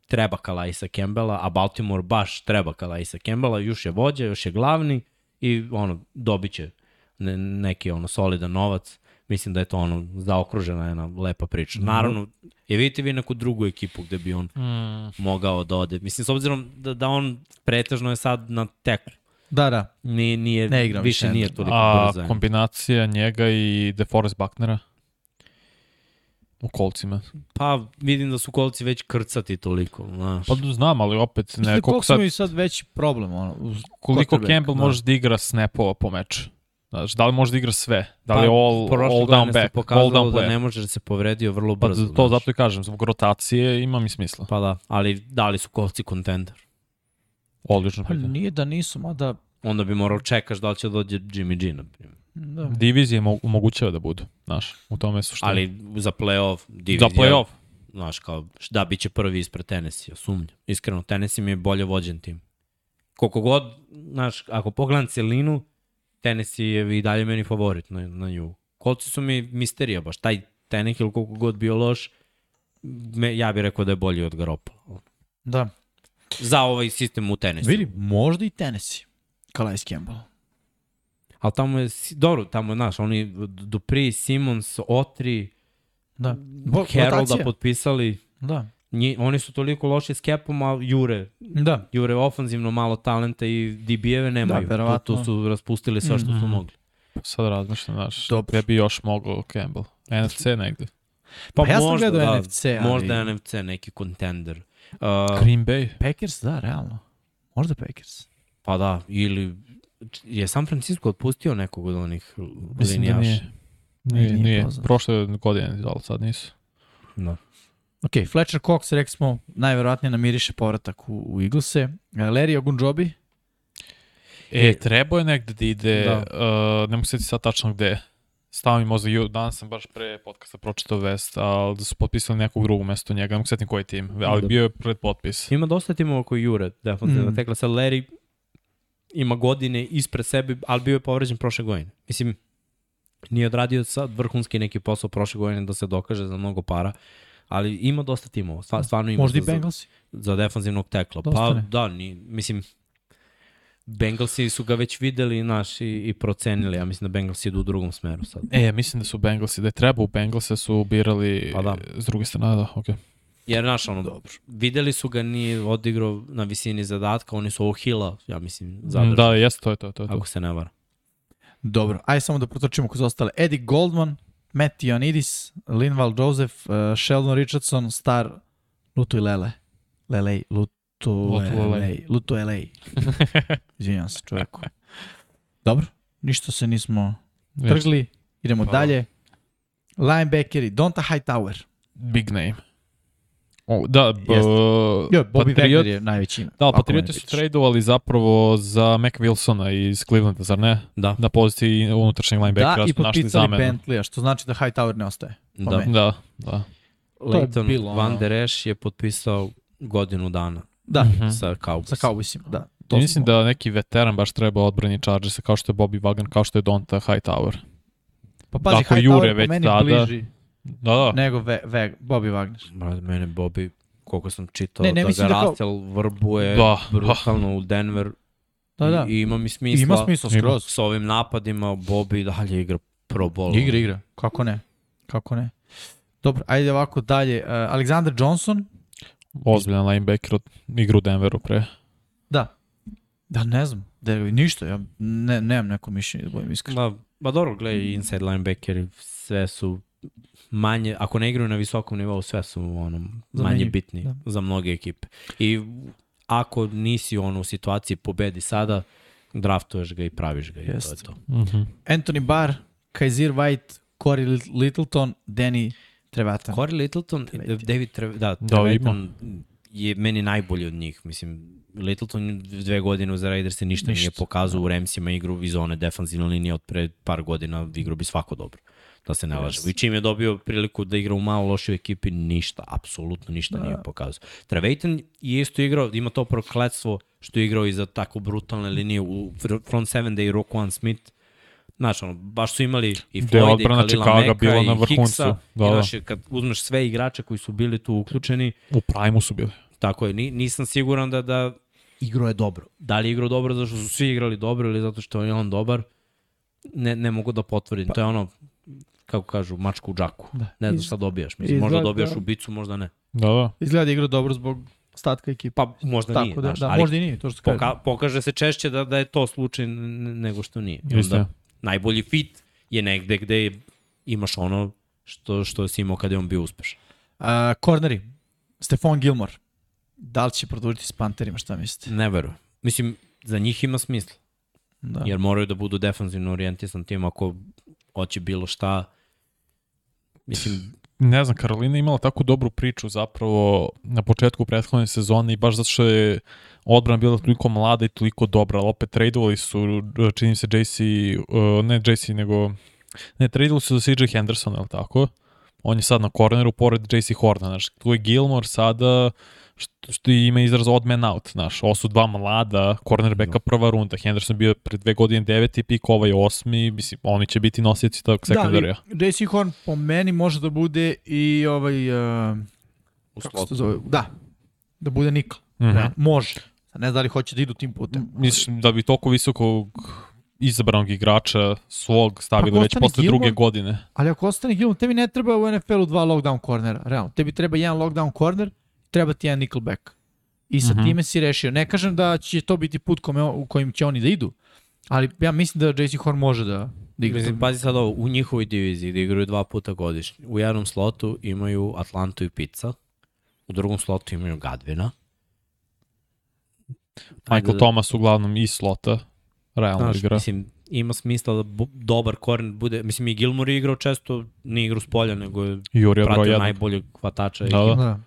Speaker 1: treba Kalaisa Campbella, a Baltimore baš treba Kalaisa Campbella, još je vođa, još je glavni i ono, dobit će ne, neki ono solidan novac. Mislim da je to ono zaokružena jedna lepa priča. Naravno, je vidite vi neku drugu ekipu gde bi on
Speaker 3: Mm.
Speaker 1: mogao da ode. Mislim, s obzirom da, da on pretežno je sad na teklu.
Speaker 2: Da, da.
Speaker 1: Nije, nije,
Speaker 2: Ne igra više
Speaker 1: više nije toliko
Speaker 3: A
Speaker 1: brzo.
Speaker 3: kombinacija njega i DeForest Bucknera u kolcima.
Speaker 1: Pa vidim da su kolci već krcati toliko, znaš.
Speaker 3: Pa znam, ali opet
Speaker 2: Mislim da
Speaker 3: ne,
Speaker 2: koliko
Speaker 3: koliko, sad,
Speaker 2: imaju sad veći problem. Ono, uz
Speaker 3: koliko Campbell
Speaker 2: da.
Speaker 3: može da igra snapova po meču. Znaš, da li može da igra sve? Da li
Speaker 1: Pa,
Speaker 3: je all, all down back, all down
Speaker 1: da
Speaker 3: player?
Speaker 1: ne može da se povredio vrlo
Speaker 3: Pa
Speaker 1: brzo.
Speaker 3: to
Speaker 1: znaš.
Speaker 3: zato i kažem, zbog rotacije ima mi smisla.
Speaker 1: Pa da, ali da li su kolci kontender?
Speaker 3: Odlično
Speaker 2: Pa
Speaker 3: pitanje.
Speaker 2: nije da nisu, mada...
Speaker 1: Onda bi morao čekaš da li će dođe Jimmy G, na primjer.
Speaker 2: Da.
Speaker 3: Divizije mo omogućava da budu, znaš, u tome je suština.
Speaker 1: Ali za playoff, divizija,
Speaker 3: Za playoff,
Speaker 1: znaš, kao, da, bit će prvi ispred Tennessee, sumnju. Iskreno, Tennessee mi je bolje vođen tim. Koliko god, znaš, ako pogledam celinu, Tennessee je i dalje meni favorit na, na nju. Kolci su mi misterija, baš taj Tannehill koliko god bio loš, me, ja bih rekao da je bolji od Garoppolo.
Speaker 2: Da.
Speaker 1: Za ovaj sistem u Tennessee.
Speaker 2: Vidi, možda i Tennessee. Calais Campbell.
Speaker 1: Ali tamo je, dobro, tamo je, znaš, oni Dupri, Simons, Otri,
Speaker 2: Da. Bo,
Speaker 1: Herolda potpisali.
Speaker 2: Da.
Speaker 1: Nji, oni su toliko loši s kepom, a jure.
Speaker 2: Da.
Speaker 1: Jure ofanzivno malo talenta i DB-eve nemaju.
Speaker 2: Da, verovatno.
Speaker 1: tu, tu su raspustili sve što su
Speaker 3: Mhm.
Speaker 1: mogli.
Speaker 3: Sad razmišljam, znaš,
Speaker 2: Dobro.
Speaker 3: gde bi još mogao Campbell? NFC negde.
Speaker 2: Pa ja sam gledao NFC, ali-
Speaker 1: Možda NFC, neki kontender. Uh,
Speaker 3: Green Bay.
Speaker 2: Packers, da, realno. Možda Packers.
Speaker 1: pa da, ili je San Francisco otpustio nekog od onih
Speaker 3: Mislim da
Speaker 1: linijaša?
Speaker 3: nije. Nije,
Speaker 2: Nije
Speaker 3: nije.
Speaker 2: poznato.
Speaker 3: Prošle godine, ali sad nisu.
Speaker 1: Da.
Speaker 2: Ok, Fletcher Cox, rekli smo, najverovatnije namiriše povratak u, u Eaglese. E, Larry Ogunjobi,
Speaker 3: E,
Speaker 1: E,
Speaker 3: trebao je negde da ide,
Speaker 1: da.
Speaker 3: uh, ne mogu sjetiti sad tačno gde. Stao mi možda, ju- danas sam baš pre podcasta pročitao vest, ali da su potpisali nekog drugog mesto njega, ne mogu sjetiti koji tim, ali
Speaker 1: Da.
Speaker 3: bio je pred potpis.
Speaker 1: Ima dosta timova koji jure, definitivno.
Speaker 2: Mm.
Speaker 1: Tekla sad Larry ima godine ispred sebe, ali bio je povređen prošle godine. Mislim, nije odradio sad vrhunski neki posao prošle godine da se dokaže za mnogo para, ali ima dosta timova, Stva, stvarno ima
Speaker 2: možda i
Speaker 1: za,
Speaker 2: Bengalsi.
Speaker 1: za, za defanzivnog tekla.
Speaker 2: Dosta
Speaker 1: Pa
Speaker 2: ne.
Speaker 1: da, ni, mislim, Bengalsi su ga već videli naš, i, i procenili, ja mislim da Bengalsi idu u drugom smeru sad.
Speaker 3: E, mislim da su Bengalsi, da je treba u Bengalse su birali
Speaker 1: Pa da.
Speaker 3: s druge strane, da, okej.
Speaker 1: Jer, znaš, ono, Dobro. videli su ga, nije odigrao na visini zadatka, oni su ovo hila, ja mislim, zadržali,
Speaker 3: Da, jeste, to je to, to je to.
Speaker 1: ako se ne vara.
Speaker 2: Dobro, ajde samo da protočimo kroz ostale. Eddie Goldman, Matt Ioannidis, Linval Joseph, uh, Sheldon Richardson, star Lutu i Lele. Lele, Lutu, LA.
Speaker 3: LA.
Speaker 2: Lutu LA. Izvinjam se čoveku. Dobro, ništa se nismo trgli. Idemo
Speaker 3: Pa.
Speaker 2: dalje. Linebackeri, Donta Hightower.
Speaker 3: Big name. O, da, b,
Speaker 2: Jeste. Jo, Bobby
Speaker 3: Patriot-
Speaker 2: Wagner je najveći ime.
Speaker 3: Da, Patrioti
Speaker 2: mene
Speaker 3: su
Speaker 2: pitaš.
Speaker 3: tradovali zapravo za Mac Wilsona iz Clevelanda, zar ne?
Speaker 1: Da.
Speaker 3: Na poziciji unutrašnjeg linebackera
Speaker 2: Da, i
Speaker 3: su našli
Speaker 2: potpisali. Bentleya, što znači da Hightower ne ostaje.
Speaker 1: Da.
Speaker 3: Da, da.
Speaker 2: To je
Speaker 1: Leighton
Speaker 2: bilo,
Speaker 1: Van Der Esch je potpisao godinu dana
Speaker 2: Da,
Speaker 3: Mhm.
Speaker 1: sa Cowboys.
Speaker 2: sa Cowboysima, da.
Speaker 3: I mislim da neki veteran baš treba odbrani Chargersa kao što je Bobby Wagner, kao što je Donta Hightower.
Speaker 2: Pa pazi, Hightower
Speaker 3: jure
Speaker 2: po
Speaker 3: već
Speaker 2: meni
Speaker 3: tada-
Speaker 2: bliži
Speaker 3: Da, da.
Speaker 2: nego Ve, Ve, Bobby Wagner.
Speaker 1: Brate, mene Bobby, koliko sam čitao,
Speaker 2: Ne, ne
Speaker 1: da ga
Speaker 2: da kao-
Speaker 1: Russell vrbuje
Speaker 3: Da.
Speaker 1: brutalno u Denver.
Speaker 2: Da, da.
Speaker 1: I, I ima mi smisla.
Speaker 2: Ima smisla
Speaker 3: Ima.
Speaker 2: skroz.
Speaker 1: S ovim napadima Bobby dalje igra pro bolu.
Speaker 2: Igra, igra. Kako ne? Kako ne? Dobro, ajde ovako dalje. Uh, Alexander Johnson,
Speaker 3: Ozbiljan linebacker od igru u Denveru pre.
Speaker 2: da. Da, ne znam. Da, ništa, ja ne, nemam neko mišljenje da budem iskren.
Speaker 1: Ma, ba dobro, gledaj, inside linebackeri, sve su manje, ako ne igraju na visokom nivou, sve su ono, manje bitni
Speaker 2: da.
Speaker 1: za mnoge ekipe. I ako nisi ono u situaciji pobedi sada, draftuješ ga i praviš ga i to je to.
Speaker 3: Mhm.
Speaker 2: Anthony Barr, Kaiser White, Corey Littleton, Danny Trevatan.
Speaker 1: Corey Littleton,
Speaker 2: Trevetin.
Speaker 1: David Tre, da,
Speaker 3: Da,
Speaker 1: Trevetan je meni najbolji od njih. Mislim, Littleton dve godine za Raiders se ništa,
Speaker 2: Ništa,
Speaker 1: nije pokazao u Remsima igru iz one defanzivne linije od pre par godina igru bi svako dobro. Da se ne
Speaker 2: Yes.
Speaker 1: I čim je dobio priliku da igra u malo lošoj ekipi, ništa, apsolutno ništa
Speaker 2: Da.
Speaker 1: nije pokazao. Trevetan je isto igrao, ima to prokletstvo što je igrao i za tako brutalne linije u fr- front seven da je Roquan Smith. Znaš, ono, baš su imali i Floyd, i Kalila Meka,
Speaker 3: bila
Speaker 1: i
Speaker 3: na vrhuncu.
Speaker 1: Hicksa.
Speaker 3: Da,
Speaker 1: I,
Speaker 3: da.
Speaker 1: znaš, kad uzmeš sve igrače koji su bili tu uključeni,
Speaker 3: U Prime-u su bili.
Speaker 1: tako je, ni, nisam siguran da, da igro je dobro. Da li je igrao dobro zato što su svi igrali dobro ili zato što je on dobar, ne, ne mogu da potvrdim. Pa, to je ono, kako kažu, mačku u džaku.
Speaker 2: Da.
Speaker 1: Ne znaš
Speaker 2: Iz-
Speaker 1: šta dobijaš. Mislim, možda
Speaker 2: izgleda-
Speaker 1: dobijaš ubicu, možda ne.
Speaker 3: Da, da.
Speaker 2: Izgleda da igra dobro zbog statka ekipe.
Speaker 1: Pa možda
Speaker 2: Tako
Speaker 1: nije,
Speaker 2: da,
Speaker 1: znaš,
Speaker 2: da,
Speaker 1: ali
Speaker 2: možda i nije, to što kažem.
Speaker 1: poka, pokaže se češće da, da je to slučaj nego što nije. I onda najbolji fit je negde gde imaš ono što, što si imao kada je on bio uspešan.
Speaker 2: Uh, corneri, Stefan Gilmore. Da li će produžiti s Panterima, šta mislite?
Speaker 1: Ne verujem. Mislim, za njih ima smisla.
Speaker 2: Da.
Speaker 1: jer moraju da budu defanzivno orijentisan tim ako hoće bilo šta. Mislim,
Speaker 3: Ne znam, Karolina imala tako dobru priču zapravo na početku prethodne sezone i baš zato što je odbrana bila toliko mlada i toliko dobra, ali opet tradeovali su, čini se JC, uh, ne JC, nego ne, tradeovali su za CJ Henderson, je li tako? On je sad na korneru pored JC Horna, znaš, tu je Gilmore sada, što, što ima izraz odd man out, znaš, ovo su dva mlada, cornerbacka prva runda, Henderson bio pre dve godine deveti pik, ovaj je osmi, mislim, oni će biti nosioci tog sekundarija.
Speaker 2: Da, JC Horn po meni može da bude i ovaj... Uh,
Speaker 1: u
Speaker 2: kako se to zove? Da, da bude nikl.
Speaker 3: Mhm.
Speaker 2: Da, može. Ne znam da li hoće da idu tim putem.
Speaker 3: Misliš da bi toliko visokog izabranog igrača svog stavili
Speaker 2: Pa
Speaker 3: već posle druge
Speaker 2: Gilmore.
Speaker 3: godine.
Speaker 2: Ali ako ostane Gilmore, tebi ne treba u NFL-u dva lockdown kornera, realno. Tebi treba jedan lockdown corner, treba ti jedan nickelback. I sa
Speaker 3: Mhm.
Speaker 2: time si rešio. Ne kažem da će to biti put kome, u kojim će oni da idu, ali ja mislim da JC Horn može da, da igra.
Speaker 1: Mislim, pazi sad ovo, u njihovoj diviziji da igraju dva puta godišnje. U jednom slotu imaju Atlantu i Pizza, u drugom slotu imaju Gadvina.
Speaker 3: Michael
Speaker 1: Ajde,
Speaker 3: Thomas uglavnom iz slota, realno
Speaker 1: Znaš,
Speaker 3: igra.
Speaker 1: mislim, ima smisla da bu, dobar koren bude, mislim i Gilmore je igrao često, nije igrao s polja, nego je
Speaker 3: Jurija
Speaker 1: pratio
Speaker 3: 1.
Speaker 1: najboljeg hvatača.
Speaker 3: Da,
Speaker 1: ekipe.
Speaker 3: da.
Speaker 2: Da.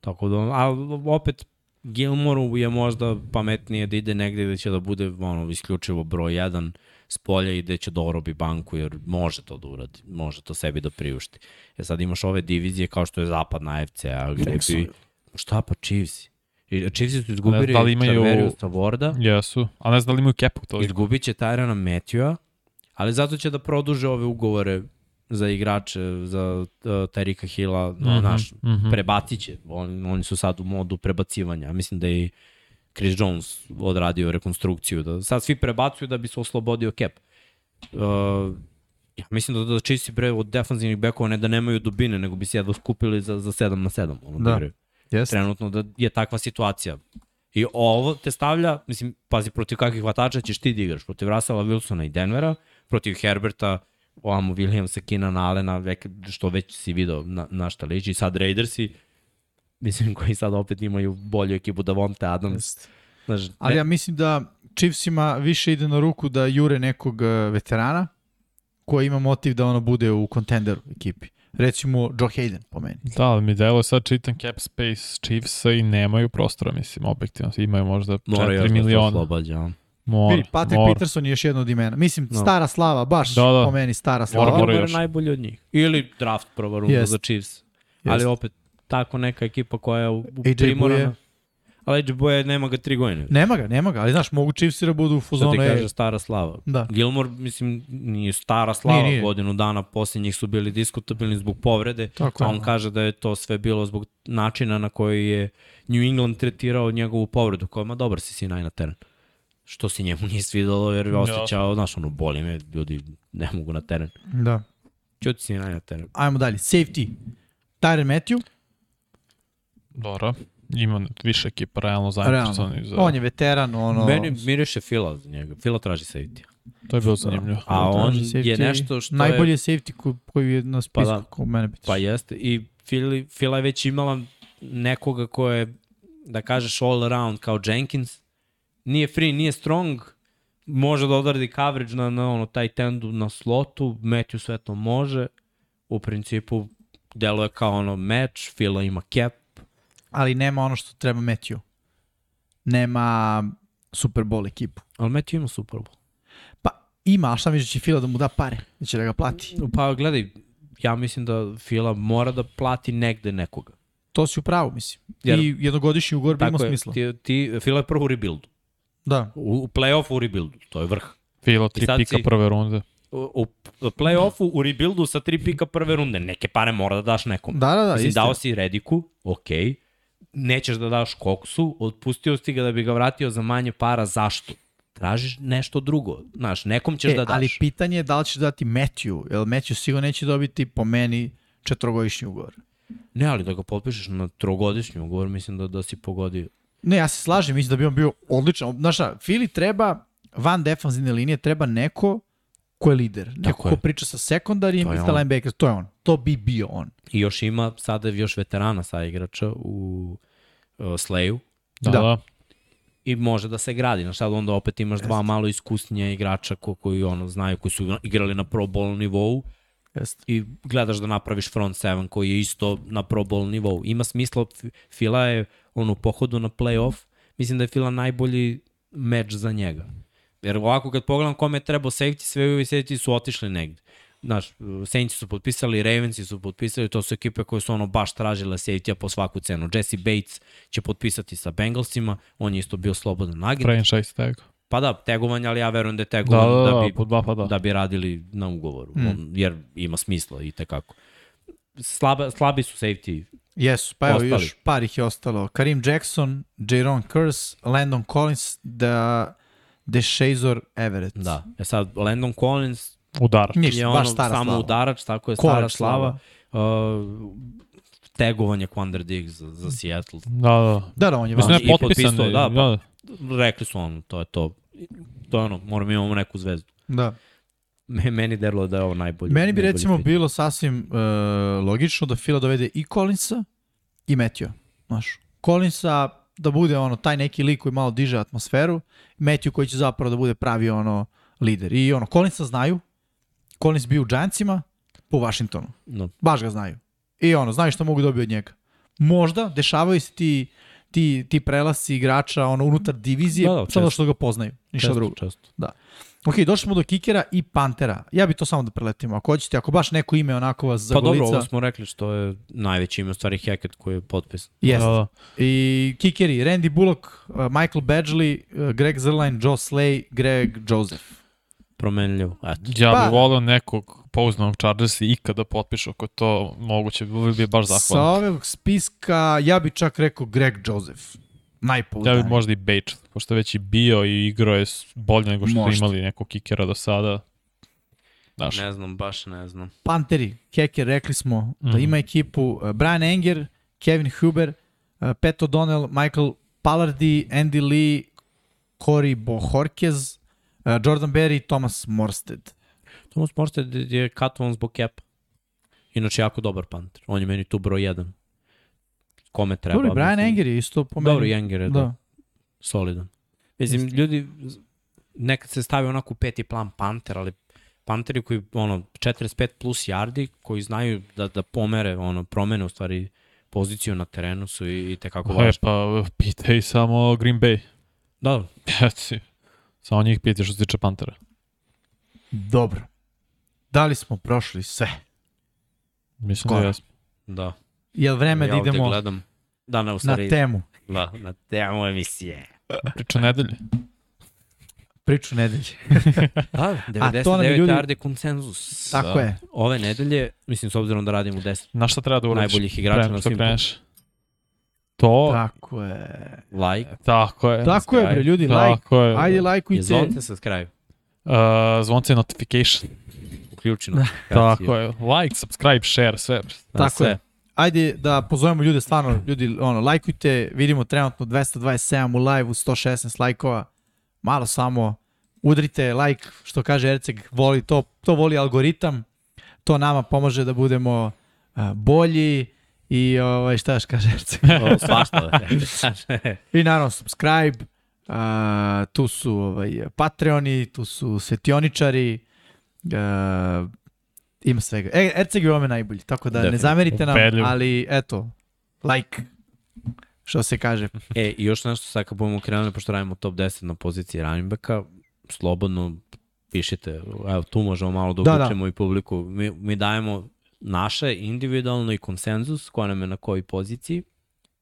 Speaker 1: Tako da, ali opet Gilmoru je možda pametnije da ide negde gde će da bude ono, isključivo broj 1 s polja i gde će da orobi banku, jer može to da uradi, može to sebi da priušti. E sad imaš ove divizije kao što je zapad na FC, a gde bi... Šta pa Chiefs? I Chiefs su izgubili
Speaker 3: da li imaju-
Speaker 1: Charverius Travorda,
Speaker 3: Jesu. A ne znam da li imaju kepu toliko.
Speaker 1: izgubit će Tyrona Matthewa, ali zato će da produže ove ugovore za igrače, za uh, Tyrika Hilla, no,
Speaker 3: Mhm,
Speaker 1: naš,
Speaker 3: mhm.
Speaker 1: prebacit će. On, oni su sad u modu prebacivanja. Mislim da je i Chris Jones odradio rekonstrukciju. Da, sad svi prebacuju da bi se oslobodio cap. Uh, ja mislim da, da čisti bre od defanzivnih bekova ne da nemaju dubine, nego bi se jedno skupili za, za 7 na 7. Ono, da.
Speaker 2: Da.
Speaker 1: igraju.
Speaker 2: Jeste.
Speaker 1: Trenutno da je takva situacija. I ovo te stavlja, mislim, pazi, protiv kakvih hvatača ćeš ti da igraš? Protiv Russella Wilsona i Denvera, protiv Herberta, ovamo Williamsa, Keenan Allena, vek, što već si video na, na šta liči, sad Raidersi, mislim, koji sad opet imaju bolju ekipu Davonte Adams.
Speaker 2: Jeste.
Speaker 1: Znaš,
Speaker 2: Ali
Speaker 1: ne-
Speaker 2: ja mislim da Chiefsima više ide na ruku da jure nekog eh, veterana koji ima motiv da ono bude u kontenderu ekipi. Recimo Joe Hayden po meni.
Speaker 3: Da, ali mi delo sad čitam cap space Chiefsa i nemaju prostora, mislim, objektivno. Imaju možda
Speaker 1: mora još
Speaker 3: 4
Speaker 1: da se
Speaker 3: miliona.
Speaker 1: oslobađa. A?
Speaker 3: Mora,
Speaker 2: Vidi, Patrick
Speaker 3: mora.
Speaker 2: Peterson je još jedno od imena. Mislim,
Speaker 1: No.
Speaker 2: stara slava, baš
Speaker 3: Da, da.
Speaker 2: po meni stara slava.
Speaker 3: Mora, mora.
Speaker 1: Najbolji od njih. Ili draft prva runda
Speaker 2: Jest.
Speaker 1: za Chiefs. Ali
Speaker 2: Jest.
Speaker 1: opet, tako neka ekipa koja je u, u primorana. Ali AJ Boye nema ga tri godine.
Speaker 2: Nema ga, nema ga, ali znaš, mogu Chiefsi da budu u fuzonu.
Speaker 1: ti
Speaker 2: e,
Speaker 1: kaže stara slava.
Speaker 2: Da.
Speaker 1: Gilmore, mislim, nije stara slava,
Speaker 2: Nije,
Speaker 1: nije, godinu dana posle njih su bili diskutabilni zbog povrede,
Speaker 2: Tako
Speaker 1: a
Speaker 2: je.
Speaker 1: on kaže da je to sve bilo zbog načina na koji je New England tretirao njegovu povredu, kao, ma dobar si si naj na teren. Što se njemu nije svidalo, jer je osjećao, znaš, ono, boli me, ljudi ne mogu na teren.
Speaker 2: Da.
Speaker 1: Čuti si naj na teren.
Speaker 2: Ajmo dalje. Safety. Tyron Matthew,
Speaker 3: Dobro. Ima više ekipa realno zainteresovani za...
Speaker 2: On je veteran, ono...
Speaker 1: Meni miriše Fila za njega. Fila traži safety.
Speaker 3: To je bilo zanimljivo.
Speaker 1: A on
Speaker 2: traži
Speaker 1: je
Speaker 2: safety.
Speaker 1: nešto što
Speaker 2: Najbolji
Speaker 1: je...
Speaker 2: safety ko, koji je na spisku,
Speaker 1: Pa da.
Speaker 2: ko mene pitaš.
Speaker 1: Pa jeste. I Fila, Fila je već imala nekoga ko je, da kažeš, all around kao Jenkins. Nije free, nije strong, može da odradi coverage na, na ono, taj tendu na slotu, Matthew sve to može. U principu, deluje kao ono match, Fila ima cap.
Speaker 2: Ali nema ono što treba Matthew. Nema Super Bowl ekipu.
Speaker 1: Ali Matthew ima Super Bowl.
Speaker 2: Pa ima, a šta misliš da će Fila da mu da pare? Da će da ga plati?
Speaker 1: Pa gledaj, ja mislim da Fila mora da plati negde nekoga.
Speaker 2: To si u pravu, mislim.
Speaker 1: Jer-
Speaker 2: I jednogodišnji ugovor bi imao smisla.
Speaker 1: ti, ti, Fila je prvo u rebuildu.
Speaker 2: Da.
Speaker 1: U, u play-offu u rebuildu, to je vrh.
Speaker 3: Filo, tri pika
Speaker 1: si-
Speaker 3: prve runde.
Speaker 1: u, u play-offu, u rebuildu sa tri pika prve runde, neke pare mora da daš nekom.
Speaker 2: Da, da, da,
Speaker 1: Mislim,
Speaker 2: istina.
Speaker 1: dao si Rediku, ok, nećeš da daš Koksu, otpustio si ga da bi ga vratio za manje para, zašto? Tražiš nešto drugo, znaš, nekom ćeš
Speaker 2: E,
Speaker 1: da daš.
Speaker 2: ali pitanje je da li ćeš dati Matthew, jer Matthew sigurno neće dobiti po meni četvrogodišnji ugovor.
Speaker 1: Ne, ali da ga potpišeš na trogodišnji ugovor, mislim da, da si pogodio.
Speaker 2: Ne, ja se slažem, mislim da bi on bio odličan. Znaš šta, Fili treba, van defanzivne linije, treba neko ko je lider. Neko
Speaker 1: Tako
Speaker 2: ko
Speaker 1: je.
Speaker 2: priča sa sekundarijem
Speaker 1: To
Speaker 2: i
Speaker 1: je
Speaker 2: sa
Speaker 1: on.
Speaker 2: linebackers. To je on. To bi bio on.
Speaker 1: I još ima sada još veterana sa igrača u uh, Slayu,
Speaker 3: Da,
Speaker 2: Da.
Speaker 1: i može da se gradi. Znaš, sad onda opet imaš dva malo iskusnije igrača ko, koji ono znaju, koji su igrali na pro bowl nivou
Speaker 2: Jeste.
Speaker 1: i gledaš da napraviš front seven koji je isto na pro bowl nivou. Ima smisla, Fila je on u pohodu na playoff, mislim da je Fila najbolji meč za njega. Jer ovako kad pogledam kome je trebao safety, sve ovi safety su otišli negde. Znaš, Saints su potpisali, Ravensi su potpisali, to su ekipe koje su ono baš tražile safety po svaku cenu. Jesse Bates će potpisati sa Bengalsima, on je isto bio slobodan agent.
Speaker 3: Franchise tag.
Speaker 1: Pa da, tegovanje, ali ja verujem da je
Speaker 3: Da,
Speaker 1: tegovan
Speaker 3: da,
Speaker 1: da,
Speaker 3: da,
Speaker 1: bi,
Speaker 3: dva pa da.
Speaker 1: da bi radili na ugovoru,
Speaker 2: Mm.
Speaker 1: mm. jer ima smisla i tekako. Slaba, slabi su safety.
Speaker 2: Jesu, pa evo još par ih je ostalo. Karim Jackson, Jaron Curse, Landon Collins, da Deshazor Everett.
Speaker 1: Da. E sad, Landon Collins
Speaker 3: Udarač.
Speaker 2: Ništa,
Speaker 1: je
Speaker 2: baš
Speaker 1: ono
Speaker 2: stara
Speaker 1: samo
Speaker 2: slava.
Speaker 1: udarač, tako je stara
Speaker 2: Kolač
Speaker 1: slava. Uh, tegovanje Quander Diggs za, za Seattle.
Speaker 3: Da, da.
Speaker 2: Da, da, on je
Speaker 3: Mislim da je potpisan.
Speaker 1: potpisao, da,
Speaker 3: Da,
Speaker 1: pa- Rekli su ono, to je to. To je ono, moramo imamo neku zvezdu.
Speaker 2: Da.
Speaker 1: Me- Meni derilo da je ovo najbolji.
Speaker 2: Meni bi
Speaker 1: najbolji
Speaker 2: recimo
Speaker 1: fit.
Speaker 2: bilo sasvim uh, logično da Fila dovede i Collinsa i Matthew. Znaš, Collinsa da bude ono taj neki lik koji malo diže atmosferu, Matthew koji će zapravo da bude pravi ono lider. I ono, Collinsa znaju, Collins bio u Giantsima, po Washingtonu.
Speaker 1: No.
Speaker 2: Baš ga znaju. I ono, znaju šta mogu dobiti od njega. Možda, dešavaju se ti, ti, ti prelasci igrača ono, unutar divizije,
Speaker 1: Da, da,
Speaker 2: samo što ga poznaju. Ništa
Speaker 1: Često,
Speaker 2: drugo.
Speaker 1: često.
Speaker 2: Ok, došli smo do Kikera i Pantera. Ja bi to samo da preletimo. Ako hoćete, ako baš neko ime onako vas
Speaker 1: Pa dobro,
Speaker 2: zagolica.
Speaker 1: ovo smo rekli što je najveći ime, u stvari Hackett koji je potpisan.
Speaker 2: Jeste.
Speaker 3: da.
Speaker 2: I Kikeri, Randy Bullock, uh, Michael Badgley, uh, Greg Zerline, Joe Slay, Greg Joseph.
Speaker 1: Promenljivo. Eto.
Speaker 3: Ja
Speaker 2: Pa-
Speaker 3: bih volio nekog pouzdanog Chargersa ikada potpišu ako to moguće, bi bi baš
Speaker 2: Sa
Speaker 3: zahvalan.
Speaker 2: ovog spiska, ja bi čak rekao Greg Joseph.
Speaker 3: Ja
Speaker 2: Najpouzdaniji.
Speaker 3: bih možda i Bate, pošto već i bio i igrao je bolje nego što
Speaker 2: Možda.
Speaker 3: imali nekog kikera do sada. Znaš,
Speaker 1: Ne znam, baš ne znam.
Speaker 2: Panteri, Heker, rekli smo da
Speaker 3: Mhm.
Speaker 2: ima ekipu uh, Brian Enger, Kevin Huber, uh, Pat O'Donnell, Michael Pallardi, Andy Lee, Corey Bohorquez, uh, Jordan Berry, Thomas Morsted.
Speaker 1: Thomas Morstead je katovan zbog kepa. Inače, jako dobar panter. On je meni tu broj jedan. Kome treba.
Speaker 2: Dobro, Brian
Speaker 1: mislim.
Speaker 2: Enger je isto po meni.
Speaker 1: Dobro, Enger je, da.
Speaker 2: Da.
Speaker 1: Solidan. Mislim, ljudi nekad se stavi onako u peti plan Panter, ali Panteri koji, ono, 45 plus yardi, koji znaju da, da pomere, ono, promene u stvari poziciju na terenu su i, i tekako
Speaker 3: e,
Speaker 1: važni.
Speaker 3: pa pitaj samo Green Bay.
Speaker 1: Da,
Speaker 3: Reci. Samo njih pitaj što se tiče Pantera.
Speaker 2: Dobro. Da li smo prošli sve?
Speaker 3: Mislim
Speaker 2: Skoro.
Speaker 3: da jesmo.
Speaker 1: da.
Speaker 2: Je li vreme
Speaker 1: ja
Speaker 2: da idemo
Speaker 1: gledam. Da, ne, u
Speaker 2: na temu?
Speaker 1: da, na temu emisije.
Speaker 3: Priča nedelje.
Speaker 2: Priču nedelje.
Speaker 1: Da,
Speaker 2: A to nam
Speaker 1: 99
Speaker 2: ljudi-
Speaker 1: yardi konsenzus.
Speaker 2: Tako
Speaker 3: Da.
Speaker 2: je.
Speaker 1: Ove nedelje, mislim, s obzirom da radimo 10
Speaker 3: Na šta treba da uradiš?
Speaker 1: najboljih igrača na
Speaker 3: što
Speaker 1: svim
Speaker 3: kreneš? To,
Speaker 2: Tako je.
Speaker 1: like,
Speaker 3: tako je.
Speaker 2: Tako je, bre, ljudi, like.
Speaker 3: Tako je.
Speaker 2: Ajde,
Speaker 1: je
Speaker 2: lajkujte.
Speaker 1: zvonce sa skraju.
Speaker 3: Uh, zvonce notification.
Speaker 1: Notifikaciju.
Speaker 3: Tako je. Like, subscribe, share, sve.
Speaker 1: Da,
Speaker 2: Tako
Speaker 1: sve.
Speaker 2: je. Ajde da pozovemo ljude, stvarno, ljudi, ono, lajkujte, vidimo trenutno 227 u live-u, 116 lajkova, malo samo udrite like, što kaže Erceg, voli to, to voli algoritam, to nama pomaže da budemo a, bolji i ovaj, šta još kaže Erceg?
Speaker 1: O, svašta da.
Speaker 2: I naravno subscribe, a, tu su ovaj, Patreoni, tu su svetioničari, a, ima svega. E, Erceg je ovome najbolji, tako da ne
Speaker 1: Definitivno.
Speaker 2: zamerite nam,
Speaker 3: Ubedljivo.
Speaker 2: ali eto, like, što se kaže.
Speaker 1: E, i još nešto sad kad budemo krenuli, pošto radimo top 10 na poziciji running backa, slobodno pišite, evo tu možemo malo da
Speaker 2: Da, da.
Speaker 1: uključimo i publiku. Mi, mi dajemo naše individualno i konsenzus, ko nam je na kojoj poziciji.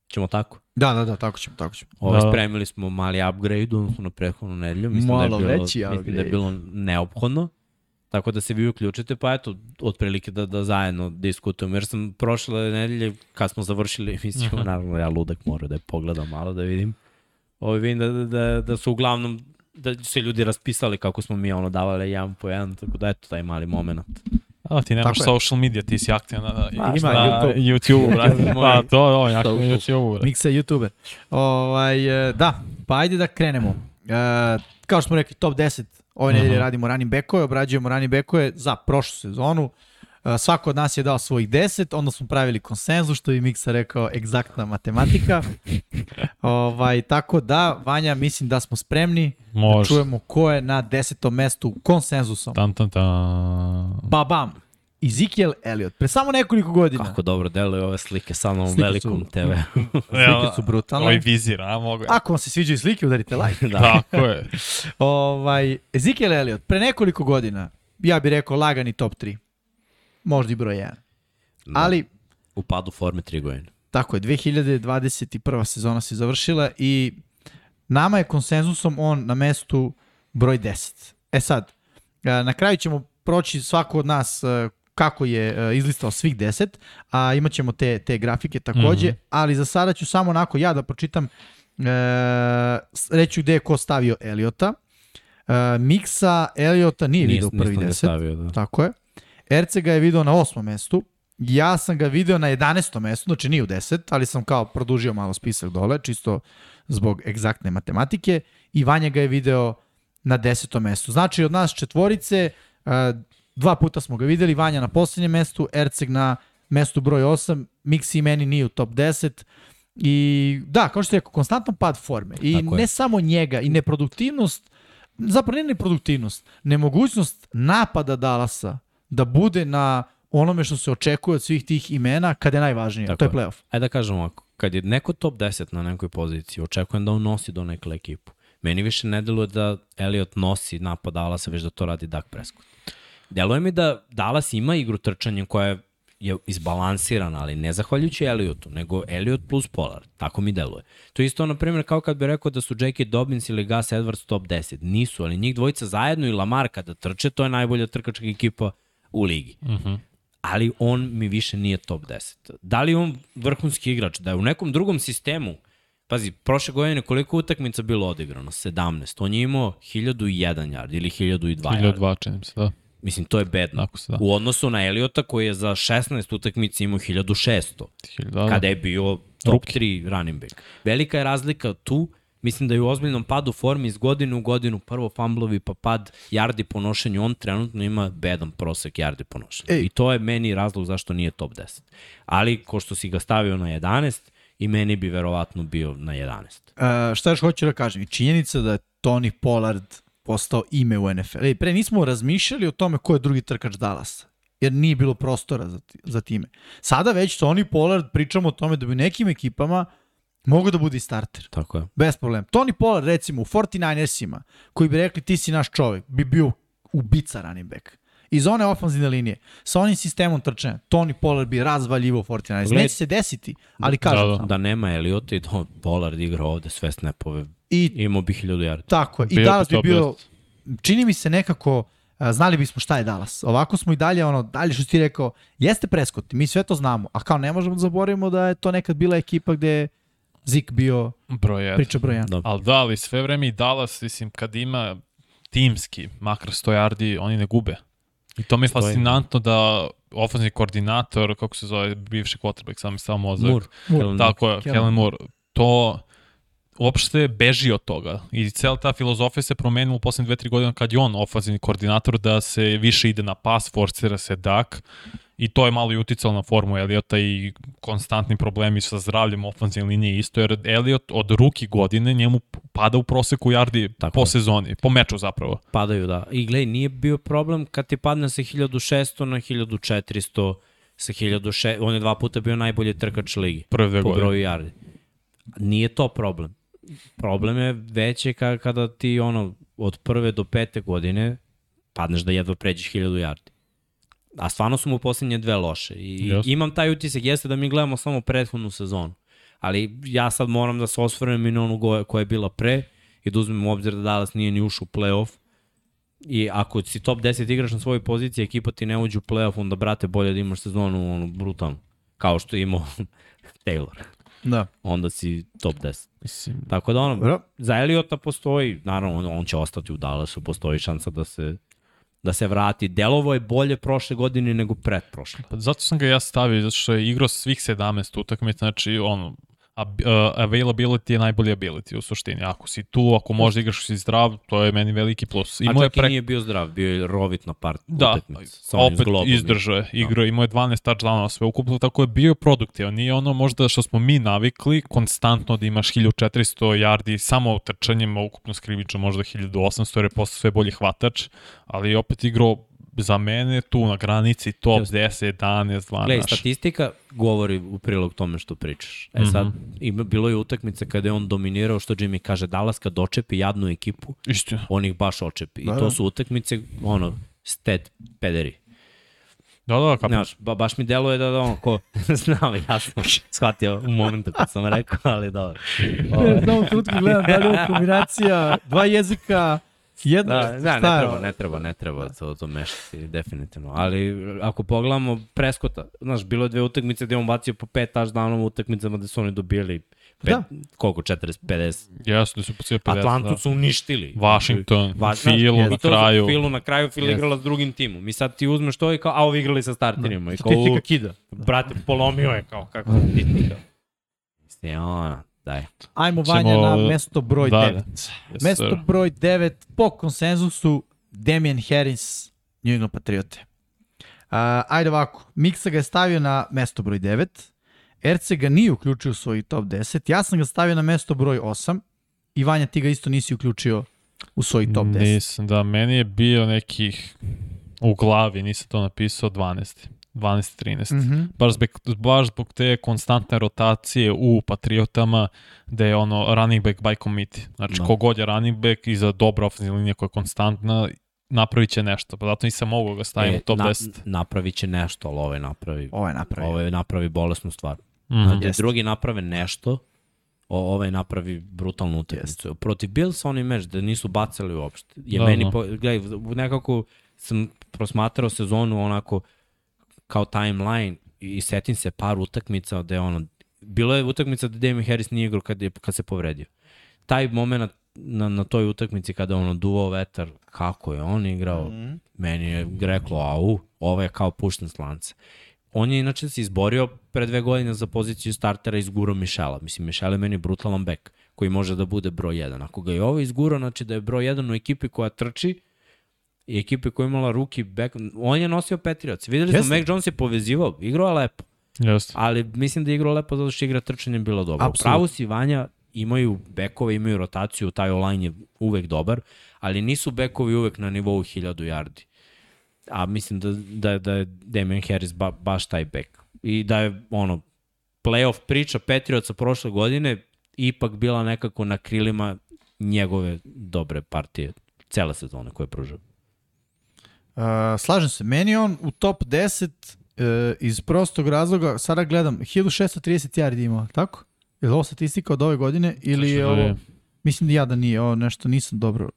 Speaker 1: Ćemo tako.
Speaker 2: Da, da, da, tako ćemo, tako ćemo.
Speaker 1: Ovo,
Speaker 3: Da.
Speaker 1: spremili smo mali upgrade u odnosu na prethodnu nedelju. Mislim
Speaker 2: Malo
Speaker 1: da je bilo,
Speaker 2: veći
Speaker 1: mislim da je
Speaker 2: upgrade.
Speaker 1: bilo neophodno. Tako da se vi uključite, pa eto, otprilike da, da zajedno diskutujemo. Jer sam prošle nedelje, kad smo završili emisiju, uh naravno ja ludak moram da je pogledam malo da vidim. Ovo vidim da, da, da, da su uglavnom da su se ljudi raspisali kako smo mi ono davali jedan po jedan, tako da eto taj mali moment.
Speaker 3: A, ti nemaš
Speaker 2: Tako je.
Speaker 3: social media, ti si aktivan na, na,
Speaker 2: Ma,
Speaker 3: na
Speaker 2: ima
Speaker 3: YouTube, YouTube brate. Pa to, to, jako na
Speaker 1: social.
Speaker 3: YouTube, brate.
Speaker 2: Miksa youtuber. Ovaj, e, da, pa ajde da krenemo. E, kao što smo rekli, top 10 ove nedelje
Speaker 3: Mhm.
Speaker 2: radimo running backove, obrađujemo running backove za prošlu sezonu. E, svako od nas je dao svojih 10, onda smo pravili konsenzus, što bi Miksa rekao, egzaktna matematika. ovaj, tako da, Vanja, mislim da smo spremni da
Speaker 3: Može.
Speaker 2: čujemo ko je na desetom mestu konsenzusom.
Speaker 3: Tan, tan, tan.
Speaker 2: Ba bam. Ezekiel Elliott. Pre samo nekoliko godina.
Speaker 1: Kako dobro deluju ove slike sa ovom
Speaker 2: Slike
Speaker 1: velikom
Speaker 2: su-
Speaker 1: TV.
Speaker 2: Slike su brutalne.
Speaker 3: Ovaj vizir, a mogu.
Speaker 2: Ako vam se sviđaju slike, udarite like.
Speaker 1: da.
Speaker 3: Tako je.
Speaker 2: Ovaj, Ezekiel Elliott, pre nekoliko godina, ja bih rekao lagani top 3. Možda i broj 1. Ali,
Speaker 1: U padu forme 3 godine.
Speaker 2: tako je, 2021. sezona se završila i nama je konsenzusom on na mestu broj 10. E sad, e, na kraju ćemo proći svako od nas e, kako je e, izlistao svih 10, a imat ćemo te, te grafike takođe,
Speaker 3: Mhm.
Speaker 2: ali za sada ću samo onako ja da pročitam, e, reću gde je ko stavio Eliota. Miksa Eliota nije
Speaker 1: Nis-
Speaker 2: video prvi
Speaker 1: nisam ga
Speaker 2: deset.
Speaker 1: stavio, da.
Speaker 2: Tako je. Erce ga je video na osmom mestu. Ja sam ga video na 11. mestu, znači nije u 10, ali sam kao produžio malo spisak dole, čisto zbog egzaktne matematike. I Vanja ga je video na 10. mestu. Znači od nas četvorice, uh, dva puta smo ga videli, Vanja na poslednjem mestu, Erceg na mestu broj 8, Mixi i meni nije u top 10. I da, kao što je rekao, konstantan pad forme. I
Speaker 1: Tako je.
Speaker 2: ne samo njega, i neproduktivnost, zapravo ne neproduktivnost, nemogućnost napada Dallasa da bude na onome što se očekuje od svih tih imena kada je najvažnije,
Speaker 1: Tako
Speaker 2: to je
Speaker 1: je.
Speaker 2: playoff.
Speaker 1: Ajde da kažem ovako, kad je neko top 10 na nekoj poziciji, očekujem da on nosi do nekle ekipu. Meni više ne deluje da Elliot nosi napad Dallasa, već da to radi Dak Prescott. Deluje mi da Dallas ima igru trčanja koja je izbalansirana, ali ne zahvaljujući Elliotu, nego Elliot plus Pollard. Tako mi deluje. To je isto, na primjer, kao kad bi rekao da su J.K. Dobbins ili Gus Edwards top 10. Nisu, ali njih dvojica zajedno i Lamar kada trče, to je najbolja trkačka ekipa u ligi ali on mi više nije top 10. Da li on vrhunski igrač? Da je u nekom drugom sistemu, pazi, prošle godine koliko utakmica bilo odigrano? 17. On je imao 1001 yard ili 1002 yard.
Speaker 3: 1002 čini mi se, da.
Speaker 1: Mislim, to je bedno.
Speaker 3: Tako se da.
Speaker 1: U odnosu na Eliota koji je za 16 utakmica imao 1600
Speaker 3: 1000, da, da.
Speaker 1: kada je bio top 3 running back. Velika je razlika tu, mislim da je u ozbiljnom padu formi iz godine u godinu, prvo fumblovi pa pad yardi po nošenju, on trenutno ima bedan prosek yardi po nošenju.
Speaker 2: Ej.
Speaker 1: I to je meni razlog zašto nije top 10. Ali, ko što si ga stavio na 11, i meni bi verovatno bio na 11.
Speaker 2: Uh, šta još hoću da kažem? Činjenica da je Tony Pollard postao ime u NFL. Ej, pre nismo razmišljali o tome ko je drugi trkač Dallasa jer nije bilo prostora za, za time. Sada već Tony Pollard pričamo o tome da bi nekim ekipama mogu da bude i starter.
Speaker 1: Tako je.
Speaker 2: Bez problema. Tony Pollard recimo u 49ersima koji bi rekli ti si naš čovek, bi bio ubica running back. Iz one ofanzivne linije, sa onim sistemom trčanja, Tony Pollard bi razvaljivo 49ers.
Speaker 1: Gled-
Speaker 2: Neće se desiti, ali kažem
Speaker 3: Da, da.
Speaker 2: samo.
Speaker 1: Da nema Eliota i da Pollard igra ovde sve snapove,
Speaker 2: I
Speaker 1: imao bi 1000 yardi.
Speaker 2: Tako je. I
Speaker 3: Bio bi
Speaker 2: Dallas bi bio,
Speaker 3: 10.
Speaker 2: čini mi se nekako, a, znali bismo šta je Dallas. Ovako smo i dalje, ono, dalje što ti rekao, jeste preskoti, mi sve to znamo, a kao ne možemo da zaboravimo da je to nekad bila ekipa gde je Zik bio
Speaker 3: Broj 1.
Speaker 2: priča broj 1.
Speaker 1: Dobro.
Speaker 3: Ali da, ali sve vreme i Dallas, mislim, kad ima timski, makar 100 yardi, oni ne gube. I to mi je fascinantno da ofenzivni koordinator, kako se zove, bivši quarterback, sam mi samo mozak.
Speaker 1: Moore.
Speaker 2: Moore.
Speaker 3: Tako je.
Speaker 2: Kellen
Speaker 3: Moore. To uopšte beži od toga. I cijela ta filozofija se promenila u poslednje dve, tri godine kad je on ofenzivni koordinator da se više ide na pas, forcira se dak i to je malo i uticalo na formu Eliota i konstantni problemi sa zdravljem ofenzivne linije isto, jer Eliot od ruki godine njemu pada u proseku yardi
Speaker 1: Tako
Speaker 3: po
Speaker 1: je.
Speaker 3: sezoni, po meču zapravo.
Speaker 1: Padaju, da. I glej, nije bio problem kad ti padne sa 1600 na 1400, sa 1600, on je dva puta bio najbolji trkač ligi
Speaker 3: Prve dve
Speaker 1: po
Speaker 3: godine.
Speaker 1: broju yardi. Nije to problem. Problem je veće ka, kada ti ono od prve do pete godine padneš da jedva pređeš 1000 yardi. A stvarno su mu posljednje dve loše. I
Speaker 3: Jasno.
Speaker 1: imam taj utisak, jeste da mi gledamo samo prethodnu sezonu. Ali ja sad moram da se osvrnem i na onu koja je bila pre i da uzmem u obzir da Dallas nije ni ušao u playoff. I ako si top 10 igraš na svojoj poziciji, ekipa ti ne uđe u playoff, onda brate bolje da imaš sezonu ono, brutalno. Kao što je imao Taylor.
Speaker 2: Da.
Speaker 1: Onda si top 10.
Speaker 3: Mislim,
Speaker 1: Tako da ono,
Speaker 2: Dobro.
Speaker 1: za Eliota postoji, naravno on, on će ostati u Dallasu, postoji šansa da se da se vrati. Delovo je bolje prošle godine nego pred prošle.
Speaker 3: Pa zato sam ga ja stavio, zato što je igrao svih 17 utakmica, znači ono, uh, availability je najbolji ability u suštini. Ako si tu, ako možeš da igraš si zdrav, to je meni veliki plus.
Speaker 1: A
Speaker 3: Imao je
Speaker 1: čak i nije bio zdrav, bio je rovit na par
Speaker 3: Da,
Speaker 1: sa onim
Speaker 3: opet izdržao je, igrao, imao je 12 touchdownova sve ukupno, tako je bio produktivan. Nije ono možda što smo mi navikli, konstantno da imaš 1400 yardi samo trčanjem, a ukupno skrivično možda 1800, jer je postao sve bolji hvatač, ali je opet igrao za mene tu na granici top
Speaker 1: Jeste.
Speaker 3: 10, 11, 12.
Speaker 1: Gledaj, statistika govori u prilog tome što pričaš. E sad, ima, bilo je utakmice kada je on dominirao, što Jimmy kaže, Dallas kad očepi jadnu ekipu,
Speaker 3: Istina.
Speaker 1: on ih baš očepi.
Speaker 2: Da,
Speaker 1: I
Speaker 2: da.
Speaker 1: to su utakmice, ono, stet pederi.
Speaker 3: Da, da, kapam.
Speaker 1: Znaš, ba, baš mi deluje da, da ono, ko, znam, ja sam shvatio u momentu kad sam rekao, ali dobro.
Speaker 2: Na ovom trenutku gledam da li je ovo kombinacija dva jezika Jedno,
Speaker 1: Da, da, ne
Speaker 2: je
Speaker 1: treba, ne treba, ne treba to, to mešati, definitivno. Ali ako pogledamo Preskota, znaš, bilo je dve utakmice gde on bacio po pet touchdownova u utakmicama gde su oni dobili pet,
Speaker 2: Da.
Speaker 1: koliko, 40, 50.
Speaker 3: Jesu da su po 50.
Speaker 1: Atlantu
Speaker 3: da.
Speaker 1: su uništili.
Speaker 3: Washington,
Speaker 1: Va- znaš,
Speaker 3: Filu na kraju.
Speaker 1: Filu na kraju, Fil
Speaker 3: Jeste.
Speaker 1: igrala s drugim timom. I sad ti uzmeš to i kao, a ovi igrali sa starterima. I kao,
Speaker 2: Statistika kida.
Speaker 1: brate, polomio je kao, kako statistika. Mislim, ona, daj.
Speaker 2: Ajmo
Speaker 3: Ćemo-
Speaker 2: Vanja na mesto broj
Speaker 3: Da,
Speaker 2: 9.
Speaker 3: Yes,
Speaker 2: Mesto
Speaker 3: sir.
Speaker 2: broj 9 po konsenzusu Damian Harris, New England Patriote. Uh, ajde ovako, Miksa ga je stavio na mesto broj 9, Erce ga nije uključio u svoj top 10, ja sam ga stavio na mesto broj 8 i Vanja ti ga isto nisi uključio u svoj top 10.
Speaker 3: Nisam, da, meni je bio nekih u glavi, nisam to napisao, 12. 12-13. Mm
Speaker 2: Mhm.
Speaker 3: baš, zbog, baš zbog te konstantne rotacije u Patriotama, gde je ono running back by committee. Znači,
Speaker 1: Da.
Speaker 3: da. kogod je running back i za dobra ofenzivna linija koja je konstantna, napravit će nešto. Pa zato nisam mogao ga stavim u top
Speaker 1: na,
Speaker 3: 10.
Speaker 1: Napravit će nešto, ali ovo je napravi.
Speaker 2: Ovo je napravio.
Speaker 1: Ovo je napravi bolesnu stvar.
Speaker 3: Mhm.
Speaker 1: Znači,
Speaker 2: Jeste.
Speaker 1: drugi naprave nešto, o, ovaj napravi brutalnu utakmicu. Protiv Billsa oni meč da nisu bacali uopšte. Je
Speaker 3: Da,
Speaker 1: meni,
Speaker 3: da.
Speaker 1: po, gledaj, nekako sam prosmatrao sezonu onako kao timeline i setim se par utakmica gde ono, bilo je utakmica da Damien Harris nije igrao kad, je, kad se povredio. Taj moment na, na toj utakmici kada je ono duvao vetar, kako je on igrao, mm. meni je reklo, au, ovo je kao pušten slance. On je inače se izborio pre dve godine za poziciju startera iz Guro Mišela. Mislim, Mišel je meni brutalan bek koji može da bude broj 1. Ako ga je ovo izguro, znači da je broj 1 u ekipi koja trči i ekipi koja je imala ruki back, on je nosio Patriots. Videli smo,
Speaker 2: Jeste.
Speaker 1: Mac Jones je povezivao, igrao je lepo,
Speaker 3: Jeste.
Speaker 1: ali mislim da je igrao lepo zato što igra trčanje bilo dobro.
Speaker 2: Apsolutno.
Speaker 1: Pravo si Vanja, imaju bekove, imaju rotaciju, taj online je uvek dobar, ali nisu bekovi uvek na nivou 1000 yardi. A mislim da, da, da je Damian Harris ba, baš taj bek. I da je ono, playoff priča Patriotsa prošle godine ipak bila nekako na krilima njegove dobre partije cele sezone koje je pružao.
Speaker 2: Uh, slažem se, meni je on u top 10 uh, iz prostog razloga, sada gledam, 1630 yardi imao, tako? Je li ovo statistika od ove godine ili je
Speaker 3: da
Speaker 2: ovo... Mislim da ja da nije, ovo nešto nisam dobro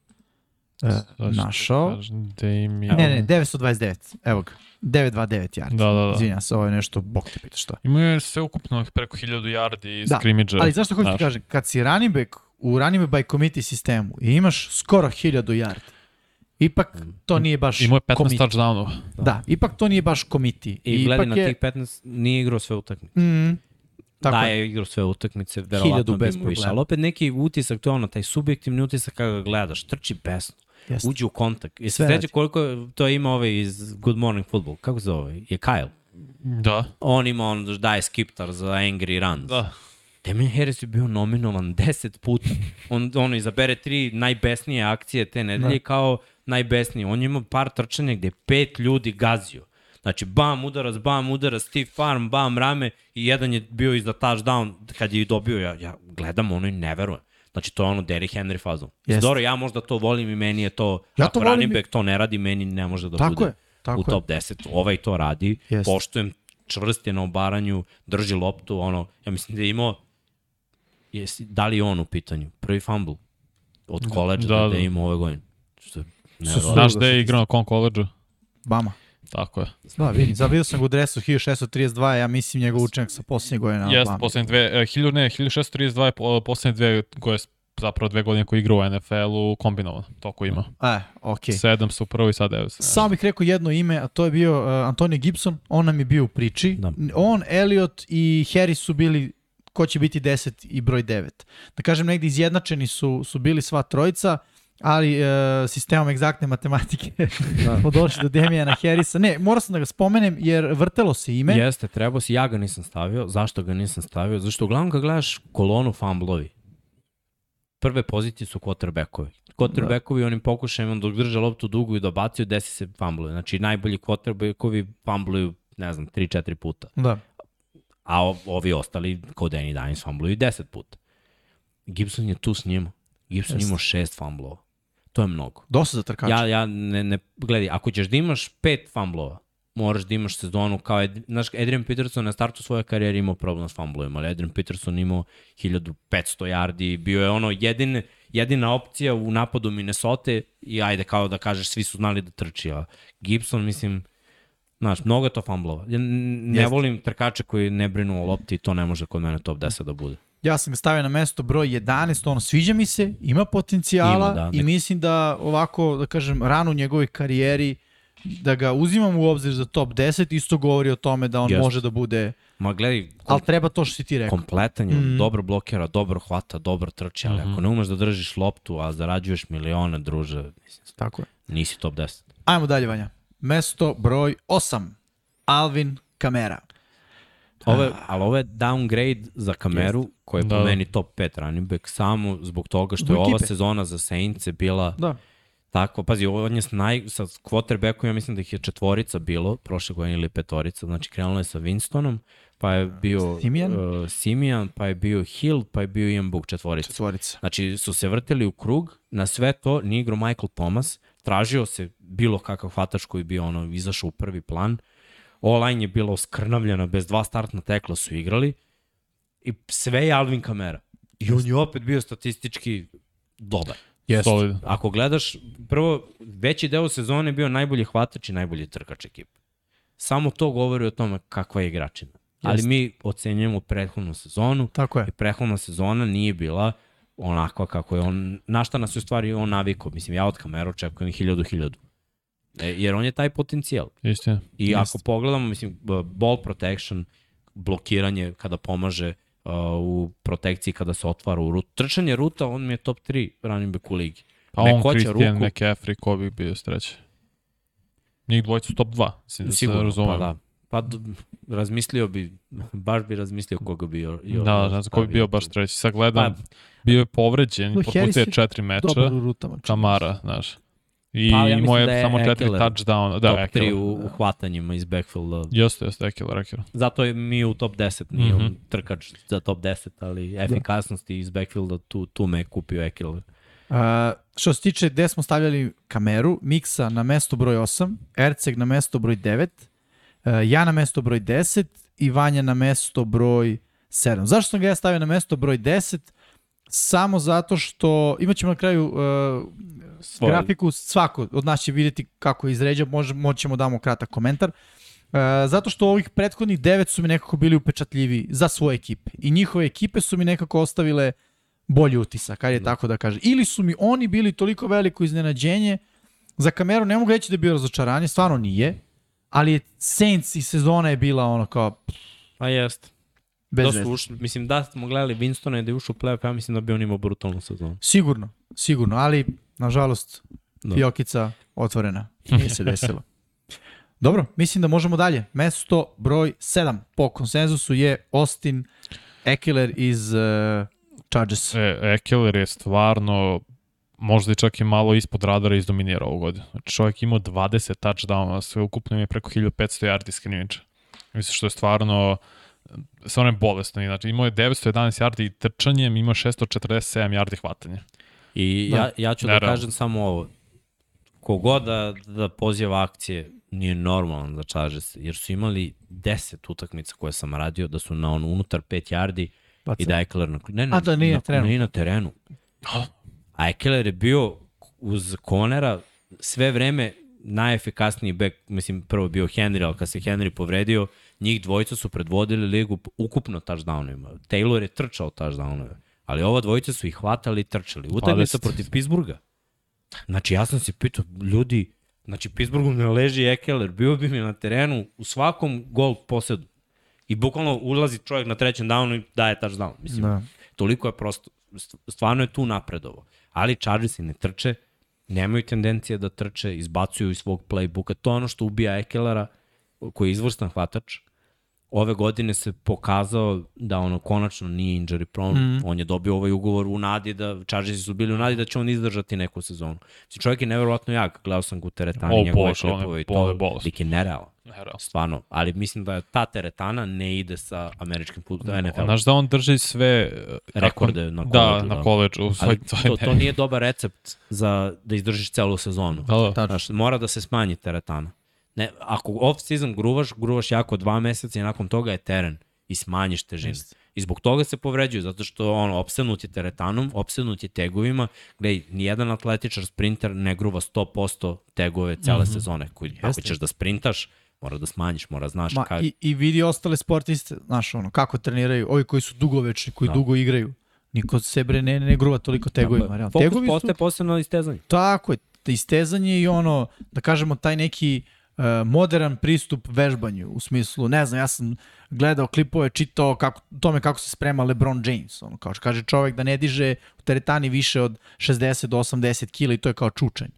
Speaker 2: uh, našao.
Speaker 3: Damien.
Speaker 2: Ne, ne, 929, evo ga, 929 yardi.
Speaker 3: Da, da, da.
Speaker 2: Izvinjam se, ovo je nešto, bog te pita šta.
Speaker 3: Imaju sve ukupno preko 1000 yardi iz
Speaker 2: Da,
Speaker 3: da, skrimidža.
Speaker 2: Ali zašto hoću ti
Speaker 3: znaš.
Speaker 2: kažem, kad si running back u running back by committee sistemu i imaš skoro 1000 yardi, ipak to nije baš
Speaker 3: Imao je 15
Speaker 2: committee.
Speaker 3: touchdownova.
Speaker 2: Da, ipak to nije baš committee.
Speaker 1: I gledaj
Speaker 2: ipak
Speaker 1: na
Speaker 2: je...
Speaker 1: tih 15, nije igrao sve utakmice.
Speaker 2: Mm, tako
Speaker 1: da
Speaker 2: je.
Speaker 1: igrao sve utakmice, verovatno
Speaker 2: bez
Speaker 1: bi mu više. Ali opet neki utisak, to je ono, taj subjektivni utisak kada ga gledaš, trči besno,
Speaker 2: Jeste.
Speaker 1: uđe u kontakt. I se
Speaker 2: Sve
Speaker 1: seća
Speaker 2: radi.
Speaker 1: koliko je- to ima ovaj iz Good Morning Football, kako se zove, je Kyle.
Speaker 3: Da.
Speaker 1: On ima, on daje skiptar za Angry Runs.
Speaker 3: Da.
Speaker 1: Damien Harris je bio nominovan 10 puta. On, ono, izabere tri najbesnije akcije te nedelje
Speaker 2: Da.
Speaker 1: kao najbesnije. On je imao par trčanja gde je pet ljudi gazio. Znači, bam, udarac, bam, udarac, Steve Farm, bam, rame i jedan je bio iza touchdown kad je i dobio, ja, ja gledam ono i ne verujem. Znači, to je ono Derrick Henry fazom. Dobro, ja možda to volim i meni je to,
Speaker 2: Ja
Speaker 1: ako
Speaker 2: to volim
Speaker 1: running
Speaker 2: i-
Speaker 1: back to ne radi, meni ne može da
Speaker 2: Tako
Speaker 1: bude
Speaker 2: je, tako
Speaker 1: u top 10. Ovaj to radi,
Speaker 2: Jeste.
Speaker 1: poštujem, čvrst je na obaranju, drži loptu, ono, ja mislim da je imao jesi, da li je on u pitanju? Prvi fumble od koleđa da,
Speaker 3: da,
Speaker 1: da,
Speaker 3: da.
Speaker 1: je imao ove godine. Što je
Speaker 2: Su-
Speaker 1: nevjerovatno.
Speaker 3: Znaš
Speaker 2: se-
Speaker 3: je igrao na kom koleđu?
Speaker 2: Bama.
Speaker 3: Tako je.
Speaker 2: Da, vidim, za vidio sam ga u dresu 1632, ja mislim njegov učenak sa posljednje godine na
Speaker 3: Jeste,
Speaker 2: Bama.
Speaker 3: poslednje dve, e, 1000, ne, 1632 je po- poslednje dve, koje je zapravo dve godine koji igra u NFL-u kombinovano, toliko ima.
Speaker 2: E, okej.
Speaker 3: Sedam su prvo i sad devet.
Speaker 2: Samo bih rekao jedno ime, a to je bio uh, Antonio Gibson, on nam je bio u priči.
Speaker 1: Da.
Speaker 2: On, Elliot i Harris su bili ko će biti 10 i broj 9. Da kažem, negdje izjednačeni su, su bili sva trojica, ali uh, sistemom egzaktne matematike
Speaker 1: Da.
Speaker 2: smo došli do Demijana Harrisa. Ne, morao sam da ga spomenem jer vrtelo se ime.
Speaker 1: Jeste, trebao si, ja ga nisam stavio. Zašto ga nisam stavio? Zašto uglavnom kad gledaš kolonu fumblovi, prve pozicije su quarterbackovi. Quarterbackovi da. onim pokušajima dok drže loptu dugu i dobacuju, desi se fumblovi. Znači najbolji quarterbackovi fumbluju, ne znam, 3-4 puta.
Speaker 2: Da.
Speaker 1: A ovi ostali, kao Danny Dimes, fumbluju 10 puta. Gibson je tu s njima. Gibson
Speaker 2: Jeste.
Speaker 1: imao šest fumblova. To je mnogo.
Speaker 2: Dosta za trkača.
Speaker 1: Ja, ja ne, ne, gledaj, ako ćeš da imaš pet fumblova, moraš da imaš sezonu kao, Ed, znaš, Adrian Peterson na startu svoje karijere imao problem s fumblovima, ali Adrian Peterson imao 1500 yardi, bio je ono jedin, jedina opcija u napadu Minnesota i ajde kao da kažeš svi su znali da trči, a Gibson mislim, Znaš, mnogo je to fumblova. Ja ne
Speaker 2: Jeste.
Speaker 1: volim trkače koji ne brinu o lopti i to ne može kod mene top 10 da bude.
Speaker 2: Ja sam ga stavio na mesto broj 11, ono sviđa mi se, ima potencijala
Speaker 1: Ima, da.
Speaker 2: i mislim da ovako, da kažem, rano u njegovoj karijeri da ga uzimam u obzir za top 10, isto govori o tome da on
Speaker 1: Jeste.
Speaker 2: može da bude,
Speaker 1: Ma gledaj, kom,
Speaker 2: ali treba to što si ti rekao.
Speaker 1: kompletan je,
Speaker 2: Mhm.
Speaker 1: dobro blokira, dobro hvata, dobro trči, ali ako ne umeš da držiš loptu, a zarađuješ milione, druže, mislim,
Speaker 2: Tako je.
Speaker 1: nisi top 10.
Speaker 2: Ajmo dalje, Vanja. Mesto broj 8. Alvin Kamera.
Speaker 1: Ovo je, ali ovo je downgrade za kameru, koji je po
Speaker 3: Da.
Speaker 1: meni top 5 running back, samo zbog toga što
Speaker 2: Zbog
Speaker 1: je ova
Speaker 2: ekipe.
Speaker 1: sezona za Saints je bila
Speaker 2: Da.
Speaker 1: tako, pazi, on je s naj, sa quarterbackom, ja mislim da ih je četvorica bilo, prošle godine ili petorica, znači krenulo je sa Winstonom, pa je bio
Speaker 2: Simijan.
Speaker 1: uh, Simijan, pa je bio Hill, pa je bio Ian Book četvorica.
Speaker 2: Četvorica.
Speaker 1: Znači su se vrteli u krug, na sve to nije igrao Michael Thomas, tražio se bilo kakav hvatač koji bi ono izašao u prvi plan, O-line je bila oskrnavljena, bez dva startna tekla su igrali i sve je Alvin Kamara. I on je opet bio statistički dobar.
Speaker 2: Jeste.
Speaker 3: Solid.
Speaker 1: Ako gledaš, prvo, veći deo sezone je bio najbolji hvatač i najbolji trkač ekipe. Samo to govori o tome kakva je igračina. Ali
Speaker 2: Jeste.
Speaker 1: mi ocenjujemo prethodnu sezonu
Speaker 2: Tako je.
Speaker 1: i prethodna sezona nije bila onakva kako je on, na šta nas je u stvari on navikao. Mislim, ja od kamera očekujem hiljadu, hiljadu. E, jer on je taj potencijal.
Speaker 3: Istina.
Speaker 1: I
Speaker 2: Jeste.
Speaker 1: ako pogledamo, mislim, ball protection, blokiranje kada pomaže uh, u protekciji kada se otvara u rutu. Trčanje ruta, on mi je top 3 running back u ligi.
Speaker 3: Pa on, Christian
Speaker 1: ruku.
Speaker 3: McCaffrey, ko bi bio streći? Njih dvojica su top 2. Mislim da se
Speaker 1: Sigurno,
Speaker 3: razumem.
Speaker 1: pa da. Pa razmislio bi, baš bi razmislio koga bi jo, jo,
Speaker 3: Da, ne znam ko bi bio baš treći. Sad gledam, bio je povređen,
Speaker 2: No,
Speaker 3: je
Speaker 2: je
Speaker 3: četiri meča,
Speaker 2: Dobar u rutama.
Speaker 3: Kamara, znaš. I
Speaker 1: Pa, ja
Speaker 3: imao
Speaker 1: mislim
Speaker 3: je
Speaker 1: da je
Speaker 3: samo četiri
Speaker 1: Eckler
Speaker 3: touchdowna. Da,
Speaker 1: top 3
Speaker 3: Eckler.
Speaker 1: u, u hvatanjima iz backfielda.
Speaker 3: Jeste, jeste, Eckler, Eckler.
Speaker 1: Zato je mi u top 10, nije
Speaker 3: Mhm.
Speaker 1: on trkač za top 10, ali efikasnosti iz backfielda tu, tu me je kupio Eckler.
Speaker 2: Uh, što se tiče gde smo stavljali kameru, Miksa na mesto broj 8, Erceg na mesto broj 9, uh, ja na mesto broj 10 i Vanja na mesto broj 7. Zašto sam ga ja stavio na mesto broj 10? Samo zato što imaćemo na kraju uh,
Speaker 1: Svoj-
Speaker 2: grafiku, svako od nas će vidjeti kako je izređao, može, moćemo damo kratak komentar. Uh, zato što ovih prethodnih devet su mi nekako bili upečatljivi za svoje ekipe. I njihove ekipe su mi nekako ostavile bolji utisak, ajde tako da kažem. Ili su mi oni bili toliko veliko iznenađenje, za kameru ne mogu reći da je bio razočaranje, stvarno nije, ali je Saints i sezona je bila ono kao pff,
Speaker 1: Pa jeste.
Speaker 2: Bez
Speaker 1: Da su ušli, mislim da smo gledali Winstona i da je ušao u playoff, ja mislim da bi on imao brutalnu sezonu.
Speaker 2: Sigurno, sigurno, ali nažalost
Speaker 1: Da.
Speaker 2: Fiokica otvorena. Nije se desilo. Dobro, mislim da možemo dalje. Mesto broj 7 po konsenzusu je Austin Eckler iz uh, Chargers.
Speaker 3: E, Eckler je stvarno možda i čak i malo ispod radara izdominirao ovu godinu. Znači čovjek imao 20 touchdowna, sve ukupno je preko 1500 yardi skrimiča. Mislim što je stvarno stvarno je bolesno. Znači imao je 911 yardi trčanjem, imao 647 yardi hvatanja.
Speaker 1: I
Speaker 2: Da.
Speaker 1: ja, ja ću da
Speaker 3: Naravno.
Speaker 1: kažem samo ovo. Kogod da, da poziva akcije nije normalan za Chargers, jer su imali 10 utakmica koje sam radio, da su na on unutar 5 yardi i da je Eckler na, ne, ne,
Speaker 2: A da nije
Speaker 1: na,
Speaker 2: terenu.
Speaker 1: Nije na terenu. A Eckler je bio uz Konera sve vreme najefikasniji bek, mislim prvo bio Henry, ali kad se Henry povredio, njih dvojica su predvodili ligu ukupno touchdownima. Taylor je trčao touchdownove, ali ova dvojica su ih hvatali i trčali. Utakmica
Speaker 3: 20.
Speaker 1: protiv Pittsburgha. Znači ja sam se pitao, ljudi, znači Pittsburghu ne leži Ekeler, bio bi mi na terenu u svakom gol posedu. I bukvalno ulazi čovjek na trećem downu i daje touchdown. Mislim,
Speaker 2: Da.
Speaker 1: toliko je prosto, st- stvarno je tu napredovo. Ali Chargersi ne trče, nemaju tendencije da trče, izbacuju iz svog playbooka. To je ono što ubija Ekelera, koji je izvrstan hvatač. Ove godine se pokazao da ono konačno nije injury prone. Mm. On je dobio ovaj ugovor u nadi da, Chargersi su bili u nadi da će on izdržati neku sezonu. Znači, čovjek je neverovatno jak. Gledao sam ga u teretani,
Speaker 3: O,
Speaker 1: njegove klipove i to. Lik je nerealan.
Speaker 3: Naravno.
Speaker 1: Stvarno. Ali mislim da ta teretana ne ide sa američkim putem, NFL.
Speaker 3: Znaš da on drži sve e,
Speaker 1: Rekorde na
Speaker 3: Da,
Speaker 1: koledžu,
Speaker 3: na
Speaker 1: da.
Speaker 3: koleđu.
Speaker 1: Ali
Speaker 3: To, to,
Speaker 1: to, to nije dobar recept za da izdržiš celu sezonu.
Speaker 3: Da, da.
Speaker 1: Znaš, mora da se smanji teretana. Ne, ako off-season gruvaš, gruvaš jako dva meseca i nakon toga je teren i smanjiš težinu.
Speaker 2: Jeste.
Speaker 1: I zbog toga se povređuju, zato što ono, opsednut je teretanom, opsednut je tegovima, gde nijedan atletičar sprinter ne gruva 100% tegove cele mm -hmm. sezone. Koji, ako
Speaker 2: Jeste.
Speaker 1: ćeš da sprintaš, mora da smanjiš, mora znaš
Speaker 2: Ma,
Speaker 1: kako.
Speaker 2: i, I vidi ostale sportiste, znaš, ono, kako treniraju, ovi koji su dugovečni, koji
Speaker 1: Da.
Speaker 2: da. dugo igraju. Niko se bre ne, ne gruva toliko tegovima. realno.
Speaker 1: Fokus
Speaker 2: Tegovi
Speaker 1: postaje
Speaker 2: su,
Speaker 1: posebno istezanje.
Speaker 2: tako je, istezanje i ono, da kažemo, taj neki modern pristup vežbanju, u smislu, ne znam, ja sam gledao klipove, čitao kako, tome kako se sprema LeBron James, ono, kao što kaže čovek da ne diže u teretani više od 60 do 80 kila i to je kao čučanj.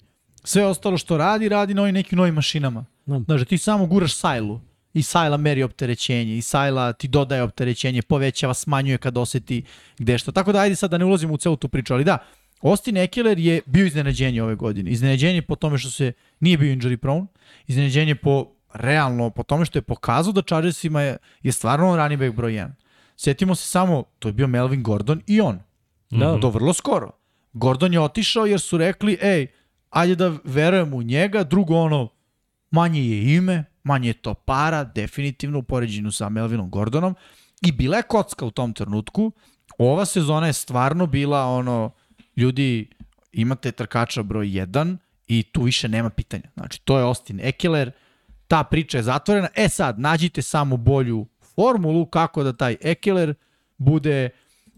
Speaker 2: Sve ostalo što radi, radi na ovim nekim novim mašinama.
Speaker 1: Da.
Speaker 2: Znaš, da ti samo guraš sajlu i sajla meri opterećenje i sajla ti dodaje opterećenje, povećava, smanjuje kad oseti gde što. Tako da ajde sad da ne ulazimo u celu tu priču, ali da, Austin Eckler je bio iznenađenje ove godine. Iznenađenje po tome što se nije bio injury prone, iznenađenje po realno po tome što je pokazao da Chargersima je, je stvarno running back broj 1. Setimo se samo, to je bio Melvin Gordon i on.
Speaker 1: Da.
Speaker 2: Do vrlo skoro. Gordon je otišao jer su rekli, ej, ajde da verujemo u njega, drugo ono, manje je ime, manje je to para, definitivno u poređenju sa Melvinom Gordonom. I bila je kocka u tom trenutku. Ova sezona je stvarno bila ono, ljudi, imate trkača broj 1 i tu više nema pitanja. Znači, to je Austin Eckler, ta priča je zatvorena. E sad, nađite samo bolju formulu kako da taj Eckler bude,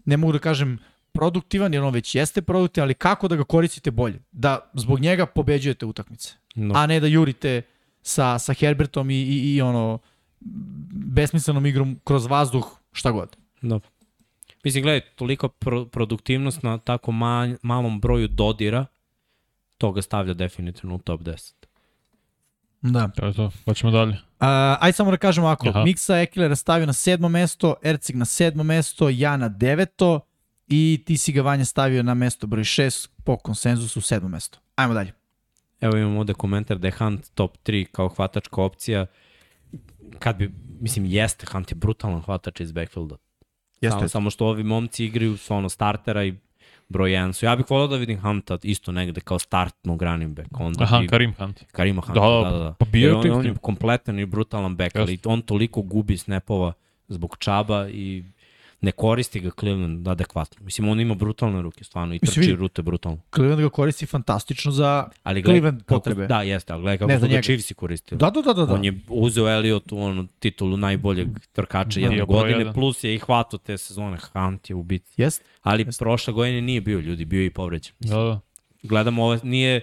Speaker 2: ne mogu da kažem, produktivan, jer on već jeste produktivan, ali kako da ga koristite bolje. Da zbog njega pobeđujete utakmice
Speaker 1: No.
Speaker 2: a ne da jurite sa, sa Herbertom i, i, i ono besmislenom igrom kroz vazduh, šta god.
Speaker 1: Da. Mislim, gledaj, toliko pro produktivnost na tako ma malom broju dodira, to ga stavlja definitivno u top 10.
Speaker 2: Da.
Speaker 3: To je to. Hoćemo dalje.
Speaker 2: Uh, aj samo da kažem ovako,
Speaker 3: Aha.
Speaker 2: Miksa Eklera stavio na sedmo mesto, Ercig na sedmo mesto, ja na deveto i ti si ga Vanja stavio na mesto broj 6 po konsenzusu sedmo mesto. Ajmo dalje.
Speaker 1: Evo imamo ovde komentar da je Hunt top 3 kao hvatačka opcija. Kad bi, mislim, jeste, Hunt je brutalan hvatač iz backfielda. Samo, samo što ovi momci igraju su ono startera i broj 1 su. Ja bih volao da vidim Hunta isto negde kao startnog running back. Onda
Speaker 3: Aha,
Speaker 1: bi-
Speaker 3: Karim Hunt.
Speaker 1: Karima Hunta,
Speaker 3: Da,
Speaker 1: da, da. da.
Speaker 3: pa bio
Speaker 1: Jer on, on je kompletan i brutalan back, ali on toliko gubi snapova zbog čaba i ne koristi ga Cleveland adekvatno. Mislim, on ima brutalne ruke, stvarno, i
Speaker 2: Mislim,
Speaker 1: trči
Speaker 2: vidi.
Speaker 1: rute brutalno.
Speaker 2: Cleveland ga koristi fantastično za...
Speaker 1: Ali gledaj,
Speaker 2: Cleveland
Speaker 1: kako-
Speaker 2: potrebe.
Speaker 1: Da, jeste, ali gledaj kako
Speaker 2: Ne
Speaker 1: su ga. Chiefs i koristili.
Speaker 2: Da, da, da, da. da.
Speaker 1: On je uzeo Elliotu onu titulu najboljeg trkača jedne
Speaker 3: Bio broj
Speaker 1: godine,
Speaker 3: jedan.
Speaker 1: plus je i hvato te sezone. Hunt je u biti.
Speaker 2: Jest?
Speaker 1: Ali prošle godine nije bio, ljudi, bio je i povređen.
Speaker 3: Da, da,
Speaker 1: Gledamo, ovo nije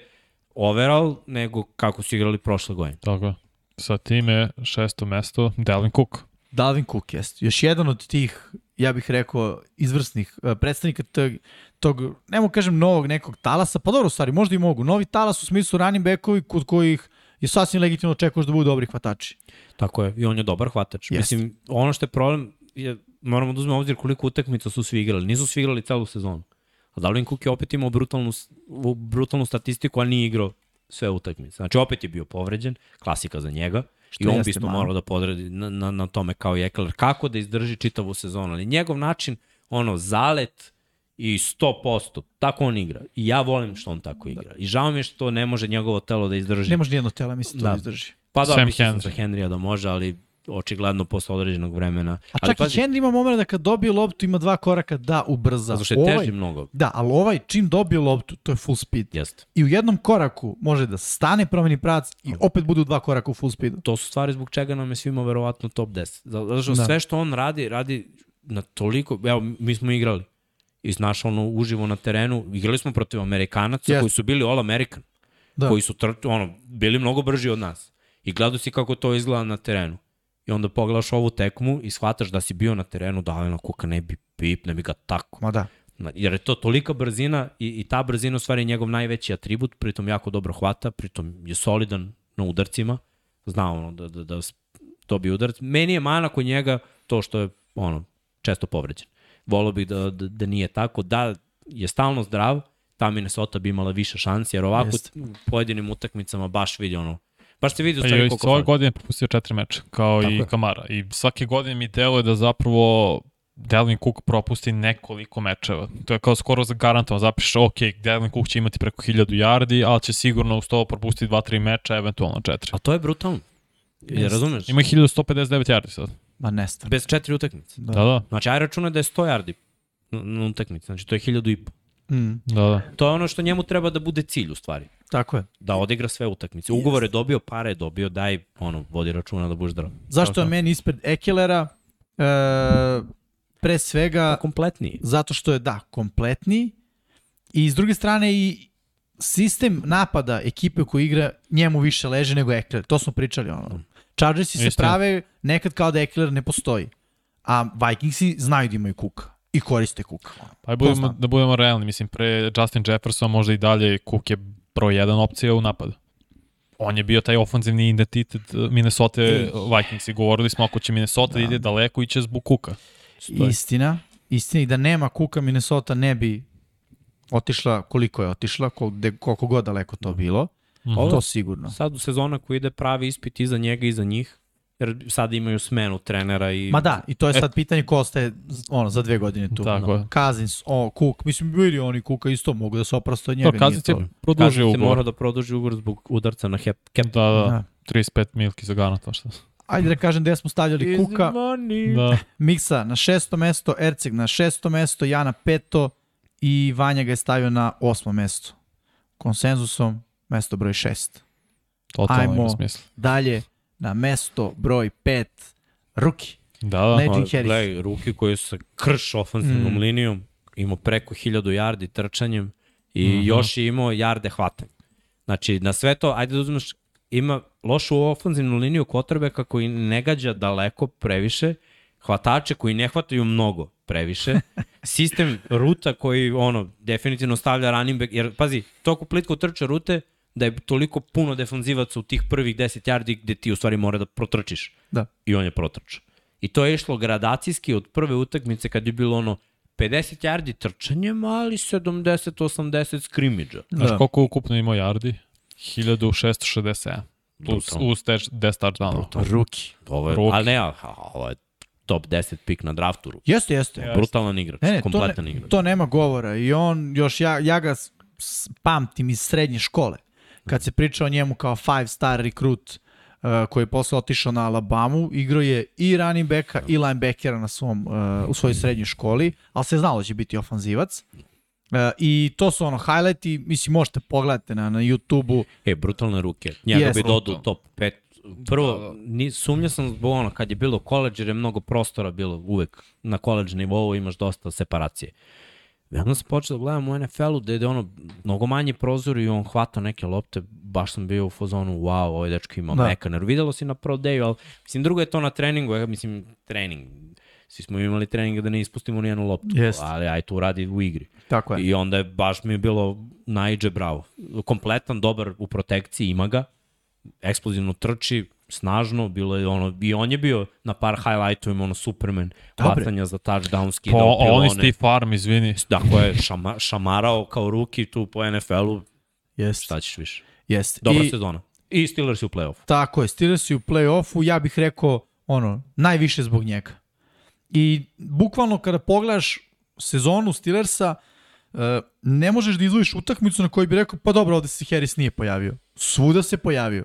Speaker 1: overall, nego kako su igrali prošle godine.
Speaker 3: tako je. Sa time šesto mesto, Dalvin Cook.
Speaker 2: Dalvin Cook jest. Još jedan od tih, ja bih rekao, izvrsnih uh, predstavnika tog, tog, ne mogu kažem novog nekog talasa, pa dobro, stvari, možda i mogu. Novi talas u smislu running backovi kod kojih je sasvim legitimno očekuješ da budu dobri hvatači.
Speaker 1: Tako je, i on je dobar hvatač.
Speaker 2: Jest.
Speaker 1: Mislim, ono što je problem, je, moramo da uzmemo obzir koliko utakmica su svi igrali. Nisu svi igrali celu sezonu. A Dalvin Cook je opet imao brutalnu, brutalnu statistiku, a nije igrao sve utakmice. Znači, opet je bio povređen, klasika za njega. I on bi
Speaker 2: jeste
Speaker 1: isto
Speaker 2: malo.
Speaker 1: morao da podredi na, na, na tome kao i Eckler. Kako da izdrži čitavu sezonu. Ali njegov način, ono, zalet i 100%, tako on igra. I ja volim što on tako igra. I žao mi je što ne može njegovo telo da izdrži.
Speaker 2: Ne može nijedno tela, mislim, to
Speaker 1: Da.
Speaker 2: da izdrži.
Speaker 1: Pa da,
Speaker 3: Sam
Speaker 1: mislim
Speaker 3: Henry.
Speaker 1: za Henrya da može, ali očigledno posle određenog vremena.
Speaker 2: A
Speaker 1: ali
Speaker 2: čak i Henry ima moment da kad dobije loptu ima dva koraka da ubrza.
Speaker 1: Zato što je teži mnogo.
Speaker 2: Da, ali ovaj čim dobije loptu, to je full speed.
Speaker 1: Jeste.
Speaker 2: I u jednom koraku može da stane, promeni pravac i opet bude u dva koraka u full speedu.
Speaker 1: To su stvari zbog čega nam je svima verovatno top 10. Zato što
Speaker 2: Da.
Speaker 1: sve što on radi, radi na toliko... Evo, mi smo igrali. I znaš, ono, uživo na terenu. Igrali smo protiv Amerikanaca
Speaker 2: Jeste.
Speaker 1: koji su bili All American.
Speaker 2: Da.
Speaker 1: Koji su tr, ono, bili mnogo brži od nas. I gledao si kako to izgleda na terenu. I onda pogledaš ovu tekmu i shvataš da si bio na terenu, da ali na kuka ne bi pip, ne bi ga tako.
Speaker 2: Ma da.
Speaker 1: Jer je to tolika brzina i, i ta brzina u stvari je njegov najveći atribut, pritom jako dobro hvata, pritom je solidan na udarcima, zna ono da, da, da dobije udarac. Meni je mana kod njega to što je ono, često povređen. Volio bih da, da, da nije tako, da je stalno zdrav, ta Minnesota bi imala više šansi, jer ovako u pojedinim utakmicama baš vidi ono, baš se vidi u
Speaker 3: Pa
Speaker 1: stvari
Speaker 3: je
Speaker 1: koliko
Speaker 3: ove godine propustio četiri meča, kao
Speaker 1: Tako
Speaker 3: i
Speaker 1: je.
Speaker 3: Kamara. I svake godine mi deluje da zapravo Delvin Cook propusti nekoliko mečeva. To je kao skoro garantovan, zapišeš, ok, Delvin Cook će imati preko 1000 yardi, ali će sigurno uz to propustiti 2-3 meča, eventualno 4.
Speaker 1: A to je brutalno. Je, razumeš?
Speaker 3: Ima 1159 yardi sad.
Speaker 2: Ma nesta.
Speaker 1: Bez četiri utakmice.
Speaker 3: Da, da,
Speaker 1: Znači, aj računa da je 100 yardi na- na utakmici. Znači, to je 1000 i po.
Speaker 2: Mm,
Speaker 3: da, da.
Speaker 1: To je ono što njemu treba da bude cilj, u stvari.
Speaker 2: Tako je.
Speaker 1: Da odigra sve utakmice. Ugovor je dobio, pare je dobio, daj, ono, vodi računa da budeš zdrav.
Speaker 2: Zašto je meni ispred Ekelera? E, pre svega,
Speaker 1: Kompletniji.
Speaker 2: zato što je, da, kompletniji i s druge strane i sistem napada ekipe koji igra njemu više leže nego Ekler. To smo pričali. Ono. Chargersi se
Speaker 3: Istina.
Speaker 2: prave nekad kao da Ekler ne postoji. A Vikingsi znaju da imaju kuka i koriste kuka.
Speaker 3: Pa budemo, da budemo realni, mislim, pre Justin Jefferson možda i dalje Cook je broj jedan opcija u napadu. On je bio taj ofanzivni identitet uh, Minnesota Vikings i govorili smo ako će Minnesota da. ide daleko iće zbog Cooka.
Speaker 1: Stoji.
Speaker 2: Istina. Istina i da nema kuka Minnesota ne bi otišla koliko je otišla, kol, de, koliko god daleko to bilo.
Speaker 1: Ovo-
Speaker 2: To sigurno.
Speaker 1: Sad u sezona koji ide pravi ispit i za njega i za njih, jer sad imaju smenu trenera i...
Speaker 2: Ma da, i to je sad pitanje ko ostaje ono, za dve godine tu.
Speaker 3: Tako je.
Speaker 2: Cousins, o, Cook, mislim, bili oni Kuka isto mogu da se oprosto od njega.
Speaker 3: To Kazic je
Speaker 2: to.
Speaker 3: produžio
Speaker 1: se mora
Speaker 3: ugovor.
Speaker 1: da produži ugovor zbog udarca na hep, cap.
Speaker 3: Da, da,
Speaker 2: Da.
Speaker 3: 35 milki za garant, šta.
Speaker 2: Ajde da kažem gde smo stavljali Kuka,
Speaker 3: Da.
Speaker 2: Miksa na šesto mesto, Erceg na šesto mesto, ja na peto i Vanja ga je stavio na osmo mesto. Konsenzusom, mesto broj šest.
Speaker 3: Totalno
Speaker 2: Ajmo.
Speaker 3: ima smisla.
Speaker 2: Dalje, na mesto broj pet, Ruki.
Speaker 3: Da, da.
Speaker 2: Najee
Speaker 1: Pa,
Speaker 2: Harris.
Speaker 1: Gledaj, ruki koji sa krš ofenzivnom
Speaker 2: Mm.
Speaker 1: linijom, imao preko 1000 yardi trčanjem i mm. -hmm. još je imao jarde hvatanja. Znači, na sve to, ajde da uzmeš, ima lošu ofenzivnu liniju kvotrbeka koji ne gađa daleko previše, hvatače koji ne hvataju mnogo previše, sistem ruta koji ono definitivno stavlja running back, jer pazi, toliko plitko trče rute da je toliko puno defanzivaca u tih prvih 10 yardi gde ti u stvari mora da protrčiš.
Speaker 2: Da.
Speaker 1: I on je protrčao. I to je išlo gradacijski od prve utakmice kad je bilo ono 50 yardi trčanjem, ali 70-80 skrimidža.
Speaker 3: Znaš
Speaker 2: Da.
Speaker 3: koliko ukupno imao yardi? 1667. Plus,
Speaker 1: Brutalno.
Speaker 3: uz 10 touchdownova.
Speaker 2: Ruki.
Speaker 1: Ovo je,
Speaker 3: Ruki.
Speaker 1: ali ne, ovo je top 10 pik na draftu.
Speaker 2: Jeste, jeste.
Speaker 3: Ja.
Speaker 1: Brutalan igrač,
Speaker 2: Ne, ne, to,
Speaker 1: kompletan
Speaker 2: ne,
Speaker 1: igrač.
Speaker 2: to nema govora i on još ja, ja ga pamtim iz srednje škole kad se priča o njemu kao five star rekrut uh, koji je posle otišao na Alabamu, igrao je i running backa i linebackera na svom, uh, u svojoj srednjoj školi, ali se znalo da će biti ofanzivac. Uh, I to su ono highlighti, mislim možete pogledati na, na YouTube-u.
Speaker 1: E, brutalne ruke. Njega
Speaker 2: Jeste.
Speaker 1: bi dodao u top 5. Prvo, ni, sumnja sam zbog ono, kad je bilo koleđ, jer je mnogo prostora bilo uvek na koleđ nivou, imaš dosta separacije. I onda sam počeo da gledam u NFL-u gde je ono mnogo manji prozor i on hvata neke lopte, baš sam bio u fazonu, wow, ovaj dečko ima
Speaker 2: Da.
Speaker 1: da. mekaner. Videlo si na pro day ali mislim, drugo je to na treningu, ja, mislim, trening. Svi smo imali treninga da ne ispustimo ni jednu loptu,
Speaker 2: Jest.
Speaker 1: ali aj to radi u igri.
Speaker 2: Tako je.
Speaker 1: I onda je baš mi je bilo najđe bravo. Kompletan, dobar u protekciji, ima ga. Eksplozivno trči, snažno, bilo je ono, i on je bio na par highlightovima, ono Superman,
Speaker 2: Dobre.
Speaker 1: hvatanja za touchdown, skidao
Speaker 3: on
Speaker 1: pilone.
Speaker 3: iz Steve Farm, izvini.
Speaker 1: Dakle, je šama, šamarao kao ruki tu po NFL-u,
Speaker 2: Jeste.
Speaker 1: šta ćeš više.
Speaker 2: Jeste.
Speaker 1: Dobra
Speaker 2: I,
Speaker 1: sezona. I Steelers u play-off.
Speaker 2: Tako je, Steelers u play-offu, ja bih rekao, ono, najviše zbog njega. I bukvalno kada pogledaš sezonu Steelersa, uh, ne možeš da izvojiš utakmicu na kojoj bi rekao, pa dobro, ovde se Harris nije pojavio. Svuda se pojavio.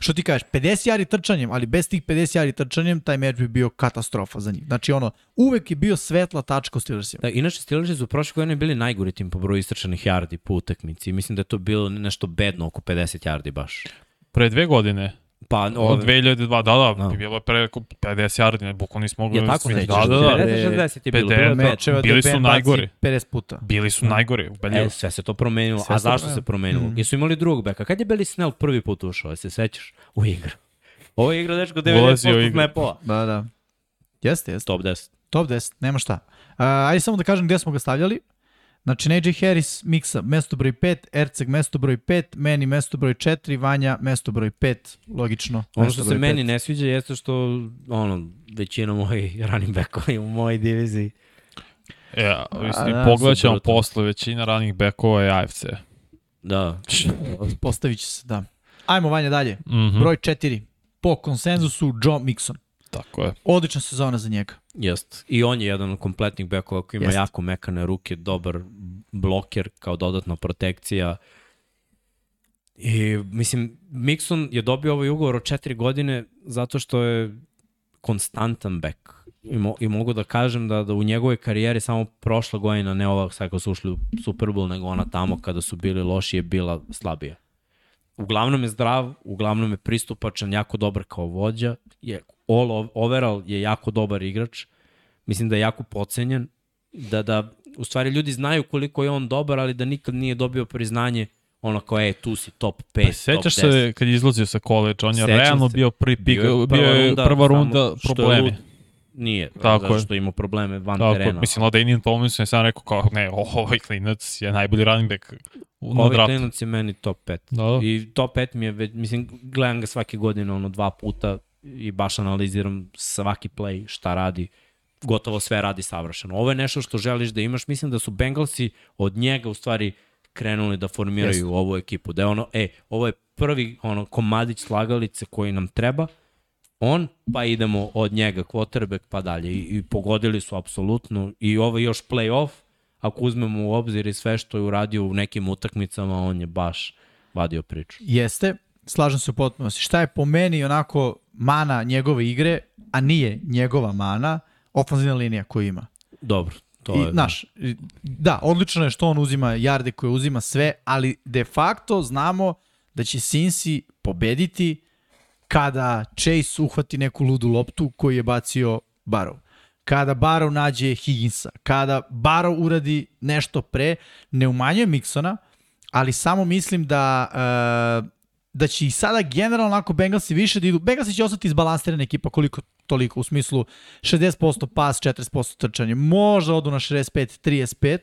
Speaker 2: Što ti kažeš, 50 jari trčanjem, ali bez tih 50 jari trčanjem, taj meč bi bio katastrofa za njih. Znači, ono, uvek je bio svetla tačka u Steelersima.
Speaker 1: Da, inače, Steelers su prošle godine bili najgori tim po broju istračanih yardi po utakmici. Mislim da je to bilo nešto bedno, oko 50 yardi baš.
Speaker 3: Pre dve godine,
Speaker 1: Pa,
Speaker 3: od
Speaker 1: ove,
Speaker 3: 2002, da, da,
Speaker 1: Da.
Speaker 3: bilo je preko 50 yardi, bukvalno nismo mogli
Speaker 1: je tako
Speaker 3: smisliti.
Speaker 1: sećaš?
Speaker 3: Da, da, da.
Speaker 1: 50-60 je bilo.
Speaker 3: 50,
Speaker 1: bilo
Speaker 3: da.
Speaker 2: Mečeva
Speaker 3: bili su najgori.
Speaker 2: 50 puta.
Speaker 3: Bili su najgori, ubedljivo.
Speaker 1: E, sve se to promenilo.
Speaker 2: Sve
Speaker 1: A zašto se promenilo?
Speaker 2: Mhm.
Speaker 1: Jesu imali drugog beka? Kad je Billy Snell prvi put ušao, se sećaš? U igru. Ovo je igra dečko
Speaker 3: Ulazio u
Speaker 1: 90%
Speaker 3: igru.
Speaker 1: snapova.
Speaker 2: Da, da. Jeste, jeste.
Speaker 1: Top 10.
Speaker 2: Top 10, nema šta. Uh, ajde samo da kažem gde smo ga stavljali. Znači, Najee Harris, Miksa, mesto broj 5, Erceg, mesto broj 5, meni mesto broj 4, Vanja, mesto broj 5, logično.
Speaker 1: Ono što se
Speaker 2: broj
Speaker 1: meni
Speaker 2: pet.
Speaker 1: ne sviđa jeste što ono, većina mojih running backova u mojoj diviziji.
Speaker 3: Ja, mislim,
Speaker 2: da,
Speaker 3: pogledat ćemo posle, većina ranih bekova je AFC.
Speaker 1: Da.
Speaker 2: Postavit će se, da. Ajmo, Vanja, dalje.
Speaker 3: Mhm.
Speaker 2: Broj 4, po konsenzusu, Joe Mixon.
Speaker 3: Tako je.
Speaker 2: Odlična sezona za njega.
Speaker 1: Jest. I on je jedan od kompletnih bekova koji ima
Speaker 2: Jest.
Speaker 1: jako mekane ruke, dobar bloker kao dodatna protekcija. I, mislim, Mixon je dobio ovaj ugovor od četiri godine zato što je konstantan bek. I, mo, I mogu da kažem da, da u njegovoj karijeri samo prošla godina, ne ova sad kad su ušli u Super Bowl, nego ona tamo kada su bili loši je bila slabija. Uglavnom je zdrav, uglavnom je pristupačan, jako dobar kao vođa, je all ov- overall je jako dobar igrač. Mislim da je jako pocenjen, da, da u stvari ljudi znaju koliko je on dobar, ali da nikad nije dobio priznanje ono kao, e, tu si top 5,
Speaker 3: Pa, sećaš
Speaker 1: top 10.
Speaker 3: se kad je izlazio sa koleđa, on je
Speaker 1: Sećam
Speaker 3: realno
Speaker 1: se.
Speaker 3: bio prvi pik,
Speaker 1: Bio je
Speaker 3: bio
Speaker 1: prva
Speaker 3: je
Speaker 1: runda,
Speaker 3: prva runda
Speaker 1: je
Speaker 3: problemi.
Speaker 1: Nije,
Speaker 3: Tako
Speaker 1: zato
Speaker 3: je.
Speaker 1: što ima probleme van
Speaker 3: Tako,
Speaker 1: terena.
Speaker 3: mislim, Ladanian Tomlinson je sam rekao kao, ne, ovaj klinac je najbolji running back u- na
Speaker 1: Ovaj
Speaker 3: draftu.
Speaker 1: klinac je meni top 5.
Speaker 3: Da, da.
Speaker 1: I top 5 mi je, mislim, gledam ga svake godine ono dva puta i baš analiziram svaki play, šta radi, gotovo sve radi savršeno. Ovo je nešto što želiš da imaš, mislim da su Bengalsi od njega u stvari krenuli da formiraju
Speaker 2: Jeste.
Speaker 1: ovu ekipu. Da je ono, e, ovo je prvi ono komadić slagalice koji nam treba, on, pa idemo od njega, quarterback, pa dalje. I, i pogodili su apsolutno. I ovo je još play-off, ako uzmemo u obzir i sve što je uradio u nekim utakmicama, on je baš vadio priču.
Speaker 2: Jeste, slažem se u potpunosti. Šta je po meni onako mana njegove igre, a nije njegova mana, ofanzivna linija koju ima.
Speaker 1: Dobro, to
Speaker 2: I,
Speaker 1: je...
Speaker 2: znaš, i- da, odlično je što on uzima jarde koje uzima sve, ali de facto znamo da će Cincy pobediti kada Chase uhvati neku ludu loptu koju je bacio Barrow. Kada Barrow nađe Higginsa, kada Barrow uradi nešto pre, ne umanjuje Miksona, ali samo mislim da uh, da će i sada generalno onako Bengalsi više da idu. Bengalsi će ostati izbalansirana ekipa koliko toliko u smislu 60% pas, 40% trčanje. Možda odu na 65-35,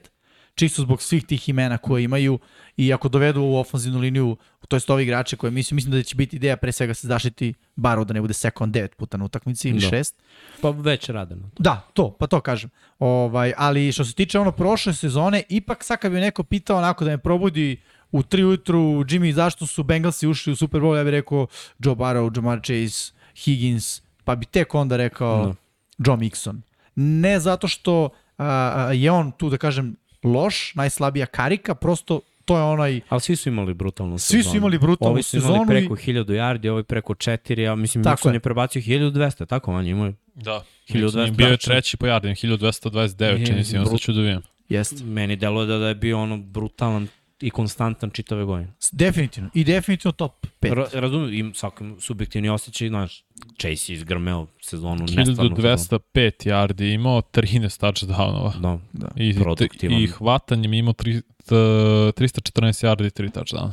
Speaker 2: čisto zbog svih tih imena koje imaju i ako dovedu u ofenzivnu liniju, to jest ovi igrače koje mislim, mislim da će biti ideja pre svega se zaštiti Baro da ne bude second 9 puta na utakmici ili
Speaker 1: Da.
Speaker 2: 6.
Speaker 1: Pa već rade na to.
Speaker 2: Da, to, pa to kažem. Ovaj, ali što se tiče ono prošle sezone, ipak sad kad bi neko pitao onako da me probudi u 3 ujutru, Jimmy, zašto su Bengalsi ušli u Super Bowl, ja bih rekao Joe Burrow, Jamar Chase, Higgins, pa bi tek onda rekao
Speaker 1: Da.
Speaker 2: Joe Mixon. Ne zato što a, a, je on tu, da kažem, loš, najslabija karika, prosto to je onaj
Speaker 1: Ali svi su imali brutalnu
Speaker 2: Svi su
Speaker 1: sezonu.
Speaker 2: imali brutalnu
Speaker 1: Ovi su imali
Speaker 2: sezonu
Speaker 1: preko
Speaker 2: i-
Speaker 1: 1000 yardi, ovi preko 4, a mislim
Speaker 2: Tako
Speaker 1: Mixon
Speaker 2: je.
Speaker 1: je prebacio 1200, tako manje imaju.
Speaker 3: Da.
Speaker 1: 1200
Speaker 3: Bio je
Speaker 1: tačno.
Speaker 3: treći po jardima, 1229, čini se, imam
Speaker 1: brut-
Speaker 3: sad ću da vidim.
Speaker 2: jest.
Speaker 1: Meni deluje da, da je bio ono brutalan i konstantan čitave godine.
Speaker 2: Definitivno. I definitivno top 5.
Speaker 1: Ra razumem, im svakom subjektivni osjećaj, znaš, Chase je izgrmeo sezonu, nestvarnu sezonu.
Speaker 3: 1205 yardi imao, 13 touchdownova.
Speaker 1: Da.
Speaker 2: Da.
Speaker 3: I,
Speaker 1: Produktivan.
Speaker 3: I hvatanjem imao tri, t, 314 yardi i 3 touchdowna.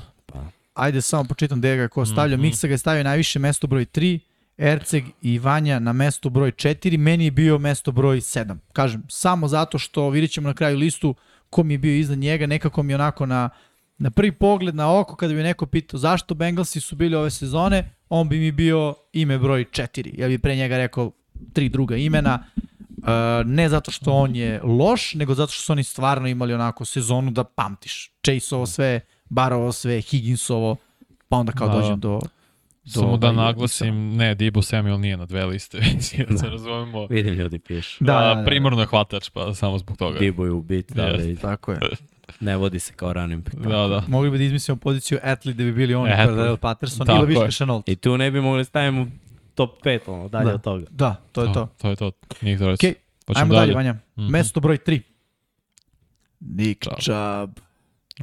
Speaker 2: Ajde samo počitam gde ga ko stavlja. Mm
Speaker 3: Mhm.
Speaker 2: -hmm. Miksa ga je stavio najviše mesto broj 3, Erceg i Vanja na mesto broj 4, meni je bio mesto broj 7. Kažem, samo zato što vidjet ćemo na kraju listu ko mi je bio iznad njega, nekako mi onako na, na prvi pogled, na oko, kada bi neko pitao zašto Bengalsi su bili ove sezone, on bi mi bio ime broj 4. Ja bih pre njega rekao tri druga imena, Uh, ne zato što on je loš, nego zato što su oni stvarno imali onako sezonu da pamtiš. Chaseovo sve, Barovo sve, Higginsovo, pa onda kao
Speaker 3: Da.
Speaker 2: dođem do... do
Speaker 3: Samo da naglasim, ne, Debo Samuel nije na dve liste, da se razumemo.
Speaker 1: Vidim ljudi pišu.
Speaker 2: Da,
Speaker 3: Da,
Speaker 2: da, da.
Speaker 3: primarno je hvatač, pa samo zbog toga.
Speaker 1: Dibo je ubit, da,
Speaker 3: Jeste.
Speaker 1: da,
Speaker 2: Tako je.
Speaker 1: ne vodi se kao running back.
Speaker 3: Da, da.
Speaker 2: Mogli bi da izmislimo poziciju athlete da bi bili oni. Cordell Patterson
Speaker 3: Tako
Speaker 2: ili Viška. Chenault.
Speaker 1: I tu ne bi mogli stavimo top 5, ono, dalje
Speaker 2: Da.
Speaker 1: od toga.
Speaker 2: Da, to je to.
Speaker 3: To je to. Njih dvojica.
Speaker 2: Okej,
Speaker 3: Hoćemo
Speaker 2: Ajmo dalje, Vanja.
Speaker 3: Mhm.
Speaker 2: Mesto broj 3. Nick
Speaker 3: Chubb.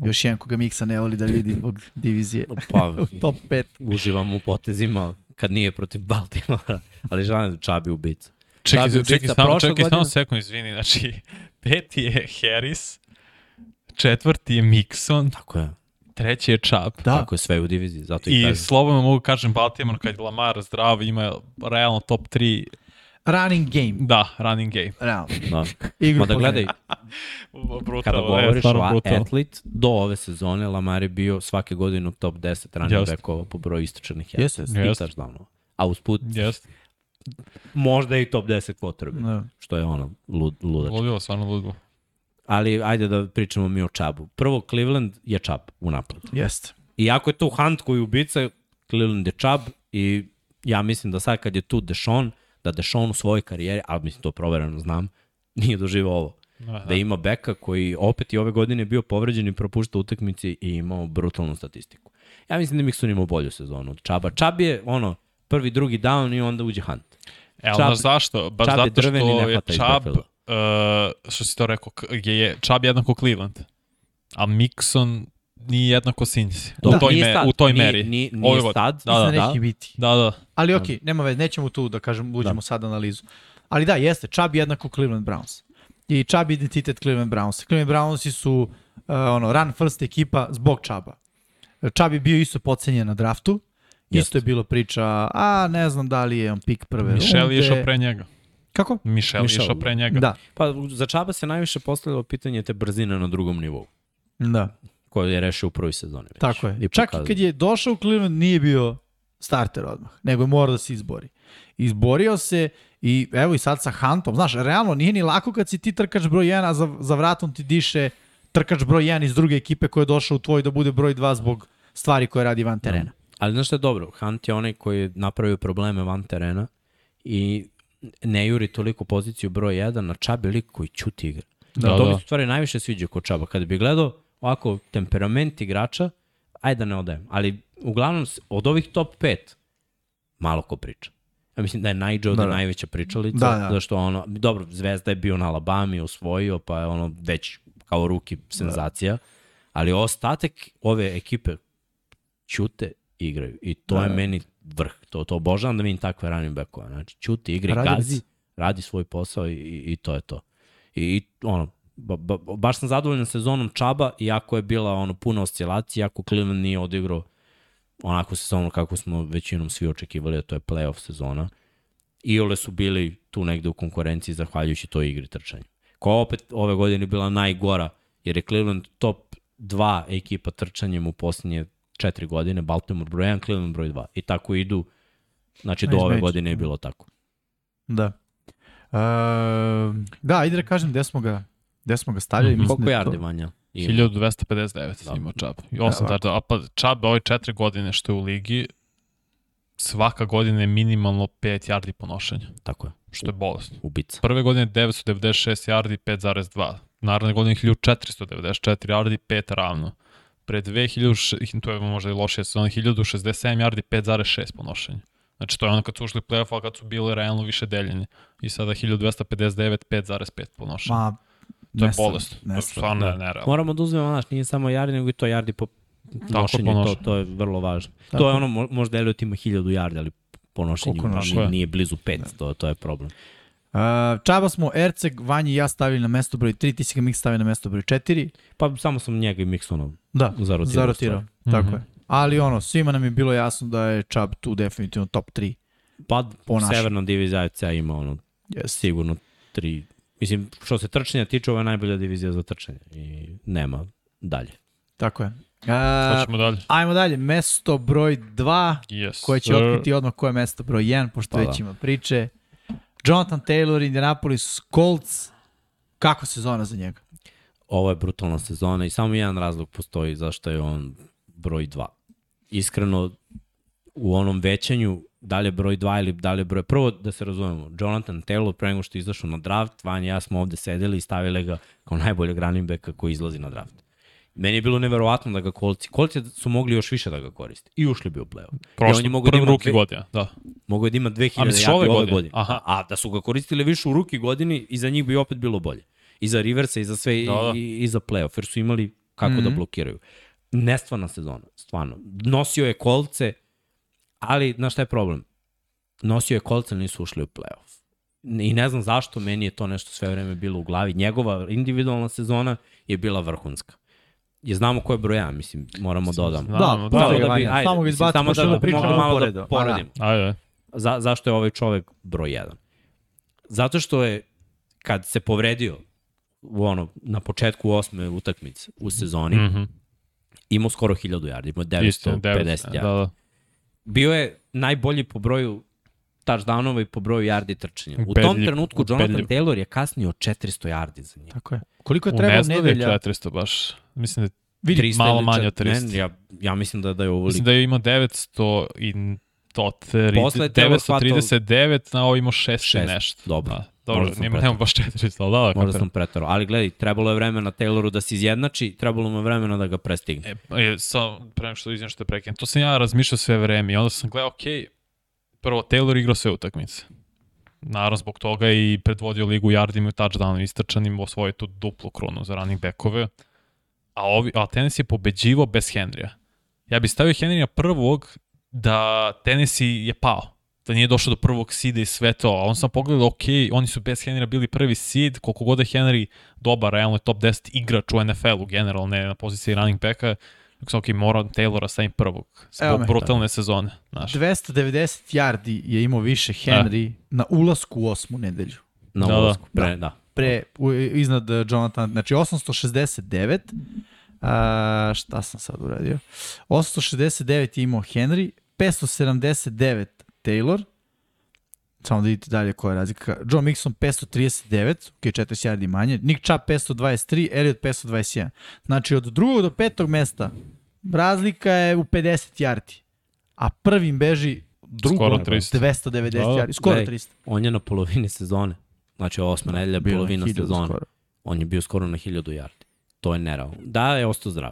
Speaker 2: Još jedan koga Miksa ne voli da vidi zbog divizije.
Speaker 1: Pa,
Speaker 2: U top 5.
Speaker 1: uživam u potezima kad nije protiv Baltimora, ali žalim da Čabi ubica.
Speaker 3: Čekaj, čekaj,
Speaker 1: ubica
Speaker 3: samo, čekaj, samo sekund, izvini. Znači, peti je Harris, četvrti je Mixon,
Speaker 1: Tako je.
Speaker 3: treći je Chubb.
Speaker 2: Da.
Speaker 1: Tako je sve u diviziji, zato i,
Speaker 3: I
Speaker 1: kažem.
Speaker 3: slobodno mogu kažem Baltimore kad je Lamar zdrav ima realno top 3
Speaker 2: Running game.
Speaker 3: da, running game.
Speaker 2: Realno.
Speaker 1: Da.
Speaker 2: Igru
Speaker 1: Ma da
Speaker 2: po
Speaker 1: gledaj,
Speaker 3: Brutal,
Speaker 1: kada govoriš o
Speaker 3: brutal.
Speaker 1: atlet, do ove sezone Lamar je bio svake godine u top 10 running
Speaker 3: Jeste.
Speaker 1: backova po broju istočanih
Speaker 2: Jeste,
Speaker 1: yardi.
Speaker 3: jeste.
Speaker 1: I touchdownova. A usput,
Speaker 3: Jest.
Speaker 1: možda i top 10 potrebe,
Speaker 2: Da.
Speaker 1: što je ono, lud, ludač.
Speaker 3: Ludilo, stvarno ludilo.
Speaker 1: Ali ajde da pričamo mi o Čabu. Prvo, Cleveland je Čab u napadu.
Speaker 2: Jeste.
Speaker 1: I ako je tu Hunt koji ubica, Cleveland je Chubb i ja mislim da sad kad je tu Deshaun, da Dešon u svojoj karijeri, ali mislim to provereno znam, nije doživao ovo.
Speaker 3: Aha.
Speaker 1: Da ima beka koji opet i ove godine bio povređen i propušta utakmici i imao brutalnu statistiku. Ja mislim da Mixon imao bolju sezonu od Čaba. Čab je ono, prvi, drugi down i onda uđe Hunt.
Speaker 3: E, ali zašto? Baš
Speaker 1: Čab
Speaker 3: zato što je Čab, uh, što si to rekao, je, je Čab jednako Cleveland, a Mixon nije jednako Cincy.
Speaker 1: Dobro,
Speaker 3: u toj,
Speaker 1: nije
Speaker 3: me,
Speaker 1: sad,
Speaker 3: u toj
Speaker 1: nije-
Speaker 3: meri.
Speaker 1: nije-
Speaker 3: Ove
Speaker 1: nije
Speaker 3: godine.
Speaker 1: sad.
Speaker 3: Da, da,
Speaker 2: da
Speaker 3: da.
Speaker 2: neće biti.
Speaker 3: Da, da.
Speaker 2: Ali okej, okay, nema veze, nećemo tu da kažem, uđemo da. sad analizu. Ali da, jeste, Chubb je jednako Cleveland Browns. I Chubb identitet Cleveland Browns. Cleveland Brownsi su uh, ono, run first ekipa zbog Chubba. Chubb je bio isto pocenjen na draftu. Isto je bilo priča, a ne znam da li je on pik prve
Speaker 3: Michel
Speaker 2: runde.
Speaker 3: je išao pre njega.
Speaker 2: Kako?
Speaker 3: Michel je
Speaker 1: Michel,
Speaker 3: išao pre njega.
Speaker 2: Da,
Speaker 1: Pa za Čaba se najviše postavljalo pitanje te brzine na drugom nivou,
Speaker 2: da,
Speaker 1: koje je rešio u prvoj sezoni. Već.
Speaker 2: tako je.
Speaker 1: I
Speaker 2: Čak i kad je došao u Cleveland nije bio starter odmah, nego je morao da se izbori. Izborio se i evo i sad sa Huntom. Znaš, realno nije ni lako kad si ti trkač broj 1, a za, za vratom ti diše trkač broj 1 iz druge ekipe koja je došao u tvoj da bude broj 2 zbog stvari koje radi van terena.
Speaker 1: Ali znaš što je dobro? Hunt je onaj koji je napravio probleme van terena i ne juri toliko poziciju broj 1 na Čabi lik koji ćuti igra.
Speaker 3: Da,
Speaker 1: Da, to mi
Speaker 3: da.
Speaker 1: se stvari najviše sviđa kod Čaba. Kada bi gledao ovako temperament igrača, ajde da ne odajem. Ali uglavnom od ovih top 5 malo ko priča. Ja mislim da je Nigel da,
Speaker 2: Da,
Speaker 1: da.
Speaker 2: da.
Speaker 1: najveća pričalica,
Speaker 2: Da, da.
Speaker 1: zašto ono, dobro, Zvezda je bio na Alabami, osvojio, pa je ono već kao ruki senzacija, ali ostatak ove ekipe ćute igraju i to
Speaker 2: Da,
Speaker 1: je
Speaker 2: da.
Speaker 1: meni vrh. To, to obožavam da vidim takve running backova. Znači, ćuti, igra i gazi, radi svoj posao i, i, i to je to. I, i ono, ba, ba, baš sam zadovoljan sezonom Čaba, iako je bila ono puno oscilacija, iako Cleveland nije odigrao onako sezonu kako smo većinom svi očekivali, a to je playoff sezona. Iole su bili tu negde u konkurenciji zahvaljujući toj igri trčanja. Koja opet ove godine bila najgora, jer je Cleveland top 2 ekipa trčanjem u posljednje četiri godine, Baltimore broj 1, Cleveland broj 2. I tako idu, znači do ove godine je bilo tako.
Speaker 2: Da. Uh, da, ajde da kažem gde smo ga, gde smo ga stavljali. Mislim
Speaker 1: Koliko
Speaker 2: da to-
Speaker 1: yardi Vanja? Ima.
Speaker 3: 1259
Speaker 1: Da.
Speaker 3: imao Čab. I 8
Speaker 2: Da,
Speaker 3: da, a pa Čab ove četiri godine što je u ligi, svaka godina je minimalno 5 yardi po nošenju,
Speaker 1: Tako je,
Speaker 3: što je bolest.
Speaker 1: ubica.
Speaker 3: Prve godine 996 yardi, 5,2. Naravne godine 1494 yardi, 5 ravno. Pre 2000, to je možda i lošija sezona, 1067 yardi, 5,6 po nošenju. Znači to je ono kad su ušli u playoff, ali kad su bile realno više deljene. I sada 1259, 5,5 po nošenju.
Speaker 2: Ma,
Speaker 3: to je bolest. To je stvarno ne, nerealno.
Speaker 1: Moramo da uzmemo, znaš, nije samo yardi, nego i to yardi po nošenju, to, to je vrlo važno.
Speaker 2: Tako.
Speaker 1: To je ono, mo- možda Elliot ima 1000 yardi, ali po nošenju nije, nije blizu 5, to, to je problem.
Speaker 2: Uh, Čaba smo Erceg, Vanji i ja stavili na mesto broj 3, ti si ga Mik stavio na mesto broj 4.
Speaker 1: Pa samo sam njega i Mixona
Speaker 2: Da,
Speaker 1: zarotirao.
Speaker 2: zarotirao. Tako
Speaker 3: Mhm.
Speaker 2: je. Ali ono, svima nam je bilo jasno da je Čab tu definitivno top 3.
Speaker 1: Pa
Speaker 2: Po
Speaker 1: severna divizija AFC ima ono
Speaker 2: Yes.
Speaker 1: sigurno tri. Mislim, što se trčanja tiče, ovo je najbolja divizija za trčanje i nema dalje.
Speaker 2: Tako je.
Speaker 3: Uh,
Speaker 2: Uh,
Speaker 3: Hoćemo dalje.
Speaker 2: ajmo dalje, mesto broj 2,
Speaker 3: Yes.
Speaker 2: koje će otkriti odmah koje je mesto broj 1, pošto
Speaker 1: Pa
Speaker 2: već
Speaker 1: da.
Speaker 2: ima priče. Jonathan Taylor, Indianapolis Colts. Kako sezona za njega?
Speaker 1: Ovo je brutalna sezona i samo jedan razlog postoji zašto je on broj 2. Iskreno, u onom većanju, da li je broj 2 ili da li je broj... Prvo da se razumemo, Jonathan Taylor pre nego što je izašao na draft, Vanja i ja smo ovde sedeli i stavili ga kao najboljeg running backa koji izlazi na draft. Meni je bilo neverovatno da ga kolci, kolci su mogli još više da ga koriste i ušli bi u play-off.
Speaker 3: Prošlo,
Speaker 1: mogao da
Speaker 3: ruki godina, da.
Speaker 1: Mogu je da ima 2000
Speaker 3: A ove
Speaker 1: ove
Speaker 3: godine?
Speaker 1: godine.
Speaker 3: Aha.
Speaker 1: A da su ga koristili više u ruki godini, i za njih bi opet bilo bolje. I za Riversa, i za sve,
Speaker 3: Da, da.
Speaker 1: i, i za playoff, jer su imali kako mm -hmm. da blokiraju. Nestvarna sezona, stvarno. Nosio je kolce, ali, znaš šta je problem? Nosio je kolce, ali nisu ušli u playoff. I ne znam zašto, meni je to nešto sve vreme bilo u glavi. Njegova individualna sezona je bila vrhunska. Je znamo ko je broj 1, mislim, moramo da odamo.
Speaker 2: Da,
Speaker 3: da,
Speaker 2: ga,
Speaker 1: da bi, ajde,
Speaker 2: samo ga
Speaker 1: mislim,
Speaker 2: izbaci,
Speaker 1: samo da,
Speaker 2: da
Speaker 1: da,
Speaker 2: pričamo
Speaker 1: malo da
Speaker 2: da.
Speaker 1: poredim.
Speaker 3: Ajde.
Speaker 1: Za, zašto je ovaj čovek broj 1? Zato što je, kad se povredio u ono, na početku osme utakmice u sezoni, mm.
Speaker 3: Mhm.
Speaker 1: imao skoro 1000 yardi, imao
Speaker 3: Isto,
Speaker 1: 950
Speaker 3: 900,
Speaker 1: yardi.
Speaker 3: da, da.
Speaker 1: Bio je najbolji po broju touchdownova i po broju yardi trčanja. U tom
Speaker 3: Ubedljiv,
Speaker 1: trenutku Jonathan
Speaker 3: ubedljiv.
Speaker 1: Taylor je kasnio 400 yardi za njega.
Speaker 2: Tako je. Koliko je
Speaker 3: U je
Speaker 2: nedelja?
Speaker 3: 400 baš. Mislim da
Speaker 2: Vidi,
Speaker 1: 300
Speaker 3: malo manje od 300.
Speaker 1: Ne, ja, ja mislim da, da je ovo
Speaker 3: Mislim da je imao 900 i to, tri,
Speaker 1: Posle je Taylor
Speaker 3: 939, na ovo imao 6
Speaker 1: Šest,
Speaker 3: šest. nešto.
Speaker 1: dobro.
Speaker 3: Da, dobro,
Speaker 1: sam
Speaker 3: nema,
Speaker 1: preterao.
Speaker 3: nema baš 400, ali da, da,
Speaker 1: Možda sam pretarao. Ali gledaj, trebalo je vremena Tayloru da se izjednači, trebalo mu je vremena da ga prestigne.
Speaker 3: E, e, sa, pre nego što izvijem što te prekinem, to sam ja razmišljao sve vreme i onda sam gledao, ok, prvo, Taylor igrao sve utakmice. Naravno, zbog toga je i predvodio ligu yardima i touchdownom istrčanim, osvojio tu duplu kronu za running backove. A, ovi, a Tennessee je pobeđivao bez Henrya. Ja bih stavio Henrya prvog da Tennessee je pao. Da nije došao do prvog sida i sve to. A on sam pogledao, ok, oni su bez Henrya bili prvi seed, koliko god je Henry dobar, realno je top 10 igrač u NFL-u, generalno ne na poziciji running backa, Dakle, ok, mora Taylora stavim prvog.
Speaker 2: Evo
Speaker 3: Zbog
Speaker 2: me.
Speaker 3: brutalne sezone. Znaš.
Speaker 2: 290 yardi je imao više Henry na ulasku u osmu nedelju.
Speaker 1: Na
Speaker 3: Da, da.
Speaker 1: ulazku. Pre, da.
Speaker 2: Pre, u, iznad uh, Jonathan, znači 869, a, šta sam sad uradio? 869 je imao Henry, 579 Taylor, samo da vidite dalje koja je razlika. Joe Mixon 539, ok, 40 yardi manje. Nick Chubb 523, Elliot 521. Znači od drugog do petog mesta razlika je u 50 yardi. A prvim beži drugo
Speaker 3: Skoro 300.
Speaker 2: 290
Speaker 3: Da,
Speaker 2: yardi. Skoro
Speaker 1: Gledaj,
Speaker 2: 300.
Speaker 1: On je na polovini sezone. Znači, osma nedelja,
Speaker 2: Bio na
Speaker 1: polovina
Speaker 2: 1000
Speaker 1: sezone.
Speaker 2: skoro.
Speaker 1: On je bio skoro na 1000 yardi. To je nerealno. Da je ostao zdrav.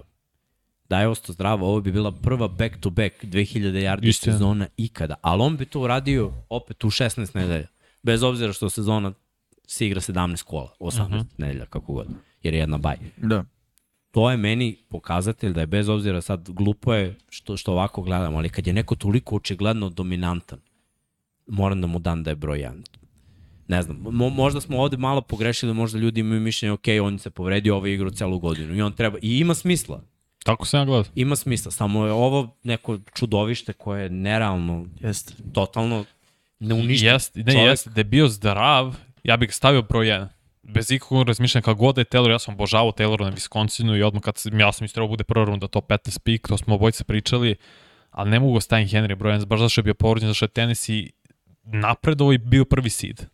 Speaker 1: Da je ostao zdrav, ovo bi bila prva back-to-back 2000 yardi
Speaker 3: Istina.
Speaker 1: sezona ikada. Ali on bi to uradio opet u 16 nedelja. Bez obzira što sezona se igra 17 kola, 18 uh -huh. nedelja, kako god. Jer je jedna baj.
Speaker 2: Da.
Speaker 1: To je meni pokazatelj da je bez obzira sad glupo je što, što ovako gledamo, ali kad je neko toliko očigledno dominantan, moram da mu dam da je broj 1. Ne znam, mo, možda smo ovde malo pogrešili, možda ljudi imaju mišljenje, ok, on se povredio ovo igru celu godinu i on treba, i ima smisla,
Speaker 3: Tako sam ja gledao.
Speaker 1: ima smisla, samo je ovo neko čudovište koje je nerealno,
Speaker 2: Jeste.
Speaker 1: totalno neuništeno.
Speaker 3: Jeste, ne, jeste, da je bio zdrav, ja bih ga stavio broj 1. Bez ikakvog razmišljanja, kako god da je Taylor, ja sam obožavao Taylora na Wisconsinu i odmah kad sam, ja sam isto trebao bude prva runda, to 15 pik, to smo obojice pričali, ali ne mogu ga staviti Henry broj 1, baš zašto je bio povređen, zašto je Tennessee napredovo i bio prvi seed.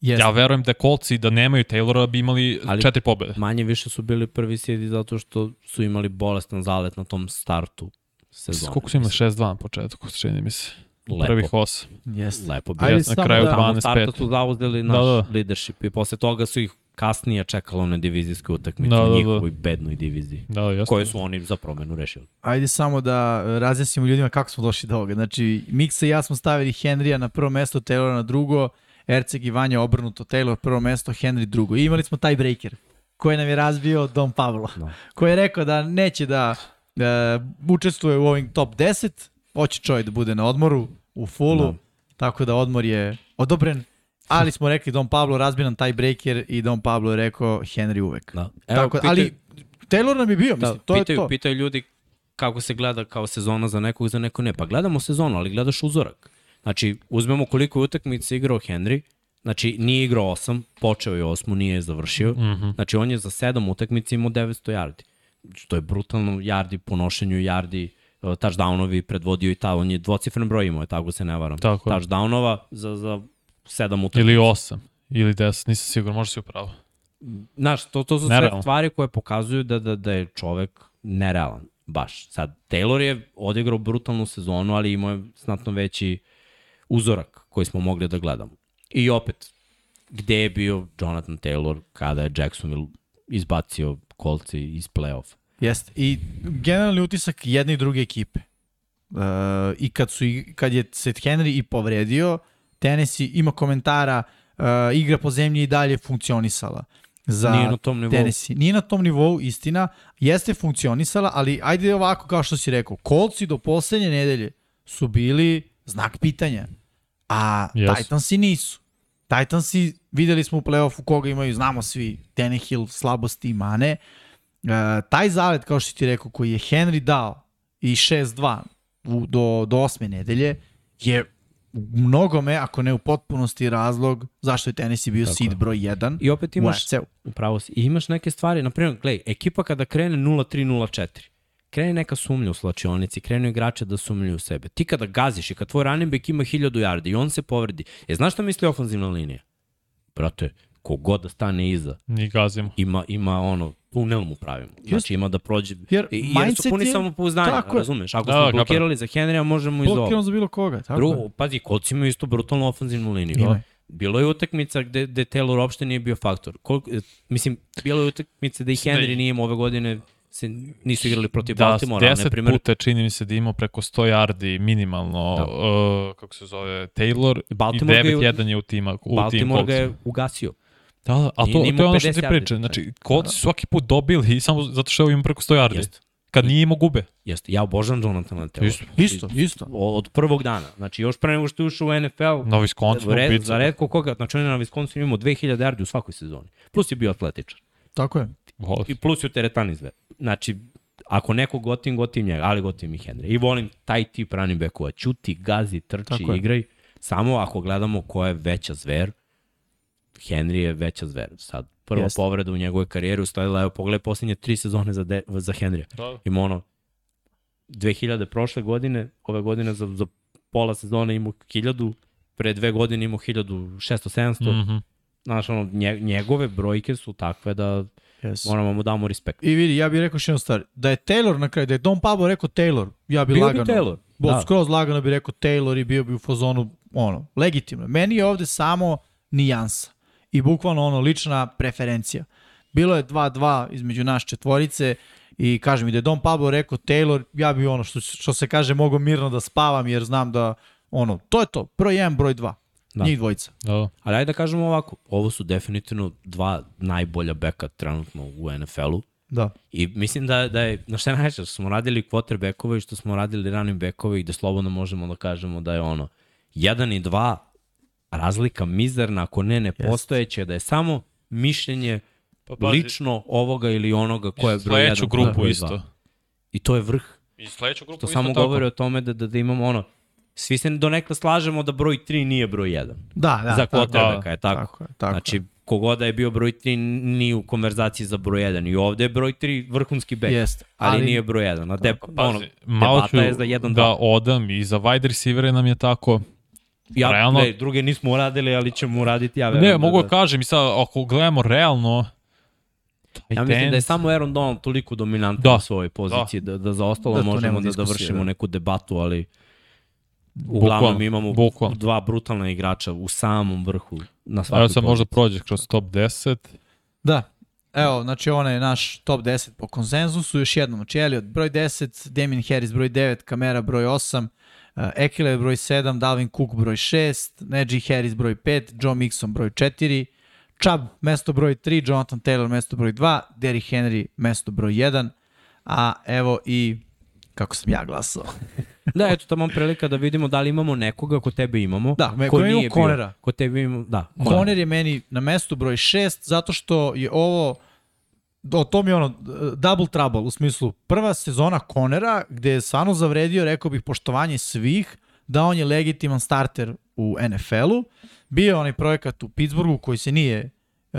Speaker 2: Jeste.
Speaker 3: Ja verujem da kolci da nemaju Taylora bi imali
Speaker 1: Ali-
Speaker 3: četiri pobede.
Speaker 1: Manje više su bili prvi sjedi zato što su imali bolestan zalet na tom startu sezone.
Speaker 3: Koliko su imali? 6-2 na početku, čini mi se.
Speaker 1: Lepo.
Speaker 3: Prvih 8.
Speaker 2: Jeste.
Speaker 1: Lepo bi.
Speaker 2: Ajde
Speaker 3: na kraju
Speaker 2: da,
Speaker 3: dva-
Speaker 1: Tamo starta
Speaker 3: 12-5.
Speaker 1: su zauzeli naš
Speaker 3: Da,
Speaker 1: da, leadership i posle toga su ih kasnije čekalo na divizijskoj utakmici
Speaker 3: Da,
Speaker 1: da,
Speaker 3: da,
Speaker 1: njihovoj bednoj diviziji,
Speaker 3: Da, da, jeste.
Speaker 1: koje su oni za promenu rešili.
Speaker 2: Ajde samo da razjasnimo ljudima kako smo došli do ovoga. Znači, Miksa i ja smo stavili Henrya na prvo mesto, Taylora na drugo, Erceg i Vanja obrnuto, Taylor prvo mesto, Henry drugo. I imali smo taj breaker koji nam je razbio Dom Pavlo,
Speaker 1: Da.
Speaker 2: koji je rekao da neće da e, učestvuje u ovim top 10, hoće čovjek da bude na odmoru, u fullu,
Speaker 1: Da.
Speaker 2: tako da odmor je odobren, ali smo rekli Dom Pablo razbio nam taj breaker i Dom Pablo je rekao Henry uvek.
Speaker 1: Da.
Speaker 2: Tako, ali Taylor nam je bio,
Speaker 1: da,
Speaker 2: mislim, to je
Speaker 1: pitaju,
Speaker 2: to.
Speaker 1: pitaju ljudi kako se gleda kao sezona za nekog, za neko ne. Pa gledamo sezonu, ali gledaš uzorak. Znači, uzmemo koliko je utakmica igrao Henry, znači nije igrao osam, počeo je osmu, nije je završio. Mm. -hmm. Znači, on je za sedam utakmica imao 900 yardi. To je brutalno yardi po nošenju, yardi, uh, touchdownovi predvodio i ta, on je dvocifren broj imao, je, tako se ne varam.
Speaker 3: Tako.
Speaker 1: Touchdownova za, za sedam utakmica.
Speaker 3: Ili 8. Ili 10, nisam siguran, možda si upravo.
Speaker 1: Znaš, to, to su
Speaker 3: Nerealno.
Speaker 1: sve stvari koje pokazuju da, da, da je čovek nerealan. Baš. Sad, Taylor je odigrao brutalnu sezonu, ali imao je znatno veći uzorak koji smo mogli da gledamo. I opet, gde je bio Jonathan Taylor kada je Jacksonville izbacio kolci iz play-offa?
Speaker 2: Jeste. I generalni utisak jedne i druge ekipe. Uh, I kad, su, kad je Seth Henry i povredio, Tennessee ima komentara, uh, igra po zemlji i dalje funkcionisala. Za
Speaker 1: Nije na tom nivou.
Speaker 2: Tennessee. Nije na tom nivou, istina. Jeste funkcionisala, ali ajde ovako kao što si rekao. Kolci do poslednje nedelje su bili znak pitanja. A
Speaker 3: Jesu.
Speaker 2: Titansi nisu. Titansi, videli smo u play-offu koga imaju, znamo svi, Tannehill, slabosti i mane. Uh, taj zalet, kao što ti rekao, koji je Henry dao i 6-2 u, do, do osme nedelje, je u mnogome, ako ne u potpunosti, razlog zašto je Tennessee bio
Speaker 1: Tako
Speaker 2: seed broj 1
Speaker 1: I opet imaš, upravo si, imaš neke stvari, na primjer, gledaj, ekipa kada krene 0-3-0-4, krene neka sumnja u slačionici, krenu igrače da sumnjuju u sebe. Ti kada gaziš i kad tvoj running back ima 1000 yardi i on se povredi, je znaš šta misli ofanzivna linija? Brate, kogod da stane iza,
Speaker 3: Ni gazimo.
Speaker 1: ima, ima ono, tunel mu pravimo. Znači ima da prođe,
Speaker 2: Jer
Speaker 1: I- jer su puni
Speaker 2: je-
Speaker 1: samopouzdanja,
Speaker 2: tako
Speaker 1: razumeš? Ako
Speaker 3: Da,
Speaker 1: smo
Speaker 3: kapiram.
Speaker 1: blokirali za Henrya, možemo i za ovo.
Speaker 2: Blokiramo za bilo koga. Tako
Speaker 1: Drugo,
Speaker 2: je.
Speaker 1: pazi, kolci imaju isto brutalnu ofenzivnu liniju.
Speaker 2: Imaju.
Speaker 1: Bilo je utakmica gde, gde Taylor uopšte nije bio faktor. Koliko, e, mislim, bilo je utakmica da i
Speaker 3: da
Speaker 1: Henry
Speaker 3: i-
Speaker 1: nije ove godine se nisu igrali protiv
Speaker 3: Da,
Speaker 1: Baltimora, na
Speaker 3: 10
Speaker 1: primjer,
Speaker 3: puta čini mi se da imao preko 100 yardi minimalno,
Speaker 1: Da.
Speaker 3: uh, kako se zove, Taylor
Speaker 1: Baltimore
Speaker 3: i
Speaker 1: ga je-
Speaker 3: 9-1 je u tima, u tim
Speaker 1: Baltimore ga je ugasio.
Speaker 3: Da, da, a to, to je ono što
Speaker 1: 50
Speaker 3: ti
Speaker 1: yardi.
Speaker 3: priča. Znači, Colts su svaki put dobili i samo zato što je imao preko 100 yardi.
Speaker 1: Jeste,
Speaker 3: Kad nije imao gube.
Speaker 1: jeste. Ja obožavam Jonathana Taylor.
Speaker 3: Isto.
Speaker 2: Isto, isto.
Speaker 1: Od prvog dana. Znači, još pre nego što je ušao u NFL,
Speaker 3: Na Wisconsin
Speaker 1: red, za redko koga, znači on je na Wisconsin imao 2000 yardi u svakoj sezoni. Plus je bio atletičan.
Speaker 2: Tako je.
Speaker 3: Vol-
Speaker 1: I plus je teretan izve. Znači, ako neko gotim, gotim njega, ali gotim i Henry. I volim taj tip running backova. Ćuti, gazi, trči,
Speaker 2: Tako je.
Speaker 1: igraj. Samo ako gledamo ko je veća zver, Henry je veća zver. Sad, prva
Speaker 2: Jeste.
Speaker 1: povreda u njegovoj karijeri usledila, evo, pogledaj posljednje tri sezone za, de, za Henrya.
Speaker 3: Da.
Speaker 1: Ima ono, 2000 prošle godine, ove godine za, za pola sezone imao 1000, pre dve godine imao 1600-700.
Speaker 3: Mhm.
Speaker 1: Znaš, ono, nje- njegove brojke su takve da
Speaker 2: Yes.
Speaker 1: moramo mu damo respekt.
Speaker 2: I vidi, ja bih rekao što jednu stvar. Da je Taylor na kraju, da je Don Pablo rekao Taylor, ja bih
Speaker 1: Bio
Speaker 2: lagano.
Speaker 1: bi Taylor.
Speaker 2: Bo,
Speaker 1: Da.
Speaker 2: Skroz lagano bi rekao Taylor i bio bi u fazonu, ono, legitimno. Meni je ovde samo nijansa. I bukvalno ono, lična preferencija. Bilo je 2-2 između nas četvorice i kažem mi da je Don Pablo rekao Taylor, ja bi ono, što, što se kaže, mogu mirno da spavam jer znam da, ono, to je to. Broj 1, broj 2.
Speaker 1: Da.
Speaker 2: Njih dvojica.
Speaker 3: Da, da.
Speaker 1: Ali ajde da kažemo ovako, ovo su definitivno dva najbolja beka trenutno u NFL-u.
Speaker 2: Da.
Speaker 1: I mislim da, da je, na šta je najče, što smo radili quarterbackove i što smo radili running backove i da slobodno možemo da kažemo da je ono, jedan i dva, razlika mizerna, ako ne nepostojeća, da je samo mišljenje
Speaker 3: Pa,
Speaker 1: lično ovoga ili onoga ko je broj jedan. Je
Speaker 3: grupu isto.
Speaker 1: I to je vrh.
Speaker 3: I sledeću grupu
Speaker 1: Što
Speaker 3: isto
Speaker 1: samo
Speaker 3: tako.
Speaker 1: govori o tome da, da, da imamo ono, svi se donekle slažemo da broj 3 nije broj 1.
Speaker 2: Da, da.
Speaker 1: za
Speaker 2: tako,
Speaker 1: quarterbacka je tako.
Speaker 2: tako, je, tako.
Speaker 1: Znači, kogoda je bio broj 3 nije u konverzaciji za broj 1. I ovde je broj 3 vrhunski bek,
Speaker 2: Jeste.
Speaker 1: ali,
Speaker 2: ali-
Speaker 1: nije broj 1. A de, ono,
Speaker 3: Pazi, malo ću
Speaker 1: debata je za 1
Speaker 3: da
Speaker 1: 2.
Speaker 3: odam i za wide receivere nam je tako.
Speaker 1: Ja,
Speaker 3: realno-
Speaker 1: ne, druge nismo uradili, ali ćemo uraditi. Ja,
Speaker 3: Ne,
Speaker 1: verujem
Speaker 3: mogu
Speaker 1: da,
Speaker 3: da kažem i sad, ako gledamo realno,
Speaker 1: Ja mislim da je samo Aaron Donald toliko dominantan
Speaker 3: Da.
Speaker 1: na svojoj poziciji, da, da za ostalo
Speaker 2: Da,
Speaker 1: možemo da, da vršimo
Speaker 2: da.
Speaker 1: neku debatu, ali uglavnom
Speaker 3: Bukvalno,
Speaker 1: imamo
Speaker 3: bukvalno.
Speaker 1: dva brutalna igrača u samom vrhu na svakoj
Speaker 3: Evo sad možda prođeš kroz top 10.
Speaker 2: Da. Evo, znači ovo je naš top 10 po konsenzusu. Još jednom, znači Elliot broj 10, Damien Harris broj 9, Kamera broj 8, uh, Ekele broj 7, Dalvin Cook broj 6, Najee Harris broj 5, Joe Mixon broj 4, Chubb mesto broj 3, Jonathan Taylor mesto broj 2, Derrick Henry mesto broj 1, a evo i kako sam ja glasao.
Speaker 1: Da, eto tamo prilika da vidimo da li imamo nekoga, ko tebe imamo.
Speaker 2: Da, me-
Speaker 1: ko
Speaker 2: ko
Speaker 1: nije bio.
Speaker 2: Conera.
Speaker 1: Ko tebe imamo, da.
Speaker 2: Conner je meni na mestu broj 6 zato što je ovo o tom je ono double trouble u smislu prva sezona Conera gde je stvarno zavredio rekao bih poštovanje svih da on je legitiman starter u NFL-u. Bio je onaj projekat u Pittsburghu koji se nije uh,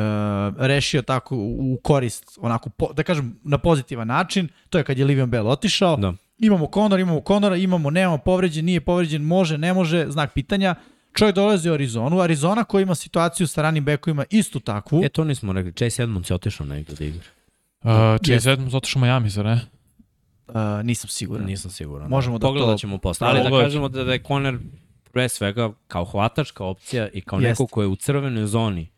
Speaker 2: rešio tako u korist, onako, po, da kažem, na pozitivan način. To je kad je Livion Bell otišao.
Speaker 1: Da.
Speaker 2: Imamo Conor, imamo Conora, imamo, nemamo povređen, nije povređen, može, ne može, znak pitanja. Čovjek dolazi u Arizonu, Arizona koja ima situaciju sa ranim bekovima istu takvu.
Speaker 1: E, to nismo rekli. Chase Edmonds je otišao negde da igra.
Speaker 3: Uh, Chase. Edmonds otišao u Miami, zar ne?
Speaker 2: Uh, nisam siguran.
Speaker 1: Nisam siguran.
Speaker 2: Možemo da
Speaker 1: Pogledat
Speaker 2: to-
Speaker 1: ćemo posle. Ali da
Speaker 3: Pogledat
Speaker 1: kažemo da, da je Conner pre svega kao hvatačka opcija i kao
Speaker 2: Jeste.
Speaker 1: neko ko je u crvenoj zoni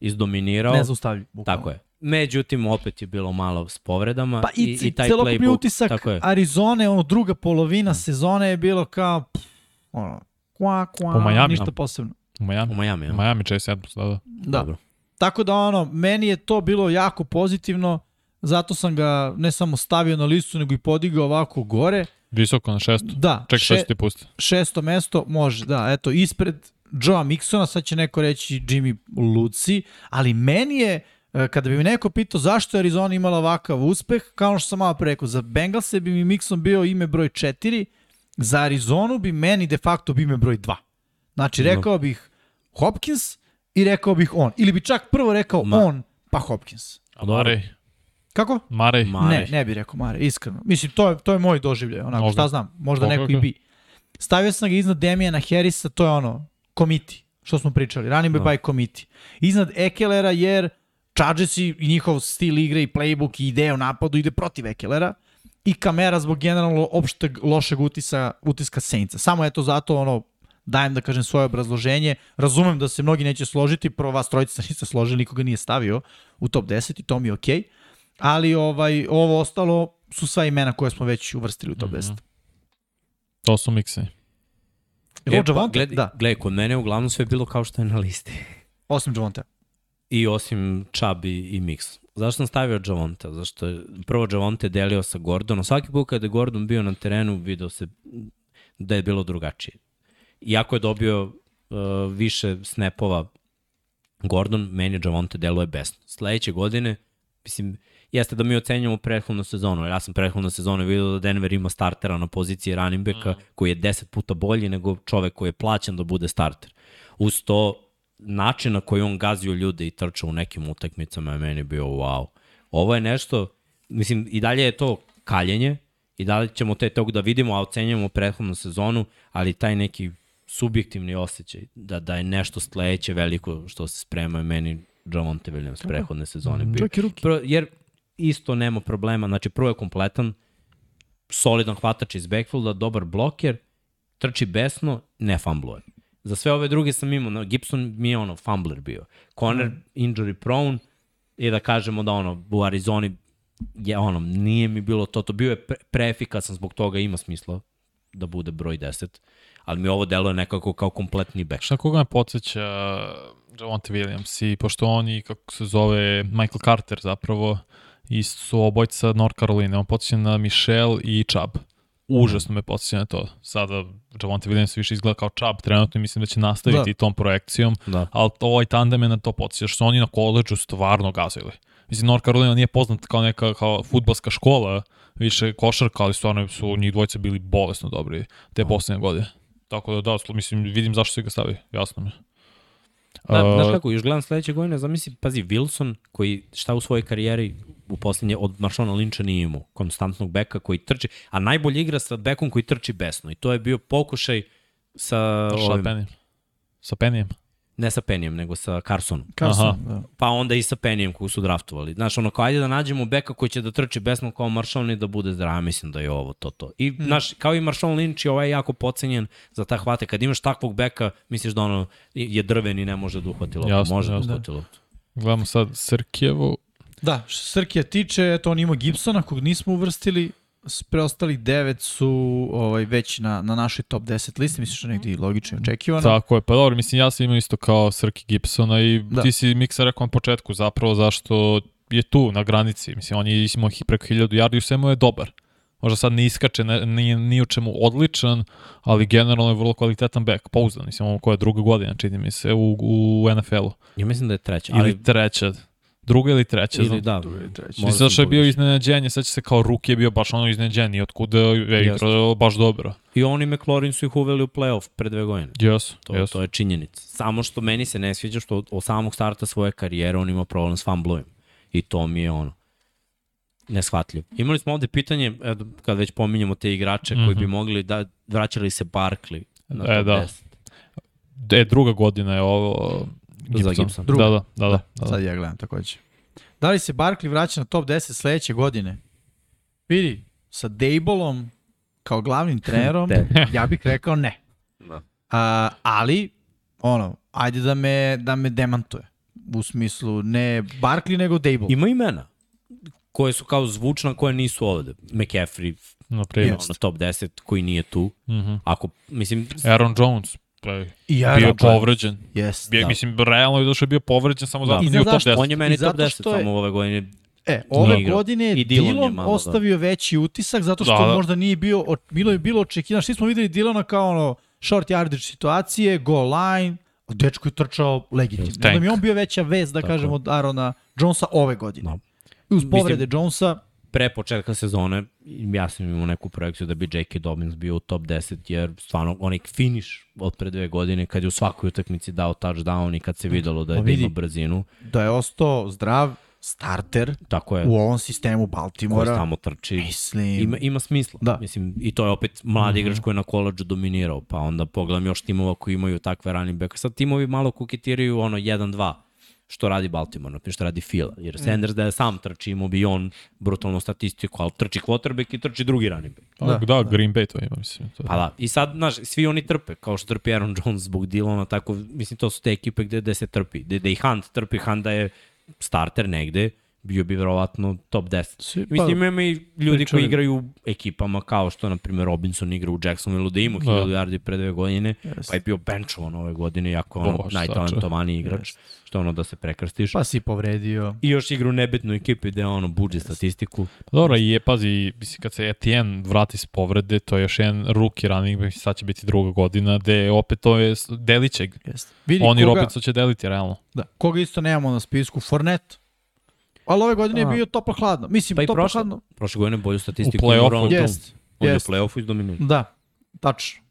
Speaker 1: izdominirao.
Speaker 2: Ne zaustavljiv. bukvalno.
Speaker 1: Tako je. Međutim, opet je bilo malo s povredama
Speaker 2: Pa i,
Speaker 1: i, i taj playbook.
Speaker 2: utisak
Speaker 1: Tako je.
Speaker 2: Arizone, ono druga polovina sezone je bilo kao pff, ono, kva, kva,
Speaker 3: Po Miami,
Speaker 2: ništa posebno.
Speaker 3: U Miami.
Speaker 1: U Miami,
Speaker 3: U
Speaker 1: ja.
Speaker 3: Miami Chase Edmonds, da, da.
Speaker 2: Da.
Speaker 1: Dobro.
Speaker 2: Tako da ono, meni je to bilo jako pozitivno, zato sam ga ne samo stavio na listu, nego i podigao ovako gore.
Speaker 3: Visoko na šestu.
Speaker 2: Da,
Speaker 3: Ček, ću ti pustiti?
Speaker 2: šesto mesto, može, da, eto, ispred Joea Mixona, sad će neko reći Jimmy Luci, ali meni je, kada bi mi neko pitao zašto je Arizona imala ovakav uspeh, kao ono što sam malo pre rekao, za Bengalse bi mi Mixon bio ime broj 4, za Arizonu bi meni de facto bi ime broj 2. Znači, rekao bih Hopkins i rekao bih on. Ili bi čak prvo rekao
Speaker 1: Ma-
Speaker 2: on, pa Hopkins.
Speaker 3: A Marej?
Speaker 2: Kako?
Speaker 3: Marej?
Speaker 1: Ma-
Speaker 2: Ne, ne bih rekao Mare, iskreno. Mislim, to je, to je moj doživljaj, onako,
Speaker 3: Možda.
Speaker 2: šta znam, možda
Speaker 3: Ok,
Speaker 2: neko i bi. Stavio sam ga iznad Demijana Harrisa, to je ono, komiti, što smo pričali, running back
Speaker 1: Da.
Speaker 2: by komiti. Iznad Ekelera jer Chargersi i njihov stil igre i playbook i ideja o napadu ide protiv Ekelera i kamera zbog generalno opšteg lošeg utisa, utiska Saintsa. Samo eto zato ono, dajem da kažem svoje obrazloženje. Razumem da se mnogi neće složiti, prvo vas trojica se niste složili, nikoga nije stavio u top 10 i to mi je okej. Okay. Ali ovaj, ovo ostalo su sva imena koje smo već uvrstili u top 10. Mm -hmm.
Speaker 3: To su mikse.
Speaker 2: E, pa,
Speaker 1: gledaj, da. gledaj, kod mene uglavnom sve bilo kao što je na listi.
Speaker 2: Osim Javonte.
Speaker 1: I osim Chubb i, i Mix. Zašto sam stavio Javonte? Zašto je prvo Javonte delio sa Gordonom. Svaki put kada je Gordon bio na terenu, video se da je bilo drugačije. Iako je dobio uh, više snapova Gordon, meni Javonte deluje besno. Sledeće godine, mislim, jeste da mi ocenjamo prethodnu sezonu. Ja sam prethodnu sezonu vidio da Denver ima startera na poziciji running backa mm. koji je 10 puta bolji nego čovek koji je plaćen da bude starter. Uz to, način na koji on gazio ljude i trčao u nekim utakmicama je meni bio wow. Ovo je nešto, mislim, i dalje je to kaljenje, i dalje ćemo te tog da vidimo, a ocenjujemo prethodnu sezonu, ali taj neki subjektivni osjećaj da, da je nešto sledeće veliko što se sprema je meni Javonte Williams prethodne sezone bio. Pro, jer isto nema problema, znači prvo je kompletan, solidan hvatač iz backfielda, dobar bloker, trči besno, ne fambluje. Za sve ove druge sam imao, no, Gibson mi je ono fumbler bio. Conner mm. injury prone i da kažemo da ono u Arizoni je ono, nije mi bilo to, to bio je pre, preefikasan zbog toga ima smisla da bude broj 10, ali mi ovo deluje nekako kao kompletni back.
Speaker 3: Šta koga me podsjeća Javonte Williams i pošto on i kako se zove Michael Carter zapravo i su obojca North Carolina, on podsjeća na Michelle i Chubb. Užasno me podsjeća na to. Sada Javonte Williams više izgleda kao Chubb trenutno i mislim da će nastaviti da. tom projekcijom, da. ali ovaj tandem je na to podsjeća, što oni na koleđu stvarno gazili. Mislim, North Carolina nije poznat kao neka kao futbalska škola, više košarka, ali stvarno su njih dvojice bili bolesno dobri te poslednje godine. Tako da da, mislim, vidim zašto se ga stavi, jasno mi.
Speaker 1: Da, uh, znaš kako, još gledam sledeće godine, zamisli, pazi, Wilson, koji šta u svojoj karijeri u poslednje od Maršona Linča nije imao, konstantnog beka koji trči, a najbolje igra sa bekom koji trči besno i to je bio pokušaj sa...
Speaker 3: Sa Pennijem. Sa Pennijem.
Speaker 1: Ne sa Penijem, nego sa Carsonom.
Speaker 2: Carson, da.
Speaker 1: Pa onda i sa Penijem kogu su draftovali. Znaš, ono, kao ajde da nađemo beka koji će da trči besno kao Maršon i da bude zdrav, mislim da je ovo to to. I, hmm. znaš, kao i Maršon Lynch, ovaj je jako pocenjen za ta hvate. Kad imaš takvog beka, misliš da ono je drven i ne može da uhvati loptu. Jasno, može da uhvati da. loptu.
Speaker 3: Gledamo sad Srkijevu.
Speaker 2: Da, što Srkija tiče, eto on ima Gibsona kog nismo uvrstili, preostalih devet su ovaj, već na, na našoj top 10 listi, misliš da negdje logično očekivano.
Speaker 3: Tako je, pa dobro, mislim ja sam imao isto kao Srki Gibsona i da. ti si Miksa rekao na početku zapravo zašto je tu na granici, mislim on je imao preko 1000 yardi i sve mu je dobar. Možda sad ne iskače, ne, nije ni u čemu odličan, ali generalno je vrlo kvalitetan back, pouzdan, mislim ovo koja je druga godina, čini mi se, u, u NFL-u.
Speaker 1: Ja mislim da je treća.
Speaker 3: Ili ali... treća. Druga ili treća,
Speaker 1: ili, znam. Da, druga ili
Speaker 3: treća. Mislim da što je bio iznenađenje, sad će se kao ruki je bio baš ono iznenađenje, otkuda je igrao baš dobro.
Speaker 1: I oni i McLaurin su ih uveli u playoff pre dve godine.
Speaker 3: Yes,
Speaker 1: to,
Speaker 3: yes.
Speaker 1: to je činjenica. Samo što meni se ne sviđa što od, od samog starta svoje karijere on ima problem s fumblujem. I to mi je ono neshvatljivo. Imali smo ovde pitanje, kad već pominjamo te igrače mm -hmm. koji bi mhm. mogli da vraćali se Barkley na e, top da.
Speaker 3: 10. E, druga godina je ovo
Speaker 1: Gibson. Za Gibson.
Speaker 3: Druga. Da, da, da, da, da.
Speaker 2: Sad ja gledam takođe. Da li se Barkley vraća na top 10 sledeće godine? Vidi, sa Dejbolom kao glavnim trenerom, ja bih rekao ne. Da. A, ali, ono, ajde da me, da me demantuje. U smislu, ne Barkley, nego Dejbol.
Speaker 1: Ima imena koje su kao zvučna, koje nisu ovde. McCaffrey,
Speaker 3: na
Speaker 1: na top 10 koji nije tu.
Speaker 3: Mm -hmm.
Speaker 1: Ako, mislim...
Speaker 3: Aaron Jones, Pa,
Speaker 2: I
Speaker 3: ja bio je povređen.
Speaker 2: Yes,
Speaker 3: bio, da. Mislim, realno je došao je bio povređen samo da. zato
Speaker 1: bio
Speaker 3: top 10.
Speaker 1: On je meni top 10 je... samo ove godine.
Speaker 2: E, ove igrao. godine je Dillon malo, da. ostavio da. veći utisak zato što da, da. možda nije bio, bilo je bilo očekivano. Svi smo videli Dillona kao ono short yardage situacije, goal line, dečko je trčao legitimno. Onda mi on bio veća vez, da Tako. kažemo, od Arona Jonesa ove godine. No. Uz povrede Mislim, Jonesa,
Speaker 1: pre početka sezone ja sam imao neku projekciju da bi J.K. Dobbins bio u top 10 jer stvarno onaj finish od pre dve godine kad je u svakoj utakmici dao touchdown i kad se videlo da je da ima brzinu.
Speaker 2: Da je ostao zdrav starter
Speaker 1: Tako je.
Speaker 2: u ovom sistemu Baltimora.
Speaker 1: Koji tamo trči.
Speaker 2: Mislim.
Speaker 1: Ima, ima smisla. Da. Mislim, I to je opet mlad mm -hmm. igrač koji je na koleđu dominirao. Pa onda pogledam još timova koji imaju takve running back. Sad timovi malo kuketiraju ono 1-2 što radi Baltimore, na primjer što radi Fila. Jer Sanders da je sam trči, imao bi on brutalnu statistiku, ali trči quarterback i trči drugi running back.
Speaker 3: Da, da, da, Green Bay to ima, mislim. To je.
Speaker 1: Pa da, i sad, znaš, svi oni trpe, kao što trpi Aaron Jones zbog Dillona, tako, mislim, to su te ekipe gde, gde se trpi, gde, gde i Hunt trpi, Hunt da je starter negde, bio bi verovatno top 10.
Speaker 2: Svi- pa,
Speaker 1: Mislim, ima i ljudi
Speaker 2: pričali.
Speaker 1: koji igraju u ekipama kao što, na primjer, Robinson igra u Jacksonville, da ima 1000 yardi pre dve godine,
Speaker 2: Jeste.
Speaker 1: pa je bio benchovan ove godine, jako ono najtalentovaniji igrač, što je ono da se prekrstiš.
Speaker 2: Pa si povredio.
Speaker 1: I još igra u nebitnu ekipi gde ono buđe statistiku.
Speaker 3: Dobro, i je, pazi, mislim, kad se Etienne vrati s povrede, to je još jedan rookie running back, sad će biti druga godina, gde opet to je deliće.
Speaker 2: Jeste. Vidi
Speaker 3: Oni
Speaker 2: koga,
Speaker 3: Robinson će deliti, realno.
Speaker 2: Da, koga isto nemamo na spisku, Fornet. Ali ove godine je bio toplo hladno. Mislim,
Speaker 1: Pa i
Speaker 2: toplo
Speaker 1: prošle.
Speaker 2: hladno.
Speaker 1: Prošle godine bolju statistiku.
Speaker 3: U play-offu.
Speaker 2: Jest,
Speaker 1: On je u
Speaker 2: jest.
Speaker 1: play-offu izdominio.
Speaker 2: Da, tačno.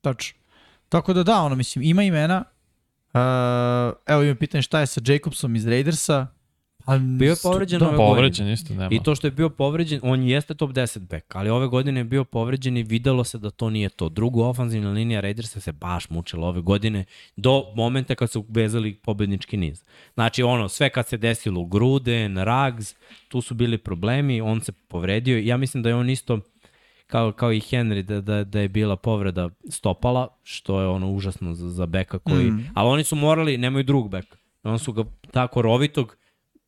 Speaker 2: Tačno. Tako da da, ono, mislim, ima imena. Uh, evo ima pitanje šta je sa Jacobsom iz Raidersa. Pa,
Speaker 1: Bio je povređen
Speaker 2: da,
Speaker 1: ove
Speaker 3: Povređen isto, nema.
Speaker 1: I to što je bio povređen, on jeste top 10 back, ali ove godine je bio povređen i videlo se da to nije to. Drugu ofanzivna linija Raidersa se baš mučila ove godine do momenta kad su vezali pobednički niz. Znači ono, sve kad se desilo Gruden, Rags, tu su bili problemi, on se povredio i ja mislim da je on isto kao, kao i Henry, da, da, da je bila povreda stopala, što je ono užasno za, za beka koji...
Speaker 2: Mm.
Speaker 1: Ali oni su morali, nemaju drugog beka. On su ga tako rovitog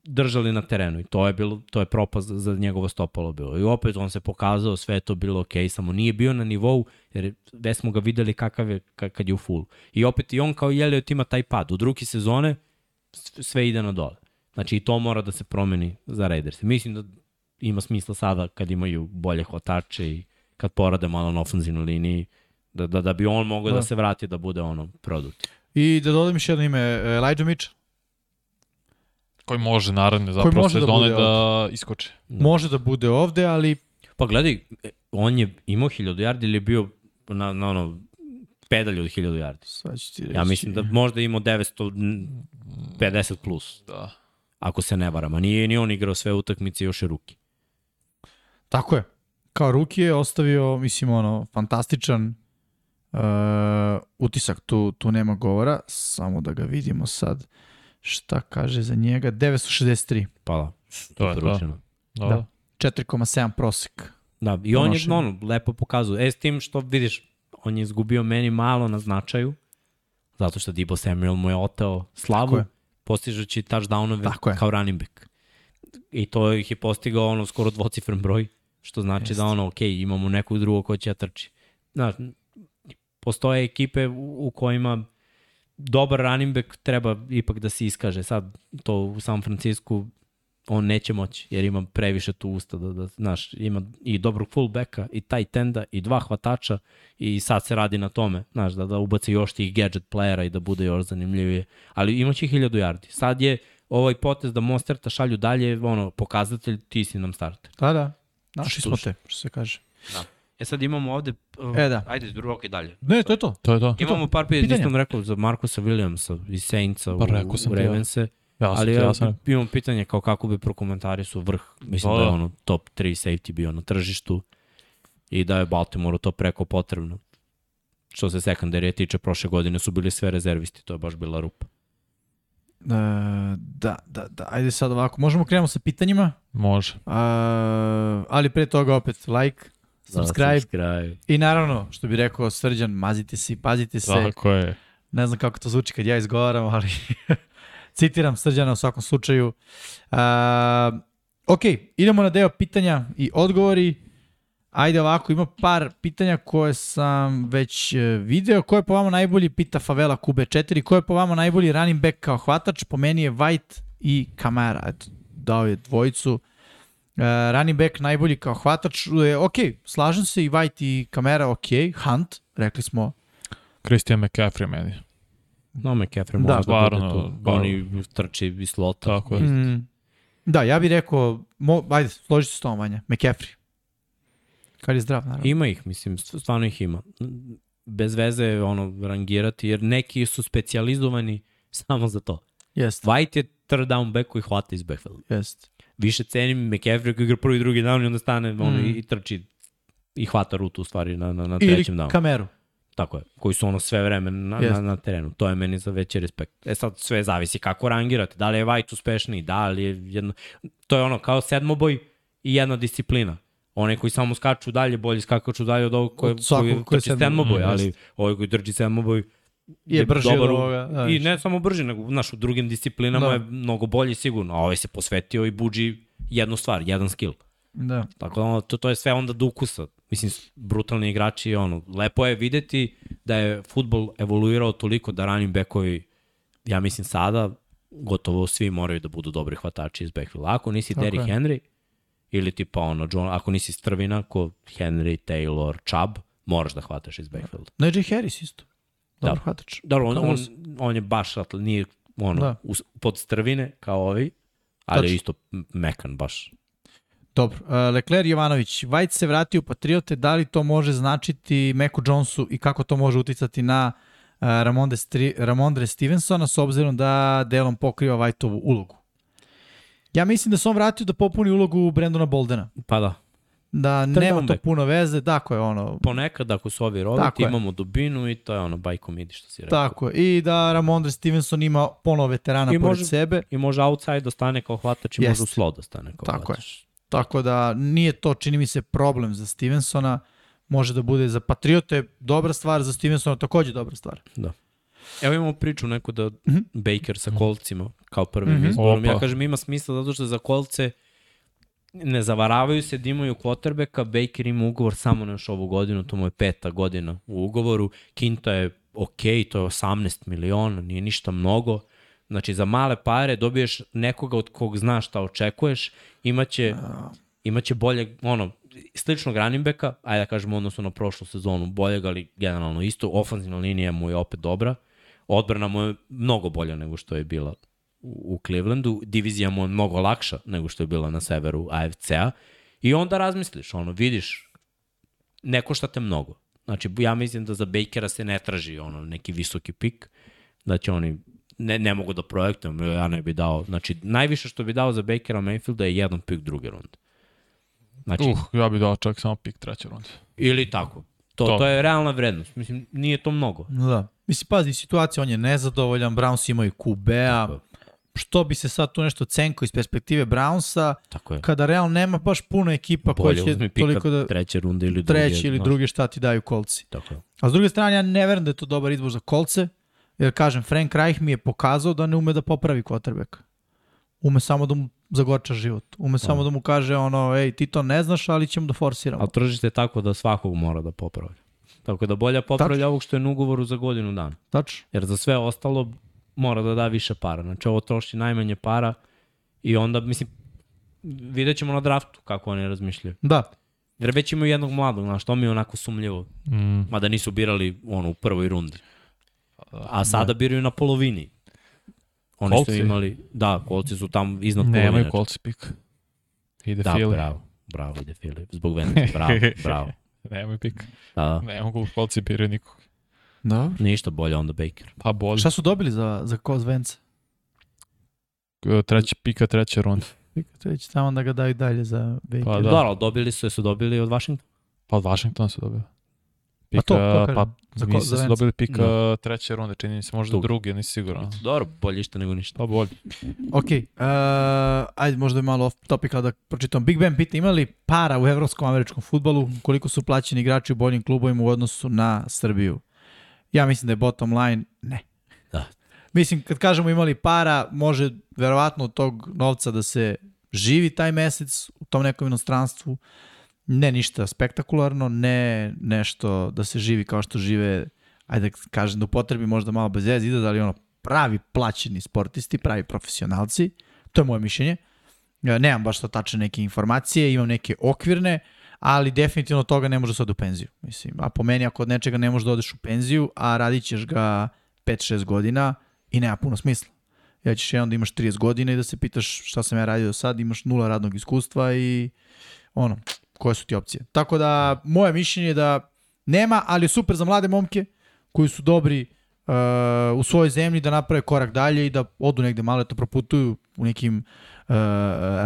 Speaker 1: držali na terenu i to je bilo to je propast za, njegovo stopalo bilo. I opet on se pokazao, sve to bilo okej, okay, samo nije bio na nivou jer već smo ga videli kakav je ka- kad je u full. I opet i on kao i Elliot ima taj pad. U drugi sezone sve ide na dole. Znači i to mora da se promeni za Raiders. Mislim da ima smisla sada kad imaju bolje hvatače i kad porade malo na ofenzivnoj liniji da, da, da bi on mogao da.
Speaker 2: Da.
Speaker 1: da se vrati da bude ono produkt.
Speaker 2: I da dodam još jedno ime, Elijah Mitchell.
Speaker 3: Koji može naravno zapravo
Speaker 2: može da bude
Speaker 3: da, iskoči.
Speaker 2: Može da bude ovde, ali
Speaker 1: Pa gledaj, e, on je imao 1000 yardi ili je bio na, na ono pedalj od 1000 yardi.
Speaker 2: sad ću ti reći.
Speaker 1: Ja mislim da možda je imao 950 plus,
Speaker 3: Da.
Speaker 1: ako se ne varam. A nije ni on igrao sve utakmice, još je ruki.
Speaker 2: Tako je. Kao ruki je ostavio, mislim, ono, fantastičan uh, utisak, tu, tu nema govora, samo da ga vidimo sad šta kaže za njega. 963,
Speaker 1: Pa da,
Speaker 3: To je to. Da.
Speaker 2: Da. 4,7 prosek.
Speaker 1: Da, i on je ono, lepo pokazuje. E, s tim što vidiš, on je izgubio meni malo na značaju, zato što Debo Samuel mu je oteo slavu,
Speaker 2: je.
Speaker 1: postižući touchdownove
Speaker 2: Tako je.
Speaker 1: kao running back. I to ih je postigao ono skoro dvocifren broj, što znači
Speaker 2: Jeste.
Speaker 1: da ono, ok, imamo nekog drugog ko će da trči. Znaš, postoje ekipe u, u kojima dobar running back treba ipak da se iskaže. Sad to u San Francisku on neće moći, jer ima previše tu usta da, da znaš, ima i dobrog fullbacka, i tight enda, i dva hvatača, i sad se radi na tome, znaš, da, da ubaci još tih gadget playera i da bude još zanimljivije, ali imaće hiljadu yardi. Sad je ovaj potez da Monsterta šalju dalje, ono, pokazatelj, ti si nam starter.
Speaker 2: Da, da. Našli
Speaker 1: Što-
Speaker 2: smo te, što se kaže.
Speaker 1: E sad imamo ovde, uh,
Speaker 2: E, da.
Speaker 1: ajde, drugo i dalje.
Speaker 2: Ne, to je to.
Speaker 3: To je to.
Speaker 1: Imamo par pitanja,
Speaker 2: Pitanja.
Speaker 1: nisam rekao za Markusa Williamsa iz Saintsa u,
Speaker 3: Pa
Speaker 1: u
Speaker 3: ja.
Speaker 1: Ravense.
Speaker 3: Ja sam,
Speaker 1: Ali
Speaker 3: ja,
Speaker 1: ja,
Speaker 3: sam.
Speaker 1: imam pitanje kao kako bi prokomentari su vrh. Mislim
Speaker 3: Da,
Speaker 1: da, je ono top 3 safety bio na tržištu i da je Baltimoreu to preko potrebno. Što se sekundarije tiče, prošle godine su bili sve rezervisti, to je baš bila rupa.
Speaker 2: E, da, da, da. Ajde sad ovako. Možemo krenemo sa pitanjima,
Speaker 3: Može.
Speaker 2: a, ali pre toga opet like, subscribe
Speaker 1: subscribe.
Speaker 2: i naravno, što bi rekao Srđan, mazite se i pazite se.
Speaker 3: Tako je.
Speaker 2: Ne znam kako to zvuči kad ja izgovaram, ali citiram Srđana u svakom slučaju. Uh, ok, idemo na deo pitanja i odgovori. Ajde ovako, ima par pitanja koje sam već e, video. Ko je po vama najbolji, pita Favela Kube 4, ko je po vama najbolji running back kao hvatač? Po meni je White i Kamara. Eto, dao je dvojicu. Uh, running back najbolji kao hvatač. E, ok, slažem se i White i Kamara, ok. Hunt, rekli smo,
Speaker 3: Christian McCaffrey meni.
Speaker 1: No, McCaffrey
Speaker 2: Da,
Speaker 1: može da,
Speaker 3: stvarno,
Speaker 1: bude tu.
Speaker 3: baš.
Speaker 1: Oni trči iz slota.
Speaker 3: Tako je.
Speaker 2: Mm, da, ja bih rekao, mo, ajde, složit se s tom manje, McCaffrey. Kad je zdrav, naravno.
Speaker 1: Ima ih, mislim, stvarno ih ima. Bez veze je ono rangirati, jer neki su specijalizovani samo za to.
Speaker 2: Jest,
Speaker 1: White je third down back koji hvata iz backfield.
Speaker 2: jest.
Speaker 1: Više cenim McCaffrey koji igra prvi i drugi down i onda stane mm. ono,
Speaker 2: Mm.
Speaker 1: i, trči i hvata rutu u stvari na, na, na
Speaker 2: Ili
Speaker 1: trećem downu.
Speaker 2: kameru.
Speaker 1: Tako je, koji su ono sve vreme na,
Speaker 2: Jeste.
Speaker 1: na, na terenu. To je meni za veći respekt. E sad sve zavisi kako rangirate. Da li je White uspešniji, da li je jedno... To je ono kao sedmoboj i jedna disciplina. Oni koji samo skaču dalje, bolje skakaču dalje od ovog koji,
Speaker 2: Od svakog
Speaker 1: koji
Speaker 2: koji
Speaker 1: trči
Speaker 2: sedmoboj. Mm,
Speaker 1: ali ovaj koji trči sedmoboj
Speaker 2: Je brži od
Speaker 1: dobar u-
Speaker 2: ovoga. da,
Speaker 1: I ne samo brži, nego znaš, u drugim disciplinama
Speaker 2: Da.
Speaker 1: je mnogo bolji sigurno, a ovaj se posvetio i buđi jednu stvar, jedan skill.
Speaker 2: Da.
Speaker 1: Tako da ono, to, to je sve onda do ukusa. Mislim, brutalni igrači, ono, lepo je videti da je futbol evoluirao toliko da running backovi, ja mislim sada, gotovo svi moraju da budu dobri hvatači iz backfielda. Ako nisi
Speaker 2: Tako
Speaker 1: Derrick
Speaker 2: je.
Speaker 1: Henry, ili tipa ono, John, ako nisi strvina, ko Henry, Taylor, Chubb, moraš da hvataš iz backfielda.
Speaker 2: Najee Harris isto. Dobar
Speaker 1: Da.
Speaker 2: hvatač.
Speaker 1: Dobro, on, on, on je baš, atl, nije ono,
Speaker 2: Da.
Speaker 1: da. us, pod strvine kao ovi, ali
Speaker 2: Tačno.
Speaker 1: je isto mekan baš.
Speaker 2: Dobro, uh, Leclerc Jovanović, White se vratio u Patriote, da li to može značiti Meku Jonesu i kako to može uticati na uh, Ramonde, Stri, Ramondre Stevensona s obzirom da delom pokriva Whiteovu ulogu? Ja mislim da se on vratio da popuni ulogu Brandona Boldena.
Speaker 1: Pa da,
Speaker 2: Da nema to puno veze, tako je ono,
Speaker 1: ponekad ako su ovi
Speaker 2: Tako
Speaker 1: roviti,
Speaker 2: je.
Speaker 1: imamo dubinu i to je ono bajko midi što si rekao.
Speaker 2: tako je. I da Ramondre Stevenson ima ponovo veterana
Speaker 1: I
Speaker 2: pored
Speaker 1: može-
Speaker 2: sebe.
Speaker 1: I može outside da stane kao hvatač i može u
Speaker 2: Jeste.
Speaker 1: slow da stane kao
Speaker 2: Tako je.
Speaker 1: hvatač.
Speaker 2: Tako da nije to, čini mi se, problem za Stevensona. Može da bude za Patriote dobra stvar, za Stevensona takođe dobra stvar.
Speaker 1: Da. Evo imamo priču neku da
Speaker 2: Mhm.
Speaker 1: Baker sa kolcima kao prvim
Speaker 2: Mhm.
Speaker 1: izborom. Ja
Speaker 3: Opa.
Speaker 1: kažem ima smisla zato što za kolce ne zavaravaju se da imaju quarterbacka, Baker ima ugovor samo na još ovu godinu, to mu je peta godina u ugovoru, Kinta je ok, to je 18 miliona, nije ništa mnogo, znači za male pare dobiješ nekoga od kog znaš šta očekuješ, imaće, imaće bolje, ono, sličnog running backa, ajde da kažemo odnosno na prošlu sezonu, boljeg, ali generalno isto, ofanzivna linija mu je opet dobra, odbrana mu je mnogo bolja nego što je bila u Clevelandu, divizija mu je mnogo lakša nego što je bila na severu AFC-a i onda razmisliš, ono, vidiš, ne košta te mnogo. Znači, ja mislim da za Bakera se ne traži ono, neki visoki pik, da će oni, ne, ne mogu da projektujem, ja ne bi dao, znači, najviše što bi dao za Bakera Mayfielda je jedan pik druge runde. Znači,
Speaker 3: Uh, ja bih dao čak samo pik treće runde.
Speaker 1: ili tako. To,
Speaker 3: To.
Speaker 1: to je realna vrednost. Mislim, nije to mnogo.
Speaker 2: Da. Mislim, pazi, situacija, on je nezadovoljan, Browns imaju QB-a. Što bi se sad tu nešto cenko iz perspektive Brownsa,
Speaker 1: Tako je.
Speaker 2: kada realno nema baš puno ekipa koja
Speaker 1: Bolje
Speaker 2: će
Speaker 1: uzmi pika
Speaker 2: toliko da
Speaker 1: treće runde ili druge.
Speaker 2: treći ili druge šta ti daju kolci.
Speaker 1: Tako je.
Speaker 2: A s druge strane, ja ne verujem da je to dobar izbor za kolce, jer kažem, Frank Reich mi je pokazao da ne ume da popravi quarterback. Ume samo da mu zagorča život. Ume samo da mu kaže ono, ej, ti to ne znaš, ali ćemo da forsiramo.
Speaker 1: Ali tržište je tako da svakog mora da popravlja. Tako da bolje popravlja ovog što je na ugovoru za godinu dana.
Speaker 2: Tačno.
Speaker 1: Jer za sve ostalo mora da da više para. Znači ovo troši najmanje para i onda, mislim, vidjet ćemo na draftu kako oni razmišljaju.
Speaker 2: Da,
Speaker 1: Jer već imaju jednog mladog, znaš, to mi je onako sumljivo.
Speaker 3: Mm.
Speaker 1: Mada nisu birali ono, u prvoj rundi. A sada biraju na polovini. Oni
Speaker 3: Kolci?
Speaker 1: su imali, da, kolci su tam iznad polovine.
Speaker 3: Nemaju kolci pik. Ide
Speaker 1: Da,
Speaker 3: Philly.
Speaker 1: bravo. Bravo ide Filip. Zbog Vence, bravo, bravo.
Speaker 3: Nemaju pik.
Speaker 1: Da, da.
Speaker 3: Ne mogu kolci biraju nikog.
Speaker 2: Dobro.
Speaker 1: Ništa bolje onda Baker.
Speaker 3: Pa bolje.
Speaker 2: Šta su dobili za, za Koz Vence?
Speaker 3: Treći pika, treće runde.
Speaker 2: Treći tamo da ga daju dalje za Baker.
Speaker 3: Pa
Speaker 1: Da.
Speaker 3: da.
Speaker 1: Dobili su, su dobili od Washingtona.
Speaker 3: Pa od Washingtona su dobili.
Speaker 2: Pa to, to
Speaker 3: Pika,
Speaker 2: kažem.
Speaker 3: pa
Speaker 2: Za ko- za
Speaker 3: da su dobili pika
Speaker 1: Da.
Speaker 3: treće runde, čini mi se možda
Speaker 1: Drugi.
Speaker 3: drugi, nisi siguran.
Speaker 1: Dobro, bolje išta nego ništa.
Speaker 3: Pa bolje.
Speaker 2: Ok, uh, ajde možda je malo off topic, da pročitam. Big Ben pita, imali para u evropskom američkom futbolu, koliko su plaćeni igrači u boljim klubovima u odnosu na Srbiju? Ja mislim da je bottom line, ne.
Speaker 1: Da.
Speaker 2: Mislim, kad kažemo imali para, može verovatno od tog novca da se živi taj mesec u tom nekom inostranstvu. Ne ništa spektakularno, ne nešto da se živi kao što žive, ajde da kažem da upotrebi možda malo bez veze, ide, ali ono pravi plaćeni sportisti, pravi profesionalci. To je moje mišljenje. Ja nemam baš to tačne neke informacije, imam neke okvirne, ali definitivno toga ne može da ode u penziju. Mislim, a po meni ako od nečega ne možeš da odeš u penziju, a radit ćeš ga 5-6 godina i nema puno smisla. Ja ćeš jednom da imaš 30 godina i da se pitaš šta sam ja radio do sad, imaš nula radnog iskustva i ono, koje su ti opcije. Tako da, moje mišljenje je da nema, ali je super za mlade momke koji su dobri uh, u svojoj zemlji da naprave korak dalje i da odu negde malo, to proputuju u nekim uh,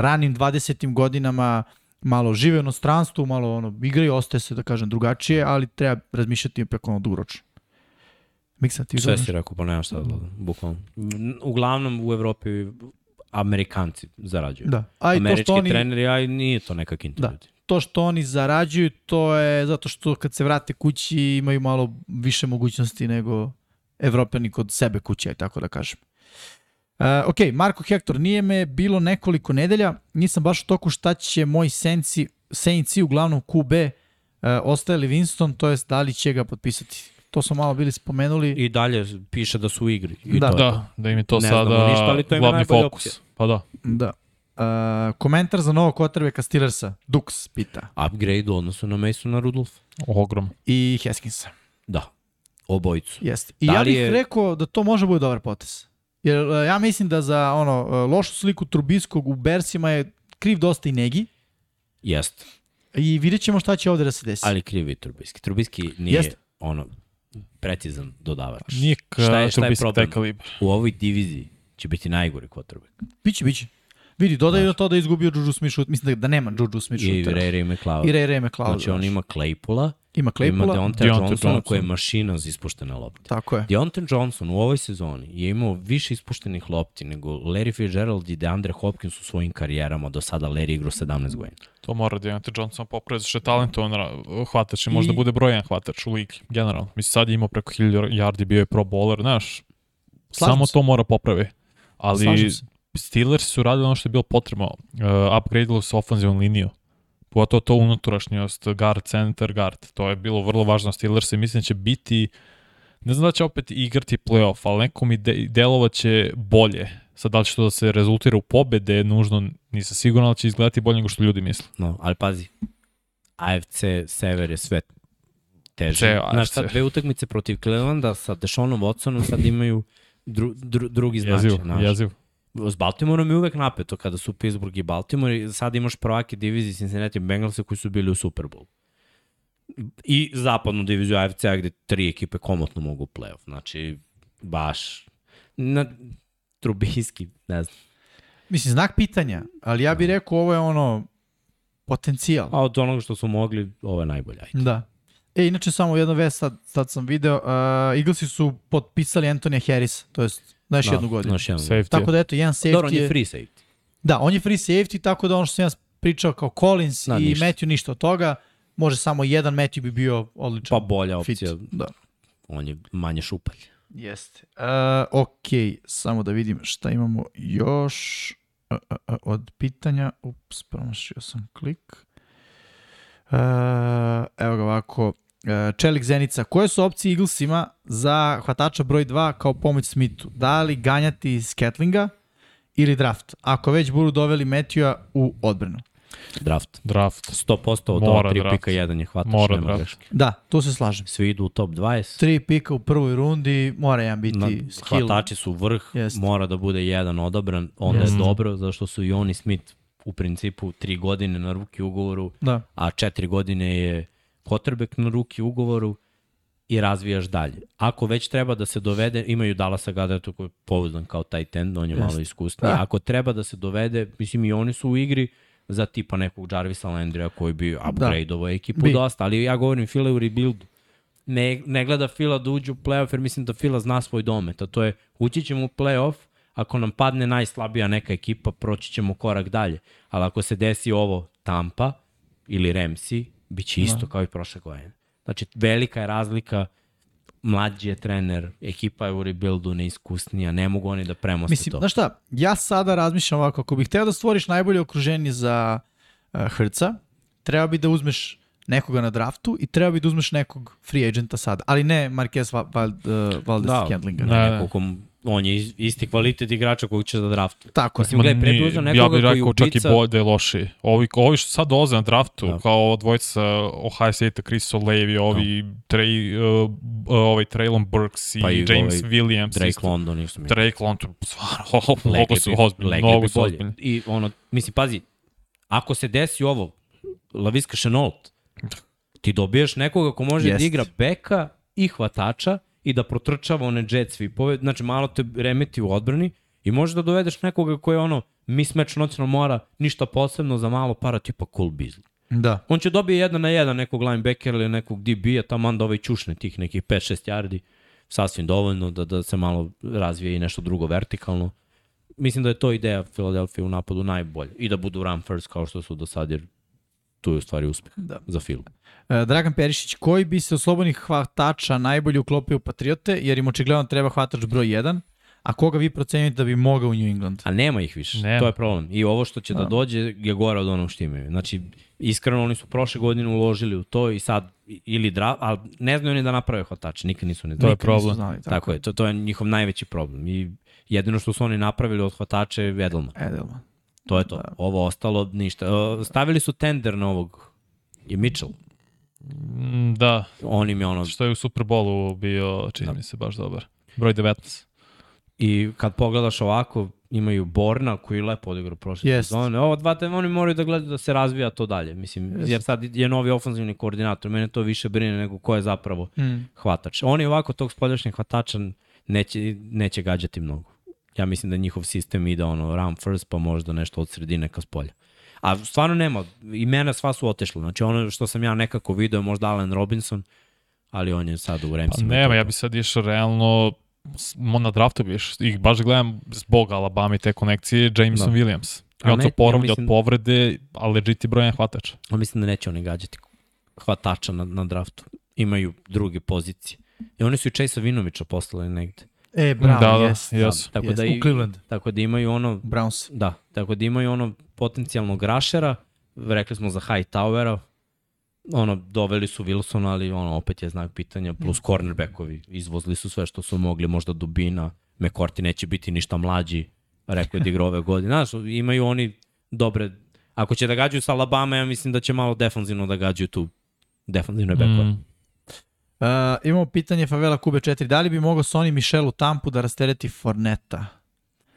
Speaker 2: ranim 20. godinama malo žive u inostranstvu, malo ono, igraju, ostaje se, da kažem, drugačije, ali treba razmišljati ipak ono dugoročno. Miksa, ti
Speaker 1: Sve si rekao, pa nema šta da bukvalno. Uglavnom u Evropi Amerikanci zarađuju.
Speaker 2: Da. A i to
Speaker 1: Američki
Speaker 2: što oni,
Speaker 1: treneri, a nije to neka kinta.
Speaker 2: Da. to što oni zarađuju, to je zato što kad se vrate kući imaju malo više mogućnosti nego evropljani kod sebe kuće, tako da kažem. Uh, ok, Marko Hector, nije me bilo nekoliko nedelja, nisam baš u toku šta će moj Senci, Senci uglavnom QB uh, ostaje li Winston, to jest da li će ga potpisati. To smo malo bili spomenuli.
Speaker 1: I dalje piše da su u igri. I
Speaker 2: Da.
Speaker 1: to.
Speaker 3: Da, da im je to
Speaker 1: Ne znamo
Speaker 3: sada
Speaker 1: ništa, ali to im je
Speaker 3: glavni fokus.
Speaker 1: opcija.
Speaker 3: Pa da.
Speaker 2: Da. Uh, komentar za novog kvotrbeka Steelersa, Dux pita.
Speaker 1: Upgrade u odnosu na Masona Rudolph.
Speaker 3: Ogrom.
Speaker 2: I Haskinsa.
Speaker 1: Da. Obojicu.
Speaker 2: Jeste. I
Speaker 1: Da
Speaker 2: ja bih
Speaker 1: je-
Speaker 2: rekao da to može bude dobar potez. Jer e, ja mislim da za ono e, lošu sliku Trubiskog u Bersima je kriv dosta i Negi
Speaker 1: Jeste.
Speaker 2: i vidjet ćemo šta će ovde da se desi.
Speaker 1: Ali krivi Trubiski. Trubiski nije
Speaker 2: Jeste.
Speaker 1: ono precizan dodavač.
Speaker 3: Nije
Speaker 1: Šta je- šta je problem? U ovoj diviziji će biti najgori quarterback.
Speaker 2: Biće, biće. Vidi, dodaj da to da je izgubio Juju Smith, mislim da, da nema Juju Smith
Speaker 1: I. Ray Ray McLeod.
Speaker 2: I Ray Ray McLeod.
Speaker 1: Znači on ima Claypoola,
Speaker 2: ima
Speaker 1: ima
Speaker 2: Claypoola.
Speaker 1: Deontay
Speaker 3: Deontay
Speaker 1: Johnsona
Speaker 3: Johnson.
Speaker 1: koji je mašina za ispuštene lopte.
Speaker 2: Tako je.
Speaker 1: Deontay Johnson u ovoj sezoni je imao više ispuštenih lopti nego Larry Fitzgerald i DeAndre Hopkins u svojim karijerama. Do sada Larry igrao 17 godina.
Speaker 3: To mora Deontay Johnson popraviti, što je talentovan hvatač i možda bude brojan hvatač u ligi, generalno. Mislim, sad je imao preko 1000 yardi, bio je pro bowler, znaš,
Speaker 2: Slažem
Speaker 3: samo
Speaker 2: se.
Speaker 3: to mora popravi. Ali. Steelers su radili ono što je bilo potrebno, uh, upgradeali su ofenzivnu liniju. Pogotovo to unutrašnjost, guard, center, guard. To je bilo vrlo važno Steelers i mislim da će biti, ne znam da će opet igrati playoff, ali neko mi de, delovat će bolje. Sad da li će to da se rezultira u pobede, nužno nisam siguran, ali će izgledati bolje nego što ljudi misle.
Speaker 1: No, ali pazi, AFC Sever je sve teže.
Speaker 3: Ceo
Speaker 1: Znaš,
Speaker 3: AFC.
Speaker 1: sad dve utakmice protiv Clevelanda sa Dešonom Watsonom sad imaju dru, dru, drugi značaj.
Speaker 3: Jezivo,
Speaker 1: znaš.
Speaker 3: jezivo.
Speaker 1: S Baltimoreom je uvek napeto kada su Pittsburgh i Baltimore i sad imaš prvake divizije Cincinnati Bengalsa koji su bili u Super Bowl. I zapadnu diviziju AFC-a gde tri ekipe komotno mogu u playoff. Znači, baš na Trubinski, ne znam.
Speaker 2: Mislim, znak pitanja, ali ja bih rekao ovo je ono potencijal.
Speaker 1: A od onoga što su mogli, ovo je najbolje. Ajde.
Speaker 2: Da. E, inače samo jedna vest, sad, sad sam video, uh, Eaglesi su potpisali Antonija Harris, to jest na još
Speaker 1: Da,
Speaker 2: jednu godinu.
Speaker 1: Još jednu.
Speaker 3: Safety.
Speaker 2: Tako da eto, jedan safety
Speaker 1: Dobro, on je free safety.
Speaker 2: Da, on je free safety, tako da ono što sam ja pričao kao Collins
Speaker 1: Da,
Speaker 2: i
Speaker 1: ništa.
Speaker 2: Matthew ništa od toga, može samo jedan Matthew bi bio odličan
Speaker 1: Pa bolja
Speaker 2: fit.
Speaker 1: opcija.
Speaker 2: Da.
Speaker 1: On je manje šupalj.
Speaker 2: Jeste. Uh, ok, samo da vidim šta imamo još uh, uh, uh, od pitanja. Ups, promašio sam klik. Uh, evo ga ovako. Uh, Čelik Zenica, koje su opcije Eaglesima za hvatača broj 2 kao pomoć Smithu? Da li ganjati Sketlinga ili draft? Ako već budu doveli Matthewa u odbranu.
Speaker 1: Draft.
Speaker 3: Draft.
Speaker 1: 100% od
Speaker 3: Mora
Speaker 1: ova tri
Speaker 3: draft.
Speaker 1: pika jedan je hvatač,
Speaker 3: Mora
Speaker 1: nema
Speaker 3: draft.
Speaker 1: greške.
Speaker 2: Da, tu se slažem.
Speaker 1: Svi idu u top 20.
Speaker 2: Tri pika u prvoj rundi, mora jedan biti
Speaker 1: Na,
Speaker 2: skill.
Speaker 1: hvatači su vrh,
Speaker 2: Jeste.
Speaker 1: mora da bude jedan odabran, onda
Speaker 3: Jeste.
Speaker 1: je dobro, zašto su i oni Smith u principu tri godine na ruki ugovoru,
Speaker 2: Da.
Speaker 1: a četiri godine je quarterback na ruki ugovoru i razvijaš dalje. Ako već treba da se dovede, imaju Dallasa Gadeta koji je pouzdan kao taj ten, on je
Speaker 2: Jeste.
Speaker 1: malo iskusniji.
Speaker 2: Da.
Speaker 1: Ako treba da se dovede, mislim i oni su u igri za tipa nekog Jarvisa Landrya koji bi upgrade-ovo ekipu
Speaker 2: Bi.
Speaker 1: dosta, ali ja govorim Fila u rebuildu. Ne, ne gleda Fila da uđe u playoff jer mislim da Fila zna svoj domet, a to je ući ćemo u playoff, ako nam padne najslabija neka ekipa, proći ćemo korak dalje. Ali ako se desi ovo Tampa ili Remsi, bit će isto kao i prošle godine. Znači, velika je razlika, mlađi je trener, ekipa je u rebuildu, neiskusnija, ne mogu oni da premoste
Speaker 2: Mislim,
Speaker 1: to.
Speaker 2: znaš šta, ja sada razmišljam ovako, ako bih hteo da stvoriš najbolje okruženje za uh, Hrca, treba bi da uzmeš nekoga na draftu i treba bi da uzmeš nekog free agenta sada, ali ne Marquez Val, Val, uh, Valdez
Speaker 1: da,
Speaker 2: Scantlinga.
Speaker 1: ne,
Speaker 3: Da,
Speaker 1: neko kom, on je is- isti kvalitet igrača kojeg će da draftu.
Speaker 2: Tako.
Speaker 1: Mislim, gledaj, pre bi uzeo
Speaker 3: ja
Speaker 1: nekoga
Speaker 3: bih
Speaker 1: koji
Speaker 3: rekao čak i bolje da je loši. Ovi, ovi što sad dolaze na draftu,
Speaker 1: Da.
Speaker 3: da. kao ova dvojica Ohio State, Chris O'Leary, ovi da. Trey, uh, ovaj Traylon Burks i,
Speaker 1: Pa i
Speaker 3: James
Speaker 1: ovaj
Speaker 3: Williams.
Speaker 1: Drake
Speaker 3: isto.
Speaker 1: London, isto mi.
Speaker 3: Drake London, stvarno, mnogo su
Speaker 1: bi-
Speaker 3: ozbiljni,
Speaker 1: legli
Speaker 3: mnogo
Speaker 1: bi
Speaker 3: su
Speaker 1: bolje.
Speaker 3: ozbiljni.
Speaker 1: I ono, mislim, pazi, ako se desi ovo, Laviska Chenault, ti dobiješ nekoga ko može
Speaker 2: Jest.
Speaker 1: da igra beka i hvatača i da protrčava one jet sweepove, znači malo te remeti u odbrani i možeš da dovedeš nekoga ko je ono mismatch noćnog mora, ništa posebno za malo para tipa Cole Beasley.
Speaker 2: Da.
Speaker 1: On će dobije jedan na jedan nekog linebackera ili nekog DB-a, tamo da ovaj čušne tih nekih 5-6 yardi, sasvim dovoljno da, da se malo razvije i nešto drugo vertikalno. Mislim da je to ideja Philadelphia u napadu najbolje. I da budu run first kao što su do sad, jer tu je u stvari uspeh
Speaker 2: Da.
Speaker 1: za Phil.
Speaker 2: E, Dragan Perišić, koji bi se od slobodnih hvatača najbolje uklopio u Patriote, jer im očigledno treba hvatač broj 1, a koga vi procenite da bi mogao u New England?
Speaker 1: A nema ih više,
Speaker 3: Nema.
Speaker 1: to je problem. I ovo što će da,
Speaker 2: Da.
Speaker 1: dođe je gore od onog što imaju. Znači, iskreno oni su prošle godine uložili u to i sad ili dra, ali ne znaju ni da naprave hvatače, nikad nisu ni
Speaker 3: To je problem.
Speaker 2: Znali, tako,
Speaker 1: Tako je, to, to je njihov najveći problem. I jedino što su oni napravili od hvatača je Edelman.
Speaker 2: Edelman.
Speaker 1: To je to.
Speaker 2: Da.
Speaker 1: Ovo ostalo ništa. Stavili su tender na ovog i Mitchell.
Speaker 3: Mm, Da,
Speaker 1: On im je ono...
Speaker 3: što je u Superbolu bio, čini mi se, baš dobar. Broj 19.
Speaker 1: I kad pogledaš ovako, imaju Borna koji je lepo odigrao prošle
Speaker 2: Jest.
Speaker 1: sezone. Ovo dva te, oni moraju da gledaju da se razvija to dalje. Mislim,
Speaker 2: Jest.
Speaker 1: jer sad je novi ofenzivni koordinator. Mene to više brine nego ko je zapravo
Speaker 2: Mm.
Speaker 1: hvatač. Oni ovako tog spoljašnjeg hvatača neće, neće gađati mnogo. Ja mislim da njihov sistem ide ono run first pa možda nešto od sredine ka spolja. A stvarno nema, imena sva su otešla. Znači ono što sam ja nekako video je možda Allen Robinson, ali on je sad u
Speaker 3: Pa
Speaker 1: Ramsima.
Speaker 3: nema, ja bi sad išao realno na draftu bi išao. I baš gledam zbog Alabama i te konekcije Jameson
Speaker 1: Da.
Speaker 3: Williams. I
Speaker 1: A
Speaker 3: on
Speaker 1: ne,
Speaker 3: se oporavlja
Speaker 1: ja
Speaker 3: od povrede, ali legit je brojan hvatač.
Speaker 1: A mislim da neće oni gađati hvatača na, na draftu. Imaju druge pozicije. I oni su i Chase Vinovića poslali negde.
Speaker 2: E, Brown,
Speaker 3: da, da,
Speaker 2: jest.
Speaker 3: jesu.
Speaker 1: Tako
Speaker 2: Jest,
Speaker 1: da i,
Speaker 2: u Cleveland.
Speaker 1: tako da imaju ono
Speaker 2: Browns.
Speaker 1: Da, tako da imaju ono potencijalnog rašera, rekli smo za Hightowera, ono, doveli su Wilsona, ali ono, opet je znak pitanja, plus cornerbackovi, izvozili su sve što su mogli, možda dubina, McCourty neće biti ništa mlađi, rekao je da igra ove godine. Znaš, imaju oni dobre, ako će da gađaju sa Alabama, ja mislim da će malo defanzivno da gađaju tu defanzivne bekove. Mm.
Speaker 3: Mm.
Speaker 2: Uh, imamo pitanje Favela Kube 4. Da li bi mogao Sonny Michel u Tampu da rastereti Forneta?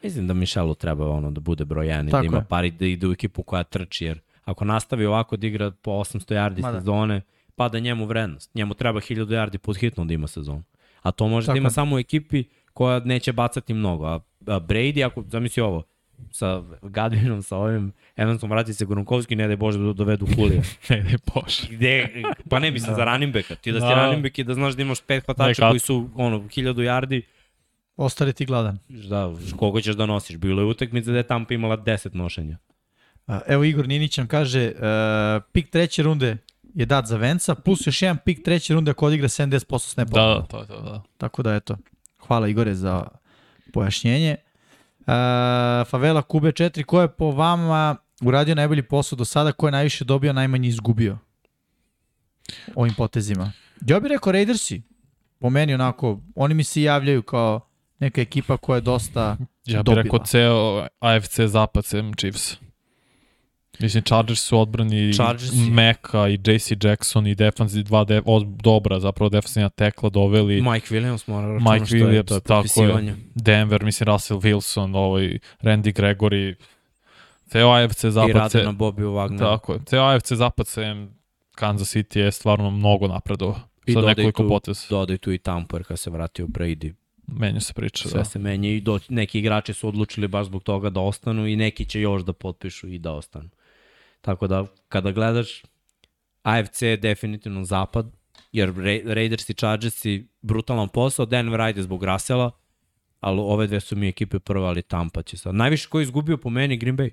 Speaker 1: Mislim da Mišelu treba ono da bude broj 1 i da ima
Speaker 2: je.
Speaker 1: pari da ide u ekipu koja trči, jer ako nastavi ovako da igra po 800 yardi
Speaker 2: Ma da.
Speaker 1: sezone, pada njemu vrednost. Njemu treba 1000 yardi pod hitno da ima sezonu. A to može
Speaker 2: Tako
Speaker 1: da ima
Speaker 2: je.
Speaker 1: samo u ekipi koja neće bacati mnogo. A, a Brady, ako zamisli ovo, sa Gadvinom, sa ovim Evansom vrati se Grunkovski, ne daj Bože da dovedu Kulija.
Speaker 3: Ne, ne, bože.
Speaker 1: Gde, pa ne mislim da. za running backa. Ti da si
Speaker 3: Da.
Speaker 1: running back i da znaš da imaš pet hvatača
Speaker 3: Nekad.
Speaker 1: koji su ono, 1000 yardi,
Speaker 2: Ostari ti gladan.
Speaker 1: da, koliko ćeš da nosiš? Bilo je utakmica da je Tampa imala 10 nošenja.
Speaker 2: Uh, evo Igor Ninić nam kaže, uh, pik treće runde je dat za Venca, plus još jedan pik treće runde ako odigra 70% snapova.
Speaker 3: Da, to je to, da.
Speaker 2: Tako da eto, hvala Igore za pojašnjenje. Uh, Favela Kube 4, ko je po vama uradio najbolji posao do sada, ko je najviše dobio, najmanje izgubio ovim potezima? Ja bih rekao Raidersi, po meni onako, oni mi se javljaju kao neka ekipa koja je dosta
Speaker 3: Ja bih
Speaker 2: dobila.
Speaker 3: rekao ceo AFC zapad sem Chiefs. Mislim, Chargers su odbrani
Speaker 1: Chargersi.
Speaker 3: Meka i JC Jackson i defanzi dva de, od, dobra, zapravo defensivna tekla doveli.
Speaker 1: Mike Williams mora računa
Speaker 3: Mike
Speaker 1: što je,
Speaker 3: Williams,
Speaker 1: to je
Speaker 3: tako je. Denver, mislim Russell Wilson, ovaj Randy Gregory, ceo AFC
Speaker 1: I
Speaker 3: zapad
Speaker 1: rade
Speaker 3: se,
Speaker 1: na Bobby Wagner.
Speaker 3: tako je, ceo AFC zapad sem Kansas City je stvarno mnogo napredovao.
Speaker 1: I dodaj
Speaker 3: nekoliko
Speaker 1: tu-
Speaker 3: poteza.
Speaker 1: Dodaj tu i Tampa, jer kad se vratio Brady,
Speaker 3: Menja se priča,
Speaker 1: sve
Speaker 3: da.
Speaker 1: se menja i do, neki igrači su odlučili baš zbog toga da ostanu i neki će još da potpišu i da ostanu. Tako da, kada gledaš, AFC je definitivno zapad, jer Ra- Raiders i Chargers i brutalan posao, Denver ajde zbog Russella, ali ove dve su mi ekipe prva, ali Tampa će sad. Najviše ko je izgubio po meni Green Bay.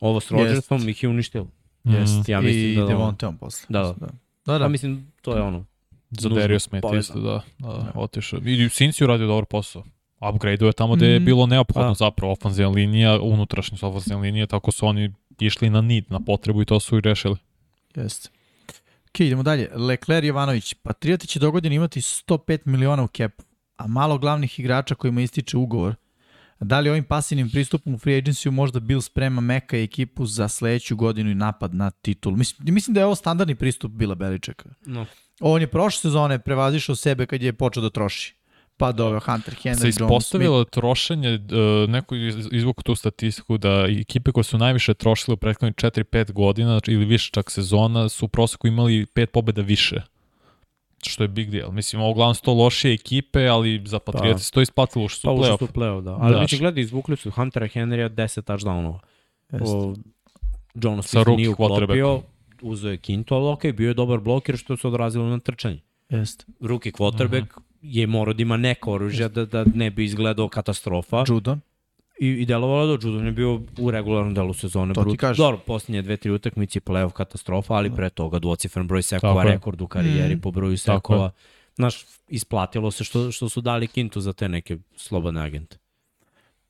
Speaker 1: Ovo s Rodgersom ih je uništilo.
Speaker 2: Jest.
Speaker 1: ja mislim
Speaker 2: I
Speaker 1: da-
Speaker 2: Devonteom posle.
Speaker 1: Da, da.
Speaker 2: Da, da.
Speaker 1: Da.
Speaker 2: da.
Speaker 1: mislim, to je ono.
Speaker 3: Zaderio
Speaker 1: nužno
Speaker 3: Smith isto, da, da, otišao. I Sinci uradio dobar posao. Upgrade je tamo gde je
Speaker 2: Mm.
Speaker 3: bilo neophodno
Speaker 1: Pa.
Speaker 3: zapravo ofenzivna linija, unutrašnjost ofenzivna linija, tako su oni išli na need, na potrebu i to su i rešili.
Speaker 2: Jeste. Ok, idemo dalje. Lecler Jovanović. Patrioti će dogodine imati 105 miliona u kepu, a malo glavnih igrača kojima ističe ugovor. Da li ovim pasivnim pristupom u free agenciju možda Bill sprema Meka i ekipu za sledeću godinu i napad na titul? Mislim, mislim da je ovo standardni pristup Bila Beličeka.
Speaker 1: No.
Speaker 2: On je prošle sezone prevazišao sebe kad je počeo da troši. Pa doveo Hunter Henry,
Speaker 3: Se
Speaker 2: John Smith.
Speaker 3: ispostavilo trošenje, uh, neko je iz- izvukao tu statistiku da ekipe koje su najviše trošile u prethodnih 4-5 godina znači, ili više čak sezona su u proseku imali 5 pobjeda više. što je big deal. Mislim, uglavnom su to lošije ekipe, ali za Patriote
Speaker 1: Pa.
Speaker 3: se to isplatilo što su
Speaker 1: Pa
Speaker 3: u
Speaker 1: ušli
Speaker 3: playoff.
Speaker 1: su u play-off, da. Ali
Speaker 3: Da.
Speaker 1: mislim, gledaj, izvukli su Huntera Henrya 10 touchdownova. Jonas Smith nije uklopio, uzeo je Kinto, ali okej, bio je dobar bloker što se odrazilo na trčanje.
Speaker 2: Jeste.
Speaker 1: Rookie quarterback je morao da ima neko oružje da, da ne bi izgledao katastrofa.
Speaker 2: Judon.
Speaker 1: I, i delovalo da Judon je bio u regularnom delu sezone.
Speaker 2: To ti
Speaker 1: brut-
Speaker 2: kažem.
Speaker 1: Dobro, posljednje dve, tri utakmice je playoff katastrofa, ali pre toga dvocifren broj sekova, rekord u karijeri
Speaker 2: Mhm.
Speaker 1: po broju sekova. Znaš, isplatilo se što, što su dali Kintu za te neke slobodne agente.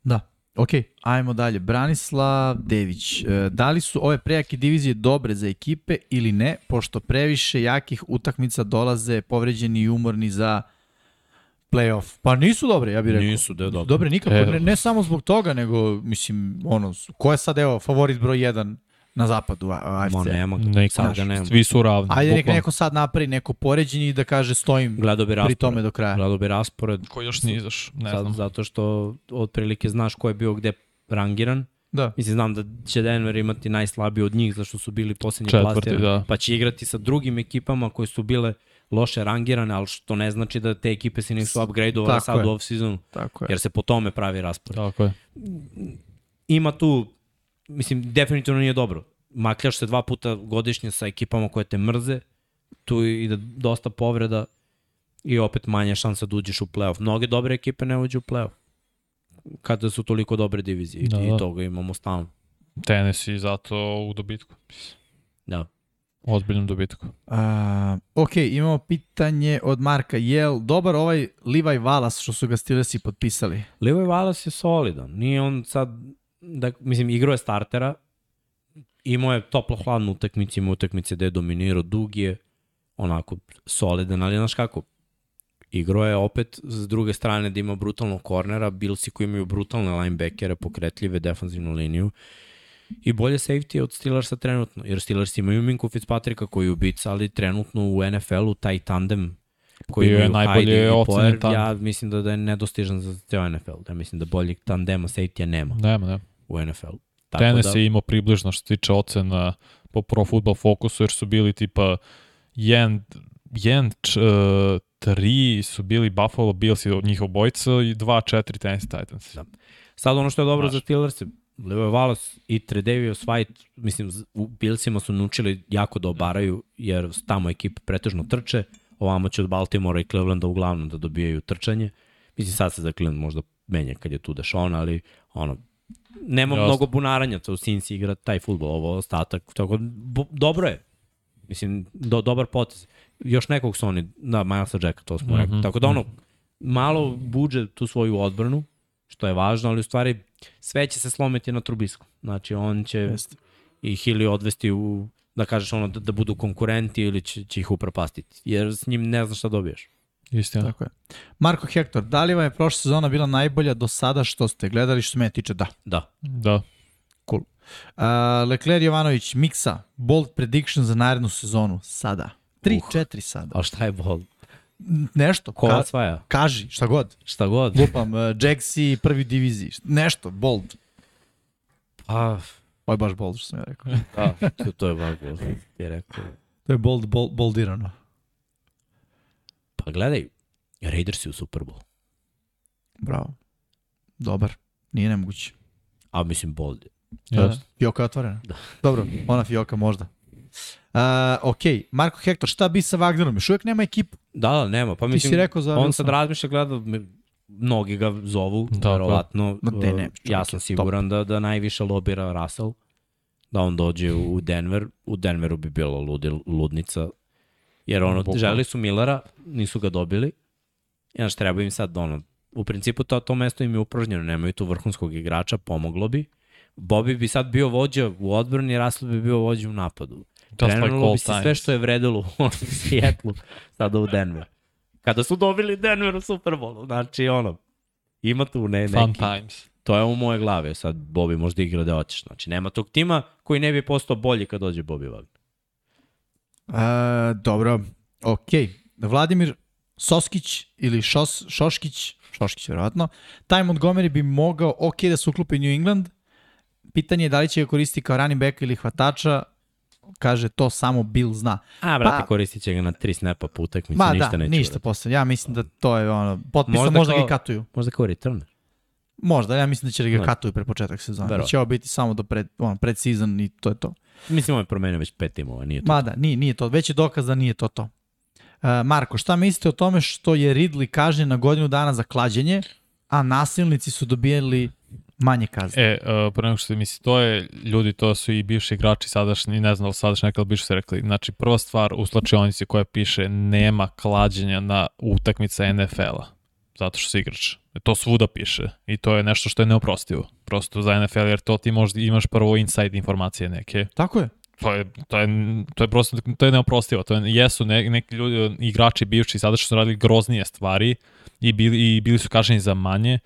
Speaker 2: Da. Ok, ajmo dalje. Branislav Dević, e, da li su ove prejake divizije dobre za ekipe ili ne, pošto previše jakih utakmica dolaze povređeni i umorni za playoff? Pa nisu dobre, ja bih rekao.
Speaker 1: Nisu, da je dobro.
Speaker 2: Dobre nikako,
Speaker 3: E,
Speaker 2: ne, ne samo zbog toga, nego, mislim, ono, ko je sad, evo, favorit broj 1 na zapadu a- AFC?
Speaker 1: Ma nema,
Speaker 3: Neka,
Speaker 1: sad ga nema.
Speaker 3: Svi su ravni.
Speaker 2: Ajde, nek neko sad napravi neko poređenje i da kaže stojim
Speaker 1: Gledao bi
Speaker 2: pri tome do kraja.
Speaker 1: Gledao bi raspored,
Speaker 3: Ko još nije izaš, ne
Speaker 1: sad,
Speaker 3: znam.
Speaker 1: zato što otprilike znaš ko je bio gde rangiran.
Speaker 2: Da.
Speaker 1: Mislim, znam da će Denver imati najslabiji od njih, zašto su bili poslednji
Speaker 3: Četvrti,
Speaker 1: plasirani.
Speaker 3: da.
Speaker 1: Pa će igrati sa drugim ekipama koje su bile loše rangirane, ali što ne znači da te ekipe se nisu upgradeovale sad
Speaker 2: je.
Speaker 1: u off-seasonu,
Speaker 2: Tako je.
Speaker 1: jer se po tome pravi raspored.
Speaker 3: Tako je.
Speaker 1: Ima tu, mislim, definitivno nije dobro. Makljaš se dva puta godišnje sa ekipama koje te mrze, tu ide dosta povreda i opet manja šansa da uđeš u playoff. Mnoge dobre ekipe ne uđu u playoff kada su toliko dobre divizije
Speaker 3: Da,
Speaker 1: i
Speaker 3: da.
Speaker 1: toga imamo stalno.
Speaker 3: Tennessee zato u dobitku.
Speaker 1: Da.
Speaker 3: Ozbiljnom dobitku.
Speaker 2: A, ok, imamo pitanje od Marka. Jel dobar ovaj Levi Wallace što su ga Steelersi potpisali?
Speaker 1: Levi Wallace je solidan. Nije on sad, da, mislim, igrao je startera, imao je toplo-hladnu utakmicu, imao utakmice gde je dominirao, dug je, onako solidan, ali znaš kako, igrao je opet s druge strane da ima brutalnog kornera, Billsi koji imaju brutalne linebackere, pokretljive defanzivnu liniju i bolje safety od Steelersa trenutno, jer Steelers imaju Minku Fitzpatricka koji je ubica, ali trenutno u NFL-u taj tandem koji
Speaker 3: Bio je najbolje ocenjen tandem.
Speaker 1: ja mislim da, da je nedostižan za ceo NFL. Ja mislim da boljeg tandema safety nema
Speaker 3: Nema, nema.
Speaker 1: u NFL-u. Tako
Speaker 3: Tennessee
Speaker 1: da,
Speaker 3: je imao približno što se tiče ocena po Pro Football Focusu, jer su bili tipa 1, 1 3 su bili Buffalo Bills i njihov bojica i 2 4 Tennessee Titans.
Speaker 1: Da. Sad ono što je dobro
Speaker 3: Znaš.
Speaker 1: za Steelers, Levi Wallace i Tredavious White, mislim, u Billsima su naučili jako da obaraju, jer tamo ekipe pretežno trče, ovamo će od Baltimora i Clevelanda uglavnom da dobijaju trčanje. Mislim, sad se za Cleveland možda menja kad je tu Deshaun, ali ono, nema
Speaker 3: Jasno.
Speaker 1: mnogo bunaranja, to u Cincy igra taj futbol, ovo ostatak, tako bo, dobro je. Mislim, do, dobar potez. Još nekog su oni, da, Milesa Jacka, to smo mm -hmm. rekli. Tako da ono, malo buđe tu svoju odbranu, što je važno, ali u stvari sve će se slomiti na Trubisku. Znači, on će
Speaker 2: Jeste.
Speaker 1: i Hili odvesti u, da kažeš ono, da, da budu konkurenti ili će, će ih upropastiti. Jer s njim ne znaš šta dobiješ.
Speaker 3: Istina.
Speaker 2: Tako je. Marko Hektor, da li vam je prošla sezona bila najbolja do sada što ste gledali što mene tiče? Da.
Speaker 1: Da.
Speaker 3: Da.
Speaker 2: Cool. Uh, Lecler Jovanović, Miksa, bold prediction za narednu sezonu. Sada. 3-4 uh. sada.
Speaker 1: A šta je bol?
Speaker 2: Nešto.
Speaker 1: Ko
Speaker 2: Ka
Speaker 1: osvaja?
Speaker 2: kaži, šta god.
Speaker 1: Šta god.
Speaker 2: Lupam, uh, Jaxi, prvi diviziji. Nešto, bold.
Speaker 1: Pa,
Speaker 2: Ovo je baš bold što sam ja rekao.
Speaker 1: da, to, to je baš bol. Ti je rekao.
Speaker 2: To je bold, bold, boldirano.
Speaker 1: Pa gledaj, Raiders u Super Bowl.
Speaker 2: Bravo. Dobar. Nije nemoguće.
Speaker 1: A mislim bold. je.
Speaker 2: Da,
Speaker 3: Jasno.
Speaker 2: Fioka je otvorena. Da. Dobro, ona Fioka možda. Uh, ok, Marko Hektor, šta bi sa Wagnerom? Još uvijek nema ekipu.
Speaker 1: Da, da, nema. Pa
Speaker 2: Ti
Speaker 1: mislim,
Speaker 2: si rekao za
Speaker 1: on sad razmišlja, gleda, mnogi ga zovu,
Speaker 3: Da,
Speaker 1: verovatno.
Speaker 2: Ma de, ne,
Speaker 1: ja sam
Speaker 2: top.
Speaker 1: siguran da, da najviše lobira Russell, da on dođe u Denver. U Denveru bi bilo ludi, ludnica, jer ono,
Speaker 3: Bukvalno.
Speaker 1: želeli su Millera, nisu ga dobili. I znaš, treba im sad, ono, u principu to, to mesto im je upražnjeno, nemaju tu vrhunskog igrača, pomoglo bi. Bobby bi sad bio vođa u odbrani, Russell bi bio vođa u napadu.
Speaker 3: Just like
Speaker 1: Krenulo bi se sve što je vredilo u Sjetlu, sada u Denver. Kada su dobili Denver u Super Bowlu, znači ono, ima tu ne,
Speaker 3: Fun
Speaker 1: neki,
Speaker 3: times.
Speaker 1: to je u moje glave, sad Bobby možda igra da hoćeš, znači nema tog tima koji ne bi postao bolji kad dođe Bobby Wagner.
Speaker 2: Uh, dobro, ok. Vladimir Soskić ili Šos, Šoškić, Šoškić verovatno, Taj Montgomery bi mogao ok da se uklopi u New England. Pitanje je da li će ga koristiti kao running back ili hvatača. Kaže, to samo Bill zna.
Speaker 1: A, brate,
Speaker 2: Pa-
Speaker 1: koristit će ga na tri snapa po utakmici,
Speaker 2: Ma
Speaker 1: ništa
Speaker 2: da,
Speaker 1: neće
Speaker 2: ništa
Speaker 1: uraditi.
Speaker 2: posle. Ja mislim da to je ono, potpisa možda,
Speaker 1: Možda kao-
Speaker 2: ga i katuju.
Speaker 1: Možda kao returner.
Speaker 2: Možda, ja mislim da će da ga
Speaker 1: Da.
Speaker 2: katuju pre početak sezone. Da
Speaker 1: Verovatno.
Speaker 2: će ovo biti samo do pred, ono, pred season i to je to.
Speaker 1: Mislim, on je promenio već pet timova, nije to.
Speaker 2: Ma da, nije, nije to. Već je dokaz da nije to to. Uh, Marko, šta mislite o tome što je Ridley kažnjen na godinu dana za klađenje, a nasilnici su dobijali manje kazne?
Speaker 3: E, uh, pre nego što se misli, to je, ljudi, to su i bivši igrači sadašnji, ne znam da li sadašnji nekada bivši su rekli. Znači, prva stvar u slačionici koja piše nema klađenja na utakmica NFL-a, zato što si igrač. To svuda piše i to je nešto što je neoprostivo. Prosto za NFL, jer to ti možda imaš prvo inside informacije neke.
Speaker 2: Tako je.
Speaker 3: To je, to je, to je prosto, to je neoprostivo. To je, jesu ne, neki ljudi, igrači bivši sada što su radili groznije stvari i bili, i bili su kažnjeni za manje,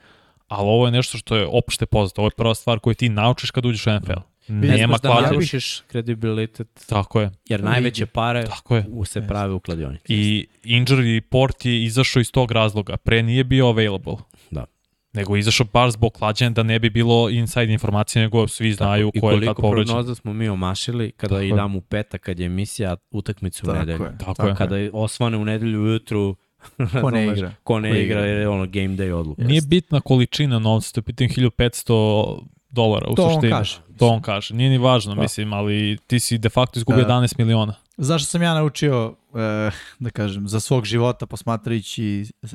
Speaker 3: ali ovo je nešto što je opšte poznato. Ovo je prva stvar koju ti naučiš kad uđeš u NFL.
Speaker 1: Ne
Speaker 3: Nema
Speaker 1: da narušiš kredibilitet,
Speaker 3: Tako je,
Speaker 1: jer najveće pare
Speaker 3: tako je.
Speaker 1: u se prave u kladionici.
Speaker 3: I injury report je izašao iz tog razloga. Pre nije bio available.
Speaker 1: Da.
Speaker 3: Nego je izašao baš zbog klađenja da ne bi bilo inside informacije, nego svi znaju
Speaker 1: I
Speaker 3: ko je kad
Speaker 1: koliko
Speaker 3: povređen.
Speaker 1: prognoza smo mi omašili kada
Speaker 3: Tako
Speaker 1: i
Speaker 3: je.
Speaker 1: dam u petak, kad je emisija utakmicu u
Speaker 2: Tako
Speaker 1: nedelju.
Speaker 2: je.
Speaker 3: Tako je.
Speaker 1: Kada je osvane u nedelju ujutru,
Speaker 2: Ko ne igra.
Speaker 1: Ko ne
Speaker 2: Ko
Speaker 1: igra,
Speaker 2: igra.
Speaker 1: jer je ono game day odluka.
Speaker 3: Nije bitna količina novca, to je pitanje 1500 dolara u
Speaker 2: To on
Speaker 3: suštini.
Speaker 2: kaže.
Speaker 3: To on kaže. Nije ni važno,
Speaker 1: Da.
Speaker 3: mislim, ali ti si de facto izgubio
Speaker 2: Da.
Speaker 3: 11 miliona.
Speaker 2: Zašto sam ja naučio, e, da kažem, za svog života posmatrajući e,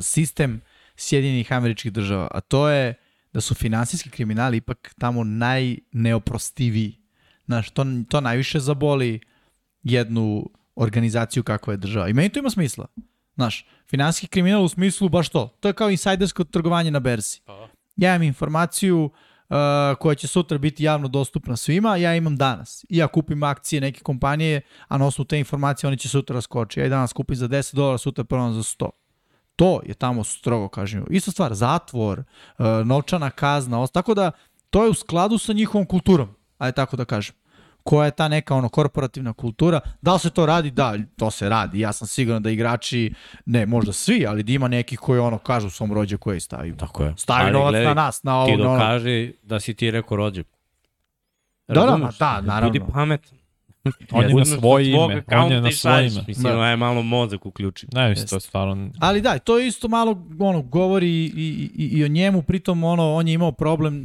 Speaker 2: sistem Sjedinjenih američkih država, a to je da su finansijski kriminali ipak tamo najneoprostiviji. Znaš, to, to najviše zaboli jednu organizaciju kakva je država. I meni to ima smisla. Znaš, finansijski kriminal u smislu baš to. To je kao insajdersko trgovanje na berzi. Ja imam informaciju uh, koja će sutra biti javno dostupna svima, ja imam danas. I ja kupim akcije neke kompanije, a na osnovu te informacije oni će sutra raskoči. Ja i danas kupim za 10 dolara, sutra prodam za 100. To je tamo strogo kažnjivo. Isto stvar, zatvor, uh, novčana kazna, tako da to je u skladu sa njihovom kulturom, ajde tako da kažem. Koja je ta neka ono korporativna kultura? Da li se to radi? Da, to se radi. Ja sam siguran da igrači, ne možda svi, ali da ima nekih koji ono kažu svom rođe koji stavi.
Speaker 1: Tako je.
Speaker 2: Stavi
Speaker 1: Ali
Speaker 2: novac
Speaker 1: gledaj,
Speaker 2: na nas, na ovo,
Speaker 1: Ti
Speaker 2: na ono.
Speaker 1: dokaži da si ti rekao rođak.
Speaker 2: Da, da, da, naravno.
Speaker 1: Budi pametan.
Speaker 3: On je na
Speaker 1: Uzmeš
Speaker 3: svoje ime, on je na svoje ime.
Speaker 1: Mislim,
Speaker 2: Da.
Speaker 1: je malo mozak uključi.
Speaker 3: Ne, mislim, to je stvarno...
Speaker 2: Ali da, to je isto malo ono, govori i, i, i o njemu, pritom ono, on je imao problem,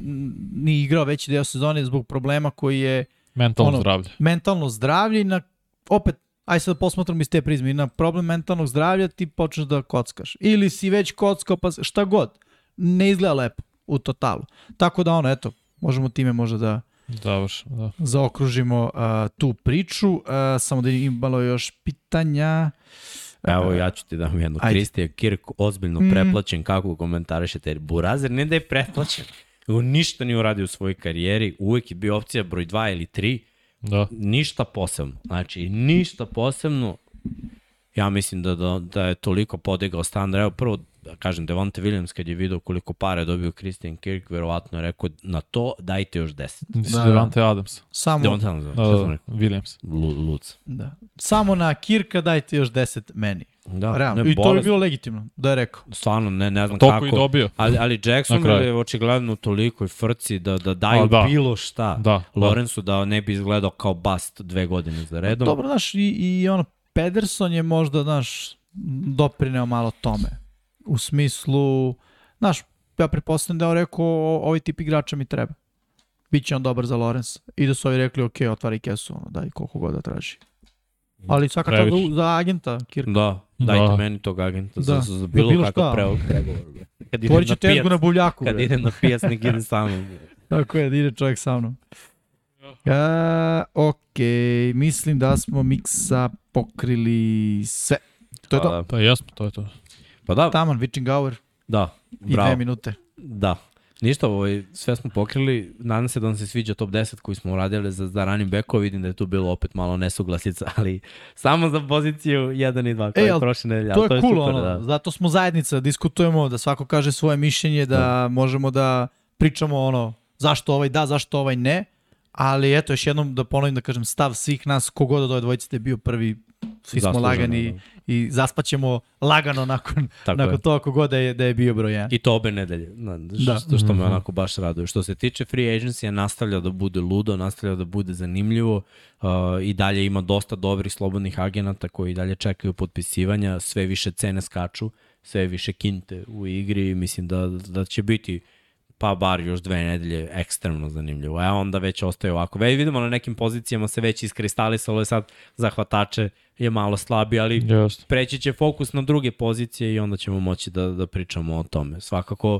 Speaker 2: nije igrao veći deo sezone zbog problema koji je
Speaker 3: Mentalno
Speaker 2: Ono-
Speaker 3: zdravlje.
Speaker 2: mentalno zdravlje i na, opet, aj sad da posmatram iz te prizme, na problem mentalnog zdravlja ti počneš da kockaš. Ili si već kockao, pa šta god. Ne izgleda lepo u totalu. Tako da ono, eto, možemo time možda da
Speaker 3: Završ, da.
Speaker 2: zaokružimo uh, tu priču. Uh, samo da imalo još pitanja.
Speaker 1: Evo, ja ću ti dam jedno. Kristija Kirk ozbiljno
Speaker 2: Mm.
Speaker 1: preplaćen, kako komentarišete. Burazer ne da je preplaćen, nego ništa nije uradio u svojoj karijeri, uvek je bio opcija broj 2 ili 3,
Speaker 3: Da.
Speaker 1: ništa posebno. Znači, ništa posebno. Ja mislim da, da, da je toliko podigao standard. Evo prvo, da kažem, Devonte Williams kad je vidio koliko pare je dobio Christian Kirk, verovatno je rekao na to dajte još 10.
Speaker 3: Nisi
Speaker 2: Da,
Speaker 3: da. Devante Adams.
Speaker 2: Samo,
Speaker 1: Devonte Adams, da,
Speaker 3: Da, da? Williams.
Speaker 1: Lu- Luc.
Speaker 2: da. Samo na Kirka dajte još 10 meni.
Speaker 1: Da,
Speaker 2: Realno.
Speaker 1: ne,
Speaker 2: I to bi
Speaker 1: bolest,
Speaker 2: bilo legitimno, da je rekao.
Speaker 1: Stvarno, ne, ne znam
Speaker 3: Toliko
Speaker 1: kako.
Speaker 3: i dobio.
Speaker 1: Ali, ali Jackson je očigledno u tolikoj frci da, da daju
Speaker 3: A, da.
Speaker 1: bilo šta
Speaker 3: Da, da.
Speaker 1: Lorenzu da ne bi izgledao kao bast dve godine za redom.
Speaker 2: Dobro, znaš, i, i ono, Pederson je možda, znaš, doprineo malo tome. U smislu, znaš, ja pretpostavljam da je on rekao, "O- ovaj tip igrača mi treba. Biće on dobar za Lorenz. I da su ovi rekli, ok, otvari kesu, ono, daj koliko god da traži. Ali svaka čast za, agenta, Kirk.
Speaker 1: Da, dajte
Speaker 3: Da.
Speaker 1: meni tog agenta
Speaker 2: Da.
Speaker 1: za, za bilo,
Speaker 2: bilo
Speaker 1: kakav pregovor. Kad idem
Speaker 2: Tvorit će
Speaker 1: na
Speaker 2: tezgu
Speaker 1: pijac,
Speaker 2: na buljaku.
Speaker 1: kad
Speaker 2: bre.
Speaker 1: idem na pijac, nek ide sa mnom.
Speaker 2: Tako je, da ide čovjek sa mnom. E, ok, mislim da smo miksa pokrili sve. To je to.
Speaker 1: Pa,
Speaker 3: Pa jesmo, to je to.
Speaker 1: pa da,
Speaker 2: Taman, Witching Hour
Speaker 1: da,
Speaker 2: i dve
Speaker 1: bravo.
Speaker 2: minute.
Speaker 1: Da. Ništa, ovaj, sve smo pokrili. Nadam se da vam se sviđa top 10 koji smo uradili za, za running backova. Vidim da je tu bilo opet malo nesuglasica, ali samo za poziciju 1 i 2 koja
Speaker 2: E,
Speaker 1: je prošle nedelje.
Speaker 2: To
Speaker 1: ali
Speaker 2: je cool,
Speaker 1: super,
Speaker 2: ono,
Speaker 1: da.
Speaker 2: zato smo zajednica, diskutujemo, da svako kaže svoje mišljenje, da možemo da pričamo ono, zašto ovaj da, zašto ovaj ne, ali eto, još jednom da ponovim da kažem stav svih nas, kogod od ove dvojice da je bio prvi, svi smo lagani
Speaker 1: da.
Speaker 2: i zaspaćemo lagano nakon,
Speaker 1: Tako
Speaker 2: nakon
Speaker 1: je.
Speaker 2: to ako god da je, da je bio broj 1.
Speaker 1: I to obe nedelje, na,
Speaker 2: Da.
Speaker 1: da. što, što me
Speaker 3: Mhm.
Speaker 1: onako baš raduje. Što se tiče free agency, nastavlja da bude ludo, nastavlja da bude zanimljivo uh, i dalje ima dosta dobrih slobodnih agenata koji dalje čekaju potpisivanja, sve više cene skaču, sve više kinte u igri mislim da, da će biti pa bar još dve nedelje ekstremno zanimljivo. A onda već ostaje ovako. Već vidimo na nekim pozicijama se već iskristalisalo je sad zahvatače je malo slabi, ali
Speaker 3: Jeste.
Speaker 1: preći će fokus na druge pozicije i onda ćemo moći da, da pričamo o tome. Svakako,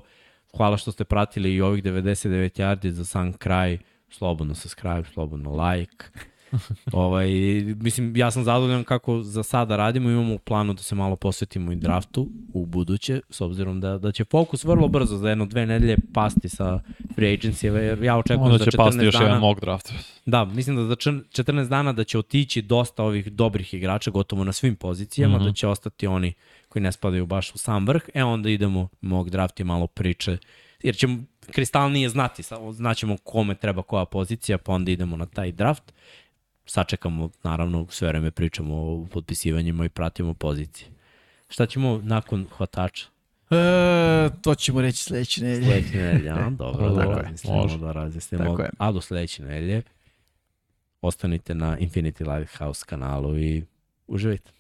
Speaker 1: hvala što ste pratili i ovih 99 yardi za sam kraj. Slobodno subscribe, slobodno like. ovaj, mislim, ja sam zadovoljan kako za sada radimo, imamo u planu da se malo posvetimo i draftu u buduće, s obzirom da, da će fokus vrlo brzo za jedno dve nedelje pasti sa free agency, jer ja očekujem
Speaker 3: Onda će
Speaker 1: 14
Speaker 3: pasti još
Speaker 1: dana...
Speaker 3: jedan mock draft.
Speaker 1: Da, mislim da za čr- 14 dana da će otići dosta ovih dobrih igrača gotovo na svim pozicijama, mm. -hmm. da će ostati oni koji ne spadaju baš u sam vrh, e onda idemo mog draft i malo priče, jer ćemo kristalnije znati, znaćemo kome treba koja pozicija, pa onda idemo na taj draft, sačekamo, naravno, sve vreme pričamo o potpisivanjima i pratimo pozicije. Šta ćemo nakon hvatača?
Speaker 2: E, to ćemo reći sledeće nedelje.
Speaker 1: Sledeće nedelje, a? Dobro, da razmislimo,
Speaker 3: može.
Speaker 1: da razmislimo. A do sledeće nedelje ostanite na Infinity Lighthouse kanalu i uživajte.